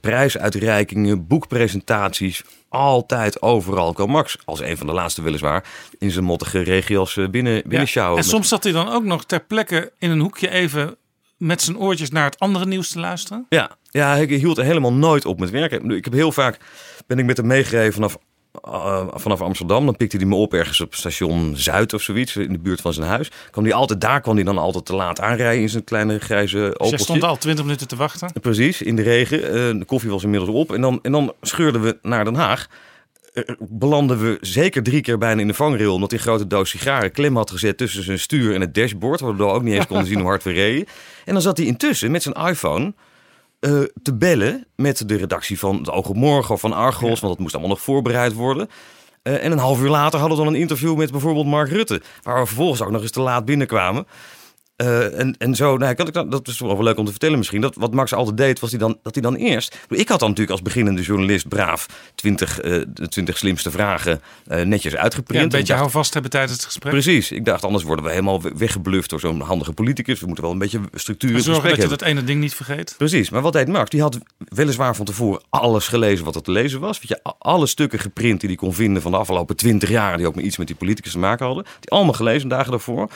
prijsuitreikingen, boekpresentaties. Altijd overal kwam Max, als een van de laatste weliswaar, in zijn mottige regias eh, binnen, binnen Ja, en Met- soms zat hij dan ook nog ter plekke in een hoekje even met zijn oortjes naar het andere nieuws te luisteren. Ja, ja, hij hield er helemaal nooit op met werken. Ik heb heel vaak ben ik met hem meegereden vanaf, eh, vanaf Amsterdam. Dan pikte hij me op ergens op station Zuid of zoiets, in de buurt van zijn huis. Kwam hij altijd, daar kwam hij dan altijd te laat aanrijden in zijn kleine grijze Opeltje. jij stond al twintig minuten te wachten. Precies, in de regen. Eh, de koffie was inmiddels op. En dan, en dan scheurden we naar Den Haag. Belanden we zeker drie keer bijna in de vangrail. Omdat hij een grote doos sigaren klem had gezet tussen zijn stuur en het dashboard. Waardoor we ook niet eens konden zien hoe hard we reden. En dan zat hij intussen met zijn iPhone eh, te bellen met de redactie van het Oog op Morgen of van Argos. Want dat moest allemaal nog voorbereid worden. Eh, en een half uur later hadden we dan een interview met bijvoorbeeld Mark Rutte. Waar we vervolgens ook nog eens te laat binnenkwamen. Eh, en, en zo, nou, kan ik dan, dat is toch wel leuk om te vertellen misschien. Dat wat Max altijd deed, was hij dan, dat hij dan eerst. Ik had dan natuurlijk als beginnende journalist braaf 20, eh, de 20 slimste vragen eh, netjes uitgeprint. Ja, een beetje dacht- houvast hebben tijdens het gesprek. Precies. Ik dacht, anders worden we helemaal we- weggebluft door zo'n handige politicus. We moeten wel een beetje structuur in gesprek dat je hebben. dat ene ding niet vergeet. Precies, maar wat deed Max? Die had weliswaar van tevoren alles gelezen wat er te lezen was. Weet je, alle stukken geprint die hij kon vinden van de afgelopen twintig jaar... die ook maar iets met die politicus te maken hadden. Die allemaal gelezen dagen daarvoor.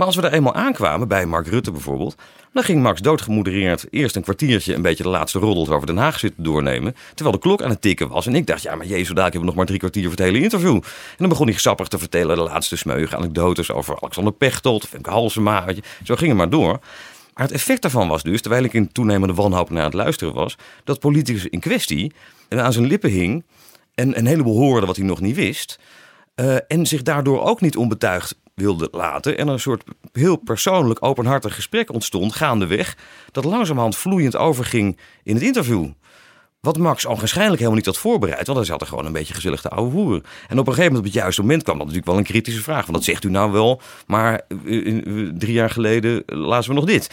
Maar als we er eenmaal aankwamen, bij Mark Rutte bijvoorbeeld... dan ging Max doodgemoedereerd eerst een kwartiertje... een beetje de laatste roddels over Den Haag zitten doornemen... terwijl de klok aan het tikken was. En ik dacht, ja, maar jezus, daar hebben we nog maar drie kwartier voor het hele interview. En dan begon hij sappig te vertellen de laatste smeuïge anekdotes... over Alexander Pechtold, Femke Halsema. Zo ging het maar door... Maar het effect daarvan was dus, terwijl ik in toenemende wanhoop naar het luisteren was, dat politicus in kwestie aan zijn lippen hing en een heleboel hoorde wat hij nog niet wist. eh, en zich daardoor ook niet onbetuigd wilde laten. En een soort heel persoonlijk, openhartig gesprek ontstond, gaandeweg, dat langzamerhand vloeiend overging in het interview. Wat Max waarschijnlijk helemaal niet had voorbereid. Want hij zat er gewoon een beetje gezellig te ouwe hoeren. En op een gegeven moment, op het juiste moment, kwam dat natuurlijk wel een kritische vraag. Want dat zegt u nou wel, maar eh, eh, drie jaar geleden eh, lazen we nog dit.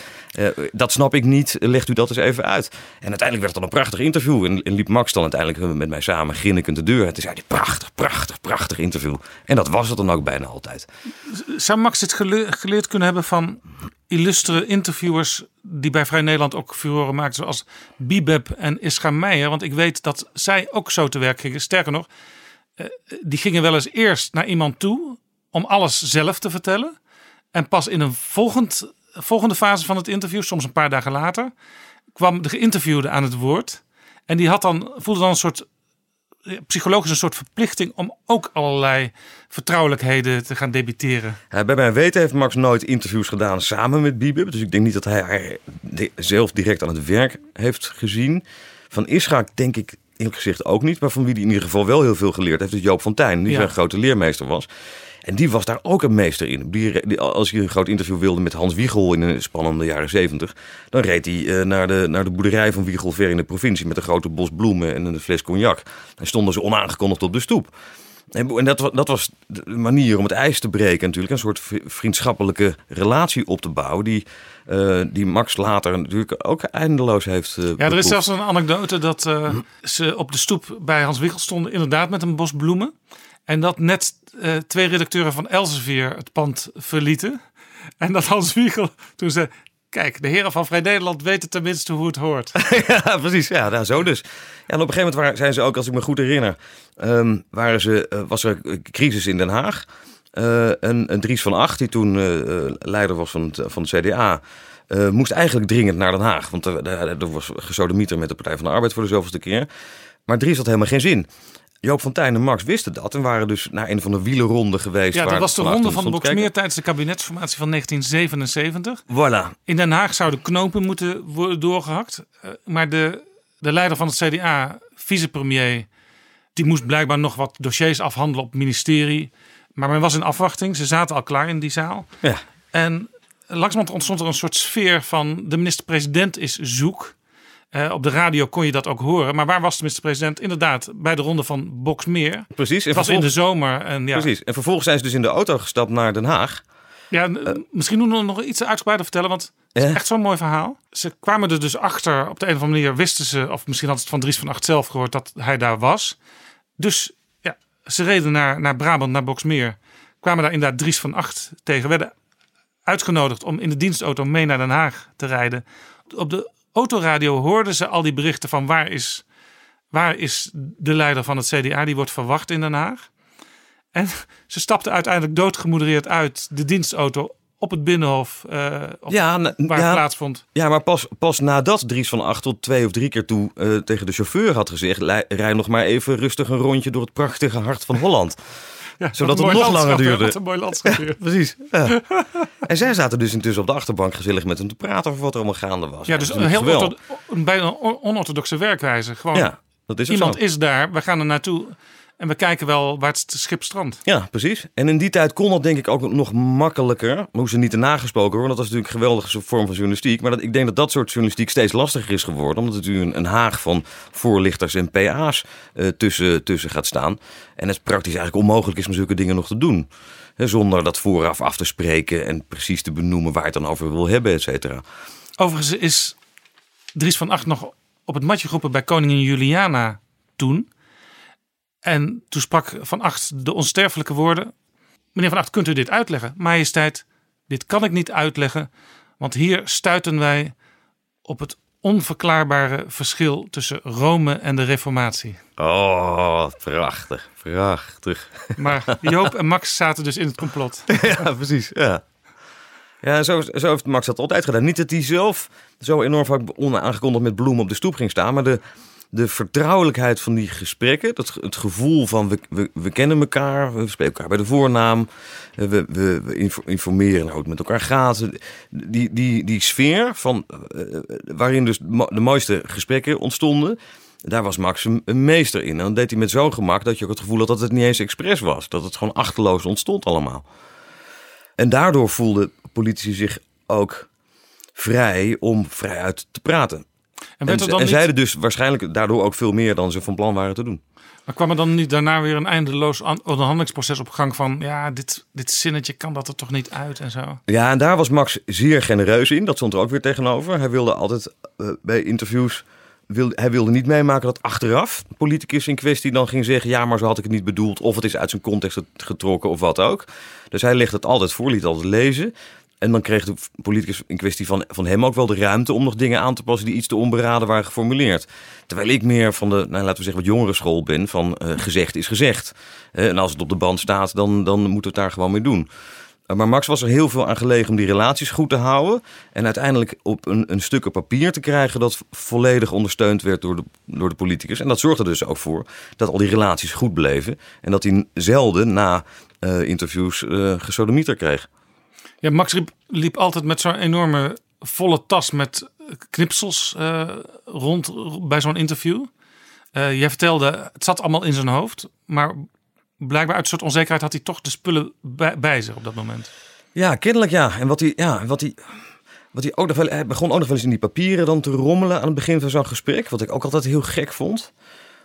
Dat snap ik niet, legt u dat eens even uit. En uiteindelijk werd het dan een prachtig interview. En, en liep Max dan uiteindelijk met mij samen grinnikend de deur. En toen zei hij, prachtig, prachtig, prachtig interview. En dat was het dan ook bijna altijd. Zou Max gele- geleerd kunnen hebben van illustere interviewers die bij Vrij Nederland ook furoren maakten, zoals Bibeb en Ischa Meijer? Want ik weet dat zij ook zo te werk gingen. Sterker nog, eh, die gingen wel eens eerst naar iemand toe om alles zelf te vertellen. En pas in een volgend, volgende fase van het interview, soms een paar dagen later, kwam de geïnterviewde aan het woord. En die had dan, voelde dan een soort psychologisch een soort verplichting om ook allerlei vertrouwelijkheden te gaan debiteren. Ja, bij mijn weten heeft Max nooit interviews gedaan samen met Bibib. Dus ik denk niet dat hij haar zelf direct aan het werk heeft gezien. Van Ischaak denk ik eerlijk gezegd ook niet. Maar van wie hij in ieder geval wel heel veel geleerd heeft, is Joop van Tijn. Die Ja. zijn grote leermeester was. En die was daar ook een meester in. Die, die- als hij een groot interview wilde met Hans Wiegel in de spannende jaren zeventig... dan reed hij eh, naar, de, naar de boerderij van Wiegel ver in de provincie... met een grote bos bloemen en een fles cognac. Dan stonden ze onaangekondigd op de stoep. En en dat, dat was de manier om het ijs te breken natuurlijk. Een soort vri- vriendschappelijke relatie op te bouwen... die, eh, die Max later natuurlijk ook eindeloos heeft eh Ja, er is zelfs een anekdote dat ze op de stoep bij Hans Wiegel stonden, inderdaad met een bos bloemen. En dat net eh, twee redacteuren van Elsevier het pand verlieten. En dat Hans Wiegel toen zei, kijk, de heren van Vrij Nederland weten tenminste hoe het hoort. ja, precies. Ja, nou, zo dus. En op een gegeven moment zijn ze ook, als ik me goed herinner, ehm, waren ze, eh, was er een crisis in Den Haag. Eh en, Dries van Acht, die toen leider was van het, van het CDA, moest eigenlijk dringend naar Den Haag. Want er, er, er was gesodemieter met de Partij van de Arbeid voor de zoveelste keer. Maar Dries had helemaal geen zin. Joop van Tijn en Max wisten dat en waren dus naar een van de wielenronden geweest. Ja, dat was de ronde van Boksmeer tijdens de kabinetsformatie van 1977. Voilà. In Den Haag zouden knopen moeten worden doorgehakt. Eh, Maar de, de leider van het CDA, vicepremier, die moest blijkbaar nog wat dossiers afhandelen op het ministerie. Maar men was in afwachting. Ze zaten al klaar in die zaal. Ja. En langzamerhand ontstond er een soort sfeer van de minister-president is zoek. Eh, op de radio kon je dat ook horen. Maar waar was de minister-president? Inderdaad, bij de ronde van Boksmeer. Precies. Het was in de zomer. En ja, Precies. En vervolgens zijn ze dus in de auto gestapt naar Den Haag. Ja, n- misschien moeten we nog iets uitgebreider vertellen, want het is Ja. echt zo'n mooi verhaal. Ze kwamen er dus achter, op de een of andere manier wisten ze, of misschien hadden ze het van Dries van Acht zelf gehoord, dat hij daar was. Dus ja, ze reden naar, naar Brabant, naar Boksmeer. Kwamen daar inderdaad Dries van Acht tegen. Werden uitgenodigd om in de dienstauto mee naar Den Haag te rijden. Op de autoradio hoorden ze al die berichten van waar is, waar is de leider van het CDA, die wordt verwacht in Den Haag. En ze stapten uiteindelijk doodgemoedereerd uit de dienstauto op het binnenhof eh, op- Ja, na- waar ja. het plaatsvond. Ja, maar pas, pas nadat Dries van Acht tot twee of drie keer toe eh, tegen de chauffeur had gezegd... "Lij- rij nog maar even rustig een rondje door het prachtige hart van Holland. Ja, Zodat het nog langer duurde. Wat een mooi landschap hier. Precies. Ja. en zij zaten dus intussen op de achterbank gezellig met hem te praten over wat er allemaal gaande was. Ja, dus een heel ortho- bijna on- onorthodoxe werkwijze. Gewoon, Ja, dat is ook iemand zo. is daar, we gaan er naartoe en we kijken wel waar het schip strandt. Ja, precies. En in die tijd kon dat denk ik ook nog makkelijker. Moest ze niet te nagesproken worden. Dat was natuurlijk een geweldige vorm van journalistiek. Maar dat, ik denk dat dat soort journalistiek steeds lastiger is geworden. Omdat het nu een, een haag van voorlichters en PA's eh, tussen, tussen gaat staan. En het praktisch eigenlijk onmogelijk is om zulke dingen nog te doen. Zonder dat vooraf af te spreken en precies te benoemen waar je het dan over wil hebben, et cetera. Overigens is Dries van Acht nog op het matje geroepen bij koningin Juliana toen. En toen sprak Van Acht de onsterfelijke woorden. Meneer Van Acht, kunt u dit uitleggen? Majesteit, dit kan ik niet uitleggen. Want hier stuiten wij op het onverklaarbare verschil tussen Rome en de Reformatie. Oh, prachtig, prachtig. Maar Joop en Max zaten dus in het complot. ja, precies. Ja. Ja, zo, zo heeft Max dat altijd gedaan. Niet dat hij zelf zo enorm vaak onaangekondigd met bloemen op de stoep ging staan, maar de, de vertrouwelijkheid van die gesprekken, dat, het gevoel van we, we, we kennen elkaar, we spreken elkaar bij de voornaam, we, we, we info- informeren hoe het met elkaar gaat. Die, die, die sfeer van, eh, waarin dus de mooiste gesprekken ontstonden, daar was Max een, een meester in. En dat deed hij met zo'n gemak dat je ook het gevoel had dat het niet eens expres was. Dat het gewoon achterloos ontstond allemaal. En daardoor voelden politici zich ook vrij om vrijuit te praten. En werd en, dan en niet- zeiden dus waarschijnlijk daardoor ook veel meer dan ze van plan waren te doen. Maar kwam er dan niet daarna weer een eindeloos an- onderhandelingsproces op gang van... ja, dit, dit zinnetje kan dat er toch niet uit en zo? Ja, en daar was Max zeer genereus in. Dat stond er ook weer tegenover. Hij wilde altijd eh, bij interviews. Hij wilde niet meemaken dat achteraf de politicus in kwestie dan ging zeggen: Ja, maar zo had ik het niet bedoeld. Of het is uit zijn context getrokken of wat ook. Dus hij legde het altijd voor, liet altijd lezen. En dan kreeg de politicus in kwestie van, van hem ook wel de ruimte om nog dingen aan te passen die iets te onberaden waren geformuleerd. Terwijl ik meer van de, nou, laten we zeggen, wat jongere school ben: van eh, gezegd is gezegd. Eh, en als het op de band staat, dan, dan moeten we het daar gewoon mee doen. Uh, Maar Max was er heel veel aan gelegen om die relaties goed te houden. En uiteindelijk op een, een stuk op papier te krijgen dat volledig ondersteund werd door de, door de politicus. En dat zorgde er dus ook voor dat al die relaties goed bleven. En dat hij zelden na eh, interviews eh gesodemieter kreeg. Ja, Max liep, liep altijd met zo'n enorme volle tas met knipsels eh, rond bij zo'n interview. Eh, jij vertelde, het zat allemaal in zijn hoofd. Maar blijkbaar uit een soort onzekerheid had hij toch de spullen bij, bij zich op dat moment. Ja, kennelijk ja. En wat hij, ja, wat hij, wat hij ook nog wel, hij begon ook nog wel eens in die papieren dan te rommelen aan het begin van zo'n gesprek. Wat ik ook altijd heel gek vond.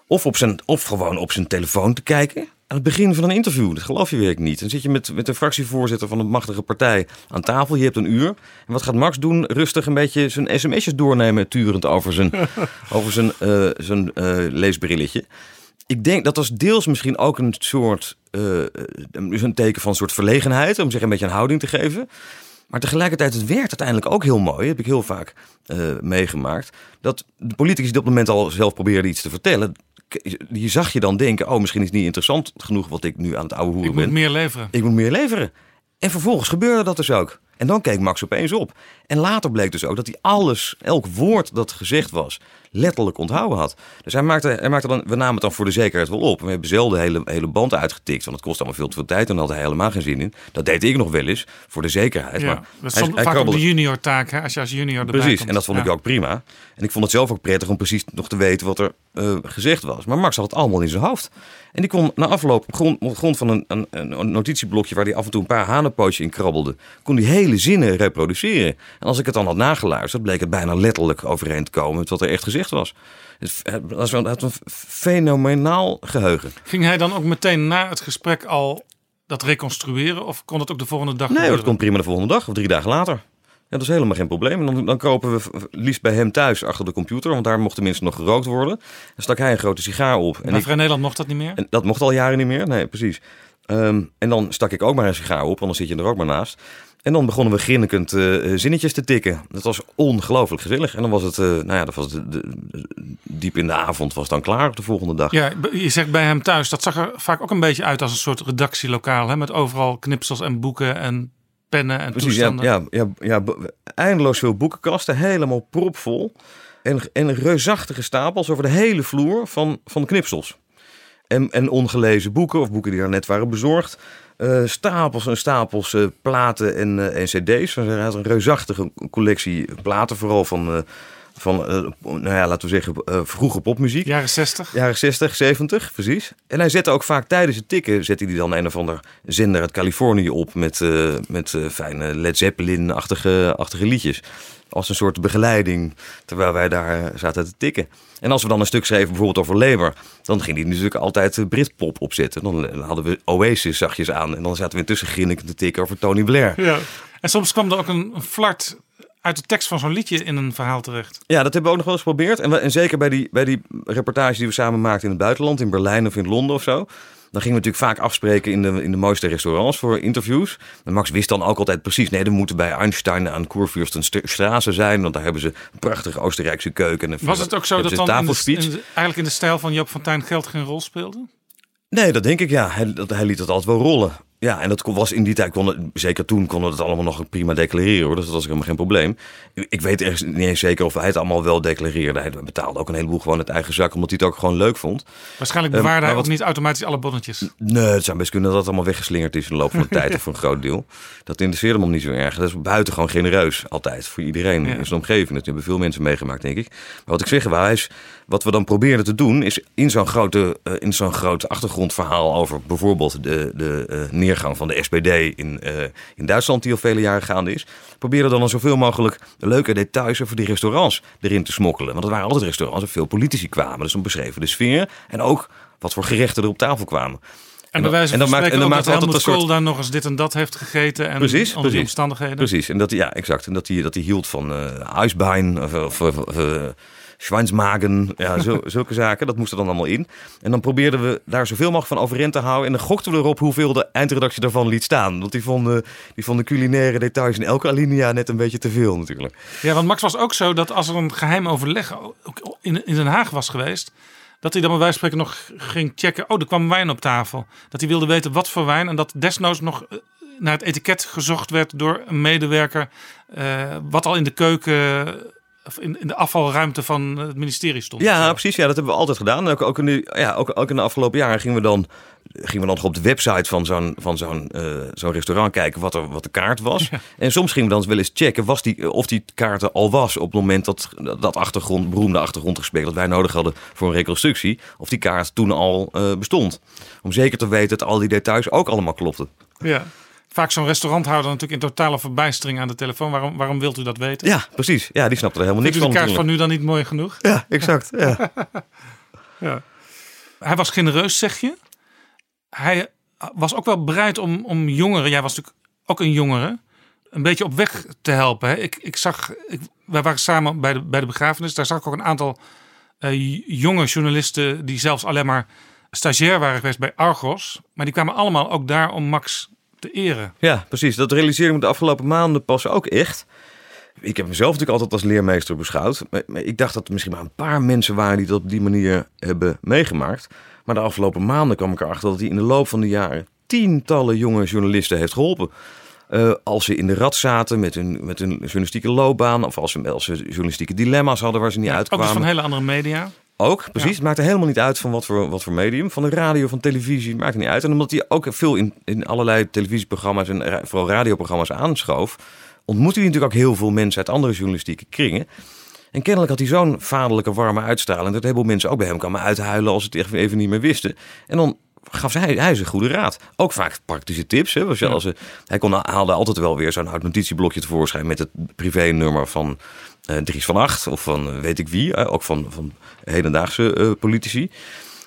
Of, op zijn, of gewoon op zijn telefoon te kijken. Aan het begin van een interview. Dat geloof je werkelijk niet. Dan zit je met, met de fractievoorzitter van een machtige partij aan tafel. Je hebt een uur. En wat gaat Max doen? Rustig een beetje zijn sms'jes doornemen. Turend over zijn, over zijn, eh, zijn eh, leesbrilletje. Ik denk dat was deels misschien ook een soort eh, een teken van een soort verlegenheid. Om zich een beetje een houding te geven. Maar tegelijkertijd, het werd uiteindelijk ook heel mooi. Heb ik heel vaak meegemaakt. Dat de politicus die op het moment al zelf probeerde iets te vertellen. Die zag je dan denken: oh, misschien is het niet interessant genoeg wat ik nu aan het oude hoeren Ik ben. moet meer leveren. Ik moet meer leveren. En vervolgens gebeurde dat dus ook. En dan keek Max opeens op. En later bleek dus ook dat hij alles, elk woord dat gezegd was, letterlijk onthouden had. Dus hij maakte, hij maakte dan, we namen het dan voor de zekerheid wel op. We hebben zelden de hele, hele band uitgetikt, want het kost allemaal veel te veel tijd. En daar had hij helemaal geen zin in. Dat deed ik nog wel eens, voor de zekerheid. Ja, maar dat hij- hij vaak krabbelde- de junior taak, hè, als je als junior erbij Precies, komt. en dat vond ik ook prima. En ik vond het zelf ook prettig om precies nog te weten wat er gezegd was. Maar Max had het allemaal in zijn hoofd. En die kon na afloop, op grond, op grond van een, een, een notitieblokje waar hij af en toe een paar hanenpootjes in krabbelde, kon die hele zinnen reproduceren. En als ik het dan had nageluisterd, bleek het bijna letterlijk overeen te komen met wat er echt gezegd was. Het het was wel- het had een fenomenaal geheugen. Ging hij dan ook meteen na het gesprek al dat reconstrueren? Of kon het ook de volgende dag Nee, dat gebeuren? komt prima de volgende dag of drie dagen later. Ja, dat is helemaal geen probleem. En dan, dan kropen we liefst bij hem thuis achter de computer, want daar mocht tenminste nog gerookt worden. Dan stak hij een grote sigaar op. En ik- Vrij Nederland mocht dat niet meer? En dat mocht al jaren niet meer. Nee, precies. Ehm, en dan stak ik ook maar een sigaar op, want dan zit je er ook maar naast. En dan begonnen we grinnikend eh, zinnetjes te tikken. Dat was ongelooflijk gezellig. En dan was het, eh, nou ja, dat was de, de- diep in de avond was het dan klaar op de volgende dag. Ja, je zegt bij hem thuis, dat zag er vaak ook een beetje uit als een soort redactielokaal. Hè? Met overal knipsels en boeken en pennen en Precies, ja, toestanden. ja, ja, ja, eindeloos veel boekenkasten, helemaal propvol. En, en reusachtige stapels over de hele vloer van, van knipsels. En, en ongelezen boeken, of boeken die daar net waren bezorgd. Eh, stapels en stapels eh, platen en, eh, en cd's. Hij had een reusachtige collectie platen, vooral van, van eh, nou ja, laten we zeggen, eh, vroege popmuziek. Jaren 60. Jaren 60, 70, precies. En hij zette ook vaak tijdens het tikken, zette hij dan een of ander zender uit Californië op met, eh, met fijne Led Zeppelin-achtige achtige liedjes. Als een soort begeleiding, terwijl wij daar zaten te tikken. En als we dan een stuk schreven, bijvoorbeeld over Labour, dan ging hij natuurlijk altijd Britpop opzetten. Dan hadden we Oasis zachtjes aan en dan zaten we intussen grinnikend te tikken over Tony Blair. Ja. En soms kwam er ook een, een flart uit de tekst van zo'n liedje in een verhaal terecht. Ja, dat hebben we ook nog wel eens geprobeerd. En, we- en zeker bij die, bij die reportages die we samen maakten in het buitenland, in Berlijn of in Londen of zo. Dan gingen we natuurlijk vaak afspreken in de, in de mooiste restaurants voor interviews. En Max wist dan ook altijd precies, nee, dan moeten bij Einstein aan Kurfürstenstraße zijn. Want daar hebben ze een prachtige Oostenrijkse keuken. En Was het ook zo dat dan in de, in de- eigenlijk in de stijl van Joop van Tijn geld geen rol speelde? Nee, dat denk ik ja. Hij, dat, hij liet het altijd wel rollen. Ja, en dat was in die tijd, kon het, zeker toen, konden we het allemaal nog prima declareren hoor. Dus dat was helemaal geen probleem. Ik- weet ergens niet eens zeker of hij het allemaal wel declareerde. Hij betaalde ook een heleboel gewoon uit eigen zak, omdat hij het ook gewoon leuk vond. Waarschijnlijk Ehm, bewaarde hij ook wat- niet automatisch alle bonnetjes. Nee, het zou best kunnen dat het allemaal weggeslingerd is in de loop van de tijd, of voor een groot deel. Dat interesseerde hem niet zo erg. Dat is buitengewoon genereus, altijd, voor iedereen Ja. in zijn omgeving. Dat hebben veel mensen meegemaakt, denk ik. Maar wat ik zeg, hij is, wat we dan probeerden te doen, is in zo'n grote, eh, in zo'n groot achtergrondverhaal over bijvoorbeeld de, de eh, neergang van de SPD in, eh, in Duitsland, die al vele jaren gaande is, probeerden dan al zoveel mogelijk leuke details over die restaurants erin te smokkelen. Want het waren altijd restaurants waar veel politici kwamen. Dus dan beschreven de sfeer en ook wat voor gerechten er op tafel kwamen. En van dan maakt- spreken dan maakt dat Helmut een soort- daar nog eens dit en dat heeft gegeten. En precies, onder precies. die omstandigheden. Precies, en dat hij, ja, exact. En dat hij, dat hij hield van ijsbein of, of, of, of, eh, Schweinsmagen, ja, zulke zaken. Dat moest er dan allemaal in. En dan probeerden we daar zoveel mogelijk van overeind te houden. En dan gokten we erop hoeveel de eindredactie daarvan liet staan. Want die vonden, die vonden culinaire details in elke alinea net een beetje te veel natuurlijk. Ja, want Max was ook zo dat als er een geheim overleg in, in Den Haag was geweest. Dat hij dan bij wijze van spreken nog ging checken. Oh, er kwam wijn op tafel. Dat hij wilde weten wat voor wijn. En dat desnoods nog eh, naar het etiket gezocht werd door een medewerker. eh, wat al in de keuken. In, in de afvalruimte van het ministerie stond. Ja, precies. Ja, dat hebben we altijd gedaan. Ook, ook, in, de, ja, ook, ook in de afgelopen jaren gingen we dan, gingen we dan nog op de website van zo'n, van zo'n, eh, zo'n restaurant kijken wat, er, wat de kaart was. En soms gingen we dan wel eens checken was die, of die kaart er al was op het moment dat dat achtergrond, beroemde achtergrondgesprek dat wij nodig hadden voor een reconstructie. Of die kaart toen al eh, bestond. Om zeker te weten dat al die details ook allemaal klopten. Ja. Vaak zo'n restauranthouder natuurlijk in totale verbijstering aan de telefoon. Waarom, waarom wilt u dat weten? Ja, precies. Ja, die snapte er helemaal niks u de van. kaart van nu dan niet mooi genoeg? Ja, exact. Ja. ja. Hij was genereus, zeg je. Hij was ook wel bereid om, om jongeren, jij was natuurlijk ook een jongere, een beetje op weg te helpen. Hè? Ik, ik zag, ik, wij waren samen bij de, bij de begrafenis. Daar zag ik ook een aantal eh, jonge journalisten die zelfs alleen maar stagiair waren geweest bij Argos. Maar die kwamen allemaal ook daar om Max te eren. Ja, precies. Dat realiseerde ik me de afgelopen maanden pas ook echt. Ik heb mezelf natuurlijk altijd als leermeester beschouwd. Maar ik dacht dat er misschien maar een paar mensen waren die dat op die manier hebben meegemaakt. Maar de afgelopen maanden kwam ik erachter dat hij in de loop van de jaren tientallen jonge journalisten heeft geholpen. Eh, als ze in de rat zaten met hun, met hun journalistieke loopbaan. Of als ze, als ze journalistieke dilemma's hadden waar ze niet Ook uitkwamen. dus van hele andere media. Ook, precies. Het maakt er helemaal niet uit van wat voor, wat voor medium. Van de radio, van televisie, maakt het niet uit. En omdat hij ook veel in, in allerlei televisieprogramma's en ra- vooral radioprogramma's aanschoof... ontmoette hij natuurlijk ook heel veel mensen uit andere journalistieke kringen. En kennelijk had hij zo'n vaderlijke warme uitstraling... dat een heleboel mensen ook bij hem kwamen uithuilen als ze het even niet meer wisten. En dan gaf hij, hij zijn goede raad. Ook vaak praktische tips. Hè. Was je als, hij kon, haalde altijd wel weer zo'n oud notitieblokje tevoorschijn met het privé-nummer van Dries van Acht of van eh, weet ik wie. eh, ook van, van hedendaagse eh, politici.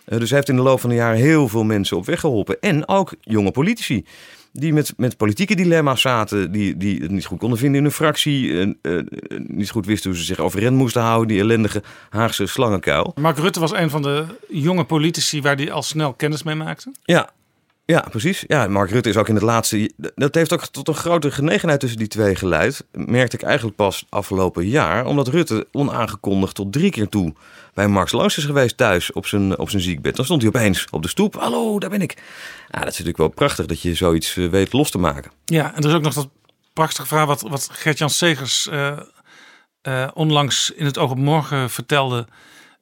Eh, dus hij heeft in de loop van de jaren heel veel mensen op weg geholpen. En ook jonge politici. Die met, met politieke dilemma's zaten. Die, die het niet goed konden vinden in hun fractie. En, eh, niet goed wisten hoe ze zich overeind moesten houden. Die ellendige Haagse slangenkuil. Mark Rutte was een van de jonge politici waar hij al snel kennis mee maakte. Ja, ja, precies. Ja, Mark Rutte is ook in het laatste. Dat heeft ook tot een grote genegenheid tussen die twee geleid. Merkte ik eigenlijk pas afgelopen jaar. Omdat Rutte onaangekondigd tot drie keer toe bij Max langs is geweest thuis op zijn, op zijn ziekbed. Dan stond hij opeens op de stoep. Hallo, daar ben ik. Ja, dat is natuurlijk wel prachtig dat je zoiets eh, weet los te maken. Ja, en er is ook nog dat prachtige verhaal wat, wat Gert-Jan Segers eh, eh, onlangs in het Oog op Morgen vertelde.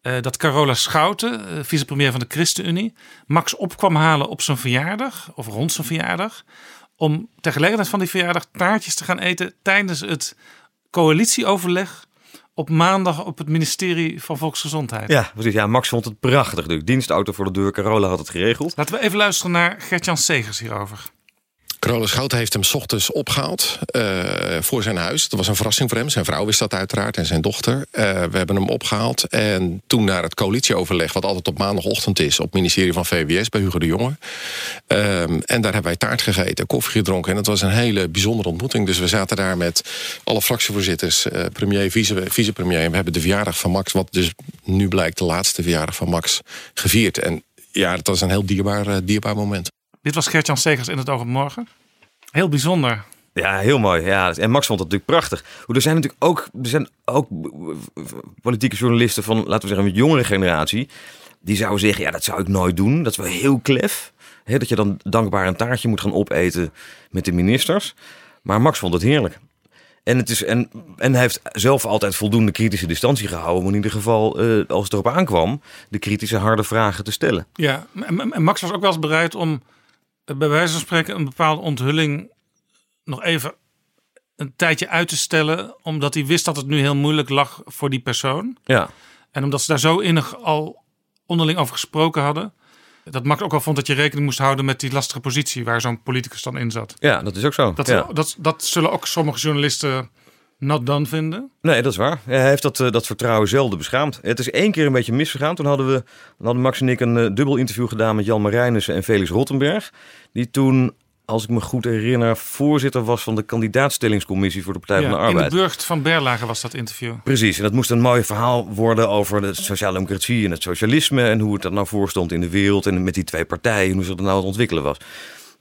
Eh, dat Carola Schouten, eh, vicepremier van de ChristenUnie, Max op kwam halen op zijn verjaardag, of rond zijn verjaardag, om tegelijkertijd van die verjaardag taartjes te gaan eten tijdens het coalitieoverleg op maandag op het ministerie van Volksgezondheid. Ja, precies. Ja, Max vond het prachtig. De dienstauto voor de deur. Carola had het geregeld. Laten we even luisteren naar Gert-Jan Segers hierover. Carola Schouten heeft hem ochtends opgehaald eh, voor zijn huis. Dat was een verrassing voor hem. Zijn vrouw wist dat uiteraard en zijn dochter. Eh, we hebben hem opgehaald en toen naar het coalitieoverleg... wat altijd op maandagochtend is op het ministerie van VWS bij Hugo de Jonge. Ehm, en daar hebben wij taart gegeten, koffie gedronken. En dat was een hele bijzondere ontmoeting. Dus we zaten daar met alle fractievoorzitters, eh, premier, vice, vicepremier. En we hebben de verjaardag van Max, wat dus nu blijkt de laatste verjaardag van Max, gevierd. En ja, dat was een heel dierbaar, dierbaar moment. Dit was Gert-Jan Segers in het Oog op Morgen. Heel bijzonder. Ja, heel mooi. Ja, en Max vond het natuurlijk prachtig. Er zijn natuurlijk ook, er zijn ook politieke journalisten van, laten we zeggen, een jongere generatie. Die zouden zeggen, ja, dat zou ik nooit doen. Dat is wel heel klef. Dat je dan dankbaar een taartje moet gaan opeten met de ministers. Maar Max vond het heerlijk. En, het is, en, en hij heeft zelf altijd voldoende kritische distantie gehouden. Om in ieder geval, eh, als het erop aankwam, de kritische harde vragen te stellen. Ja, en Max was ook wel eens bereid om bij wijze van spreken een bepaalde onthulling nog even een tijdje uit te stellen, omdat hij wist dat het nu heel moeilijk lag voor die persoon. Ja. En omdat ze daar zo innig al onderling over gesproken hadden, dat Max ook wel vond dat je rekening moest houden met die lastige positie waar zo'n politicus dan in zat. Ja, dat is ook zo. Dat, ja. dat, dat zullen ook sommige journalisten not done vinden. Nee, dat is waar. Hij heeft dat, eh, dat vertrouwen zelden beschaamd. Het is één keer een beetje misgegaan. Toen hadden, we, dan hadden Max en ik een eh, dubbel interview gedaan met Jan Marijnissen en Felix Rottenberg. Die toen, als ik me goed herinner, voorzitter was van de kandidaatstellingscommissie voor de Partij van de Ja, in Arbeid. de burcht van Berlage was dat interview. Precies, en dat moest een mooi verhaal worden over de sociaaldemocratie en het socialisme en hoe het er nou voor stond in de wereld en met die twee partijen en hoe zich dat nou aan het ontwikkelen was.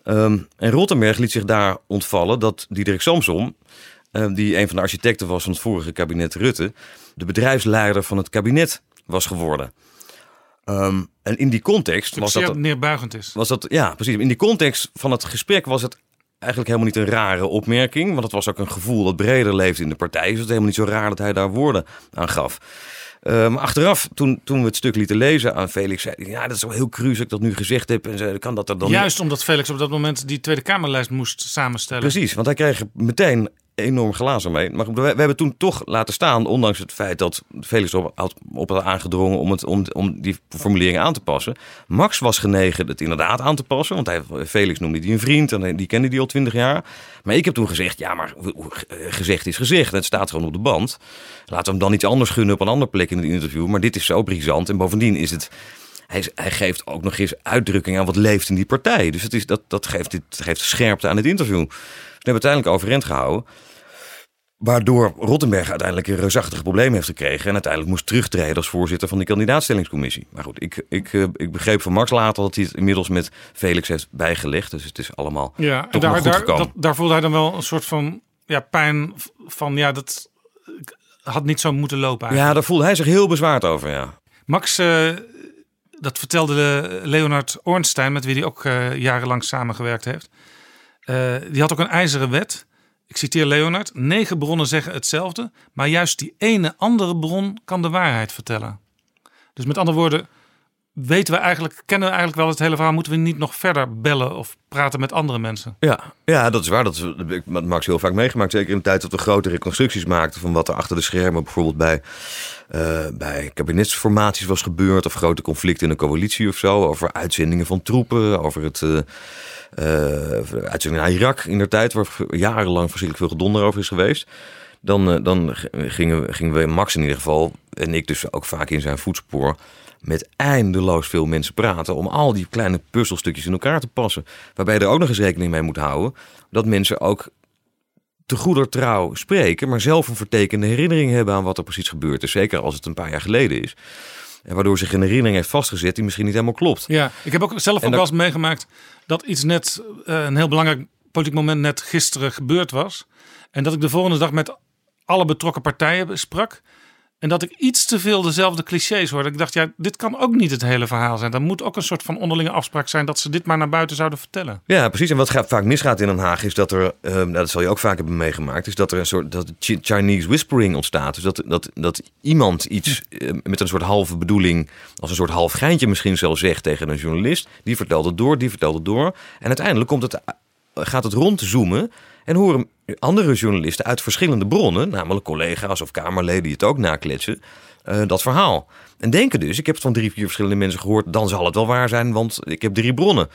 Ehm, en Rottenberg liet zich daar ontvallen dat Diederik Samsom, die een van de architecten was van het vorige kabinet Rutte, de bedrijfsleider van het kabinet was geworden. Ehm, en in die context was dat, neerbuigend is. was dat, ja, precies. In die context van het gesprek was het eigenlijk helemaal niet een rare opmerking. Want het was ook een gevoel dat breder leefde in de partij. Dus het is helemaal niet zo raar dat hij daar woorden aan gaf. Eh, maar achteraf, toen, toen we het stuk lieten lezen aan Felix, zei hij, ja, dat is wel heel cru dat ik dat nu gezegd heb. En zei, kan dat er dan niet- Juist omdat Felix op dat moment die Tweede Kamerlijst moest samenstellen. Precies, want hij kreeg meteen enorm glazen mee. Maar we, we hebben toen toch laten staan, ondanks het feit dat Felix erop had, op had aangedrongen om, het, om, om die formulering aan te passen. Max was genegen het inderdaad aan te passen, want hij, Felix noemde die een vriend en die kende die al twintig jaar. Maar ik heb toen gezegd, ja, maar eh, gezegd is gezegd. Het staat gewoon op de band. Laten we hem dan iets anders gunnen op een andere plek in het interview. Maar dit is zo brisant en bovendien is het... Hij, hij geeft ook nog eens uitdrukking aan wat leeft in die partij. Dus het is, dat, dat geeft, dit geeft scherpte aan het interview. We hebben uiteindelijk overeind gehouden. Waardoor Rottenberg uiteindelijk een reusachtig probleem heeft gekregen. En uiteindelijk moest terugtreden als voorzitter van die kandidaatstellingscommissie. Maar goed, ik, ik, eh, ik begreep van Max later dat hij het inmiddels met Felix heeft bijgelegd. Dus het is allemaal Ja, toch daar, goed daar, gekomen. dat, daar voelde hij dan wel een soort van ja, pijn van ja, dat had niet zo moeten lopen. ja, Eigenlijk. daar voelde hij zich heel bezwaard over, ja. Max, eh, dat vertelde Leonard Ornstein, met wie hij ook eh, jarenlang samengewerkt heeft. Eh, die had ook een ijzeren wet. Ik citeer Leonard: negen bronnen zeggen hetzelfde, maar juist die ene andere bron kan de waarheid vertellen. Dus met andere woorden, weten we eigenlijk, kennen we eigenlijk wel het hele verhaal? Moeten we niet nog verder bellen of praten met andere mensen? Ja, ja, dat is waar. Dat, heb ik met Max heel vaak meegemaakt. Zeker in de tijd dat we grote reconstructies maakten van wat er achter de schermen bijvoorbeeld bij, eh, bij kabinetsformaties was gebeurd. Of grote conflicten in een coalitie of zo. Over uitzendingen van troepen. Over het eh eh, uitzendingen naar Irak in de tijd, waar jarenlang verschrikkelijk veel gedonder over is geweest. Dan, eh, dan gingen, gingen we, Max in ieder geval, en ik dus ook vaak in zijn voetspoor, met eindeloos veel mensen praten om al die kleine puzzelstukjes in elkaar te passen. Waarbij je er ook nog eens rekening mee moet houden dat mensen ook te goeder trouw spreken, maar zelf een vertekende herinnering hebben aan wat er precies gebeurd is. Zeker als het een paar jaar geleden is. En waardoor zich een herinnering heeft vastgezet die misschien niet helemaal klopt. Ja, ik heb ook zelf En ook dat- wel eens meegemaakt dat iets net, eh, een heel belangrijk politiek moment net gisteren gebeurd was. En dat ik de volgende dag met alle betrokken partijen sprak. En dat ik iets te veel dezelfde clichés hoorde. Ik dacht, ja, dit kan ook niet het hele verhaal zijn. Er moet ook een soort van onderlinge afspraak zijn dat ze dit maar naar buiten zouden vertellen. Ja, precies. En wat gaat, vaak misgaat in Den Haag is dat er, ehm, nou, dat zal je ook vaak hebben meegemaakt, is dat er een soort dat Chi- Chinese whispering ontstaat. Dus dat, dat, dat iemand iets eh, met een soort halve bedoeling, als een soort half geintje misschien zelfs zegt tegen een journalist. Die vertelt het door, die vertelt het door. En uiteindelijk komt het, gaat het rondzoomen en horen andere journalisten uit verschillende bronnen, namelijk collega's of Kamerleden die het ook nakletsen, eh, dat verhaal. En denken dus, ik heb het van drie, vier verschillende mensen gehoord, dan zal het wel waar zijn, want ik heb drie bronnen.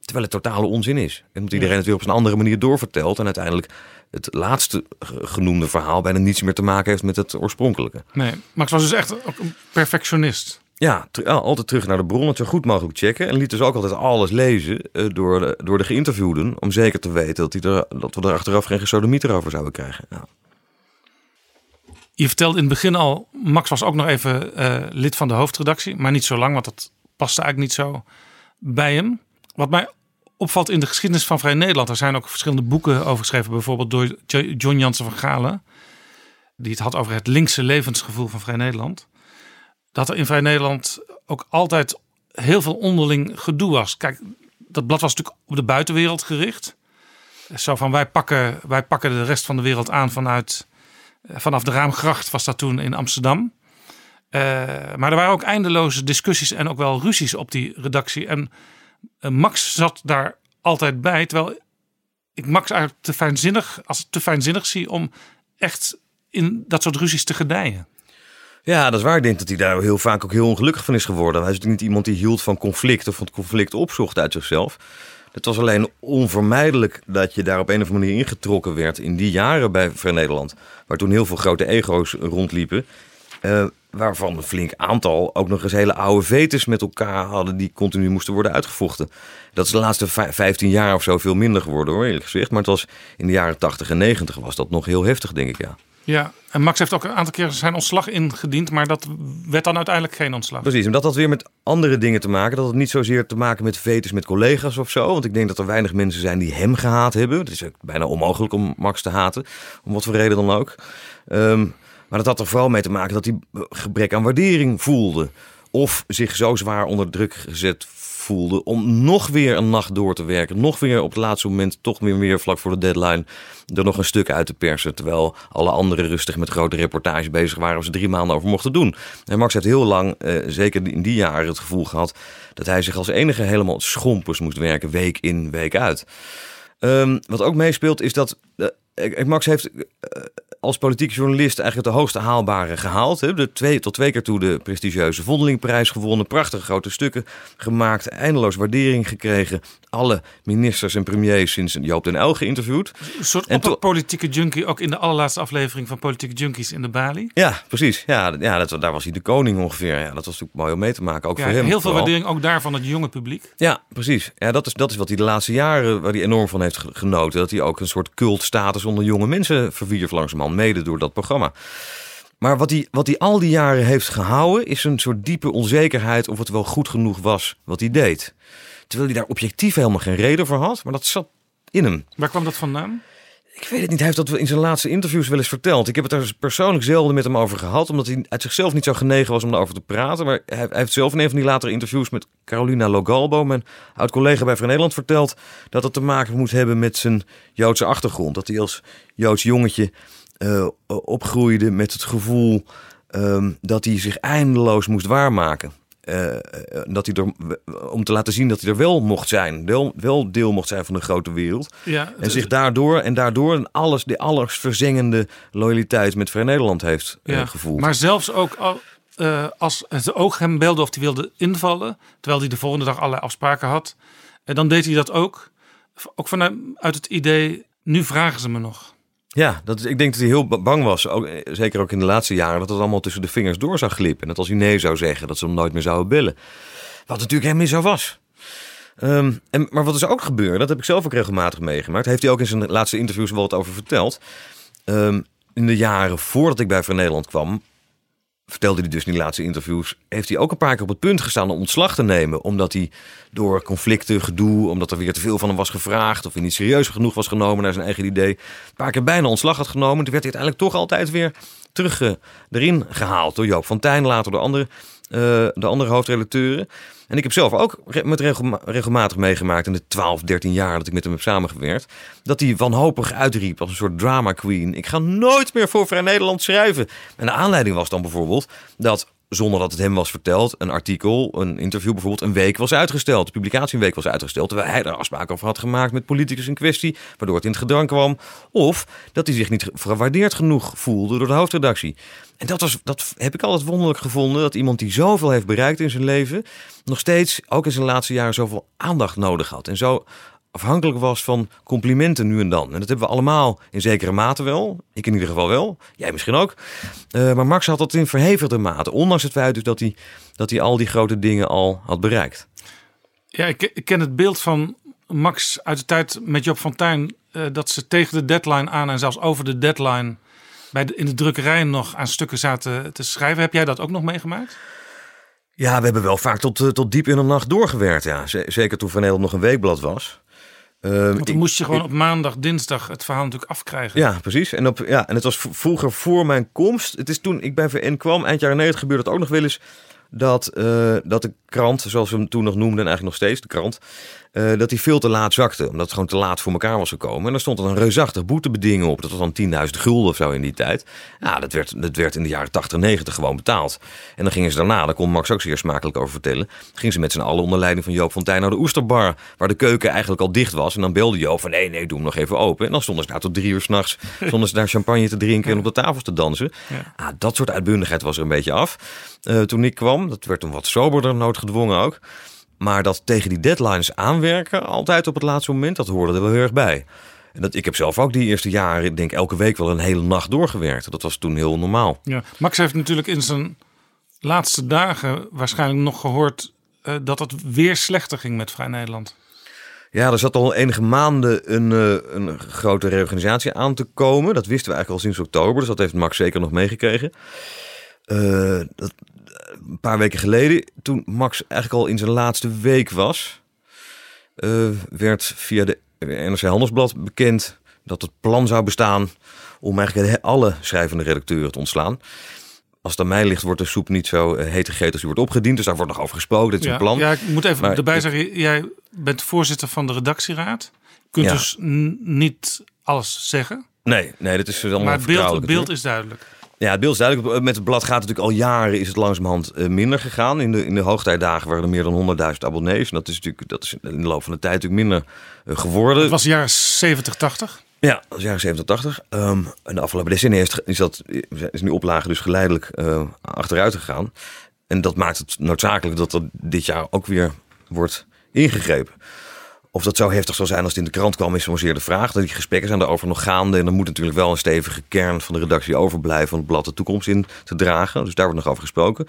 Terwijl het totale onzin is. En omdat iedereen het weer op een andere manier doorvertelt. En uiteindelijk het laatste ge- genoemde verhaal bijna niets meer te maken heeft met het oorspronkelijke. Nee, Max was dus echt ook een perfectionist. Ja, altijd terug naar de bron, zo goed mogelijk checken. En liet dus ook altijd alles lezen eh, door, de, door de geïnterviewden. Om zeker te weten dat, die er, dat we er achteraf geen gesodemieter over zouden krijgen. Ja. Je vertelde in het begin al, Max was ook nog even eh, lid van de hoofdredactie. Maar niet zo lang, want dat paste eigenlijk niet zo bij hem. Wat mij opvalt in de geschiedenis van Vrij Nederland. Er zijn ook verschillende boeken over geschreven. Bijvoorbeeld door Jo- John Jansen van Galen. Die het had over het linkse levensgevoel van Vrij Nederland. Dat er in Vrij Nederland ook altijd heel veel onderling gedoe was. Kijk, dat blad was natuurlijk op de buitenwereld gericht. Zo van wij pakken, wij pakken de rest van de wereld aan vanuit eh, vanaf de Raamgracht was dat toen in Amsterdam. Eh, maar er waren ook eindeloze discussies en ook wel ruzies op die redactie. En eh, Max zat daar altijd bij. Terwijl ik Max eigenlijk te fijnzinnig, als te fijnzinnig zie om echt in dat soort ruzies te gedijen. Ja, dat is waar. Ik denk dat hij daar heel vaak ook heel ongelukkig van is geworden. Hij is natuurlijk niet iemand die hield van conflict of van het conflict opzocht uit zichzelf. Het was alleen onvermijdelijk dat je daar op een of andere manier ingetrokken werd in die jaren bij Vrij Nederland. Waar toen heel veel grote ego's rondliepen. eh, waarvan een flink aantal ook nog eens hele oude vetes met elkaar hadden die continu moesten worden uitgevochten. Dat is de laatste vij- 15 jaar of zo veel minder geworden hoor, eerlijk gezegd. Maar het was in de jaren 80 en 90 was dat nog heel heftig, denk ik ja. Ja, en Max heeft ook een aantal keer zijn ontslag ingediend, maar dat werd dan uiteindelijk geen ontslag. Precies, en dat weer met andere dingen te maken. Dat had niet zozeer te maken met vetes met collega's of zo. Want ik denk dat er weinig mensen zijn die hem gehaat hebben. Het is ook bijna onmogelijk om Max te haten, om wat voor reden dan ook. Ehm, maar dat had er vooral mee te maken dat hij gebrek aan waardering voelde. Of zich zo zwaar onder druk gezet voelde om nog weer een nacht door te werken. Nog weer op het laatste moment, toch weer, weer vlak voor de deadline, er nog een stuk uit te persen. Terwijl alle anderen rustig met grote reportages bezig waren waar ze drie maanden over mochten doen. En Max heeft heel lang, eh, zeker in die jaren, het gevoel gehad dat hij zich als enige helemaal schompers moest werken, week in, week uit. Ehm, wat ook meespeelt is dat eh, Max heeft eh, als politiek journalist eigenlijk het hoogste haalbare gehaald. Hè. De twee, tot twee keer toe de prestigieuze Vondelingprijs gewonnen. Prachtige grote stukken gemaakt. Eindeloos waardering gekregen. Alle ministers en premiers sinds Joop den Uyl geïnterviewd. Een soort En politieke junkie, ook in de allerlaatste aflevering van Politieke Junkies in de Bali. Ja, precies. Ja, ja dat, daar was hij de koning ongeveer. Ja, dat was natuurlijk mooi om mee te maken. Ook Ja, voor hem. heel veel vooral. waardering ook daar van het jonge publiek. Ja, precies. Ja, dat, is, dat is wat hij de laatste jaren waar hij enorm van heeft ge- genoten. Dat hij ook een soort cultstatus onder jonge mensen verwierf langzamerhand. Mede door dat programma. Maar wat hij, wat hij al die jaren heeft gehouden... is een soort diepe onzekerheid of het wel goed genoeg was wat hij deed. Terwijl hij daar objectief helemaal geen reden voor had. Maar dat zat in hem. Waar kwam dat vandaan? Ik weet het niet. Hij heeft dat in zijn laatste interviews wel eens verteld. Ik heb het daar persoonlijk zelden met hem over gehad. Omdat hij uit zichzelf niet zo genegen was om daarover te praten. Maar hij, heeft zelf in een van die latere interviews met Carolina Logalbo, mijn oud-collega bij Vrij Nederland, verteld. dat het te maken moet hebben met zijn Joodse achtergrond. Dat hij als Joods jongetje eh, opgroeide met het gevoel ehm, dat hij zich eindeloos moest waarmaken. Eh, eh, dat hij er, om te laten zien dat hij er wel mocht zijn. Wel, wel deel mocht zijn van de grote wereld. Ja, en zich daardoor en daardoor een alles, de allersverzengende loyaliteit met Vrij Nederland heeft eh, Ja, gevoeld. Maar zelfs ook al, als het oog hem belde of hij wilde invallen, terwijl hij de volgende dag allerlei afspraken had, en dan deed hij dat ook. Ook vanuit uit het idee, nu vragen ze me nog. Ja, dat, is- ik denk dat hij heel ba- bang was, ook, eh, zeker ook in de laatste jaren, dat het allemaal tussen de vingers door zou glippen. En dat als hij nee zou zeggen, dat ze hem nooit meer zouden bellen. Wat natuurlijk helemaal niet zo was. Ehm, en, maar wat is ook gebeurd, dat heb ik zelf ook regelmatig meegemaakt. Heeft hij ook in zijn laatste interviews wel wat over verteld. Ehm, in de jaren voordat ik bij Vrij Nederland kwam, vertelde hij dus in die laatste interviews, heeft hij ook een paar keer op het punt gestaan om ontslag te nemen. Omdat hij door conflicten, gedoe, omdat er weer te veel van hem was gevraagd. Of hij niet serieus genoeg was genomen naar zijn eigen idee. Een paar keer bijna ontslag had genomen. Toen werd hij uiteindelijk toch altijd weer terug eh, erin gehaald. Door Joop van Tijn, later door andere, eh, de andere hoofdredacteuren. En ik heb zelf ook met regelma- regelmatig meegemaakt in de 12, 13 jaar dat ik met hem heb samengewerkt. Dat hij wanhopig uitriep als een soort drama queen. Ik ga nooit meer voor Vrij Nederland schrijven. En de aanleiding was dan bijvoorbeeld dat zonder dat het hem was verteld, een artikel, een interview bijvoorbeeld, een week was uitgesteld. De publicatie een week was uitgesteld, terwijl hij er afspraken over had gemaakt met politicus in kwestie, waardoor het in het gedrang kwam. Of dat hij zich niet gewaardeerd genoeg voelde door de hoofdredactie. En dat, was, dat heb ik altijd wonderlijk gevonden, dat iemand die zoveel heeft bereikt in zijn leven, nog steeds, ook in zijn laatste jaren, zoveel aandacht nodig had. En zo afhankelijk was van complimenten nu en dan. En dat hebben we allemaal in zekere mate wel. Ik in ieder geval wel. Jij misschien ook. Eh, maar Max had dat in verhevigde mate. Ondanks het feit dus dat hij, dat hij al die grote dingen al had bereikt. Ja, ik, ken het beeld van Max uit de tijd met Job van eh, dat ze tegen de deadline aan en zelfs over de deadline bij de, in de drukkerij nog aan stukken zaten te schrijven. Heb jij dat ook nog meegemaakt? Ja, we hebben wel vaak tot, eh, tot diep in de nacht doorgewerkt. Ja. Zeker toen Van Nederland nog een weekblad was. Eh, Want dan ik- moest je gewoon ik- op maandag, dinsdag het verhaal natuurlijk afkrijgen. Ja, precies. En, op, ja, en het was vroeger voor mijn komst. Het is toen ik bij VN kwam, eind jaren 90, gebeurde het ook nog wel eens. Dat, eh, dat de krant, zoals we hem toen nog noemden, en eigenlijk nog steeds de krant. eh, dat die veel te laat zakte. Omdat het gewoon te laat voor elkaar was gekomen. En er stond er een reusachtig boetebeding op. Dat was dan 10.000 gulden of zo in die tijd. Ja, dat werd, dat werd in de jaren 80 en 90 gewoon betaald. En dan gingen ze daarna, daar kon Max ook zeer smakelijk over vertellen. Gingen ze met z'n allen onder leiding van Joop Fontijn naar de Oesterbar. Waar de keuken eigenlijk al dicht was. En dan belde Joop van nee, nee, doe hem nog even open. En dan stonden ze daar tot drie uur s'nachts. Stonden ze daar champagne te drinken en op de tafels te dansen. Ah, dat soort uitbundigheid was er een beetje af. eh, toen ik kwam, dat werd een wat soberder, noodgedwongen ook. Maar dat tegen die deadlines aanwerken, altijd op het laatste moment, dat hoorde er wel heel erg bij. En dat, ik heb zelf ook die eerste jaren, ik denk elke week wel een hele nacht doorgewerkt. Dat was toen heel normaal. Ja, Max heeft natuurlijk in zijn laatste dagen waarschijnlijk nog gehoord eh, dat het weer slechter ging met Vrij Nederland. Ja, er zat al enige maanden een, eh, een grote reorganisatie aan te komen. Dat wisten we eigenlijk al sinds oktober, dus dat heeft Max zeker nog meegekregen. Eh, dat, een paar weken geleden, toen Max eigenlijk al in zijn laatste week was, eh, werd via de NRC Handelsblad bekend dat het plan zou bestaan om eigenlijk alle schrijvende redacteuren te ontslaan. Als het aan mij ligt, wordt de soep niet zo eh, heet gegeten als die wordt opgediend. Dus daar wordt nog over gesproken. Dit is ja, een plan. Ja, ik moet even Maar erbij ik- zeggen, jij bent voorzitter van de redactieraad. Je kunt Ja. dus niet alles zeggen. Nee, nee, dat is maar het beeld, het beeld is duidelijk. Ja, het beeld is duidelijk. Met het blad gaat het natuurlijk al jaren is het langzamerhand eh, minder gegaan. In de, in de hoogtijdagen waren er meer dan 100.000 abonnees. En dat is natuurlijk dat is in de loop van de tijd natuurlijk minder eh, geworden. Het was de jaren 70, 80. Ja, dat is jaren 70, 80. Ehm, en de afgelopen decennia is, is, dat, is die oplage dus geleidelijk eh, achteruit gegaan. En dat maakt het noodzakelijk dat er dit jaar ook weer wordt ingegrepen. Of dat zo heftig zal zijn als het in de krant kwam, is zozeer de vraag. Die gesprekken zijn daarover nog gaande. En er moet natuurlijk wel een stevige kern van de redactie overblijven om het blad de toekomst in te dragen. Dus daar wordt nog over gesproken.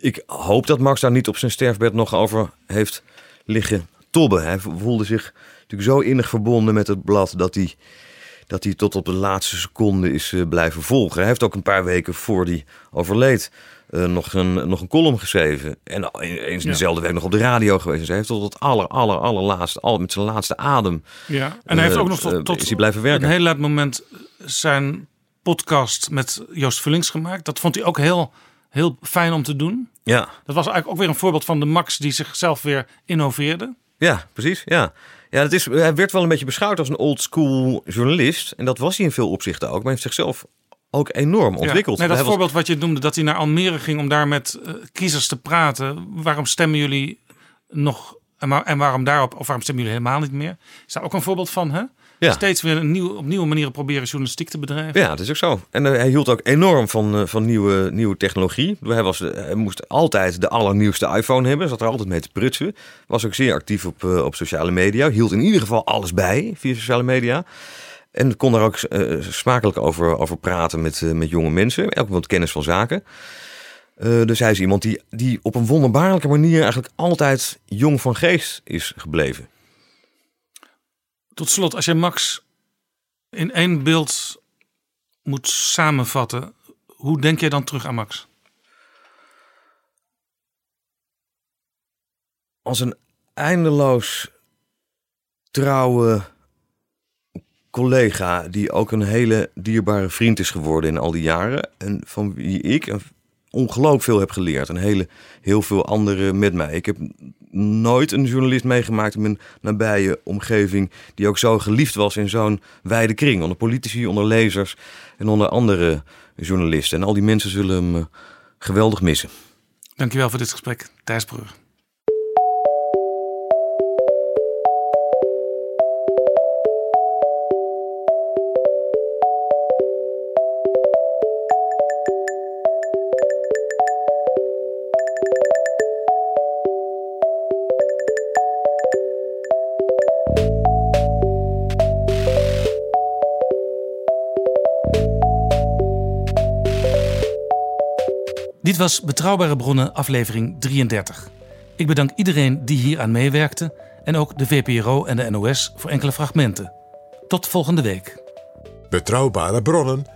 Ik hoop dat Max daar niet op zijn sterfbed nog over heeft liggen tobben. Hij voelde zich natuurlijk zo innig verbonden met het blad dat hij, dat hij tot op de laatste seconde is eh, blijven volgen. Hij heeft ook een paar weken voor hij overleed eh, nog, een, nog een column geschreven. En eens in Ja. dezelfde week nog op de radio geweest. Dus hij heeft tot het aller, aller, allerlaatste, al met zijn laatste adem. Ja, en hij heeft eh, ook nog tot, tot is hij blijven werken. een heel laat moment zijn podcast met Joost Vullings gemaakt. Dat vond hij ook heel, heel fijn om te doen. Ja. Dat was eigenlijk ook weer een voorbeeld van de Max die zichzelf weer innoveerde. Ja, precies. Ja. Ja, dat is, hij werd wel een beetje beschouwd als een old school journalist. En dat was hij in veel opzichten ook. Maar hij heeft zichzelf ook enorm Ja. ontwikkeld. Nee, dat was- voorbeeld wat je noemde, dat hij naar Almere ging om daar met eh, kiezers te praten. Waarom stemmen jullie nog en waarom daarop, of waarom stemmen jullie helemaal niet meer? Is daar ook een voorbeeld van, hè? Ja. Steeds weer een nieuw, op nieuwe manieren proberen journalistiek te bedrijven. Ja, dat is ook zo. En eh, hij hield ook enorm van, eh, van nieuwe, nieuwe technologie. Hij, was, eh, hij moest altijd de allernieuwste iPhone hebben. Zat er altijd mee te prutsen. Was ook zeer actief op, op sociale media. Hield in ieder geval alles bij via sociale media. En kon daar ook smakelijk over, over praten met, met jonge mensen. Elk wat kennis van zaken. Dus hij is iemand die, die op een wonderbaarlijke manier eigenlijk altijd jong van geest is gebleven. Tot slot, als je Max in één beeld moet samenvatten, hoe denk jij dan terug aan Max? als een eindeloos trouwe collega die ook een hele dierbare vriend is geworden in al die jaren en van wie ik ongelooflijk veel heb geleerd en hele, heel veel anderen met mij. Ik heb nooit een journalist meegemaakt in mijn nabije omgeving die ook zo geliefd was in zo'n wijde kring, onder politici, onder lezers en onder andere journalisten. En al die mensen zullen hem eh, geweldig missen. Dankjewel voor dit gesprek, Thijs Brug. Dit was Betrouwbare Bronnen, aflevering 33. Ik bedank iedereen die hier aan meewerkte en ook de VPRO en de NOS voor enkele fragmenten. Tot volgende week. Betrouwbare bronnen